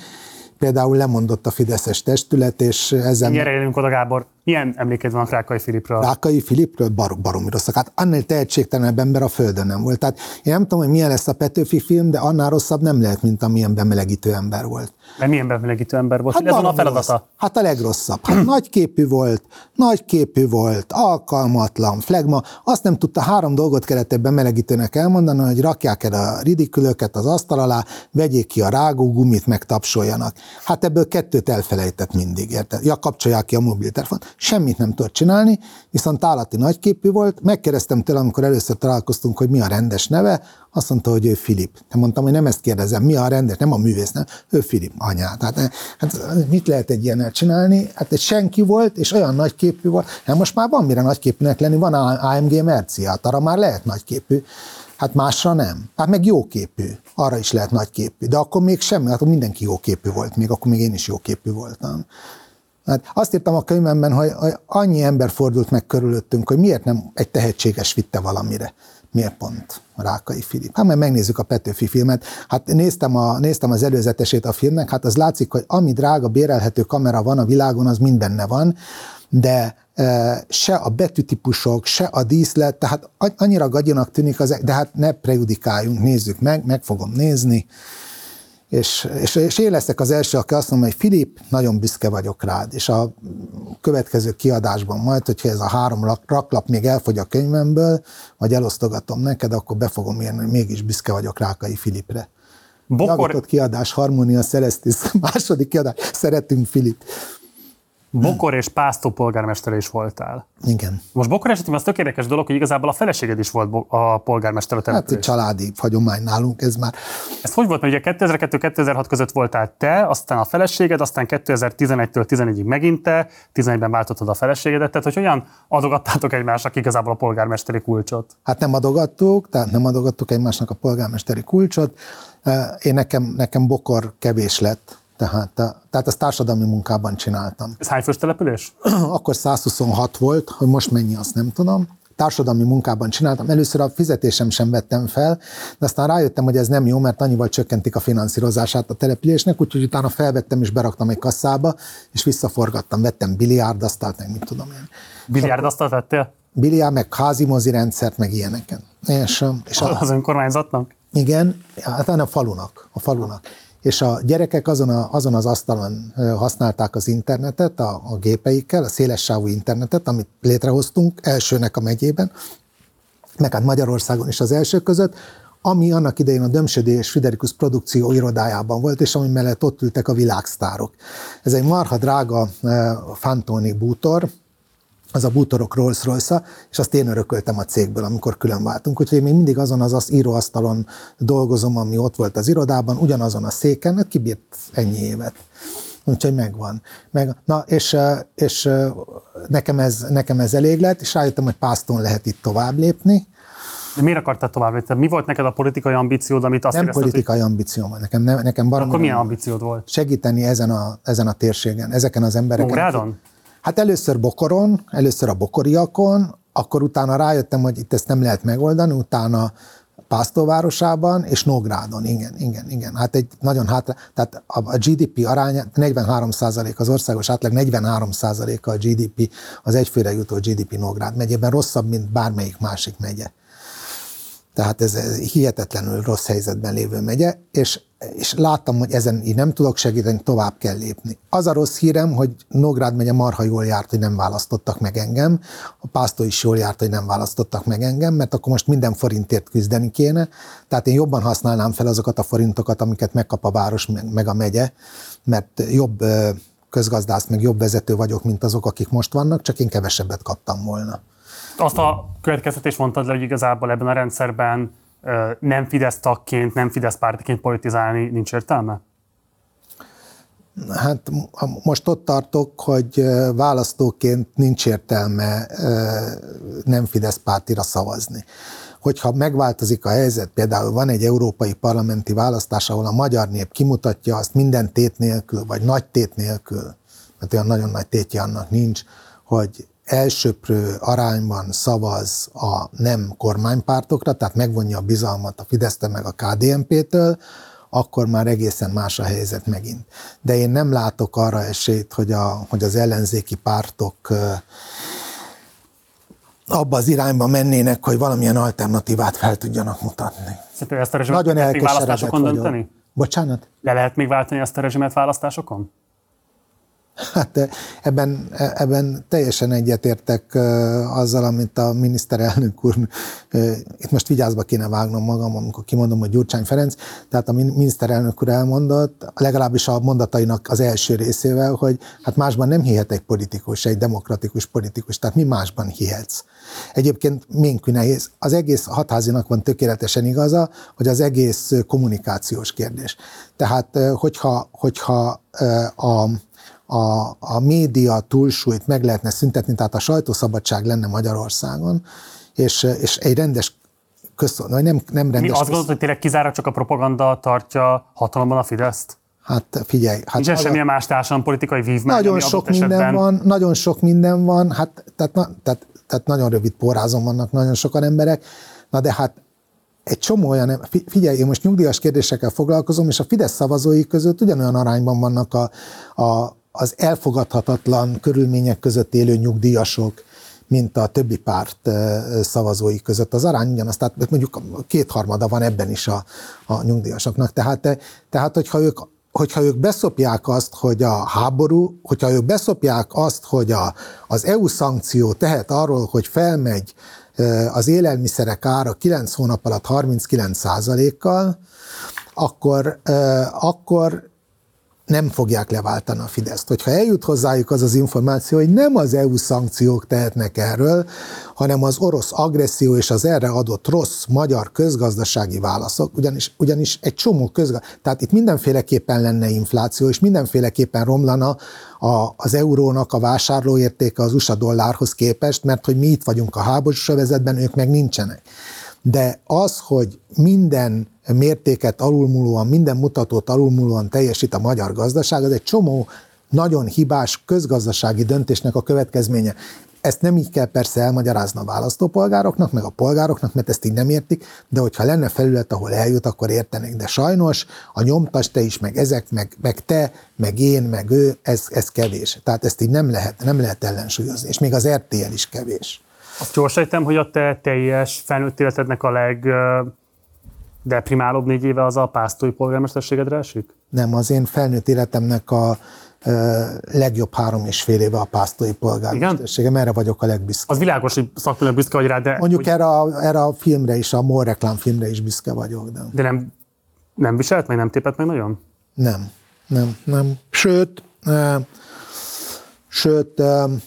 például lemondott a Fideszes testület, és ezzel... Gyere, élünk oda, Gábor. Milyen emléked van Rákai Filipről? Rákai Filipről bar, baromi rosszak. Hát annál tehetségtelenebb ember a Földön nem volt. Tehát én nem tudom, hogy milyen lesz a Petőfi film, de annál rosszabb nem lehet, mint amilyen bemelegítő ember volt. Mert milyen bemelegítő ember volt? Hát ez van a feladata. rossz. Hát a legrosszabb. Hát nagyképű volt, nagyképű volt, alkalmatlan, flegma. Azt nem tudta, három dolgot kellett egy bemelegítőnek elmondani, hogy rakják el a ridikülöket az asztal alá, vegyék ki a rágógumit, meg tapsoljanak. Hát ebből kettőt elfelejtett mindig, érted? Ja, kapcsolják ki a mobiltelefon. Semmit nem tudott csinálni, viszont állati nagyképű volt. Megkérdeztem tőle, amikor először találkoztunk, hogy mi a rendes neve, azt mondta, hogy ő Filip. Te mondtam, hogy nem ezt kérdezem, mi a rendes, nem a művész, nem, ő Filip, anyát. Hát, hát mit lehet egy ilyennel csinálni? Hát egy senki volt, és olyan nagyképű volt. Hát most már van mire nagyképűnek lenni, van AMG Merci, hát arra már lehet nagyképű. Hát másra nem. Hát meg jóképű. Arra is lehet nagyképű. De akkor még semmi, hát mindenki jóképű volt, még akkor még én is jóképű voltam. Hát azt írtam a könyvemben, hogy, hogy annyi ember fordult meg körülöttünk, hogy miért nem egy tehetséges vitte valamire. Miért pont Rákai Filip? Hát mert megnézzük a Petőfi filmet. Hát néztem, a, néztem az előzetesét a filmnek, hát az látszik, hogy ami drága bérelhető kamera van a világon, az mind benne van, de e, se a betűtípusok, se a díszlet, tehát annyira gagyinak tűnik, az, de hát ne prejudikáljunk, nézzük meg, meg fogom nézni. És, és, és én leszek az első, aki azt mondja, hogy Filip, nagyon büszke vagyok rád, és a következő kiadásban majd, hogyha ez a három rak- raklap még elfogy a könyvemből, vagy elosztogatom neked, akkor be fogom írni, hogy mégis büszke vagyok Rákai Filipre. Bokor- Javított kiadás, Harmonia Celestis, második kiadás, szeretünk Filip. Bokor és Pásztó polgármestere is voltál. Igen. Most Bokor esetében az tök érdekes dolog, hogy igazából a feleséged is volt a polgármester a Hát egy családi hagyomány nálunk, ez már Ez hogy volt? Mert ugye 2002-2006 között voltál te, aztán a feleséged, aztán 2011-től 11-ig megint te, 11-ben váltottad a feleségedet, tehát hogy hogyan adogattátok egymásnak igazából a polgármesteri kulcsot? Hát nem adogattuk, tehát nem adogattuk egymásnak a polgármesteri kulcsot. Én nekem, nekem bokor kevés lett, tehát, tehát azt társadalmi munkában csináltam. Ez hány fős település? Akkor 126 volt, hogy most mennyi, azt nem tudom. Társadalmi munkában csináltam. Először a fizetésem sem vettem fel, de aztán rájöttem, hogy ez nem jó, mert annyival csökkentik a finanszírozását a településnek, úgyhogy utána felvettem és beraktam egy kasszába, és visszaforgattam, vettem biliárdasztalt, meg mit tudom én. Biliárdasztalt vettél? Biliárd, meg házi mozi rendszert, meg ilyeneken. És, és a, Az önkormányzatnak? igen, hát a falunak, a falunak. És a gyerekek azon, a, azon az asztalon használták az internetet, a, a gépeikkel, a szélessávú internetet, amit létrehoztunk elsőnek a megyében, meg hát Magyarországon is az első között, ami annak idején a Dömsödi és Friderikus produkció irodájában volt, és ami mellett ott ültek a világsztárok. Ez egy marha drága Fantoni bútor, az a bútorok rolls royce és azt én örököltem a cégből, amikor külön váltunk. Úgyhogy én még mindig azon az, az íróasztalon dolgozom, ami ott volt az irodában, ugyanazon a széken, hát kibírt ennyi évet. Úgyhogy megvan. Meg, na, és, eh, és eh, nekem, ez, nekem ez elég lett, és rájöttem, hogy pászton lehet itt tovább lépni. De miért akartál tovább lépni? Mi volt neked a politikai ambíciód, amit azt nem érezted, hogy- politikai ambícióm van. Nekem, ne, nekem baromi Akkor milyen ambíciód volt? segíteni ezen a, ezen a térségen, ezeken az embereken. Nógrádon? Hát először Bokoron, először a bokoriakon, akkor utána rájöttem, hogy itt ezt nem lehet megoldani, utána Pásztóvárosában és Nógrádon, igen, igen, igen. Hát egy nagyon hátra, tehát a GDP aránya 43% az országos átlag 43% a GDP, az egyfőre jutó GDP Nógrád megyében rosszabb, mint bármelyik másik megye. Tehát ez, ez hihetetlenül rossz helyzetben lévő megye, és, és láttam, hogy ezen így nem tudok segíteni, tovább kell lépni. Az a rossz hírem, hogy Nógrád megye marha jól járt, hogy nem választottak meg engem, a pásztor is jól járt, hogy nem választottak meg engem, mert akkor most minden forintért küzdeni kéne, tehát én jobban használnám fel azokat a forintokat, amiket megkap a város meg a megye, mert jobb közgazdász, meg jobb vezető vagyok, mint azok, akik most vannak, csak én kevesebbet kaptam volna. Azt a következtetés mondtad le, hogy igazából ebben a rendszerben nem Fidesz tagként, nem Fidesz pártiként politizálni nincs értelme? Hát most ott tartok, hogy választóként nincs értelme nem Fidesz pártira szavazni. Hogyha megváltozik a helyzet, például van egy európai parlamenti választás, ahol a magyar nép kimutatja azt minden tét nélkül, vagy nagy tét nélkül, mert olyan nagyon nagy tétje annak nincs, hogy elsőprő arányban szavaz a nem kormánypártokra, tehát megvonja a bizalmat a fidesz meg a KDNP-től, akkor már egészen más a helyzet megint. De én nem látok arra esélyt, hogy, a, hogy az ellenzéki pártok abba az irányba mennének, hogy valamilyen alternatívát fel tudjanak mutatni. Szerintem ezt a Nagyon még választásokon vagyok. dönteni? Bocsánat? Le lehet még váltani ezt a rezsimet választásokon? Hát ebben, ebben teljesen egyetértek azzal, amit a miniszterelnök úr, itt most vigyázba kéne vágnom magam, amikor kimondom, hogy Gyurcsány Ferenc, tehát a miniszterelnök úr elmondott, legalábbis a mondatainak az első részével, hogy hát másban nem hihet egy politikus, egy demokratikus politikus, tehát mi másban hihetsz. Egyébként minkű nehéz. Az egész hatházinak van tökéletesen igaza, hogy az egész kommunikációs kérdés. Tehát hogyha, hogyha a a, a média túlsúlyt meg lehetne szüntetni, tehát a sajtószabadság lenne Magyarországon, és, és egy rendes közszol, nem, nem rendes... Mi azt gondolod, hogy tényleg kizára csak a propaganda tartja hatalomban a Fideszt? Hát figyelj. Hát Nincs semmilyen más társadalom politikai vívmány, Nagyon sok minden esetben... van, nagyon sok minden van, hát tehát, na, tehát, tehát nagyon rövid porrázon vannak nagyon sokan emberek, na de hát egy csomó olyan, figyelj, én most nyugdíjas kérdésekkel foglalkozom, és a Fidesz szavazói között ugyanolyan arányban vannak a, a, az elfogadhatatlan körülmények között élő nyugdíjasok, mint a többi párt szavazói között. Az arány ugyanaz, tehát mondjuk kétharmada van ebben is a, a nyugdíjasoknak. Tehát, tehát hogyha ők hogyha ők beszopják azt, hogy a háború, hogyha ők beszopják azt, hogy a, az EU szankció tehet arról, hogy felmegy az élelmiszerek ára 9 hónap alatt 39 kal akkor, akkor nem fogják leváltani a Fideszt. Hogyha eljut hozzájuk az az információ, hogy nem az EU szankciók tehetnek erről, hanem az orosz agresszió és az erre adott rossz magyar közgazdasági válaszok, ugyanis, ugyanis egy csomó közgazdaság, tehát itt mindenféleképpen lenne infláció, és mindenféleképpen romlana a, az eurónak a vásárlóértéke az USA dollárhoz képest, mert hogy mi itt vagyunk a háborús övezetben, ők meg nincsenek. De az, hogy minden mértéket alulmúlóan, minden mutatót alulmúlóan teljesít a magyar gazdaság, az egy csomó nagyon hibás közgazdasági döntésnek a következménye. Ezt nem így kell persze elmagyarázni a választópolgároknak, meg a polgároknak, mert ezt így nem értik, de hogyha lenne felület, ahol eljut, akkor értenék. De sajnos a nyomtas te is, meg ezek, meg, meg te, meg én, meg ő, ez, ez kevés. Tehát ezt így nem lehet, nem lehet ellensúlyozni, és még az RTL is kevés. Azt jól hogy a te teljes felnőtt életednek a leg deprimálóbb négy éve az a pásztói polgármesterségedre esik? Nem, az én felnőtt életemnek a legjobb három és fél éve a pásztói polgármesterségem, erre vagyok a legbüszke. Az világos, hogy szakmailag büszke vagy rá, de... Mondjuk hogy... erre, a, erre a filmre is, a MOL reklámfilmre is büszke vagyok. De, de nem, nem viselt meg, nem tépett meg nagyon? Nem, nem, nem. Sőt, Sőt,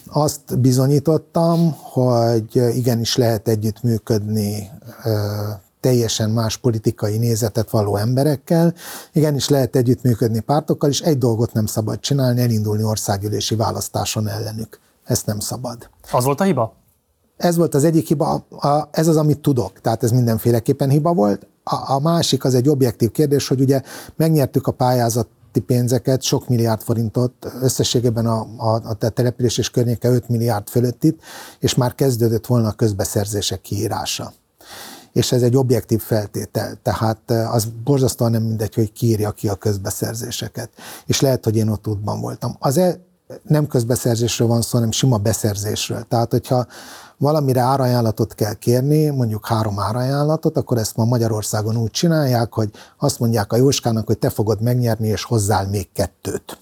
azt bizonyítottam, hogy igenis lehet együttműködni teljesen más politikai nézetet való emberekkel, igenis lehet együttműködni pártokkal, és egy dolgot nem szabad csinálni, elindulni országgyűlési választáson ellenük. Ezt nem szabad. Az volt a hiba? Ez volt az egyik hiba, ez az, amit tudok, tehát ez mindenféleképpen hiba volt. A, a másik az egy objektív kérdés, hogy ugye megnyertük a pályázat pénzeket, sok milliárd forintot, összességében a, a, a település és környéke 5 milliárd fölött itt, és már kezdődött volna a közbeszerzések kiírása. És ez egy objektív feltétel, tehát az borzasztóan nem mindegy, hogy kiírja ki a közbeszerzéseket. És lehet, hogy én ott útban voltam. Az e, nem közbeszerzésről van szó, hanem sima beszerzésről. Tehát, hogyha valamire árajánlatot kell kérni, mondjuk három árajánlatot, akkor ezt ma Magyarországon úgy csinálják, hogy azt mondják a Jóskának, hogy te fogod megnyerni, és hozzál még kettőt.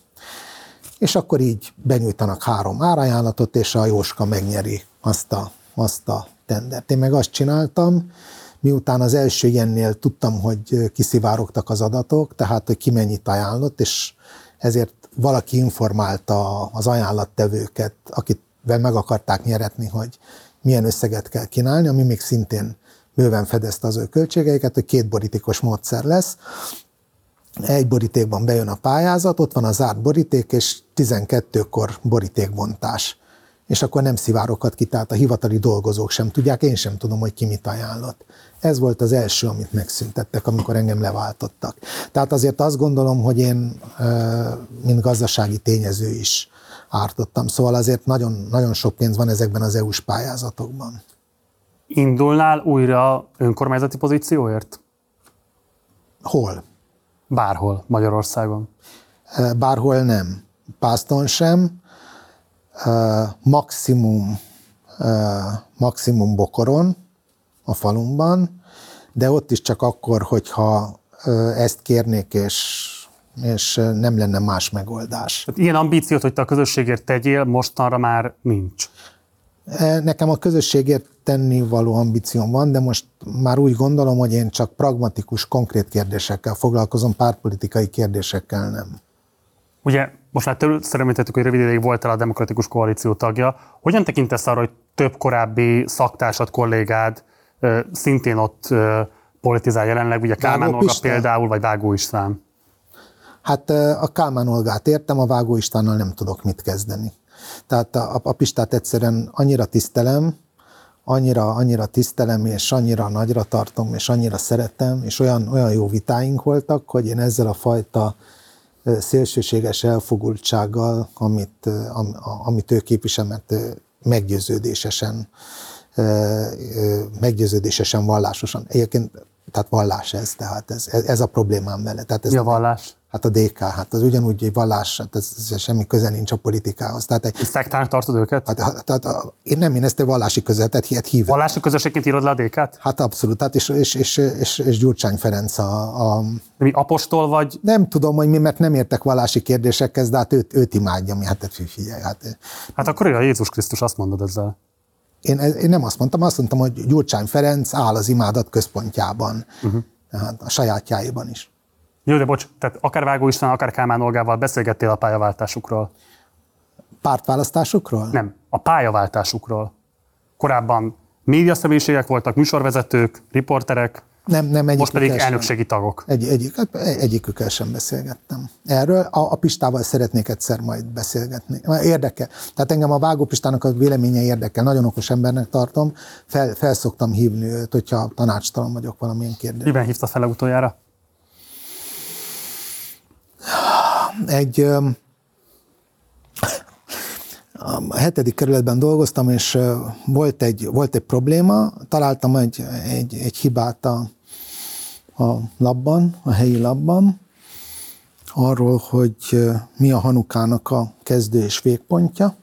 És akkor így benyújtanak három árajánlatot, és a Jóska megnyeri azt a, azt a tendert. Én meg azt csináltam, miután az első ilyennél tudtam, hogy kiszivárogtak az adatok, tehát hogy ki mennyit ajánlott, és ezért valaki informálta az ajánlattevőket, akit meg akarták nyeretni, hogy milyen összeget kell kínálni, ami még szintén bőven fedezte az ő költségeiket, hogy két borítékos módszer lesz. Egy borítékban bejön a pályázat, ott van a zárt boríték, és 12-kor borítékbontás. És akkor nem szivárokat ki, tehát a hivatali dolgozók sem tudják, én sem tudom, hogy ki mit ajánlott. Ez volt az első, amit megszüntettek, amikor engem leváltottak. Tehát azért azt gondolom, hogy én, mint gazdasági tényező is ártottam. Szóval azért nagyon, nagyon sok pénz van ezekben az EU-s pályázatokban. Indulnál újra önkormányzati pozícióért? Hol? Bárhol Magyarországon. Bárhol nem. Pászton sem. Maximum, maximum Bokoron, a falumban, de ott is csak akkor, hogyha ezt kérnék, és és nem lenne más megoldás. Tehát ilyen ambíciót, hogy te a közösségért tegyél, mostanra már nincs. Nekem a közösségért tenni való ambícióm van, de most már úgy gondolom, hogy én csak pragmatikus, konkrét kérdésekkel foglalkozom, pártpolitikai kérdésekkel nem. Ugye most már több szeremlítettük, hogy rövid ideig voltál a Demokratikus Koalíció tagja. Hogyan tekintesz arra, hogy több korábbi szaktársad, kollégád szintén ott politizál jelenleg, ugye Kálmán Olga például, vagy Vágó István? Hát a Kálmán Olgát értem, a Vágó Istvánnal nem tudok mit kezdeni. Tehát a, a Pistát egyszerűen annyira tisztelem, annyira, annyira tisztelem, és annyira nagyra tartom, és annyira szeretem, és olyan, olyan jó vitáink voltak, hogy én ezzel a fajta szélsőséges elfogultsággal, amit, am, amit ő képvisel, mert meggyőződésesen, meggyőződésesen, vallásosan. Egyébként, tehát vallás ez, tehát ez, ez a problémám vele. Tehát ez Mi a vallás? Hát a DK, hát az ugyanúgy egy vallás, hát ez, ez semmi köze nincs a politikához. Tehát egy, Szektának tartod őket? Hát, hát, tehát a, én nem, én ezt egy vallási közvetet hihet hívem. Vallási közösségként írod le a DK-t? Hát abszolút, hát és, és, és, és, és Gyurcsány Ferenc a, a... De mi apostol vagy? Nem tudom, hogy mi, mert nem értek vallási kérdésekhez, de hát őt, őt imádja, mi hát figyelj. Hát, hát akkor ő a Jézus Krisztus, azt mondod ezzel. Én, én nem azt mondtam, azt mondtam, hogy Gyurcsány Ferenc áll az imádat központjában, uh-huh. a sajátjáiban is. Jó, de bocs, tehát akár Vágó István, akár Kálmán Olgával beszélgettél a pályaváltásukról? Pártválasztásukról? Nem, a pályaváltásukról. Korábban médiaszemélységek voltak, műsorvezetők, riporterek, nem, nem Most pedig elnökségi tagok. Egy, egy, egyikükkel sem beszélgettem. Erről a, a Pistával szeretnék egyszer majd beszélgetni. Érdekel. Tehát engem a Vágó Pistának a véleménye érdekel. Nagyon okos embernek tartom. Fel, felszoktam hívni őt, hogyha tanácstalan vagyok valamilyen kérdésben. Miben hívta fel utoljára? egy a hetedik kerületben dolgoztam, és volt egy, volt egy probléma, találtam egy, egy, egy hibát a, a labban, a helyi labban, arról, hogy mi a Hanukának a kezdő és végpontja,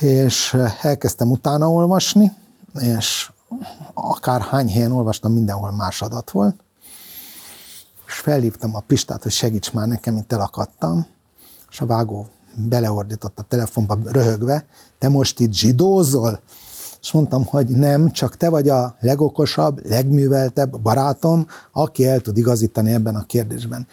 és elkezdtem utána olvasni, és akár hány helyen olvastam, mindenhol más adat volt, és felhívtam a Pistát, hogy segíts már nekem, itt elakadtam, és a vágó beleordított a telefonba röhögve, te most itt zsidózol? És mondtam, hogy nem, csak te vagy a legokosabb, legműveltebb barátom, aki el tud igazítani ebben a kérdésben.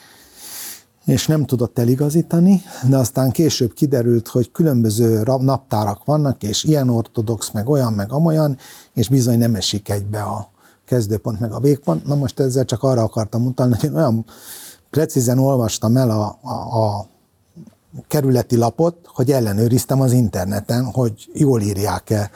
És nem tudott eligazítani, de aztán később kiderült, hogy különböző naptárak vannak, és ilyen ortodox, meg olyan, meg amolyan, és bizony nem esik egybe a, kezdőpont meg a végpont. Na most ezzel csak arra akartam mutatni, hogy én olyan precízen olvastam el a, a, a kerületi lapot, hogy ellenőriztem az interneten, hogy jól írják-e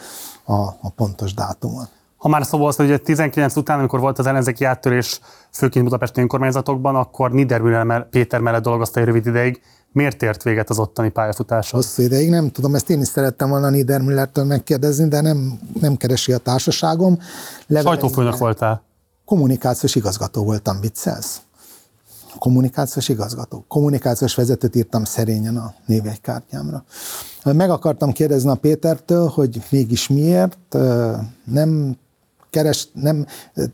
a, a pontos dátumot. Ha már szó volt, hogy 19 után, amikor volt az ellenzéki áttörés, főként Budapesti önkormányzatokban, akkor Niedermüller Péter mellett dolgozta egy rövid ideig. Miért ért véget az ottani pályafutása? Hosszú ideig, nem tudom, ezt én is szerettem volna Niedermüllertől megkérdezni, de nem, nem keresi a társaságom. Sajtófőnök voltál? Kommunikációs igazgató voltam, viccelsz? Kommunikációs igazgató. Kommunikációs vezetőt írtam szerényen a névegykártyámra. Meg akartam kérdezni a Pétertől, hogy mégis miért nem keres, nem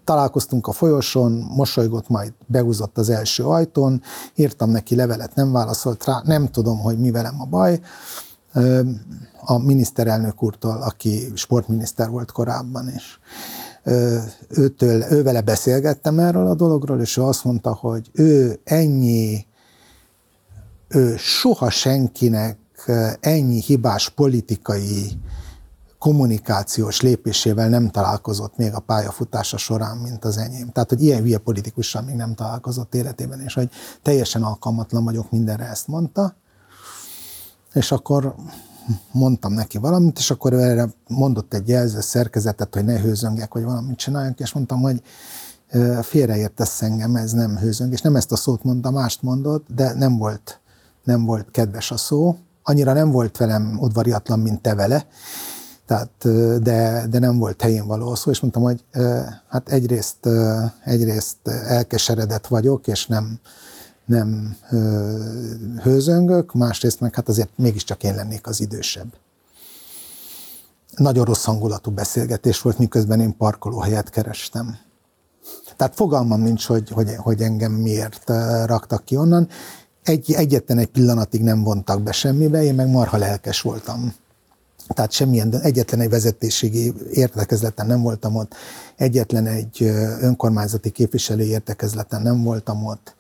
találkoztunk a folyosón, mosolygott, majd beúzott az első ajtón, írtam neki levelet, nem válaszolt rá, nem tudom, hogy mi velem a baj. A miniszterelnök úrtól, aki sportminiszter volt korábban is, őtől, ővele beszélgettem erről a dologról, és ő azt mondta, hogy ő ennyi, ő soha senkinek ennyi hibás politikai kommunikációs lépésével nem találkozott még a pályafutása során, mint az enyém. Tehát, hogy ilyen hülye politikussal még nem találkozott életében, és hogy teljesen alkalmatlan vagyok mindenre, ezt mondta. És akkor mondtam neki valamit, és akkor erre mondott egy jelző szerkezetet, hogy ne hőzöngek, vagy valamit csináljunk, és mondtam, hogy félreértesz engem, ez nem hőzöng, és nem ezt a szót mondta, mást mondott, de nem volt, nem volt kedves a szó, annyira nem volt velem udvariatlan, mint te vele, tehát, de, de nem volt helyén való szó, és mondtam, hogy hát egyrészt, egyrészt elkeseredett vagyok, és nem, nem hőzöngök, másrészt meg hát azért mégiscsak én lennék az idősebb. Nagyon rossz hangulatú beszélgetés volt, miközben én parkolóhelyet kerestem. Tehát fogalmam nincs, hogy, hogy, hogy engem miért raktak ki onnan. Egy, egyetlen egy pillanatig nem vontak be semmibe, én meg marha lelkes voltam. Tehát semmilyen, egyetlen egy vezetéségi értekezleten nem voltam ott, egyetlen egy önkormányzati képviselő értekezleten nem voltam ott,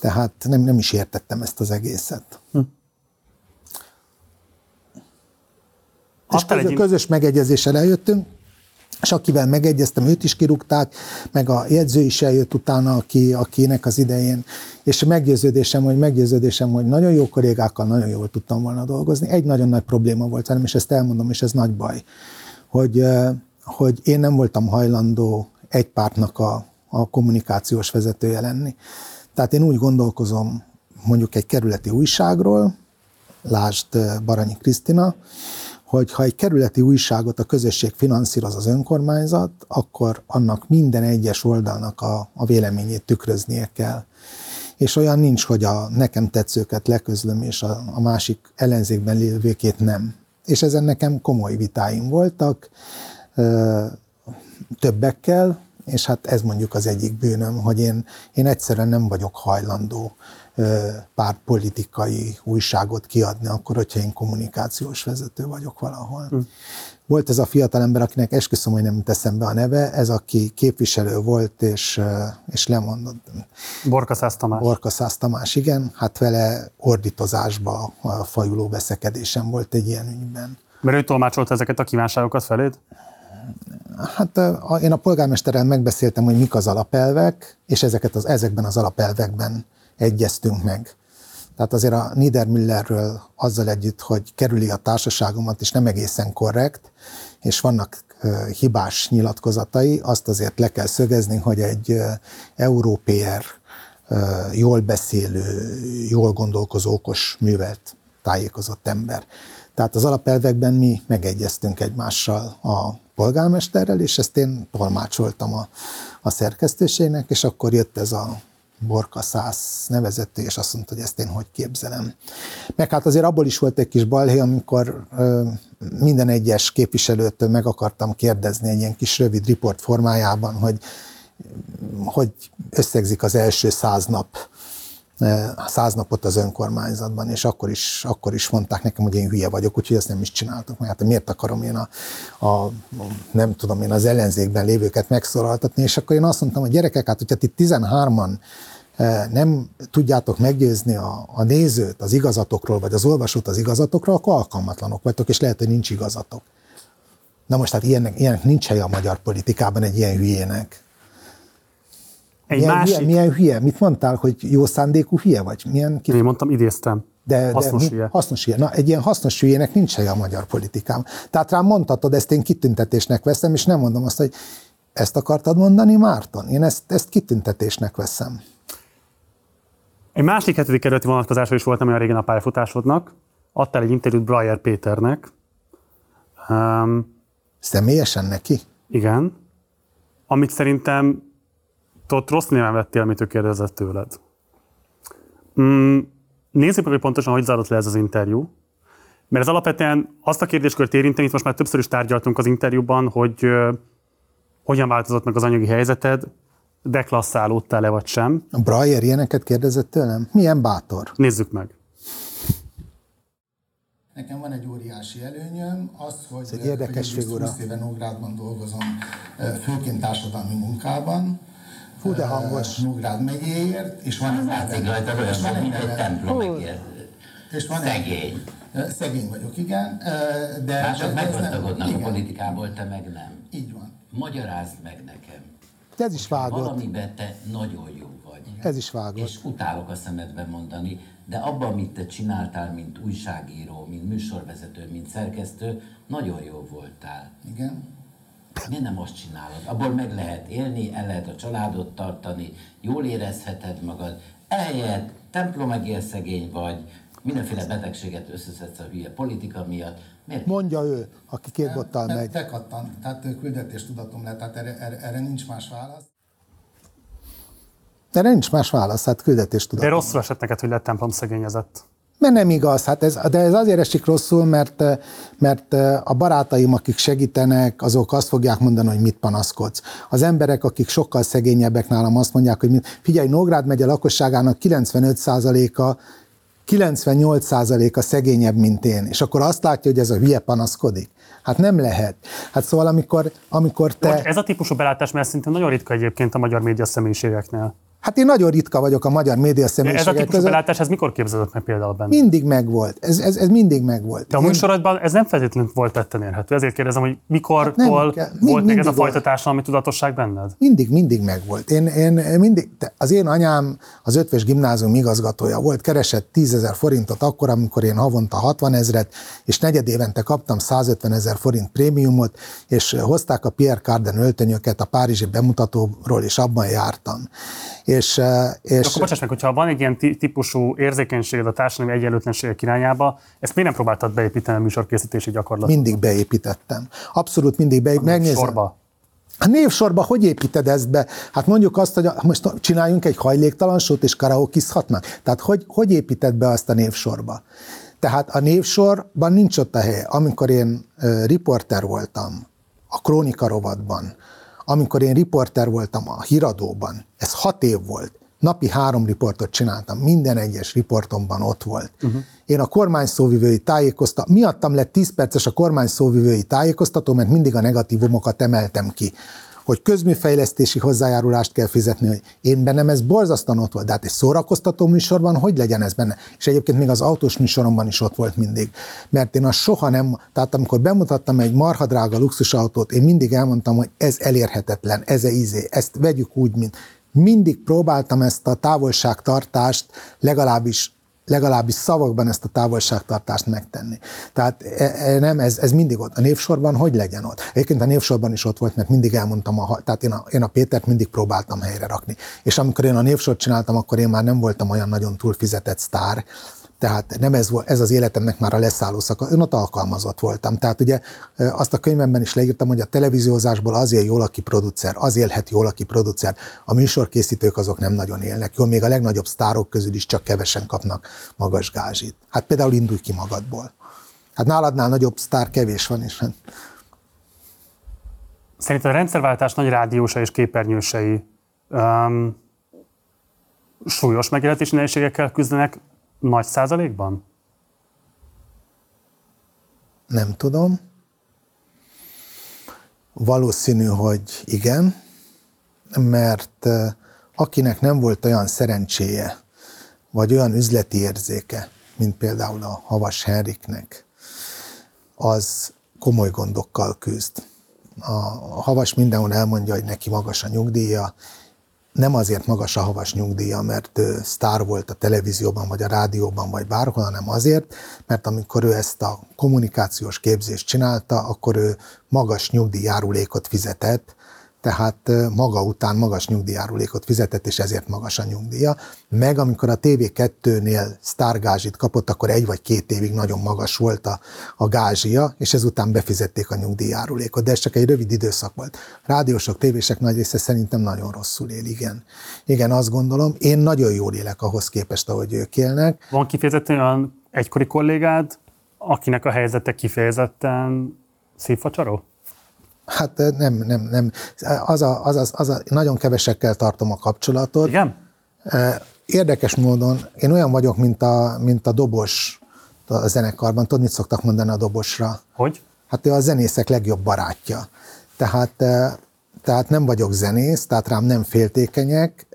tehát nem, nem is értettem ezt az egészet. Hm. És közös, közös megegyezéssel eljöttünk, és akivel megegyeztem, őt is kirúgták, meg a jegyző is eljött utána, aki, akinek az idején, és meggyőződésem, hogy meggyőződésem, hogy nagyon jó kollégákkal nagyon jól tudtam volna dolgozni. Egy nagyon nagy probléma volt velem, és ezt elmondom, és ez nagy baj, hogy, hogy én nem voltam hajlandó egy pártnak a, a kommunikációs vezetője lenni. Tehát én úgy gondolkozom mondjuk egy kerületi újságról, lásd Baranyi Krisztina, hogy ha egy kerületi újságot a közösség finanszíroz az önkormányzat, akkor annak minden egyes oldalnak a, a véleményét tükröznie kell. És olyan nincs, hogy a nekem tetszőket leközlöm, és a, a másik ellenzékben lévőkét nem. És ezen nekem komoly vitáim voltak, ö, többekkel, és hát ez mondjuk az egyik bűnöm, hogy én, én egyszerűen nem vagyok hajlandó pártpolitikai újságot kiadni, akkor, hogyha én kommunikációs vezető vagyok valahol. Hm. Volt ez a fiatalember, akinek esküszöm, hogy nem teszem be a neve, ez aki képviselő volt, és, és lemondott. Borkaszász Tamás. Borkaszász Tamás, igen. Hát vele ordítozásba a fajuló veszekedésem volt egy ilyen ügyben. Mert ő tolmácsolt ezeket a kívánságokat feléd? Hát én a polgármesterrel megbeszéltem, hogy mik az alapelvek, és ezeket az, ezekben az alapelvekben egyeztünk meg. Tehát azért a Niedermüllerről azzal együtt, hogy kerüli a társaságomat, és nem egészen korrekt, és vannak hibás nyilatkozatai, azt azért le kell szögezni, hogy egy európér, jól beszélő, jól gondolkozó, okos, művelt, tájékozott ember. Tehát az alapelvekben mi megegyeztünk egymással a polgármesterrel, és ezt én tolmácsoltam a, a szerkesztőségnek, és akkor jött ez a Borka Szász nevezető, és azt mondta, hogy ezt én hogy képzelem. Meg hát azért abból is volt egy kis balhé, amikor ö, minden egyes képviselőtől meg akartam kérdezni egy ilyen kis rövid riport formájában, hogy hogy összegzik az első száz nap száz napot az önkormányzatban, és akkor is, akkor is mondták nekem, hogy én hülye vagyok, úgyhogy ezt nem is csináltok meg. Hát miért akarom én a, a, nem tudom én az ellenzékben lévőket megszólaltatni, és akkor én azt mondtam, hogy gyerekek, hát hogyha ti 13-an nem tudjátok meggyőzni a, a nézőt az igazatokról, vagy az olvasót az igazatokról, akkor alkalmatlanok vagytok, és lehet, hogy nincs igazatok. Na most hát ilyenek, ilyenek nincs helye a magyar politikában egy ilyen hülyének. Egy milyen, másik... milyen, milyen hülye? Mit mondtál, hogy jó szándékú hülye vagy? Milyen Én mondtam, idéztem. De, hasznos de, hülye. Hasznos hülye. Na, egy ilyen hasznos hülyének nincs helye a magyar politikában. Tehát rám mondhatod, ezt én kitüntetésnek veszem, és nem mondom azt, hogy ezt akartad mondani, Márton? Én ezt, ezt kitüntetésnek veszem. Egy másik hetedik kerületi vonatkozásra is volt nem olyan régen a pályafutásodnak. Adtál egy interjút Breyer Péternek. Um, Személyesen neki? Igen. Amit szerintem ott rossz néven vettél, amit ő kérdezett tőled. Mm, nézzük meg, hogy pontosan hogy zárult le ez az interjú. Mert ez alapvetően azt a kérdéskört érinti, amit most már többször is tárgyaltunk az interjúban, hogy uh, hogyan változott meg az anyagi helyzeted, deklasszálódtál-e vagy sem. A Breyer ilyeneket kérdezett tőlem? Milyen bátor? Nézzük meg. Nekem van egy óriási előnyöm, az, hogy, Ez egy érdekes hogy figura. 20 éve Nógrádban dolgozom, főként társadalmi munkában. Fú, de hangos. Nógrád megyéért, és van Látszik rajta olyan, és van mint egy templom megér. és van Szegény. Egy, szegény vagyok, igen. De, Mások de nem- meggazdagodnak a politikából, te meg nem. Így van. Magyarázd meg nekem. Ez is vágott. Valamiben te nagyon jó vagy. Ez is vágott. És utálok a szemedben mondani, de abban, amit te csináltál, mint újságíró, mint műsorvezető, mint szerkesztő, nagyon jó voltál. Igen. Miért nem azt csinálod? Abból meg lehet élni, el lehet a családot tartani, jól érezheted magad. Ehelyett templom szegény vagy, mindenféle betegséget összeszedsz a hülye politika miatt. Miért? Mondja ő, aki két bottal megy. Bekattant, tehát küldetéstudatom lett, tehát erre, erre, erre nincs más válasz. Erre nincs más válasz, hát küldetés De tudat. rosszul esett neked, hogy lett templom szegényezett. Mert nem igaz, hát ez, de ez azért esik rosszul, mert, mert a barátaim, akik segítenek, azok azt fogják mondani, hogy mit panaszkodsz. Az emberek, akik sokkal szegényebbek nálam azt mondják, hogy figyelj, Nógrád megye lakosságának 95%-a 98%-a szegényebb, mint én. És akkor azt látja, hogy ez a hülye panaszkodik. Hát nem lehet. Hát szóval amikor, amikor te... Te... Ez a típusú belátás, mert szintén nagyon ritka egyébként a magyar média személyiségeknél. Hát én nagyon ritka vagyok a magyar média Ez a személyiségek típusú között. belátás, ez mikor képződött meg például benne? Mindig megvolt. Ez, ez, ez mindig megvolt. De a Én- műsorodban ez nem feltétlenül volt tetten érhető. Ezért kérdezem, hogy mikortól Hát kell. Mind- volt még ez a fajta társadalmi tudatosság benned? Mindig, mindig megvolt. Én, én mindig, az én anyám az ötves gimnázium igazgatója volt, keresett 10 ezer forintot akkor, amikor én havonta 60 ezret, és negyed évente kaptam 150 ezer forint prémiumot, és hozták a Pierre Cardin öltönyöket a Párizsi bemutatóról, és abban jártam. És, eh, És... és Akkor bocsáss meg, hogyha van egy ilyen típusú érzékenységed a társadalmi egyenlőtlenségek irányába, ezt miért nem próbáltad beépíteni a műsorkészítési gyakorlatba? mindig beépítettem. Abszolút mindig beépítettem. Megnézem. Sorba. A névsorba hogy építed ezt be? Hát mondjuk azt, hogy most csináljunk egy hajléktalan sót, és karaokizhatnak. Tehát hogy, hogy építed be azt a névsorba? Tehát a névsorban nincs ott a helye. Amikor én riporter voltam a Krónika rovatban, amikor én riporter voltam a híradóban, ez hat év volt, napi három riportot csináltam, minden egyes riportomban ott volt. Uh-huh. Én a kormány szóvivői tájékoztató, miattam lett 10 perces a kormány szóvivői tájékoztató, mert mindig a negatívumokat emeltem ki hogy közműfejlesztési hozzájárulást kell fizetni, hogy én bennem ez borzasztóan ott volt, de hát egy szórakoztató műsorban hogy legyen ez benne? És egyébként még az autós műsoromban is ott volt mindig. Mert én azt soha nem, tehát amikor bemutattam egy marha drága luxusautót, én mindig elmondtam, hogy ez elérhetetlen, ez a izé, ezt vegyük úgy, mint mindig próbáltam ezt a távolságtartást legalábbis legalábbis szavakban ezt a távolságtartást megtenni. Tehát e, e, nem, ez, ez mindig ott. A névsorban hogy legyen ott? Egyébként a névsorban is ott volt, mert mindig elmondtam, a, tehát én a, én a Pétert mindig próbáltam helyre rakni. És amikor én a névsort csináltam, akkor én már nem voltam olyan nagyon túlfizetett sztár, tehát nem ez, volt, ez az életemnek már a leszálló szakasz, én ott alkalmazott voltam. Tehát ugye azt a könyvemben is leírtam, hogy a televíziózásból az él jól, aki producer, az élhet jól, aki producer. A műsorkészítők azok nem nagyon élnek jól, még a legnagyobb sztárok közül is csak kevesen kapnak magas gázsit. Hát például indulj ki magadból. Hát náladnál nagyobb sztár kevés van, és hát Szerinted a rendszerváltás nagy rádiósai és képernyősei um, súlyos megélhetési nehézségekkel küzdenek nagy százalékban? nem tudom. Valószínű, hogy igen, mert eh, akinek nem volt olyan szerencséje, vagy olyan üzleti érzéke, mint például a Havas Henriknek, az komoly gondokkal küzd. A Havas mindenhol elmondja, hogy neki magas a nyugdíja, nem azért magas a havas nyugdíja, mert ő sztár volt a televízióban, vagy a rádióban, vagy bárhol, hanem azért, mert amikor ő ezt a kommunikációs képzést csinálta, akkor ő magas nyugdíjjárulékot fizetett, tehát maga után magas nyugdíjárulékot fizetett, és ezért magas a nyugdíja. Meg amikor a TV2-nél sztárgázsit kapott, akkor egy vagy két évig nagyon magas volt a, a gázsia, és ezután befizették a nyugdíjárulékot. De ez csak egy rövid időszak volt. Rádiósok, tévések nagy része szerintem nagyon rosszul él, igen. Igen, azt gondolom. Én nagyon jól élek ahhoz képest, ahogy ők élnek. Van kifejezetten olyan egykori kollégád, akinek a helyzete kifejezetten szívfacsaró? Hát nem, nem, nem. Az a, az, az, az a, nagyon kevesekkel tartom a kapcsolatot. Igen? Érdekes módon én olyan vagyok, mint a, mint a dobos a zenekarban. Tudod, mit szoktak mondani a dobosra? Hogy? Hát ő a zenészek legjobb barátja. Tehát tehát nem vagyok zenész, tehát rám nem féltékenyek,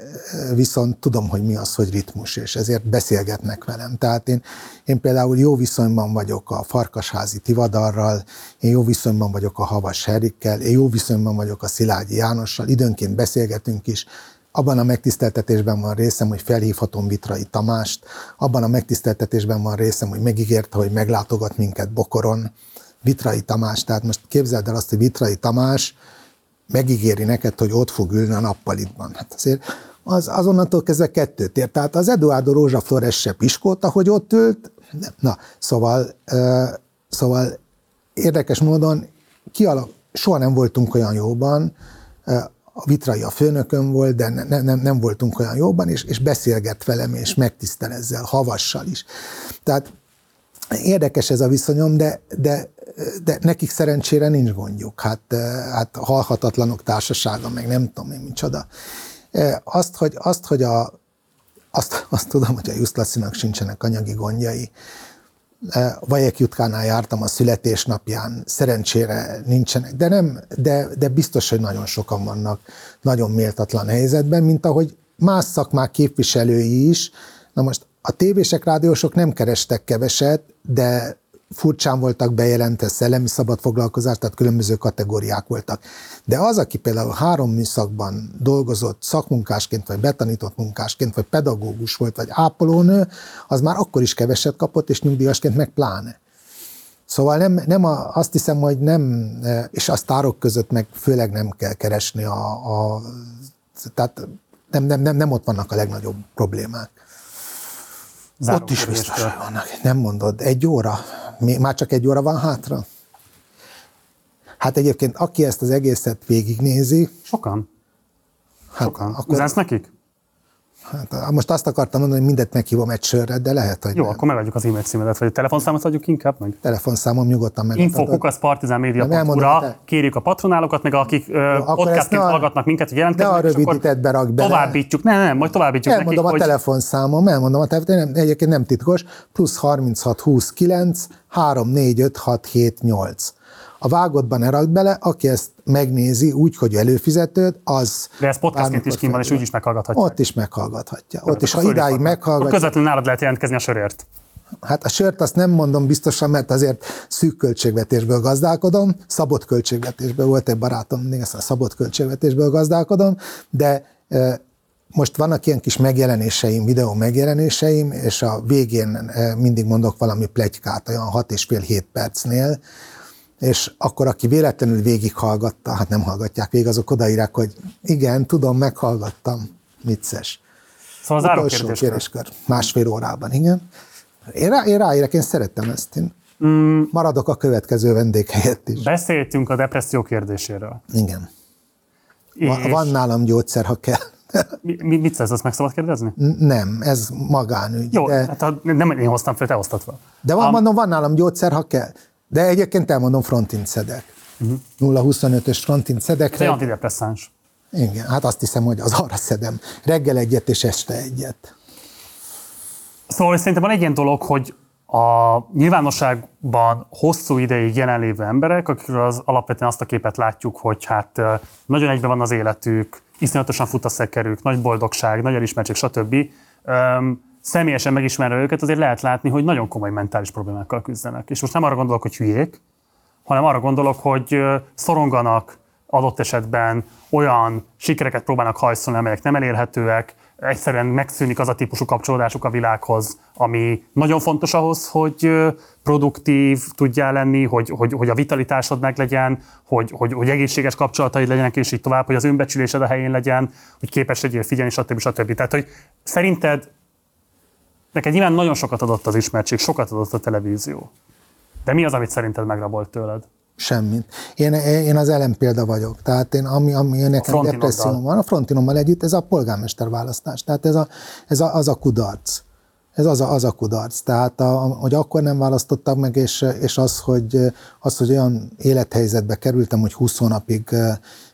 viszont tudom, hogy mi az, hogy ritmus, és ezért beszélgetnek velem. Tehát én, én például jó viszonyban vagyok a Farkasházi Tivadarral, én jó viszonyban vagyok a Havas Herikkel, én jó viszonyban vagyok a Szilágyi Jánossal, időnként beszélgetünk is, abban a megtiszteltetésben van részem, hogy felhívhatom Vitrai Tamást, abban a megtiszteltetésben van részem, hogy megígérte, hogy meglátogat minket Bokoron, Vitrai Tamás, tehát most képzeld el azt, hogy Vitrai Tamás megígéri neked, hogy ott fog ülni a nappalitban. Hát azért az azonnantól kezdve kettőt ér. Tehát az Eduardo Rózsa Flores se piskóta, hogy ott ült. Na, szóval, szóval érdekes módon kialak, soha nem voltunk olyan jóban, a Vitrai a főnökön volt, de ne, nem, nem voltunk olyan jóban, és, és beszélget velem, és megtisztel ezzel, havassal is. Tehát érdekes ez a viszonyom, de, de de nekik szerencsére nincs gondjuk. Hát, hát halhatatlanok társasága, meg nem tudom én micsoda. Azt, hogy, azt, hogy a, azt, azt tudom, hogy a Juszlasszinak sincsenek anyagi gondjai. Vajek Jutkánál jártam a születésnapján, szerencsére nincsenek, de, nem, de, de biztos, hogy nagyon sokan vannak nagyon méltatlan helyzetben, mint ahogy más szakmák képviselői is. Na most a tévések, rádiósok nem kerestek keveset, de furcsán voltak bejelentve szellemi szabad foglalkozás, tehát különböző kategóriák voltak. De az, aki például három műszakban dolgozott szakmunkásként, vagy betanított munkásként, vagy pedagógus volt, vagy ápolónő, az már akkor is keveset kapott, és nyugdíjasként meg pláne. Szóval nem, nem a, azt hiszem, hogy nem, és a sztárok között meg főleg nem kell keresni a, a tehát nem, nem, nem, nem ott vannak a legnagyobb problémák. Záró Ott is biztos, vannak. Nem mondod, egy óra? Már csak egy óra van hátra? Hát egyébként, aki ezt az egészet végignézi... Sokan. Hát, Sokan. Akkor... Üzensz nekik? Hát, most azt akartam mondani, hogy mindet meghívom egy sörre, de lehet, hogy Jó, nem. akkor megadjuk az e-mail címedet, vagy a telefonszámot adjuk inkább meg? Telefonszámom nyugodtan meg. Info Partizán Média te... kérjük a patronálokat, meg akik podcastként hallgatnak minket, hogy jelentkeznek, ne a rövidítetbe rak bele. Továbbítjuk, nem, nem, majd továbbítjuk elmondom nekik, a hogy... telefonszámom, elmondom a telefonszámom, nem, egyébként nem titkos, plusz 36 29 3 4 5 6 7 8 a vágottban ne rakd bele, aki ezt megnézi úgy, hogy előfizetőd, az... De ez podcastként is kim van, és úgy is meghallgathatja. Ott is meghallgathatja. Ott is, ha idáig meghallgatja... Közvetlenül nálad lehet jelentkezni a sörért. Hát a sört azt nem mondom biztosan, mert azért szűk költségvetésből gazdálkodom, szabott költségvetésből volt egy barátom, még ezt a szabott költségvetésből gazdálkodom, de most vannak ilyen kis megjelenéseim, videó megjelenéseim, és a végén mindig mondok valami plegykát, olyan 6 és fél 7 percnél, és akkor aki véletlenül végighallgatta, hát nem hallgatják végig, azok odaírák, hogy igen, tudom, meghallgattam, vicces. Szóval az Utolsó kérdéskör. Másfél órában, igen. Én, rá, én ráérek, én szerettem ezt. Én mm. maradok a következő vendég helyett is. Beszéltünk a depresszió kérdéséről. Igen. És... Van nálam gyógyszer, ha kell. Mi, mi, mit szesz, azt meg szabad kérdezni? Nem, ez magánügy. Jó, de... hát nem én hoztam fel, te hoztad fel. De van, um, mondom, van nálam gyógyszer, ha kell. De egyébként elmondom, frontint szedek. Uh-huh. 0-25-ös frontint szedek. Ez antidepresszáns. Igen, hát azt hiszem, hogy az arra szedem. Reggel egyet és este egyet. Szóval szerintem van egy ilyen dolog, hogy a nyilvánosságban hosszú ideig jelenlévő emberek, akikről az alapvetően azt a képet látjuk, hogy hát nagyon egyben van az életük, iszonyatosan fut a szekerük, nagy boldogság, nagy elismertség, stb. Öm, személyesen megismerve őket, azért lehet látni, hogy nagyon komoly mentális problémákkal küzdenek. És most nem arra gondolok, hogy hülyék, hanem arra gondolok, hogy szoronganak adott esetben olyan sikereket próbálnak hajszolni, amelyek nem elérhetőek, egyszerűen megszűnik az a típusú kapcsolódásuk a világhoz, ami nagyon fontos ahhoz, hogy produktív tudjál lenni, hogy, hogy, hogy a vitalitásod meg legyen, hogy, hogy, hogy egészséges kapcsolataid legyenek, és így tovább, hogy az önbecsülésed a helyén legyen, hogy képes legyél figyelni, stb. stb. Tehát, hogy szerinted neked nyilván nagyon sokat adott az ismertség, sokat adott a televízió. De mi az, amit szerinted megrabolt tőled? Semmit. Én, én az ellenpélda vagyok. Tehát én, ami, ami nekem depresszióm van, a frontinommal együtt, ez a polgármester választás. Tehát ez, a, ez a, az a kudarc. Ez az a, az a kudarc. Tehát, a, hogy akkor nem választottak meg, és, és az, hogy, az, hogy olyan élethelyzetbe kerültem, hogy 20 hónapig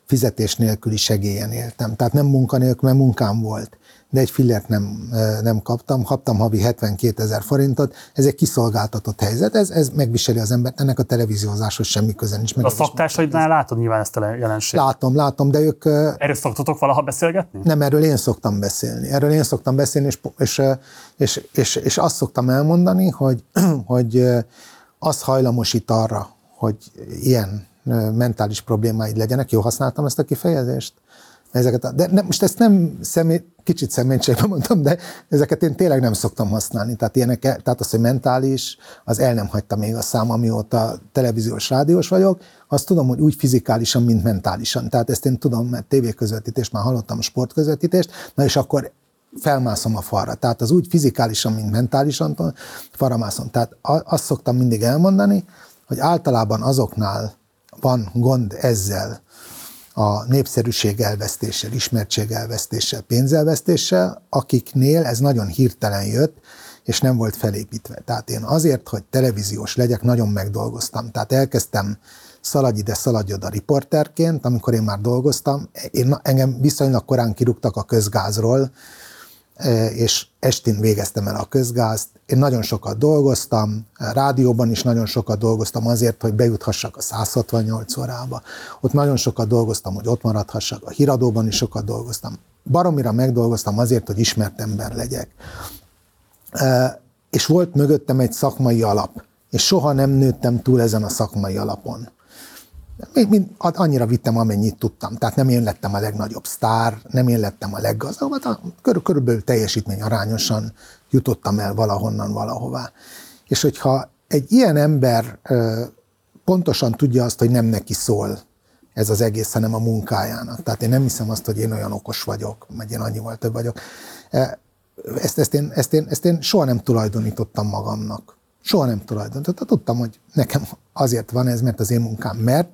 fizetés nélküli segélyen éltem. Tehát nem munkanélkül, mert munkám volt de egy fillert nem, nem kaptam, kaptam havi 72 ezer forintot, ez egy kiszolgáltatott helyzet, ez, ez megviseli az embert, ennek a televíziózáshoz semmi köze nincs. Meg a szaktársaidnál látod nyilván ezt a jelenséget? Látom, látom, de ők... Erről szoktatok valaha beszélgetni? Nem, erről én szoktam beszélni. Erről én szoktam beszélni, és, és, és, és, és azt szoktam elmondani, hogy, hogy az hajlamosít arra, hogy ilyen mentális problémáid legyenek. Jó használtam ezt a kifejezést? Ezeket, a, de nem, most ezt nem személy, kicsit személységben mondtam, de ezeket én tényleg nem szoktam használni. Tehát, ilyenek, tehát az, hogy mentális, az el nem hagyta még a szám, amióta televíziós, rádiós vagyok. Azt tudom, hogy úgy fizikálisan, mint mentálisan. Tehát ezt én tudom, mert tévéközvetítést már hallottam, sportközvetítést, na és akkor felmászom a falra. Tehát az úgy fizikálisan, mint mentálisan falra mászom. Tehát azt szoktam mindig elmondani, hogy általában azoknál van gond ezzel, a népszerűség elvesztéssel, ismertség elvesztéssel, pénzelvesztéssel, akiknél ez nagyon hirtelen jött, és nem volt felépítve. Tehát én azért, hogy televíziós legyek, nagyon megdolgoztam. Tehát elkezdtem szaladj ide, szaladj oda riporterként, amikor én már dolgoztam. Én, engem viszonylag korán kirúgtak a közgázról, és estén végeztem el a közgázt. Én nagyon sokat dolgoztam, rádióban is nagyon sokat dolgoztam azért, hogy bejuthassak a 168 órába. Ott nagyon sokat dolgoztam, hogy ott maradhassak. A híradóban is sokat dolgoztam. Baromira megdolgoztam azért, hogy ismert ember legyek. És volt mögöttem egy szakmai alap, és soha nem nőttem túl ezen a szakmai alapon. Még mind, annyira vittem, amennyit tudtam. Tehát nem én lettem a legnagyobb sztár, nem én lettem a leggazdagabb, hát körül, körülbelül teljesítmény arányosan jutottam el valahonnan valahová. És hogyha egy ilyen ember pontosan tudja azt, hogy nem neki szól ez az egész, hanem a munkájának. Tehát én nem hiszem azt, hogy én olyan okos vagyok, vagy én annyival több vagyok. Ezt, ezt, én, ezt, én, ezt én soha nem tulajdonítottam magamnak. Soha nem tulajdonítottam. Tudtam, hogy nekem azért van ez, mert az én munkám, mert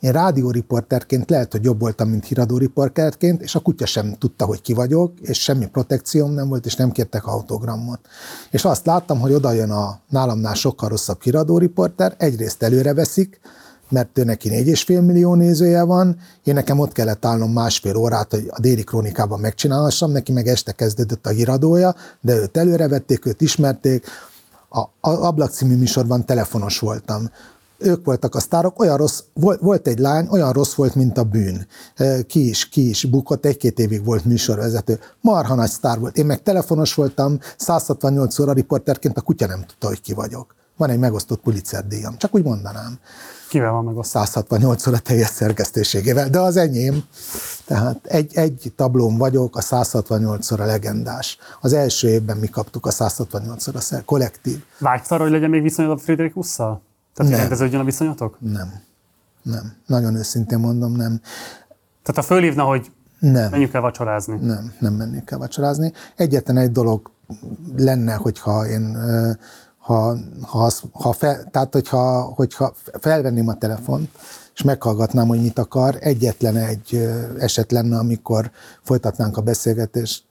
én rádióriporterként lehet, hogy jobb voltam, mint híradóriporterként, és a kutya sem tudta, hogy ki vagyok, és semmi protekcióm nem volt, és nem kértek autogramot. És azt láttam, hogy oda jön a nálamnál sokkal rosszabb híradóriporter, egyrészt előre veszik, mert ő neki 4,5 millió nézője van, én nekem ott kellett állnom másfél órát, hogy a déli krónikában megcsinálhassam, neki meg este kezdődött a híradója, de őt előrevették, őt ismerték, a Ablak című műsorban telefonos voltam ők voltak a sztárok, olyan rossz, volt, volt egy lány, olyan rossz volt, mint a bűn. Ki is, ki is bukott, egy-két évig volt műsorvezető. Marha nagy sztár volt. Én meg telefonos voltam, 168 óra riporterként a kutya nem tudta, hogy ki vagyok. Van egy megosztott Pulitzer díjam, csak úgy mondanám. Kivel van megosztott? 168 óra teljes szerkesztőségével, de az enyém. Tehát egy, egy tablóm vagyok, a 168 óra legendás. Az első évben mi kaptuk a 168 óra szer, kollektív. Vágysz arra, hogy legyen még viszonyod a Fridericusszal? Tehát nem. rendeződjön a viszonyatok? Nem. Nem. Nagyon őszintén mondom, nem. Tehát ha fölhívna, hogy nem. menjünk el vacsorázni? Nem, nem mennék el vacsorázni. Egyetlen egy dolog lenne, hogyha én ha, ha, ha fel, tehát hogyha, hogyha felvenném a telefont, és meghallgatnám, hogy mit akar, egyetlen egy eset lenne, amikor folytatnánk a beszélgetést,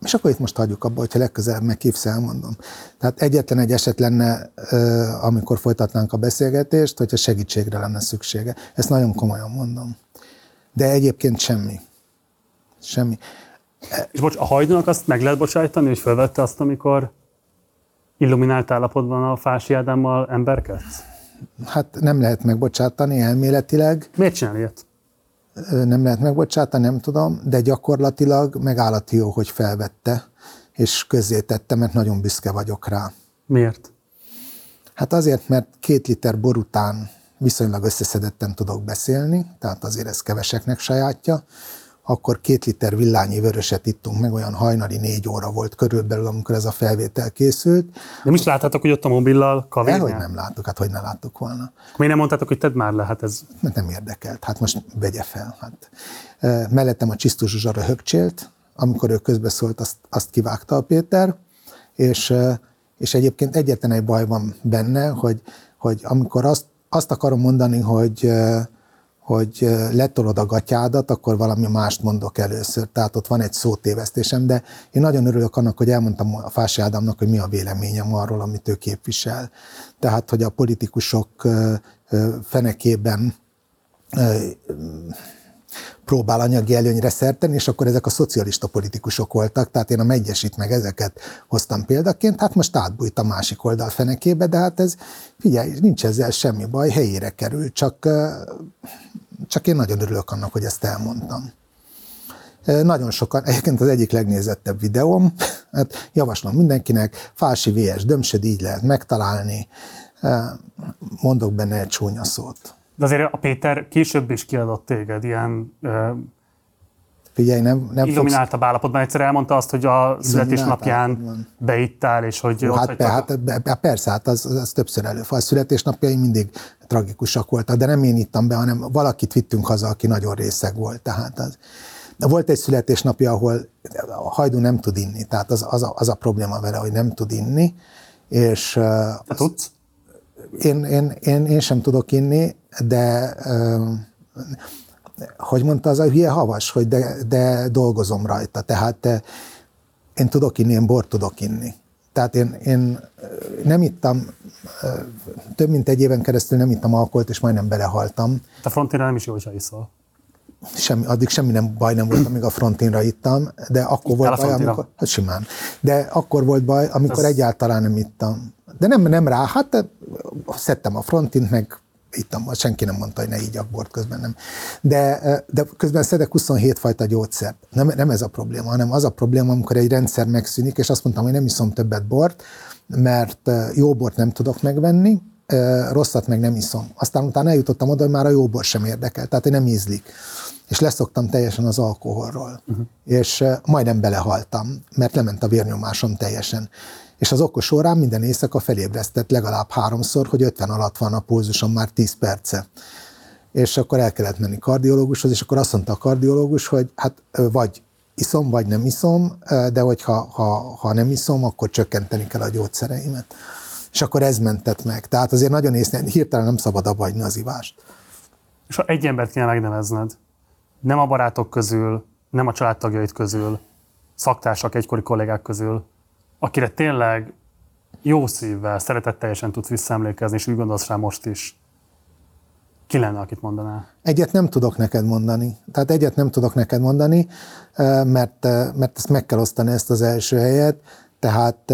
és akkor itt most hagyjuk abba, hogyha legközelebb meghívsz, elmondom. Tehát egyetlen egy eset lenne, amikor folytatnánk a beszélgetést, hogyha segítségre lenne szüksége. Ezt nagyon komolyan mondom. De egyébként semmi. Semmi. És bocs, a hajdúnak azt meg lehet bocsájtani, hogy felvette azt, amikor illuminált állapotban a Fási Ádámmal emberkedsz? Hát nem lehet megbocsátani elméletileg. Miért csinál ilyet? nem lehet megbocsátani, nem tudom, de gyakorlatilag megállati jó, hogy felvette, és közzétette, mert nagyon büszke vagyok rá. Miért? Hát azért, mert két liter bor után viszonylag összeszedetten tudok beszélni, tehát azért ez keveseknek sajátja, akkor két liter villányi vöröset ittunk meg, olyan hajnali négy óra volt körülbelül, amikor ez a felvétel készült. Nem is láttátok, hogy ott a mobillal kavérni? hogy nem láttuk, hát hogy ne láttuk volna. Miért nem mondtátok, hogy tedd már le, hát ez... Mert nem érdekelt, hát most vegye fel. Hát. Mellettem a Csisztus Zsuzsara högcsélt, amikor ő közbeszólt, azt, azt kivágta a Péter, és, és egyébként egyetlen egy baj van benne, hogy, hogy amikor azt, azt akarom mondani, hogy hogy letolod a gatyádat, akkor valami mást mondok először. Tehát ott van egy szótévesztésem, de én nagyon örülök annak, hogy elmondtam a Fási Ádámnak, hogy mi a véleményem arról, amit ő képvisel. Tehát, hogy a politikusok fenekében próbál anyagi előnyre szerteni, és akkor ezek a szocialista politikusok voltak, tehát én a megyesit meg ezeket hoztam példaként, hát most átbújt a másik oldal fenekébe, de hát ez, figyelj, nincs ezzel semmi baj, helyére kerül, csak, csak én nagyon örülök annak, hogy ezt elmondtam. Nagyon sokan, egyébként az egyik legnézettebb videóm, hát javaslom mindenkinek, Fási VS Dömsöd, így lehet megtalálni, mondok benne egy csúnya szót. De azért a Péter később is kiadott téged ilyen Figyelj, nem, nem illumináltabb fogsz... állapotban. Egyszer elmondta azt, hogy a születésnapján beittál, és hogy Jó, hát, be, hát be, persze, hát az, az többször előfordul. A születésnapjaim mindig tragikusak voltak, de nem én ittam be, hanem valakit vittünk haza, aki nagyon részeg volt. Tehát az, de volt egy születésnapja, ahol a hajdú nem tud inni, tehát az, az, a, az a probléma vele, hogy nem tud inni, és... Te tudsz? Én, én, én, én sem tudok inni, de hogy mondta az a hülye havas, hogy de, de dolgozom rajta. Tehát én tudok inni, én bort tudok inni. Tehát én, én nem ittam, több mint egy éven keresztül nem ittam alkoholt, és majdnem belehaltam. A fronténra nem is jó, hogy iszol. Semmi, addig semmi nem baj nem volt, amíg a frontinra ittam, de akkor volt baj, amikor, hát simán, de akkor volt baj, amikor Ez... egyáltalán nem ittam. De nem, nem rá, hát szedtem a frontint, meg ittam, senki nem mondta, hogy ne így bort közben nem. De, de közben szedek 27 fajta gyógyszert. Nem, nem ez a probléma, hanem az a probléma, amikor egy rendszer megszűnik, és azt mondtam, hogy nem iszom többet bort, mert jó bort nem tudok megvenni, rosszat meg nem iszom. Aztán utána eljutottam oda, hogy már a jó bor sem érdekel, tehát én nem ízlik. És leszoktam teljesen az alkoholról. Uh-huh. És majdnem belehaltam, mert lement a vérnyomásom teljesen és az okos órán minden éjszaka felébresztett legalább háromszor, hogy 50 alatt van a pulzusom már 10 perce. És akkor el kellett menni kardiológushoz, és akkor azt mondta a kardiológus, hogy hát vagy iszom, vagy nem iszom, de hogyha ha, ha nem iszom, akkor csökkenteni kell a gyógyszereimet. És akkor ez mentett meg. Tehát azért nagyon észre, hirtelen nem szabad abba hagyni az ivást. És ha egy embert kéne megnevezned, nem a barátok közül, nem a családtagjaid közül, szaktársak, egykori kollégák közül, akire tényleg jó szívvel, szeretetteljesen tudsz visszaemlékezni, és úgy gondolsz rá most is, ki lenne, akit mondanál? Egyet nem tudok neked mondani. Tehát egyet nem tudok neked mondani, mert, mert ezt meg kell osztani ezt az első helyet. Tehát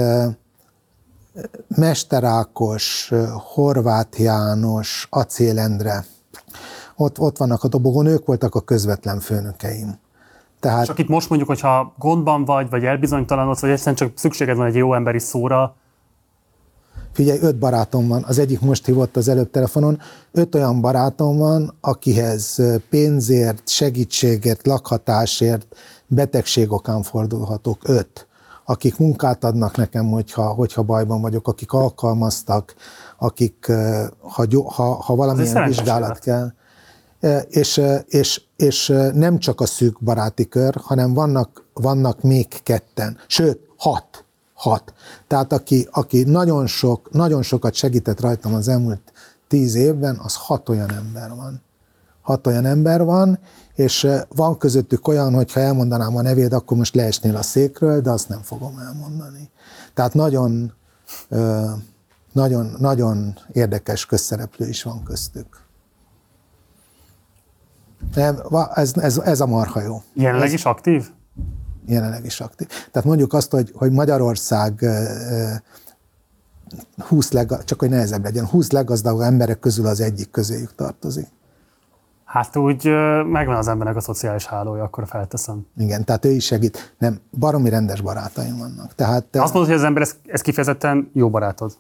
Mester Ákos, Horváth János, Acél Endre, ott, ott vannak a dobogon, ők voltak a közvetlen főnökeim. Tehát... Csak itt most mondjuk, hogyha gondban vagy, vagy elbizonytalanodsz, vagy egyszerűen csak szükséged van egy jó emberi szóra, Figyelj, öt barátom van, az egyik most hívott az előbb telefonon, öt olyan barátom van, akihez pénzért, segítségért, lakhatásért, betegség okán fordulhatok, öt. Akik munkát adnak nekem, hogyha, hogyha bajban vagyok, akik alkalmaztak, akik, ha, ha, ha valamilyen vizsgálat kell és, és, és nem csak a szűk baráti kör, hanem vannak, vannak még ketten, sőt, hat. Hat. Tehát aki, aki nagyon, sok, nagyon sokat segített rajtam az elmúlt tíz évben, az hat olyan ember van. Hat olyan ember van, és van közöttük olyan, hogy ha elmondanám a nevét, akkor most leesnél a székről, de azt nem fogom elmondani. Tehát nagyon, nagyon, nagyon érdekes közszereplő is van köztük. Nem, ez, ez, ez a marha jó. Jelenleg is aktív? Jelenleg is aktív. Tehát mondjuk azt, hogy, hogy Magyarország 20 leg, csak hogy nehezebb legyen, 20 leggazdagabb emberek közül az egyik közéjük tartozik. Hát úgy megvan az embernek a szociális hálója, akkor felteszem. Igen, tehát ő is segít. Nem, baromi rendes barátaim vannak. Tehát, Azt mondod, hogy az ember ez, ez kifejezetten jó barátod?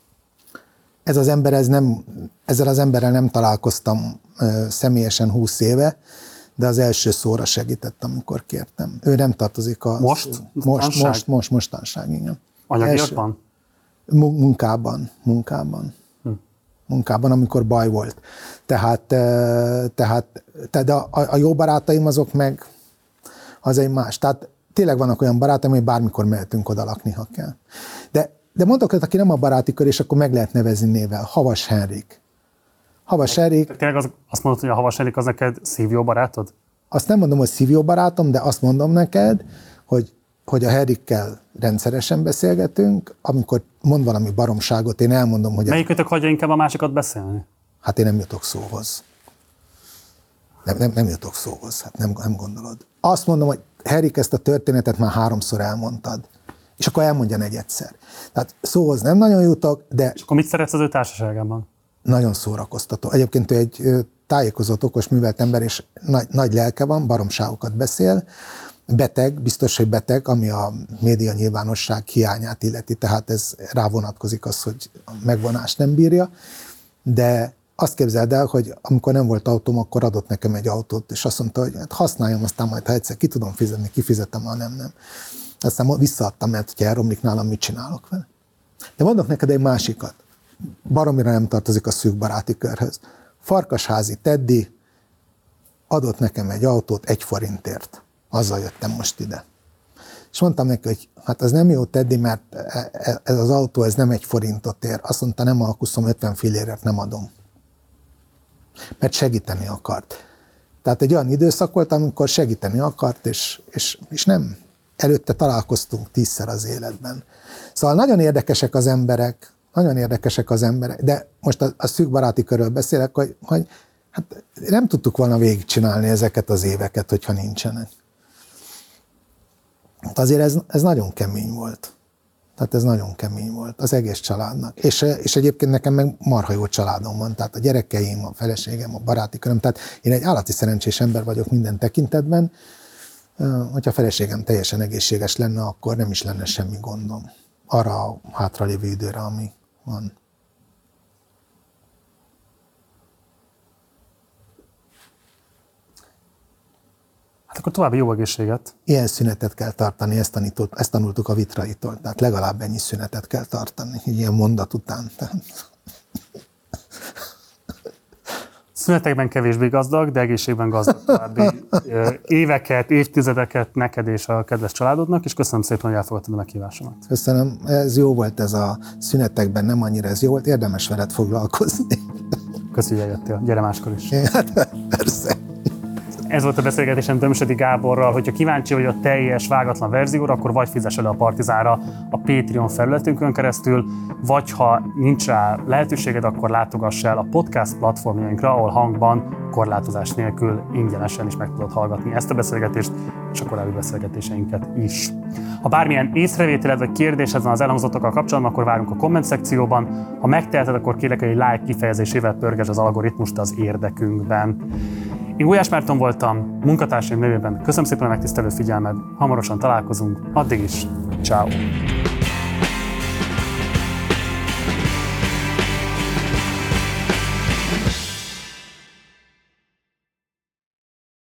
Ez az ember, ez nem, ezzel az emberrel nem találkoztam személyesen 20 éve, de az első szóra segített, amikor kértem. Ő nem tartozik a... Most? Most, Mostanság? most, most, mostanság, igen. Anyagiakban? Mu- Munkában, munkában. Hm. Munkában, amikor baj volt. Tehát, eh, tehát te- de a, a jó barátaim azok meg az egy más. Tehát tényleg vannak olyan barátaim, hogy bármikor mehetünk oda lakni, ha kell. De, mondok olyat, aki nem a baráti kör, és akkor meg lehet nevezni névvel. Havas Henrik. Havas Henrik, Tényleg az, azt mondod, hogy a Havas Erik az neked szívjó barátod? azt nem mondom, hogy szívjó barátom, de azt mondom neked, hogy, hogy a Henrikkel rendszeresen beszélgetünk, amikor mond valami baromságot, én elmondom, hogy Melyikötök hagyja inkább a másikat beszélni? hát én nem jutok szóhoz. Nem, nem, nem jutok szóhoz, hát nem, nem gondolod. Azt mondom, hogy Henrik, ezt a történetet már háromszor elmondtad, és akkor elmondja negyedszer. Tehát szóhoz nem nagyon jutok, de És akkor mit szeretsz az ő társaságában? nagyon szórakoztató. Egyébként ő egy tájékozott, okos, művelt ember, és nagy, nagy lelke van, baromságokat beszél, beteg, biztos, hogy beteg, ami a média nyilvánosság hiányát illeti, tehát ez rá vonatkozik az, hogy a megvonást nem bírja, de azt képzeld el, hogy amikor nem volt autóm, akkor adott nekem egy autót, és azt mondta, hogy hát használjam, aztán majd, ha egyszer ki tudom fizetni, kifizetem, ha nem, nem. Aztán visszaadtam, mert hogyha elromlik nálam, mit csinálok vele. De mondok neked egy másikat. Baromira nem tartozik a szűk baráti körhöz. Farkasházi Teddy adott nekem egy autót egy forintért. Azzal jöttem most ide. És mondtam neki, hogy hát ez nem jó, Teddy, mert e- e- ez az autó ez nem egy forintot ér. Azt mondta, nem alkuszom 50 fillérért, nem adom. Mert segíteni akart. Tehát egy olyan időszak volt, amikor segíteni akart, és, és, és nem. Előtte találkoztunk tízszer az életben. Szóval nagyon érdekesek az emberek, nagyon érdekesek az emberek, de most a, a szűk baráti körről beszélek, hogy, hogy hát nem tudtuk volna végigcsinálni ezeket az éveket, hogyha nincsenek. Hát azért ez, ez nagyon kemény volt. Tehát ez nagyon kemény volt az egész családnak. És, és egyébként nekem meg marha jó családom van, tehát a gyerekeim, a feleségem, a baráti köröm, tehát én egy állati szerencsés ember vagyok minden tekintetben. Hogyha a feleségem teljesen egészséges lenne, akkor nem is lenne semmi gondom arra a hátralévő időre, ami van. Hát akkor további jó egészséget. Ilyen szünetet kell tartani, ezt, tanított, ezt tanultuk a vitraitól, tehát legalább ennyi szünetet kell tartani, egy ilyen mondat után. Tehát Szünetekben kevésbé gazdag, de egészségben gazdag további éveket, évtizedeket neked és a kedves családodnak, és köszönöm szépen, hogy elfogadtad a meghívásomat. Köszönöm, ez jó volt ez a szünetekben, nem annyira ez jó volt, érdemes veled foglalkozni. Köszönjük, hogy eljöttél. Gyere máskor is. Hát, persze. Ez volt a beszélgetésem Tömsedi Gáborral. Hogyha kíváncsi vagy a teljes vágatlan verzióra, akkor vagy fizess elő a Partizánra a Patreon felületünkön keresztül, vagy ha nincs rá lehetőséged, akkor látogass el a podcast platformjainkra, ahol hangban korlátozás nélkül ingyenesen is meg tudod hallgatni ezt a beszélgetést és a korábbi beszélgetéseinket is. Ha bármilyen észrevételed vagy kérdésed van az elhangzottakkal kapcsolatban, akkor várunk a komment szekcióban. Ha megteheted, akkor kérlek, hogy egy like kifejezésével pörgesd az algoritmust az érdekünkben. Én Gulyás Márton voltam, munkatársaim nevében. Köszönöm szépen a megtisztelő figyelmed, hamarosan találkozunk, addig is, ciao.